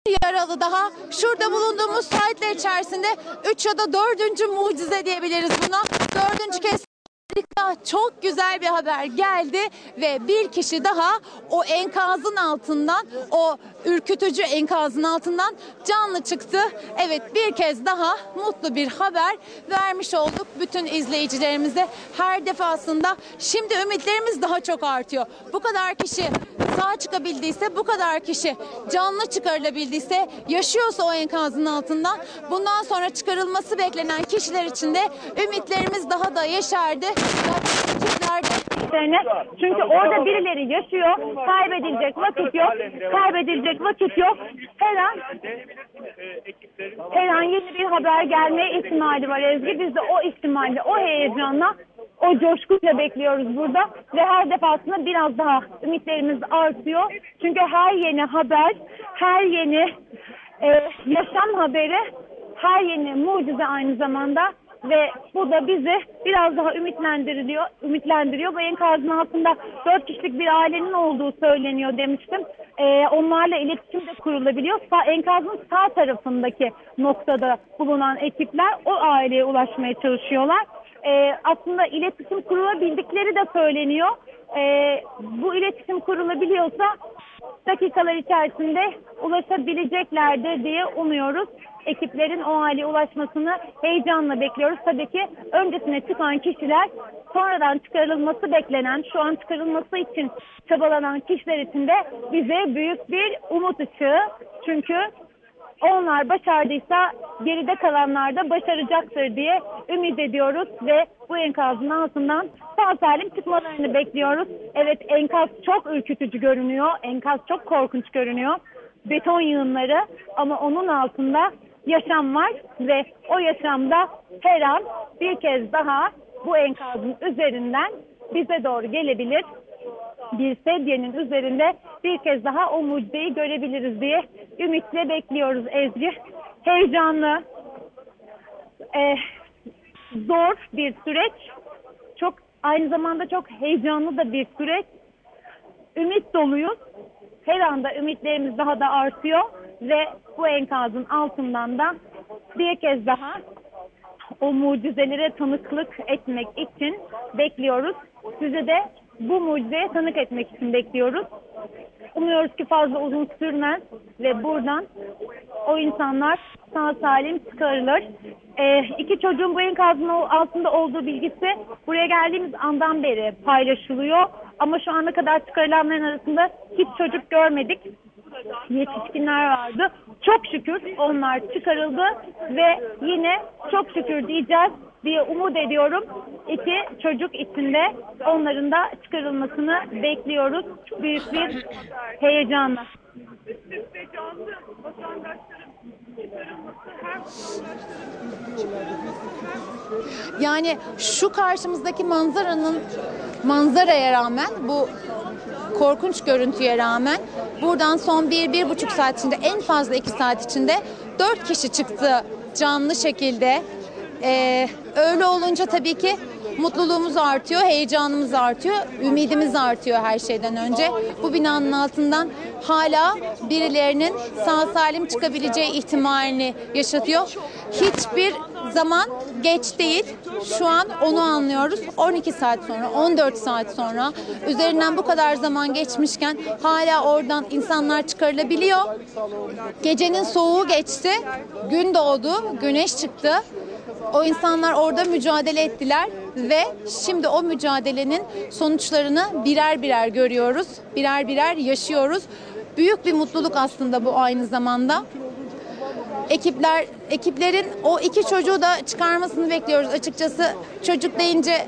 bir yaralı daha şurada bulunduğumuz saatler içerisinde 3 ya da 4. mucize diyebiliriz buna dördüncü kez Harika, çok güzel bir haber geldi ve bir kişi daha o enkazın altından, o ürkütücü enkazın altından canlı çıktı. Evet bir kez daha mutlu bir haber vermiş olduk bütün izleyicilerimize her defasında. Şimdi ümitlerimiz daha çok artıyor. Bu kadar kişi sağ çıkabildiyse, bu kadar kişi canlı çıkarılabildiyse, yaşıyorsa o enkazın altından bundan sonra çıkarılması beklenen kişiler için de ümitlerimiz daha da yeşerdi. Çünkü orada birileri yaşıyor. Kaybedilecek vakit yok. Kaybedilecek vakit yok. Her an her an yeni bir haber gelme ihtimali var Ezgi. Biz de o ihtimalle, o heyecanla, o coşkuyla bekliyoruz burada. Ve her defasında biraz daha ümitlerimiz artıyor. Çünkü her yeni haber, her yeni e, yaşam haberi, her yeni mucize aynı zamanda ve bu da bizi biraz daha ümitlendiriyor, ümitlendiriyor. Bu enkazın altında dört kişilik bir ailenin olduğu söyleniyor demiştim. Ee, onlarla iletişim de kurulabiliyor. Sağ, enkazın sağ tarafındaki noktada bulunan ekipler o aileye ulaşmaya çalışıyorlar. Ee, aslında iletişim kurulabildikleri de söyleniyor. Ee, bu iletişim kurulabiliyorsa dakikalar içerisinde ulaşabileceklerdir diye umuyoruz. Ekiplerin o aileye ulaşmasını heyecanla bekliyoruz. Tabii ki öncesine çıkan kişiler sonradan çıkarılması beklenen, şu an çıkarılması için çabalanan kişiler için de bize büyük bir umut ışığı. Çünkü onlar başardıysa geride kalanlar da başaracaktır diye ümit ediyoruz ve bu enkazın altından sağ salim çıkmalarını bekliyoruz. Evet enkaz çok ürkütücü görünüyor. Enkaz çok korkunç görünüyor. Beton yığınları ama onun altında yaşam var ve o yaşamda her an bir kez daha bu enkazın üzerinden bize doğru gelebilir bir sedyenin üzerinde bir kez daha o mucizeyi görebiliriz diye ümitle bekliyoruz Ezgi. Heyecanlı, e, zor bir süreç. Çok aynı zamanda çok heyecanlı da bir süreç. Ümit doluyuz. Her anda ümitlerimiz daha da artıyor ve bu enkazın altından da bir kez daha o mucizelere tanıklık etmek için bekliyoruz. Size de bu mucizeye tanık etmek için bekliyoruz. Umuyoruz ki fazla uzun sürmez ve buradan o insanlar sağ salim çıkarılır. Ee, iki çocuğun bu enkazın altında olduğu bilgisi buraya geldiğimiz andan beri paylaşılıyor. Ama şu ana kadar çıkarılanların arasında hiç çocuk görmedik. Yetişkinler vardı. Çok şükür onlar çıkarıldı ve yine çok şükür diyeceğiz diye umut ediyorum. İki çocuk içinde onların da çıkarılmasını bekliyoruz. Büyük bir heyecanla. Yani şu karşımızdaki manzaranın manzaraya rağmen bu korkunç görüntüye rağmen buradan son bir, bir buçuk saat içinde en fazla iki saat içinde dört kişi çıktı canlı şekilde. Ee, öyle olunca tabii ki mutluluğumuz artıyor, heyecanımız artıyor, ümidimiz artıyor her şeyden önce. Bu binanın altından hala birilerinin sağ salim çıkabileceği ihtimalini yaşatıyor. Hiçbir zaman geç değil. Şu an onu anlıyoruz. 12 saat sonra, 14 saat sonra üzerinden bu kadar zaman geçmişken hala oradan insanlar çıkarılabiliyor. Gecenin soğuğu geçti. Gün doğdu, güneş çıktı. O insanlar orada mücadele ettiler ve şimdi o mücadelenin sonuçlarını birer birer görüyoruz. Birer birer yaşıyoruz. Büyük bir mutluluk aslında bu aynı zamanda. Ekipler ekiplerin o iki çocuğu da çıkarmasını bekliyoruz açıkçası. Çocuk deyince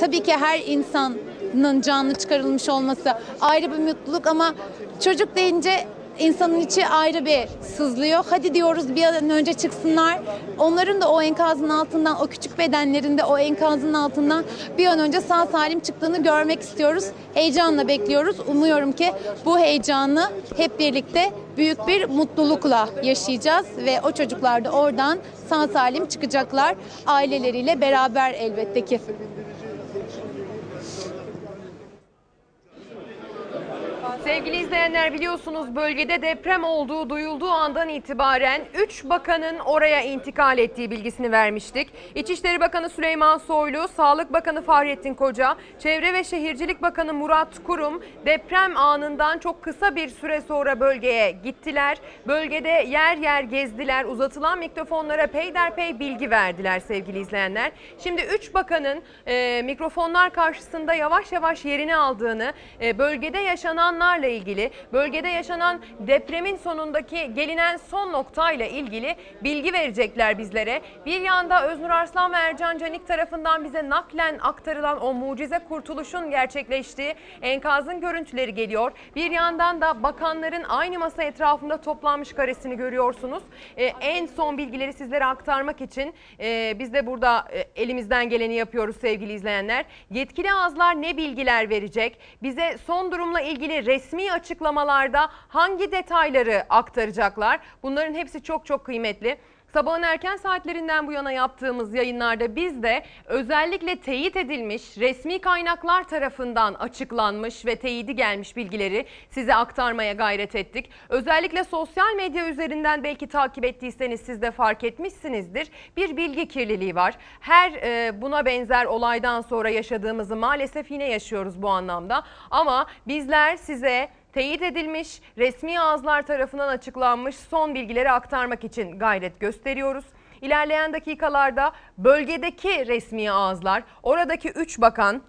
tabii ki her insanın canlı çıkarılmış olması ayrı bir mutluluk ama çocuk deyince insanın içi ayrı bir sızlıyor. Hadi diyoruz bir an önce çıksınlar. Onların da o enkazın altından, o küçük bedenlerinde o enkazın altından bir an önce sağ salim çıktığını görmek istiyoruz. Heyecanla bekliyoruz. Umuyorum ki bu heyecanı hep birlikte büyük bir mutlulukla yaşayacağız ve o çocuklar da oradan sağ salim çıkacaklar aileleriyle beraber elbette ki. Sevgili izleyenler biliyorsunuz bölgede deprem olduğu duyulduğu andan itibaren 3 bakanın oraya intikal ettiği bilgisini vermiştik. İçişleri Bakanı Süleyman Soylu, Sağlık Bakanı Fahrettin Koca, Çevre ve Şehircilik Bakanı Murat Kurum deprem anından çok kısa bir süre sonra bölgeye gittiler. Bölgede yer yer gezdiler, uzatılan mikrofonlara peyderpey bilgi verdiler sevgili izleyenler. Şimdi 3 bakanın e, mikrofonlar karşısında yavaş yavaş yerini aldığını, e, bölgede yaşananlarla ilgili, bölgede yaşanan depremin sonundaki gelinen son noktayla ilgili bilgi verecekler bizlere. Bir yanda Öznur Arslan ve Ercan Canik tarafından bize naklen aktarılan o mucize kurtuluşun gerçekleştiği enkazın görüntüleri geliyor. Bir yandan da bakanların aynı masa etrafında toplanmış karesini görüyorsunuz. Ee, en son bilgileri sizlere aktarmak için e, biz de burada e, elimizden geleni yapıyoruz sevgili izleyenler. Yetkili ağızlar ne bilgiler verecek? Bize son durumla ilgili resmi açıklamalarda hangi detayları aktaracaklar? Bunların hepsi çok çok kıymetli. Sabahın erken saatlerinden bu yana yaptığımız yayınlarda biz de özellikle teyit edilmiş resmi kaynaklar tarafından açıklanmış ve teyidi gelmiş bilgileri size aktarmaya gayret ettik. Özellikle sosyal medya üzerinden belki takip ettiyseniz siz de fark etmişsinizdir. Bir bilgi kirliliği var. Her e, buna benzer olaydan sonra yaşadığımızı maalesef yine yaşıyoruz bu anlamda. Ama bizler size teyit edilmiş, resmi ağızlar tarafından açıklanmış son bilgileri aktarmak için gayret gösteriyoruz. İlerleyen dakikalarda bölgedeki resmi ağızlar, oradaki 3 bakan,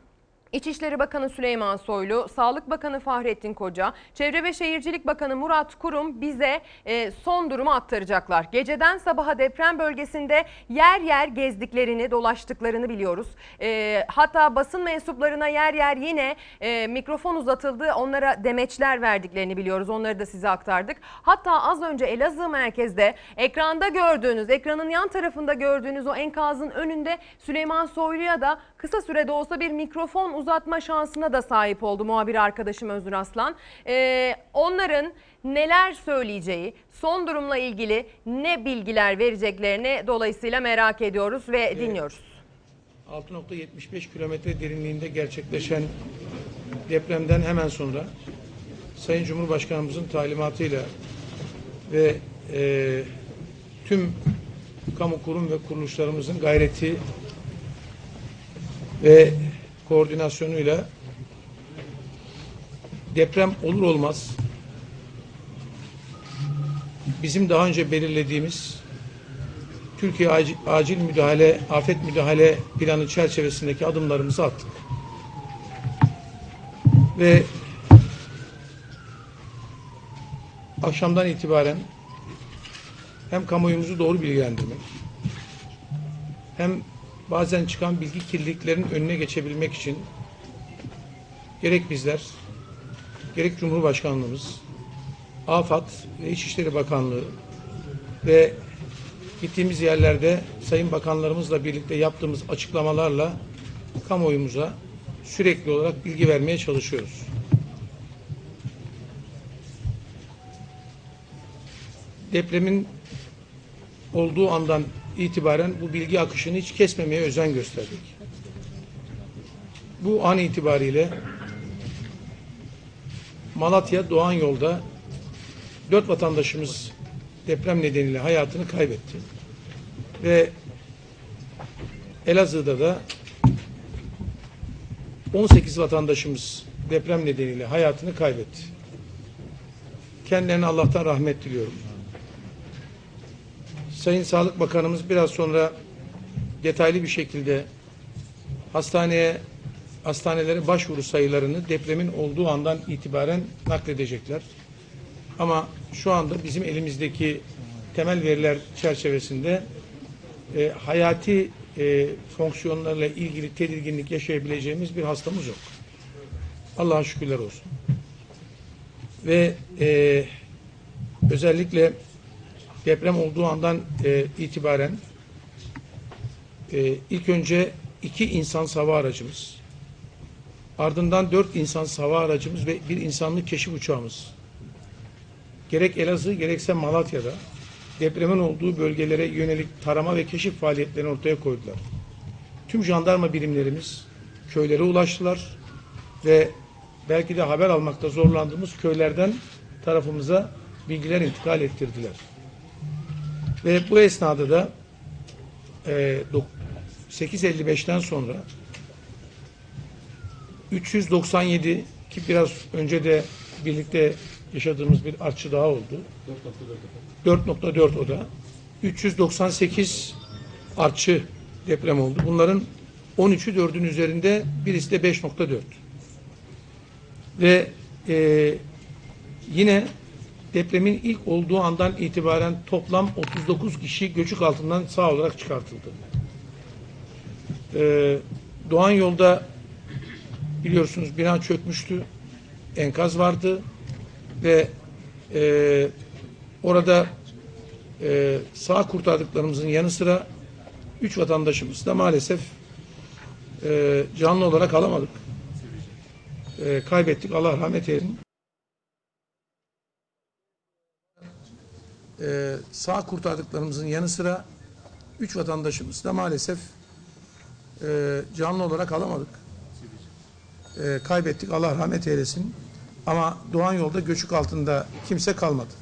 İçişleri Bakanı Süleyman Soylu, Sağlık Bakanı Fahrettin Koca, Çevre ve Şehircilik Bakanı Murat Kurum bize e, son durumu aktaracaklar. Geceden sabaha deprem bölgesinde yer yer gezdiklerini, dolaştıklarını biliyoruz. E, hatta basın mensuplarına yer yer yine e, mikrofon uzatıldı, onlara demeçler verdiklerini biliyoruz. Onları da size aktardık. Hatta az önce Elazığ merkezde ekranda gördüğünüz, ekranın yan tarafında gördüğünüz o enkazın önünde Süleyman Soylu'ya da kısa sürede olsa bir mikrofon uzatma şansına da sahip oldu muhabir arkadaşım Özgür Aslan. Ee, onların neler söyleyeceği, son durumla ilgili ne bilgiler vereceklerini dolayısıyla merak ediyoruz ve dinliyoruz. 6.75 kilometre derinliğinde gerçekleşen depremden hemen sonra Sayın Cumhurbaşkanımızın talimatıyla ve e, tüm kamu kurum ve kuruluşlarımızın gayreti ve koordinasyonuyla deprem olur olmaz bizim daha önce belirlediğimiz Türkiye acil, müdahale, afet müdahale planı çerçevesindeki adımlarımızı attık. Ve akşamdan itibaren hem kamuoyumuzu doğru bilgilendirmek, hem bazen çıkan bilgi kirliliklerinin önüne geçebilmek için gerek bizler, gerek Cumhurbaşkanlığımız, AFAD ve İçişleri Bakanlığı ve gittiğimiz yerlerde Sayın Bakanlarımızla birlikte yaptığımız açıklamalarla kamuoyumuza sürekli olarak bilgi vermeye çalışıyoruz. Depremin olduğu andan itibaren bu bilgi akışını hiç kesmemeye özen gösterdik. Bu an itibariyle Malatya Doğan Yolda dört vatandaşımız deprem nedeniyle hayatını kaybetti. Ve Elazığ'da da 18 vatandaşımız deprem nedeniyle hayatını kaybetti. Kendilerine Allah'tan rahmet diliyorum. Sayın Sağlık Bakanımız biraz sonra detaylı bir şekilde hastaneye hastanelere başvuru sayılarını depremin olduğu andan itibaren nakledecekler. Ama şu anda bizim elimizdeki temel veriler çerçevesinde e, hayati e, fonksiyonlarla ilgili tedirginlik yaşayabileceğimiz bir hastamız yok. Allah'a şükürler olsun. Ve e, özellikle deprem olduğu andan e, itibaren e, ilk önce iki insan hava aracımız, ardından dört insan hava aracımız ve bir insanlık keşif uçağımız gerek Elazığ gerekse Malatya'da depremin olduğu bölgelere yönelik tarama ve keşif faaliyetlerini ortaya koydular. Tüm jandarma birimlerimiz köylere ulaştılar ve belki de haber almakta zorlandığımız köylerden tarafımıza bilgiler intikal ettirdiler. Ve bu esnada da e, 8.55'ten sonra 397 ki biraz önce de birlikte yaşadığımız bir artçı daha oldu. 4.4 o da. 398 artçı deprem oldu. Bunların 13'ü 4'ün üzerinde, birisi de 5.4. Ve e, yine depremin ilk olduğu andan itibaren toplam 39 kişi göçük altından sağ olarak çıkartıldı. E, Doğan yolda biliyorsunuz bina çökmüştü. Enkaz vardı ve e, orada e, sağ kurtardıklarımızın yanı sıra üç vatandaşımız da maalesef e, canlı olarak alamadık. E, kaybettik. Allah rahmet eylesin. E, sağ kurtardıklarımızın yanı sıra üç vatandaşımız da maalesef e, canlı olarak alamadık. E, kaybettik. Allah rahmet eylesin. Ama Doğan yolda göçük altında kimse kalmadı.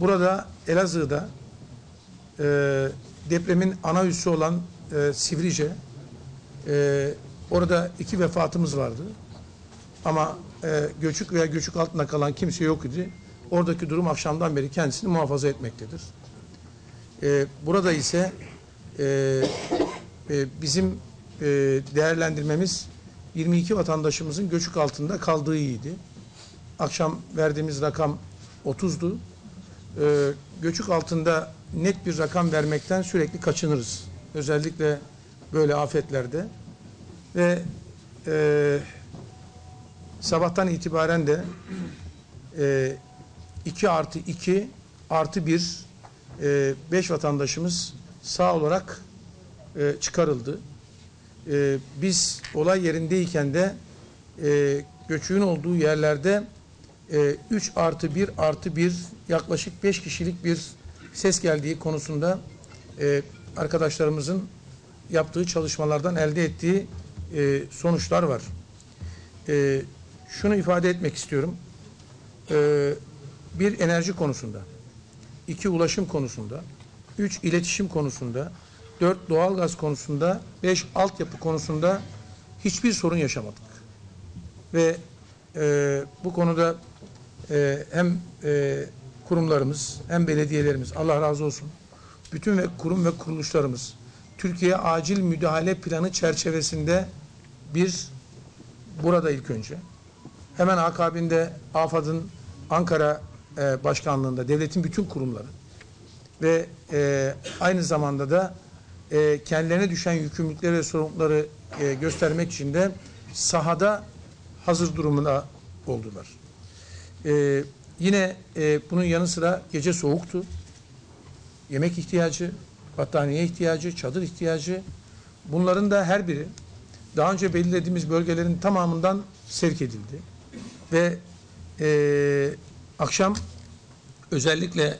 Burada Elazığ'da e, depremin ana üssü olan e, Sivrice e, orada iki vefatımız vardı. Ama e, göçük veya göçük altında kalan kimse yok idi. Oradaki durum akşamdan beri kendisini muhafaza etmektedir. E, burada ise e, e, bizim e, değerlendirmemiz 22 vatandaşımızın göçük altında kaldığı iyiydi. Akşam verdiğimiz rakam 30'du. Ee, göçük altında net bir rakam vermekten sürekli kaçınırız. Özellikle böyle afetlerde. Ve e, sabahtan itibaren de e, 2 artı 2 artı 1 5 vatandaşımız sağ olarak e, çıkarıldı. e, biz olay yerindeyken de e, göçüğün olduğu yerlerde e, 3 artı 1 artı 1 yaklaşık 5 kişilik bir ses geldiği konusunda e, arkadaşlarımızın yaptığı çalışmalardan elde ettiği e, sonuçlar var. E, şunu ifade etmek istiyorum. E, bir enerji konusunda, iki ulaşım konusunda, üç iletişim konusunda, dört doğalgaz konusunda, beş altyapı konusunda hiçbir sorun yaşamadık. Ve e, bu konuda e, hem e, kurumlarımız hem belediyelerimiz Allah razı olsun bütün ve kurum ve kuruluşlarımız Türkiye acil müdahale planı çerçevesinde bir burada ilk önce hemen akabinde AFAD'ın Ankara e, başkanlığında devletin bütün kurumları ve e, aynı zamanda da e, kendilerine düşen yükümlülükleri ve sorumlulukları e, göstermek için de sahada hazır durumuna oldular. E, yine e, bunun yanı sıra gece soğuktu. Yemek ihtiyacı, battaniye ihtiyacı, çadır ihtiyacı. Bunların da her biri daha önce belirlediğimiz bölgelerin tamamından sevk edildi. Ve e, akşam özellikle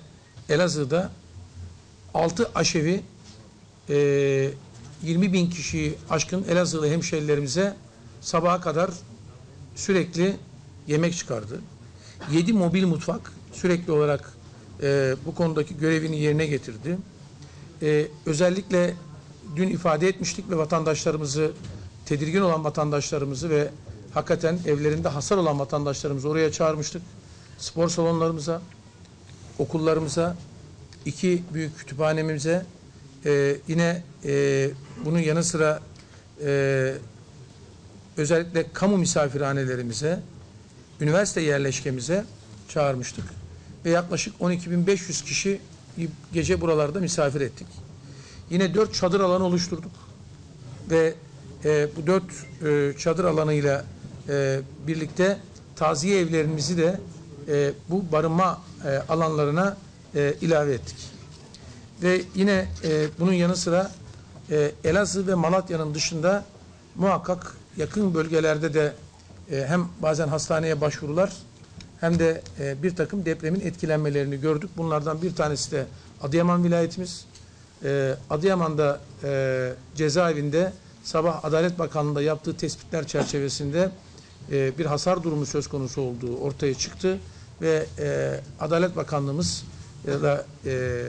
Elazığ'da 6 aşevi e, 20 bin kişiyi aşkın Elazığlı hemşerilerimize sabaha kadar sürekli yemek çıkardı. 7 mobil mutfak sürekli olarak e, bu konudaki görevini yerine getirdi. E, özellikle dün ifade etmiştik ve vatandaşlarımızı, tedirgin olan vatandaşlarımızı ve hakikaten evlerinde hasar olan vatandaşlarımızı oraya çağırmıştık. Spor salonlarımıza, okullarımıza, iki büyük kütüphanemize, e, yine e, bunun yanı sıra e, özellikle kamu misafirhanelerimize, üniversite yerleşkemize çağırmıştık. Ve yaklaşık 12.500 kişi gece buralarda misafir ettik. Yine dört çadır alanı oluşturduk. Ve e, bu dört e, çadır alanıyla e, birlikte taziye evlerimizi de e, bu barınma e, alanlarına e, ilave ettik. Ve yine e, bunun yanı sıra e, Elazığ ve Malatya'nın dışında muhakkak yakın bölgelerde de e, hem bazen hastaneye başvurular hem de e, bir takım depremin etkilenmelerini gördük. Bunlardan bir tanesi de Adıyaman vilayetimiz. E, Adıyaman'da e, cezaevinde sabah Adalet Bakanlığı'nda yaptığı tespitler çerçevesinde e, bir hasar durumu söz konusu olduğu ortaya çıktı ve e, Adalet Bakanlığımız ya da e,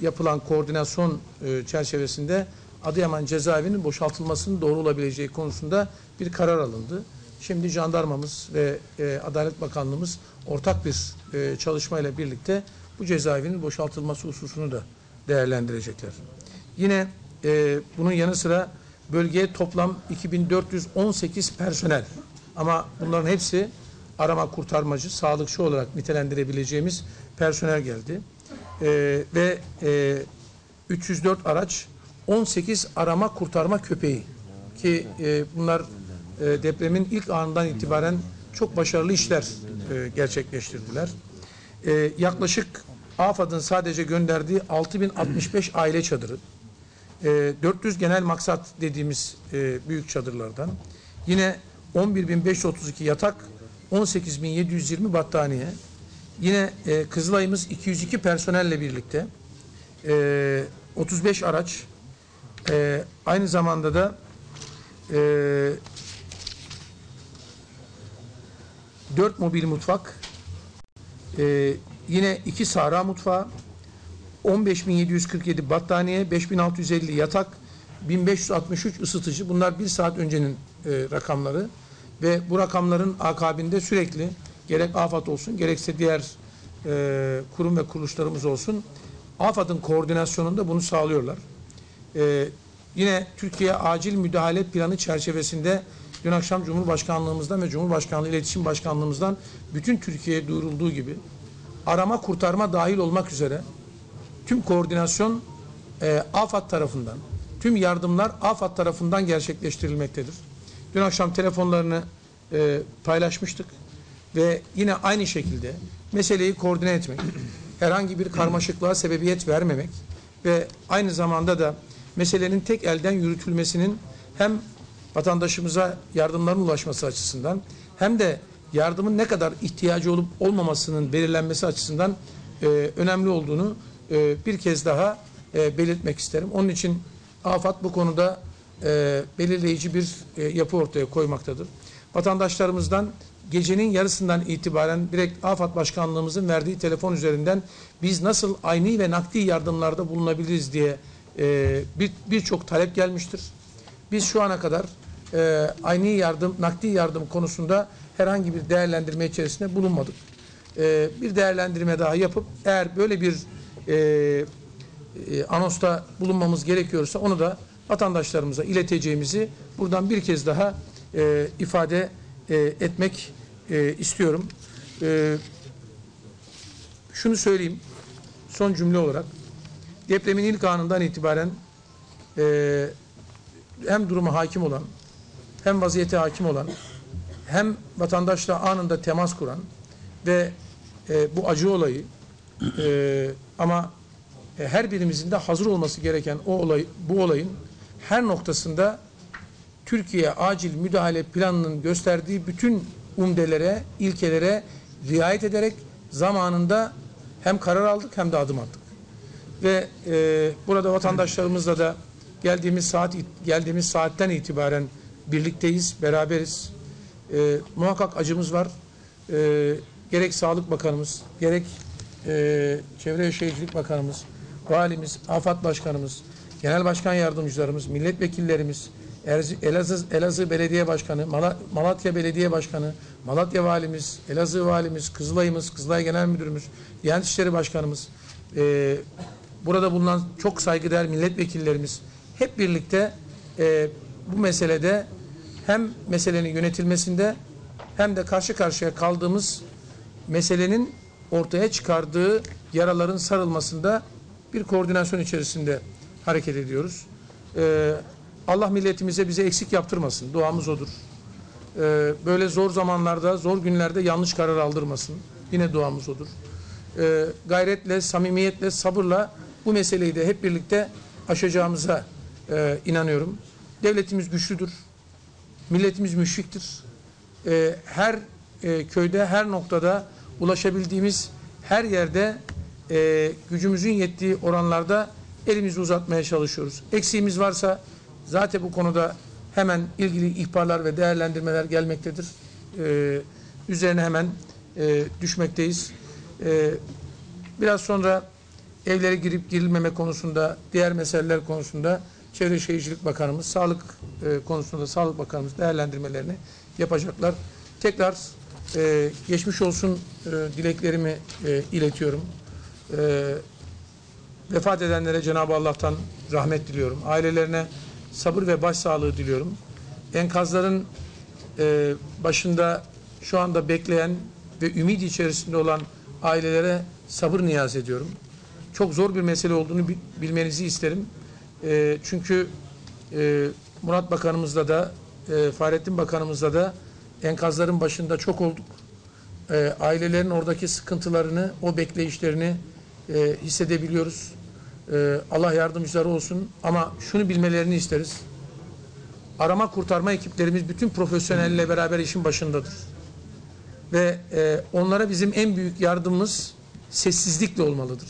yapılan koordinasyon e, çerçevesinde Adıyaman cezaevinin boşaltılmasının doğru olabileceği konusunda bir karar alındı. Şimdi jandarmamız ve e, Adalet Bakanlığımız ortak bir e, çalışmayla birlikte bu cezaevinin boşaltılması hususunu da değerlendirecekler. Yine e, bunun yanı sıra bölgeye toplam 2418 personel ama bunların hepsi arama kurtarmacı, sağlıkçı olarak nitelendirebileceğimiz personel geldi. E, ve e, 304 araç, 18 arama kurtarma köpeği ki e, bunlar e, depremin ilk anından itibaren çok başarılı işler e, gerçekleştirdiler. E, yaklaşık AFAD'ın sadece gönderdiği 6065 aile çadırı, e, 400 genel maksat dediğimiz e, büyük çadırlardan, yine 11532 yatak, 18720 battaniye, yine e, Kızılay'ımız 202 personelle birlikte, e, 35 araç, e, aynı zamanda da e, 4 mobil mutfak, e, yine 2 sahra mutfağı, 15.747 battaniye, 5.650 yatak, 1563 ısıtıcı. Bunlar bir saat öncenin e, rakamları ve bu rakamların akabinde sürekli gerek AFAD olsun gerekse diğer e, kurum ve kuruluşlarımız olsun AFAD'ın koordinasyonunda bunu sağlıyorlar. E, yine Türkiye Acil Müdahale Planı çerçevesinde dün akşam Cumhurbaşkanlığımızdan ve Cumhurbaşkanlığı İletişim Başkanlığımızdan bütün Türkiye'ye duyurulduğu gibi arama kurtarma dahil olmak üzere tüm koordinasyon e, AFAD tarafından, tüm yardımlar AFAD tarafından gerçekleştirilmektedir. Dün akşam telefonlarını e, paylaşmıştık ve yine aynı şekilde meseleyi koordine etmek, herhangi bir karmaşıklığa sebebiyet vermemek ve aynı zamanda da meselenin tek elden yürütülmesinin hem vatandaşımıza yardımların ulaşması açısından hem de yardımın ne kadar ihtiyacı olup olmamasının belirlenmesi açısından e, önemli olduğunu e, bir kez daha e, belirtmek isterim. Onun için AFAD bu konuda e, belirleyici bir e, yapı ortaya koymaktadır. Vatandaşlarımızdan gecenin yarısından itibaren direkt AFAD Başkanlığımızın verdiği telefon üzerinden biz nasıl ayni ve nakdi yardımlarda bulunabiliriz diye e, bir birçok talep gelmiştir. Biz şu ana kadar e, ayni yardım, nakdi yardım konusunda herhangi bir değerlendirme içerisinde bulunmadık. E, bir değerlendirme daha yapıp eğer böyle bir e, e, anosta bulunmamız gerekiyorsa onu da vatandaşlarımıza ileteceğimizi buradan bir kez daha e, ifade e, etmek e, istiyorum. E, şunu söyleyeyim son cümle olarak depremin ilk anından itibaren e, hem duruma hakim olan hem vaziyete hakim olan hem vatandaşla anında temas kuran ve e, bu acı olayı e, ama e, her birimizin de hazır olması gereken o olay bu olayın her noktasında Türkiye acil müdahale planının gösterdiği bütün umdelere, ilkelere riayet ederek zamanında hem karar aldık hem de adım attık. Ve e, burada vatandaşlarımızla da geldiğimiz saat geldiğimiz saatten itibaren birlikteyiz, beraberiz. E, muhakkak acımız var. E, gerek Sağlık Bakanımız, gerek e, Çevre ve Şehircilik Bakanımız, Valimiz, AFAD Başkanımız, Genel Başkan Yardımcılarımız, milletvekillerimiz, Elazığ, Elazığ Belediye Başkanı, Mala- Malatya Belediye Başkanı, Malatya Valimiz, Elazığ Valimiz, Kızılay'ımız, Kızılay Genel Müdürümüz, Diyanet İşleri Başkanımız, e, burada bulunan çok saygıdeğer milletvekillerimiz hep birlikte e, bu meselede hem meselenin yönetilmesinde hem de karşı karşıya kaldığımız meselenin ortaya çıkardığı yaraların sarılmasında bir koordinasyon içerisinde hareket ediyoruz. Ee, Allah milletimize bize eksik yaptırmasın. Duamız odur. Ee, böyle zor zamanlarda, zor günlerde yanlış karar aldırmasın. Yine duamız odur. Ee, gayretle, samimiyetle, sabırla bu meseleyi de hep birlikte aşacağımıza e, inanıyorum. Devletimiz güçlüdür. Milletimiz müşfiktir. Ee, her e, köyde, her noktada ulaşabildiğimiz her yerde e, gücümüzün yettiği oranlarda elimizi uzatmaya çalışıyoruz. Eksiğimiz varsa zaten bu konuda hemen ilgili ihbarlar ve değerlendirmeler gelmektedir. Ee, üzerine hemen e, düşmekteyiz. Ee, biraz sonra evlere girip girilmeme konusunda, diğer meseleler konusunda Çevre Şehircilik Bakanımız, Sağlık e, konusunda Sağlık Bakanımız değerlendirmelerini yapacaklar. Tekrar e, geçmiş olsun e, dileklerimi e, iletiyorum. E, vefat edenlere Cenab-ı Allah'tan rahmet diliyorum. Ailelerine sabır ve başsağlığı diliyorum. Enkazların e, başında şu anda bekleyen ve ümit içerisinde olan ailelere sabır niyaz ediyorum. Çok zor bir mesele olduğunu bi- bilmenizi isterim. E, çünkü e, Murat Bakanımızla da e, Fahrettin Bakanımızla da enkazların başında çok olduk. E, ailelerin oradaki sıkıntılarını, o bekleyişlerini e, hissedebiliyoruz. E, Allah yardımcıları olsun ama şunu bilmelerini isteriz. Arama kurtarma ekiplerimiz bütün profesyonelle beraber işin başındadır. Ve e, onlara bizim en büyük yardımımız sessizlikle olmalıdır.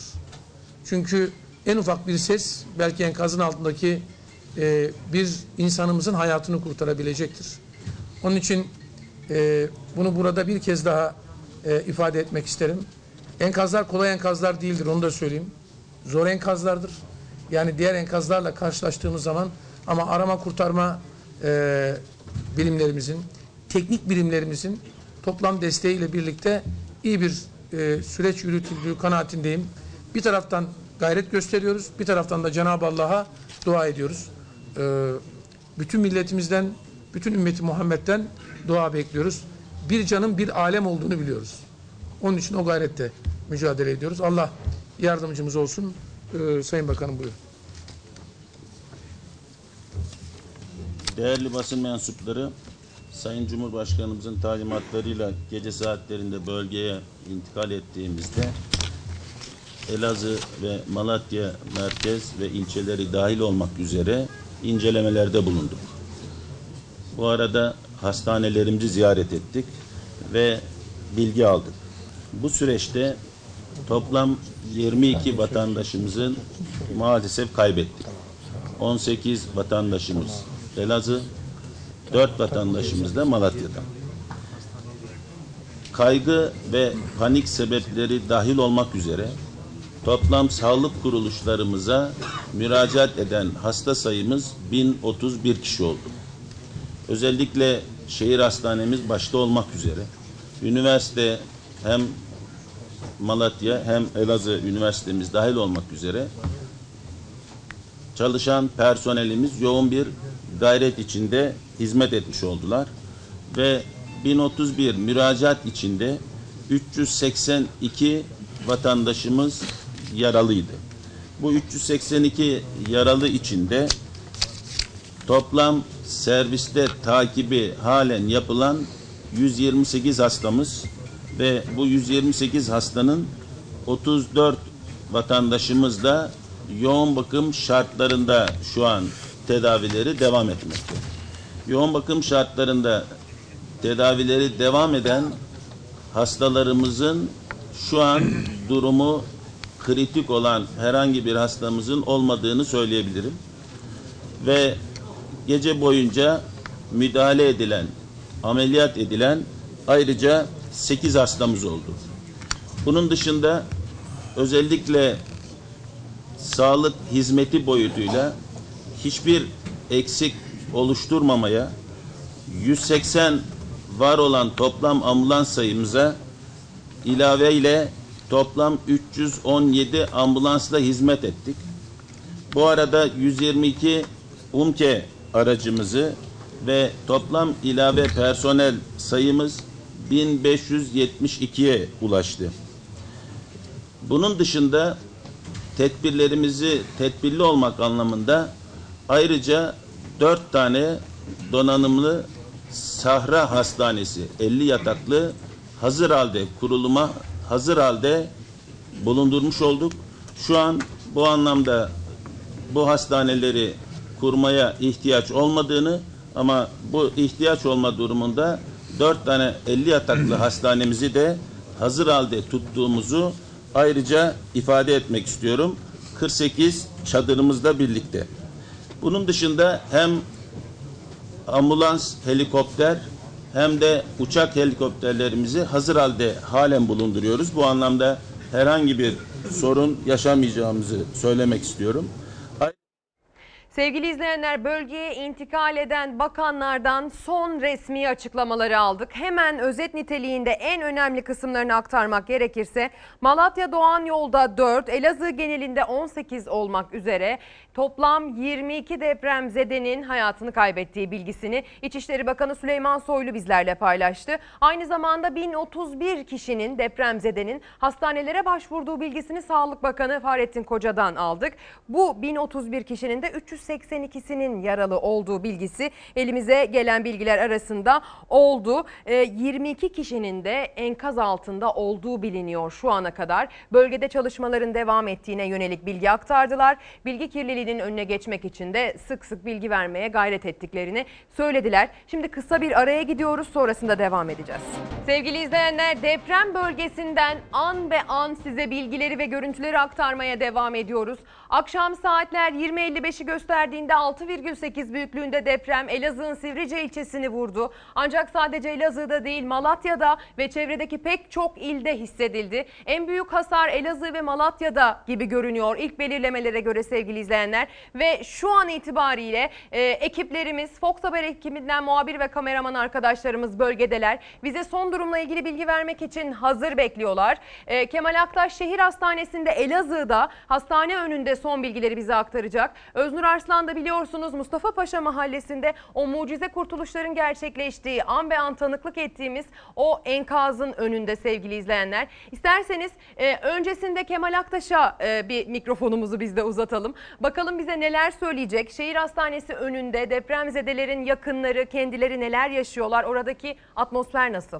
Çünkü en ufak bir ses belki enkazın altındaki e, bir insanımızın hayatını kurtarabilecektir. Onun için e, bunu burada bir kez daha e, ifade etmek isterim. Enkazlar kolay enkazlar değildir onu da söyleyeyim. Zor enkazlardır. Yani diğer enkazlarla karşılaştığımız zaman ama arama kurtarma e, birimlerimizin, teknik birimlerimizin toplam desteğiyle birlikte iyi bir e, süreç yürütüldüğü kanaatindeyim. Bir taraftan gayret gösteriyoruz, bir taraftan da Cenab-ı Allah'a dua ediyoruz. E, bütün milletimizden, bütün ümmeti Muhammed'den dua bekliyoruz. Bir canın bir alem olduğunu biliyoruz. Onun için o gayrette mücadele ediyoruz. Allah yardımcımız olsun. Ee, Sayın Bakanım buyurun. Değerli basın mensupları, Sayın Cumhurbaşkanımızın talimatlarıyla gece saatlerinde bölgeye intikal ettiğimizde Elazığ ve Malatya merkez ve ilçeleri dahil olmak üzere incelemelerde bulunduk. Bu arada hastanelerimizi ziyaret ettik ve bilgi aldık. Bu süreçte toplam 22 vatandaşımızın maalesef kaybettik. 18 vatandaşımız Elazığ, 4 vatandaşımız da Malatya'da. Kaygı ve panik sebepleri dahil olmak üzere toplam sağlık kuruluşlarımıza müracaat eden hasta sayımız 1031 kişi oldu. Özellikle şehir hastanemiz başta olmak üzere üniversite hem Malatya hem Elazığ Üniversitemiz dahil olmak üzere çalışan personelimiz yoğun bir gayret içinde hizmet etmiş oldular ve 1031 müracaat içinde 382 vatandaşımız yaralıydı. Bu 382 yaralı içinde toplam serviste takibi halen yapılan 128 hastamız ve bu 128 hastanın 34 vatandaşımız da yoğun bakım şartlarında şu an tedavileri devam etmekte. Yoğun bakım şartlarında tedavileri devam eden hastalarımızın şu an durumu kritik olan herhangi bir hastamızın olmadığını söyleyebilirim. Ve gece boyunca müdahale edilen, ameliyat edilen ayrıca 8 hastamız oldu. Bunun dışında özellikle sağlık hizmeti boyutuyla hiçbir eksik oluşturmamaya 180 var olan toplam ambulans sayımıza ilave ile toplam 317 ambulansla hizmet ettik. Bu arada 122 UMKE aracımızı ve toplam ilave personel sayımız 1572'ye ulaştı. Bunun dışında tedbirlerimizi tedbirli olmak anlamında ayrıca dört tane donanımlı Sahra Hastanesi 50 yataklı hazır halde kuruluma hazır halde bulundurmuş olduk. Şu an bu anlamda bu hastaneleri kurmaya ihtiyaç olmadığını ama bu ihtiyaç olma durumunda dört tane 50 yataklı hastanemizi de hazır halde tuttuğumuzu ayrıca ifade etmek istiyorum. 48 çadırımızla birlikte. Bunun dışında hem ambulans, helikopter hem de uçak helikopterlerimizi hazır halde halen bulunduruyoruz. Bu anlamda herhangi bir sorun yaşamayacağımızı söylemek istiyorum. Sevgili izleyenler bölgeye intikal eden bakanlardan son resmi açıklamaları aldık. Hemen özet niteliğinde en önemli kısımlarını aktarmak gerekirse Malatya Doğan Yolda 4, Elazığ genelinde 18 olmak üzere toplam 22 depremzedenin hayatını kaybettiği bilgisini İçişleri Bakanı Süleyman Soylu bizlerle paylaştı. Aynı zamanda 1031 kişinin depremzedenin hastanelere başvurduğu bilgisini Sağlık Bakanı Fahrettin Koca'dan aldık. Bu 1031 kişinin de 382'sinin yaralı olduğu bilgisi elimize gelen bilgiler arasında oldu. Ee, 22 kişinin de enkaz altında olduğu biliniyor şu ana kadar. Bölgede çalışmaların devam ettiğine yönelik bilgi aktardılar. Bilgi kirliliğinin önüne geçmek için de sık sık bilgi vermeye gayret ettiklerini söylediler. Şimdi kısa bir araya gidiyoruz sonrasında devam edeceğiz. Sevgili izleyenler deprem bölgesinden an be an size bilgileri ve görüntüleri aktarmaya devam ediyoruz. Akşam saatler 20.55'i gösterdiğinde 6,8 büyüklüğünde deprem Elazığ'ın Sivrice ilçesini vurdu. Ancak sadece Elazığ'da değil Malatya'da ve çevredeki pek çok ilde hissedildi. En büyük hasar Elazığ ve Malatya'da gibi görünüyor ilk belirlemelere göre sevgili izleyenler. Ve şu an itibariyle e, ekiplerimiz Fox Haber ekibinden muhabir ve kameraman arkadaşlarımız bölgedeler. Bize son durumla ilgili bilgi vermek için hazır bekliyorlar. E, Kemal Aktaş Şehir Hastanesi'nde Elazığ'da hastane önünde son bilgileri bize aktaracak. Öznur Arslan da biliyorsunuz Mustafa Paşa Mahallesi'nde o mucize kurtuluşların gerçekleştiği an be an tanıklık ettiğimiz o enkazın önünde sevgili izleyenler. İsterseniz e, öncesinde Kemal Aktaş'a e, bir mikrofonumuzu biz de uzatalım. Bakalım bize neler söyleyecek. Şehir Hastanesi önünde depremzedelerin yakınları kendileri neler yaşıyorlar? Oradaki atmosfer nasıl?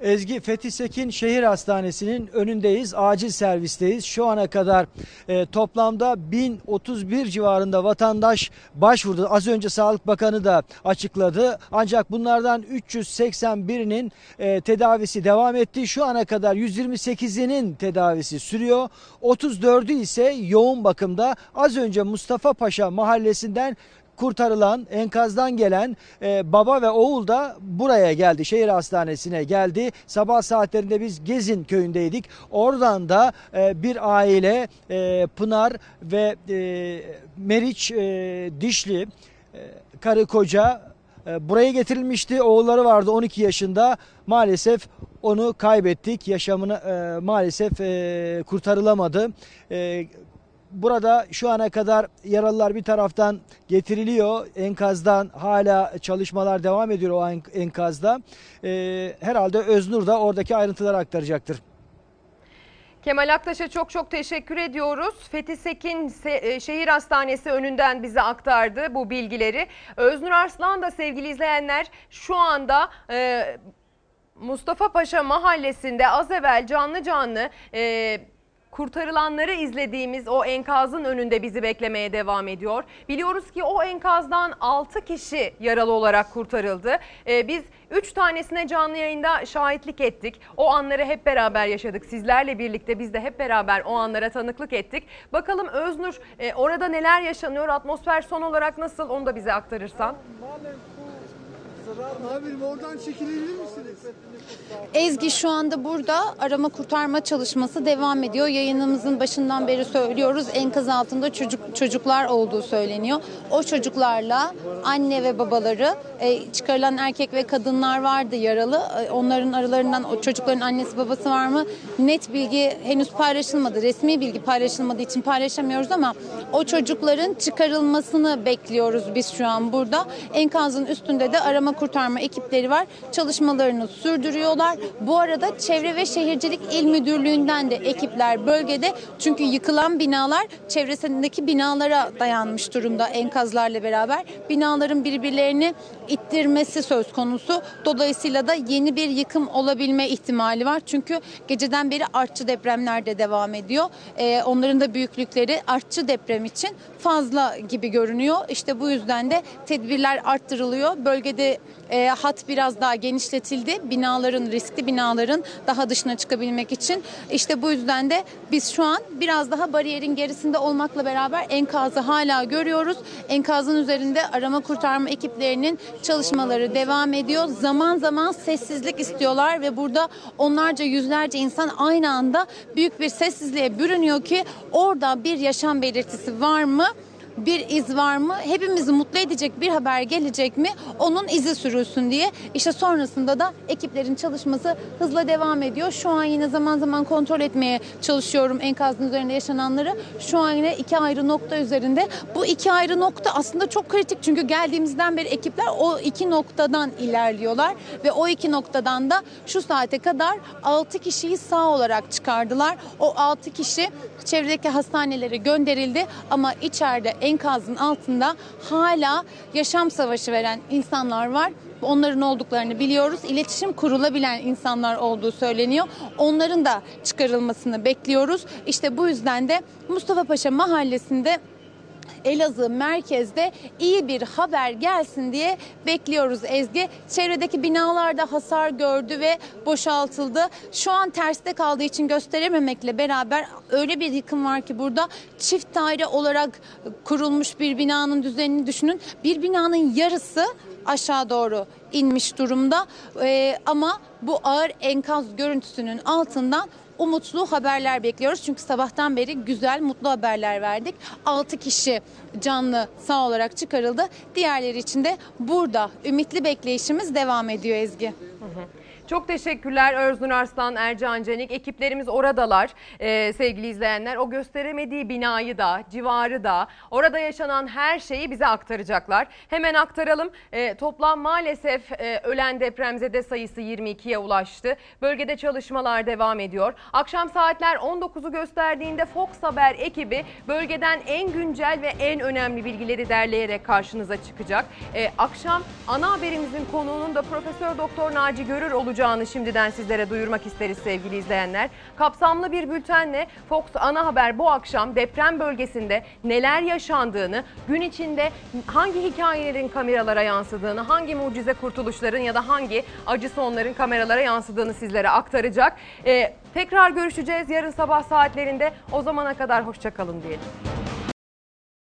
Ezgi Fethi Sekin Şehir Hastanesi'nin önündeyiz. Acil servisteyiz. Şu ana kadar e, toplamda 1031 civarında vatandaş başvurdu. Az önce Sağlık Bakanı da açıkladı. Ancak bunlardan 381'inin e, tedavisi devam etti. Şu ana kadar 128'inin tedavisi sürüyor. 34'ü ise yoğun bakımda. Az önce Mustafa Paşa mahallesinden kurtarılan enkazdan gelen e, baba ve oğul da buraya geldi. Şehir hastanesine geldi. Sabah saatlerinde biz Gezin köyündeydik. Oradan da e, bir aile e, Pınar ve e, Meriç e, Dişli e, karı koca e, buraya getirilmişti. Oğulları vardı 12 yaşında. Maalesef onu kaybettik. Yaşamını e, maalesef e, kurtarılamadı. E, Burada şu ana kadar yaralılar bir taraftan getiriliyor. Enkazdan hala çalışmalar devam ediyor o en- enkazda. Ee, herhalde Öznur da oradaki ayrıntıları aktaracaktır. Kemal Aktaş'a çok çok teşekkür ediyoruz. Fethi Sekin Se- e, Şehir Hastanesi önünden bize aktardı bu bilgileri. Öznur Arslan da sevgili izleyenler şu anda e, Mustafa Paşa mahallesinde az evvel canlı canlı e, kurtarılanları izlediğimiz o enkazın önünde bizi beklemeye devam ediyor. Biliyoruz ki o enkazdan 6 kişi yaralı olarak kurtarıldı. E, biz 3 tanesine canlı yayında şahitlik ettik. O anları hep beraber yaşadık. Sizlerle birlikte biz de hep beraber o anlara tanıklık ettik. Bakalım Öznur e, orada neler yaşanıyor? Atmosfer son olarak nasıl? Onu da bize aktarırsan. Abim oradan çekilebilir misiniz? Ezgi şu anda burada arama kurtarma çalışması devam ediyor. Yayınımızın başından beri söylüyoruz. Enkaz altında çocuk çocuklar olduğu söyleniyor. O çocuklarla anne ve babaları e, çıkarılan erkek ve kadınlar vardı yaralı. E, onların aralarından o çocukların annesi babası var mı? Net bilgi henüz paylaşılmadı. Resmi bilgi paylaşılmadığı için paylaşamıyoruz ama o çocukların çıkarılmasını bekliyoruz biz şu an burada. Enkazın üstünde de arama kurtarma ekipleri var. Çalışmalarını sürdürüyorlar. Bu arada Çevre ve Şehircilik İl Müdürlüğü'nden de ekipler bölgede. Çünkü yıkılan binalar çevresindeki binalara dayanmış durumda enkazlarla beraber. Binaların birbirlerini ittirmesi söz konusu. Dolayısıyla da yeni bir yıkım olabilme ihtimali var. Çünkü geceden beri artçı depremler de devam ediyor. Ee, onların da büyüklükleri artçı deprem için fazla gibi görünüyor. İşte bu yüzden de tedbirler arttırılıyor. Bölgede e, hat biraz daha genişletildi. Binaların, riskli binaların daha dışına çıkabilmek için. İşte bu yüzden de biz şu an biraz daha bariyerin gerisinde olmakla beraber enkazı hala görüyoruz. Enkazın üzerinde arama kurtarma ekiplerinin çalışmaları devam ediyor. Zaman zaman sessizlik istiyorlar ve burada onlarca yüzlerce insan aynı anda büyük bir sessizliğe bürünüyor ki orada bir yaşam belirtisi var mı? Bir iz var mı? Hepimizi mutlu edecek bir haber gelecek mi? Onun izi sürülsün diye. İşte sonrasında da ekiplerin çalışması hızla devam ediyor. Şu an yine zaman zaman kontrol etmeye çalışıyorum enkazın üzerinde yaşananları. Şu an yine iki ayrı nokta üzerinde. Bu iki ayrı nokta aslında çok kritik. Çünkü geldiğimizden beri ekipler o iki noktadan ilerliyorlar. Ve o iki noktadan da şu saate kadar 6 kişiyi sağ olarak çıkardılar. O 6 kişi çevredeki hastanelere gönderildi ama içeride enkazın altında hala yaşam savaşı veren insanlar var. Onların olduklarını biliyoruz. İletişim kurulabilen insanlar olduğu söyleniyor. Onların da çıkarılmasını bekliyoruz. İşte bu yüzden de Mustafa Paşa mahallesinde Elazığ merkezde iyi bir haber gelsin diye bekliyoruz Ezgi. Çevredeki binalarda hasar gördü ve boşaltıldı. Şu an terste kaldığı için gösterememekle beraber öyle bir yıkım var ki burada çift daire olarak kurulmuş bir binanın düzenini düşünün. Bir binanın yarısı aşağı doğru inmiş durumda Ee, ama bu ağır enkaz görüntüsünün altından umutlu haberler bekliyoruz. Çünkü sabahtan beri güzel, mutlu haberler verdik. 6 kişi canlı sağ olarak çıkarıldı. Diğerleri için de burada ümitli bekleyişimiz devam ediyor Ezgi. Çok teşekkürler Öznur Arslan, Ercan Canik. Ekiplerimiz oradalar Ee, sevgili izleyenler. O gösteremediği binayı da, civarı da, orada yaşanan her şeyi bize aktaracaklar. Hemen aktaralım. Ee, toplam maalesef e, ölen depremzede sayısı 22'ye ulaştı. Bölgede çalışmalar devam ediyor. Akşam saatler 19'u gösterdiğinde Fox Haber ekibi bölgeden en güncel ve en önemli bilgileri derleyerek karşınıza çıkacak. Ee, akşam ana haberimizin konuğunun da Profesör Doktor Naci Görür olacak olacağını şimdiden sizlere duyurmak isteriz sevgili izleyenler. Kapsamlı bir bültenle Fox Ana Haber bu akşam deprem bölgesinde neler yaşandığını, gün içinde hangi hikayelerin kameralara yansıdığını, hangi mucize kurtuluşların ya da hangi acı sonların kameralara yansıdığını sizlere aktaracak. Ee, tekrar görüşeceğiz yarın sabah saatlerinde. O zamana kadar hoşçakalın diyelim.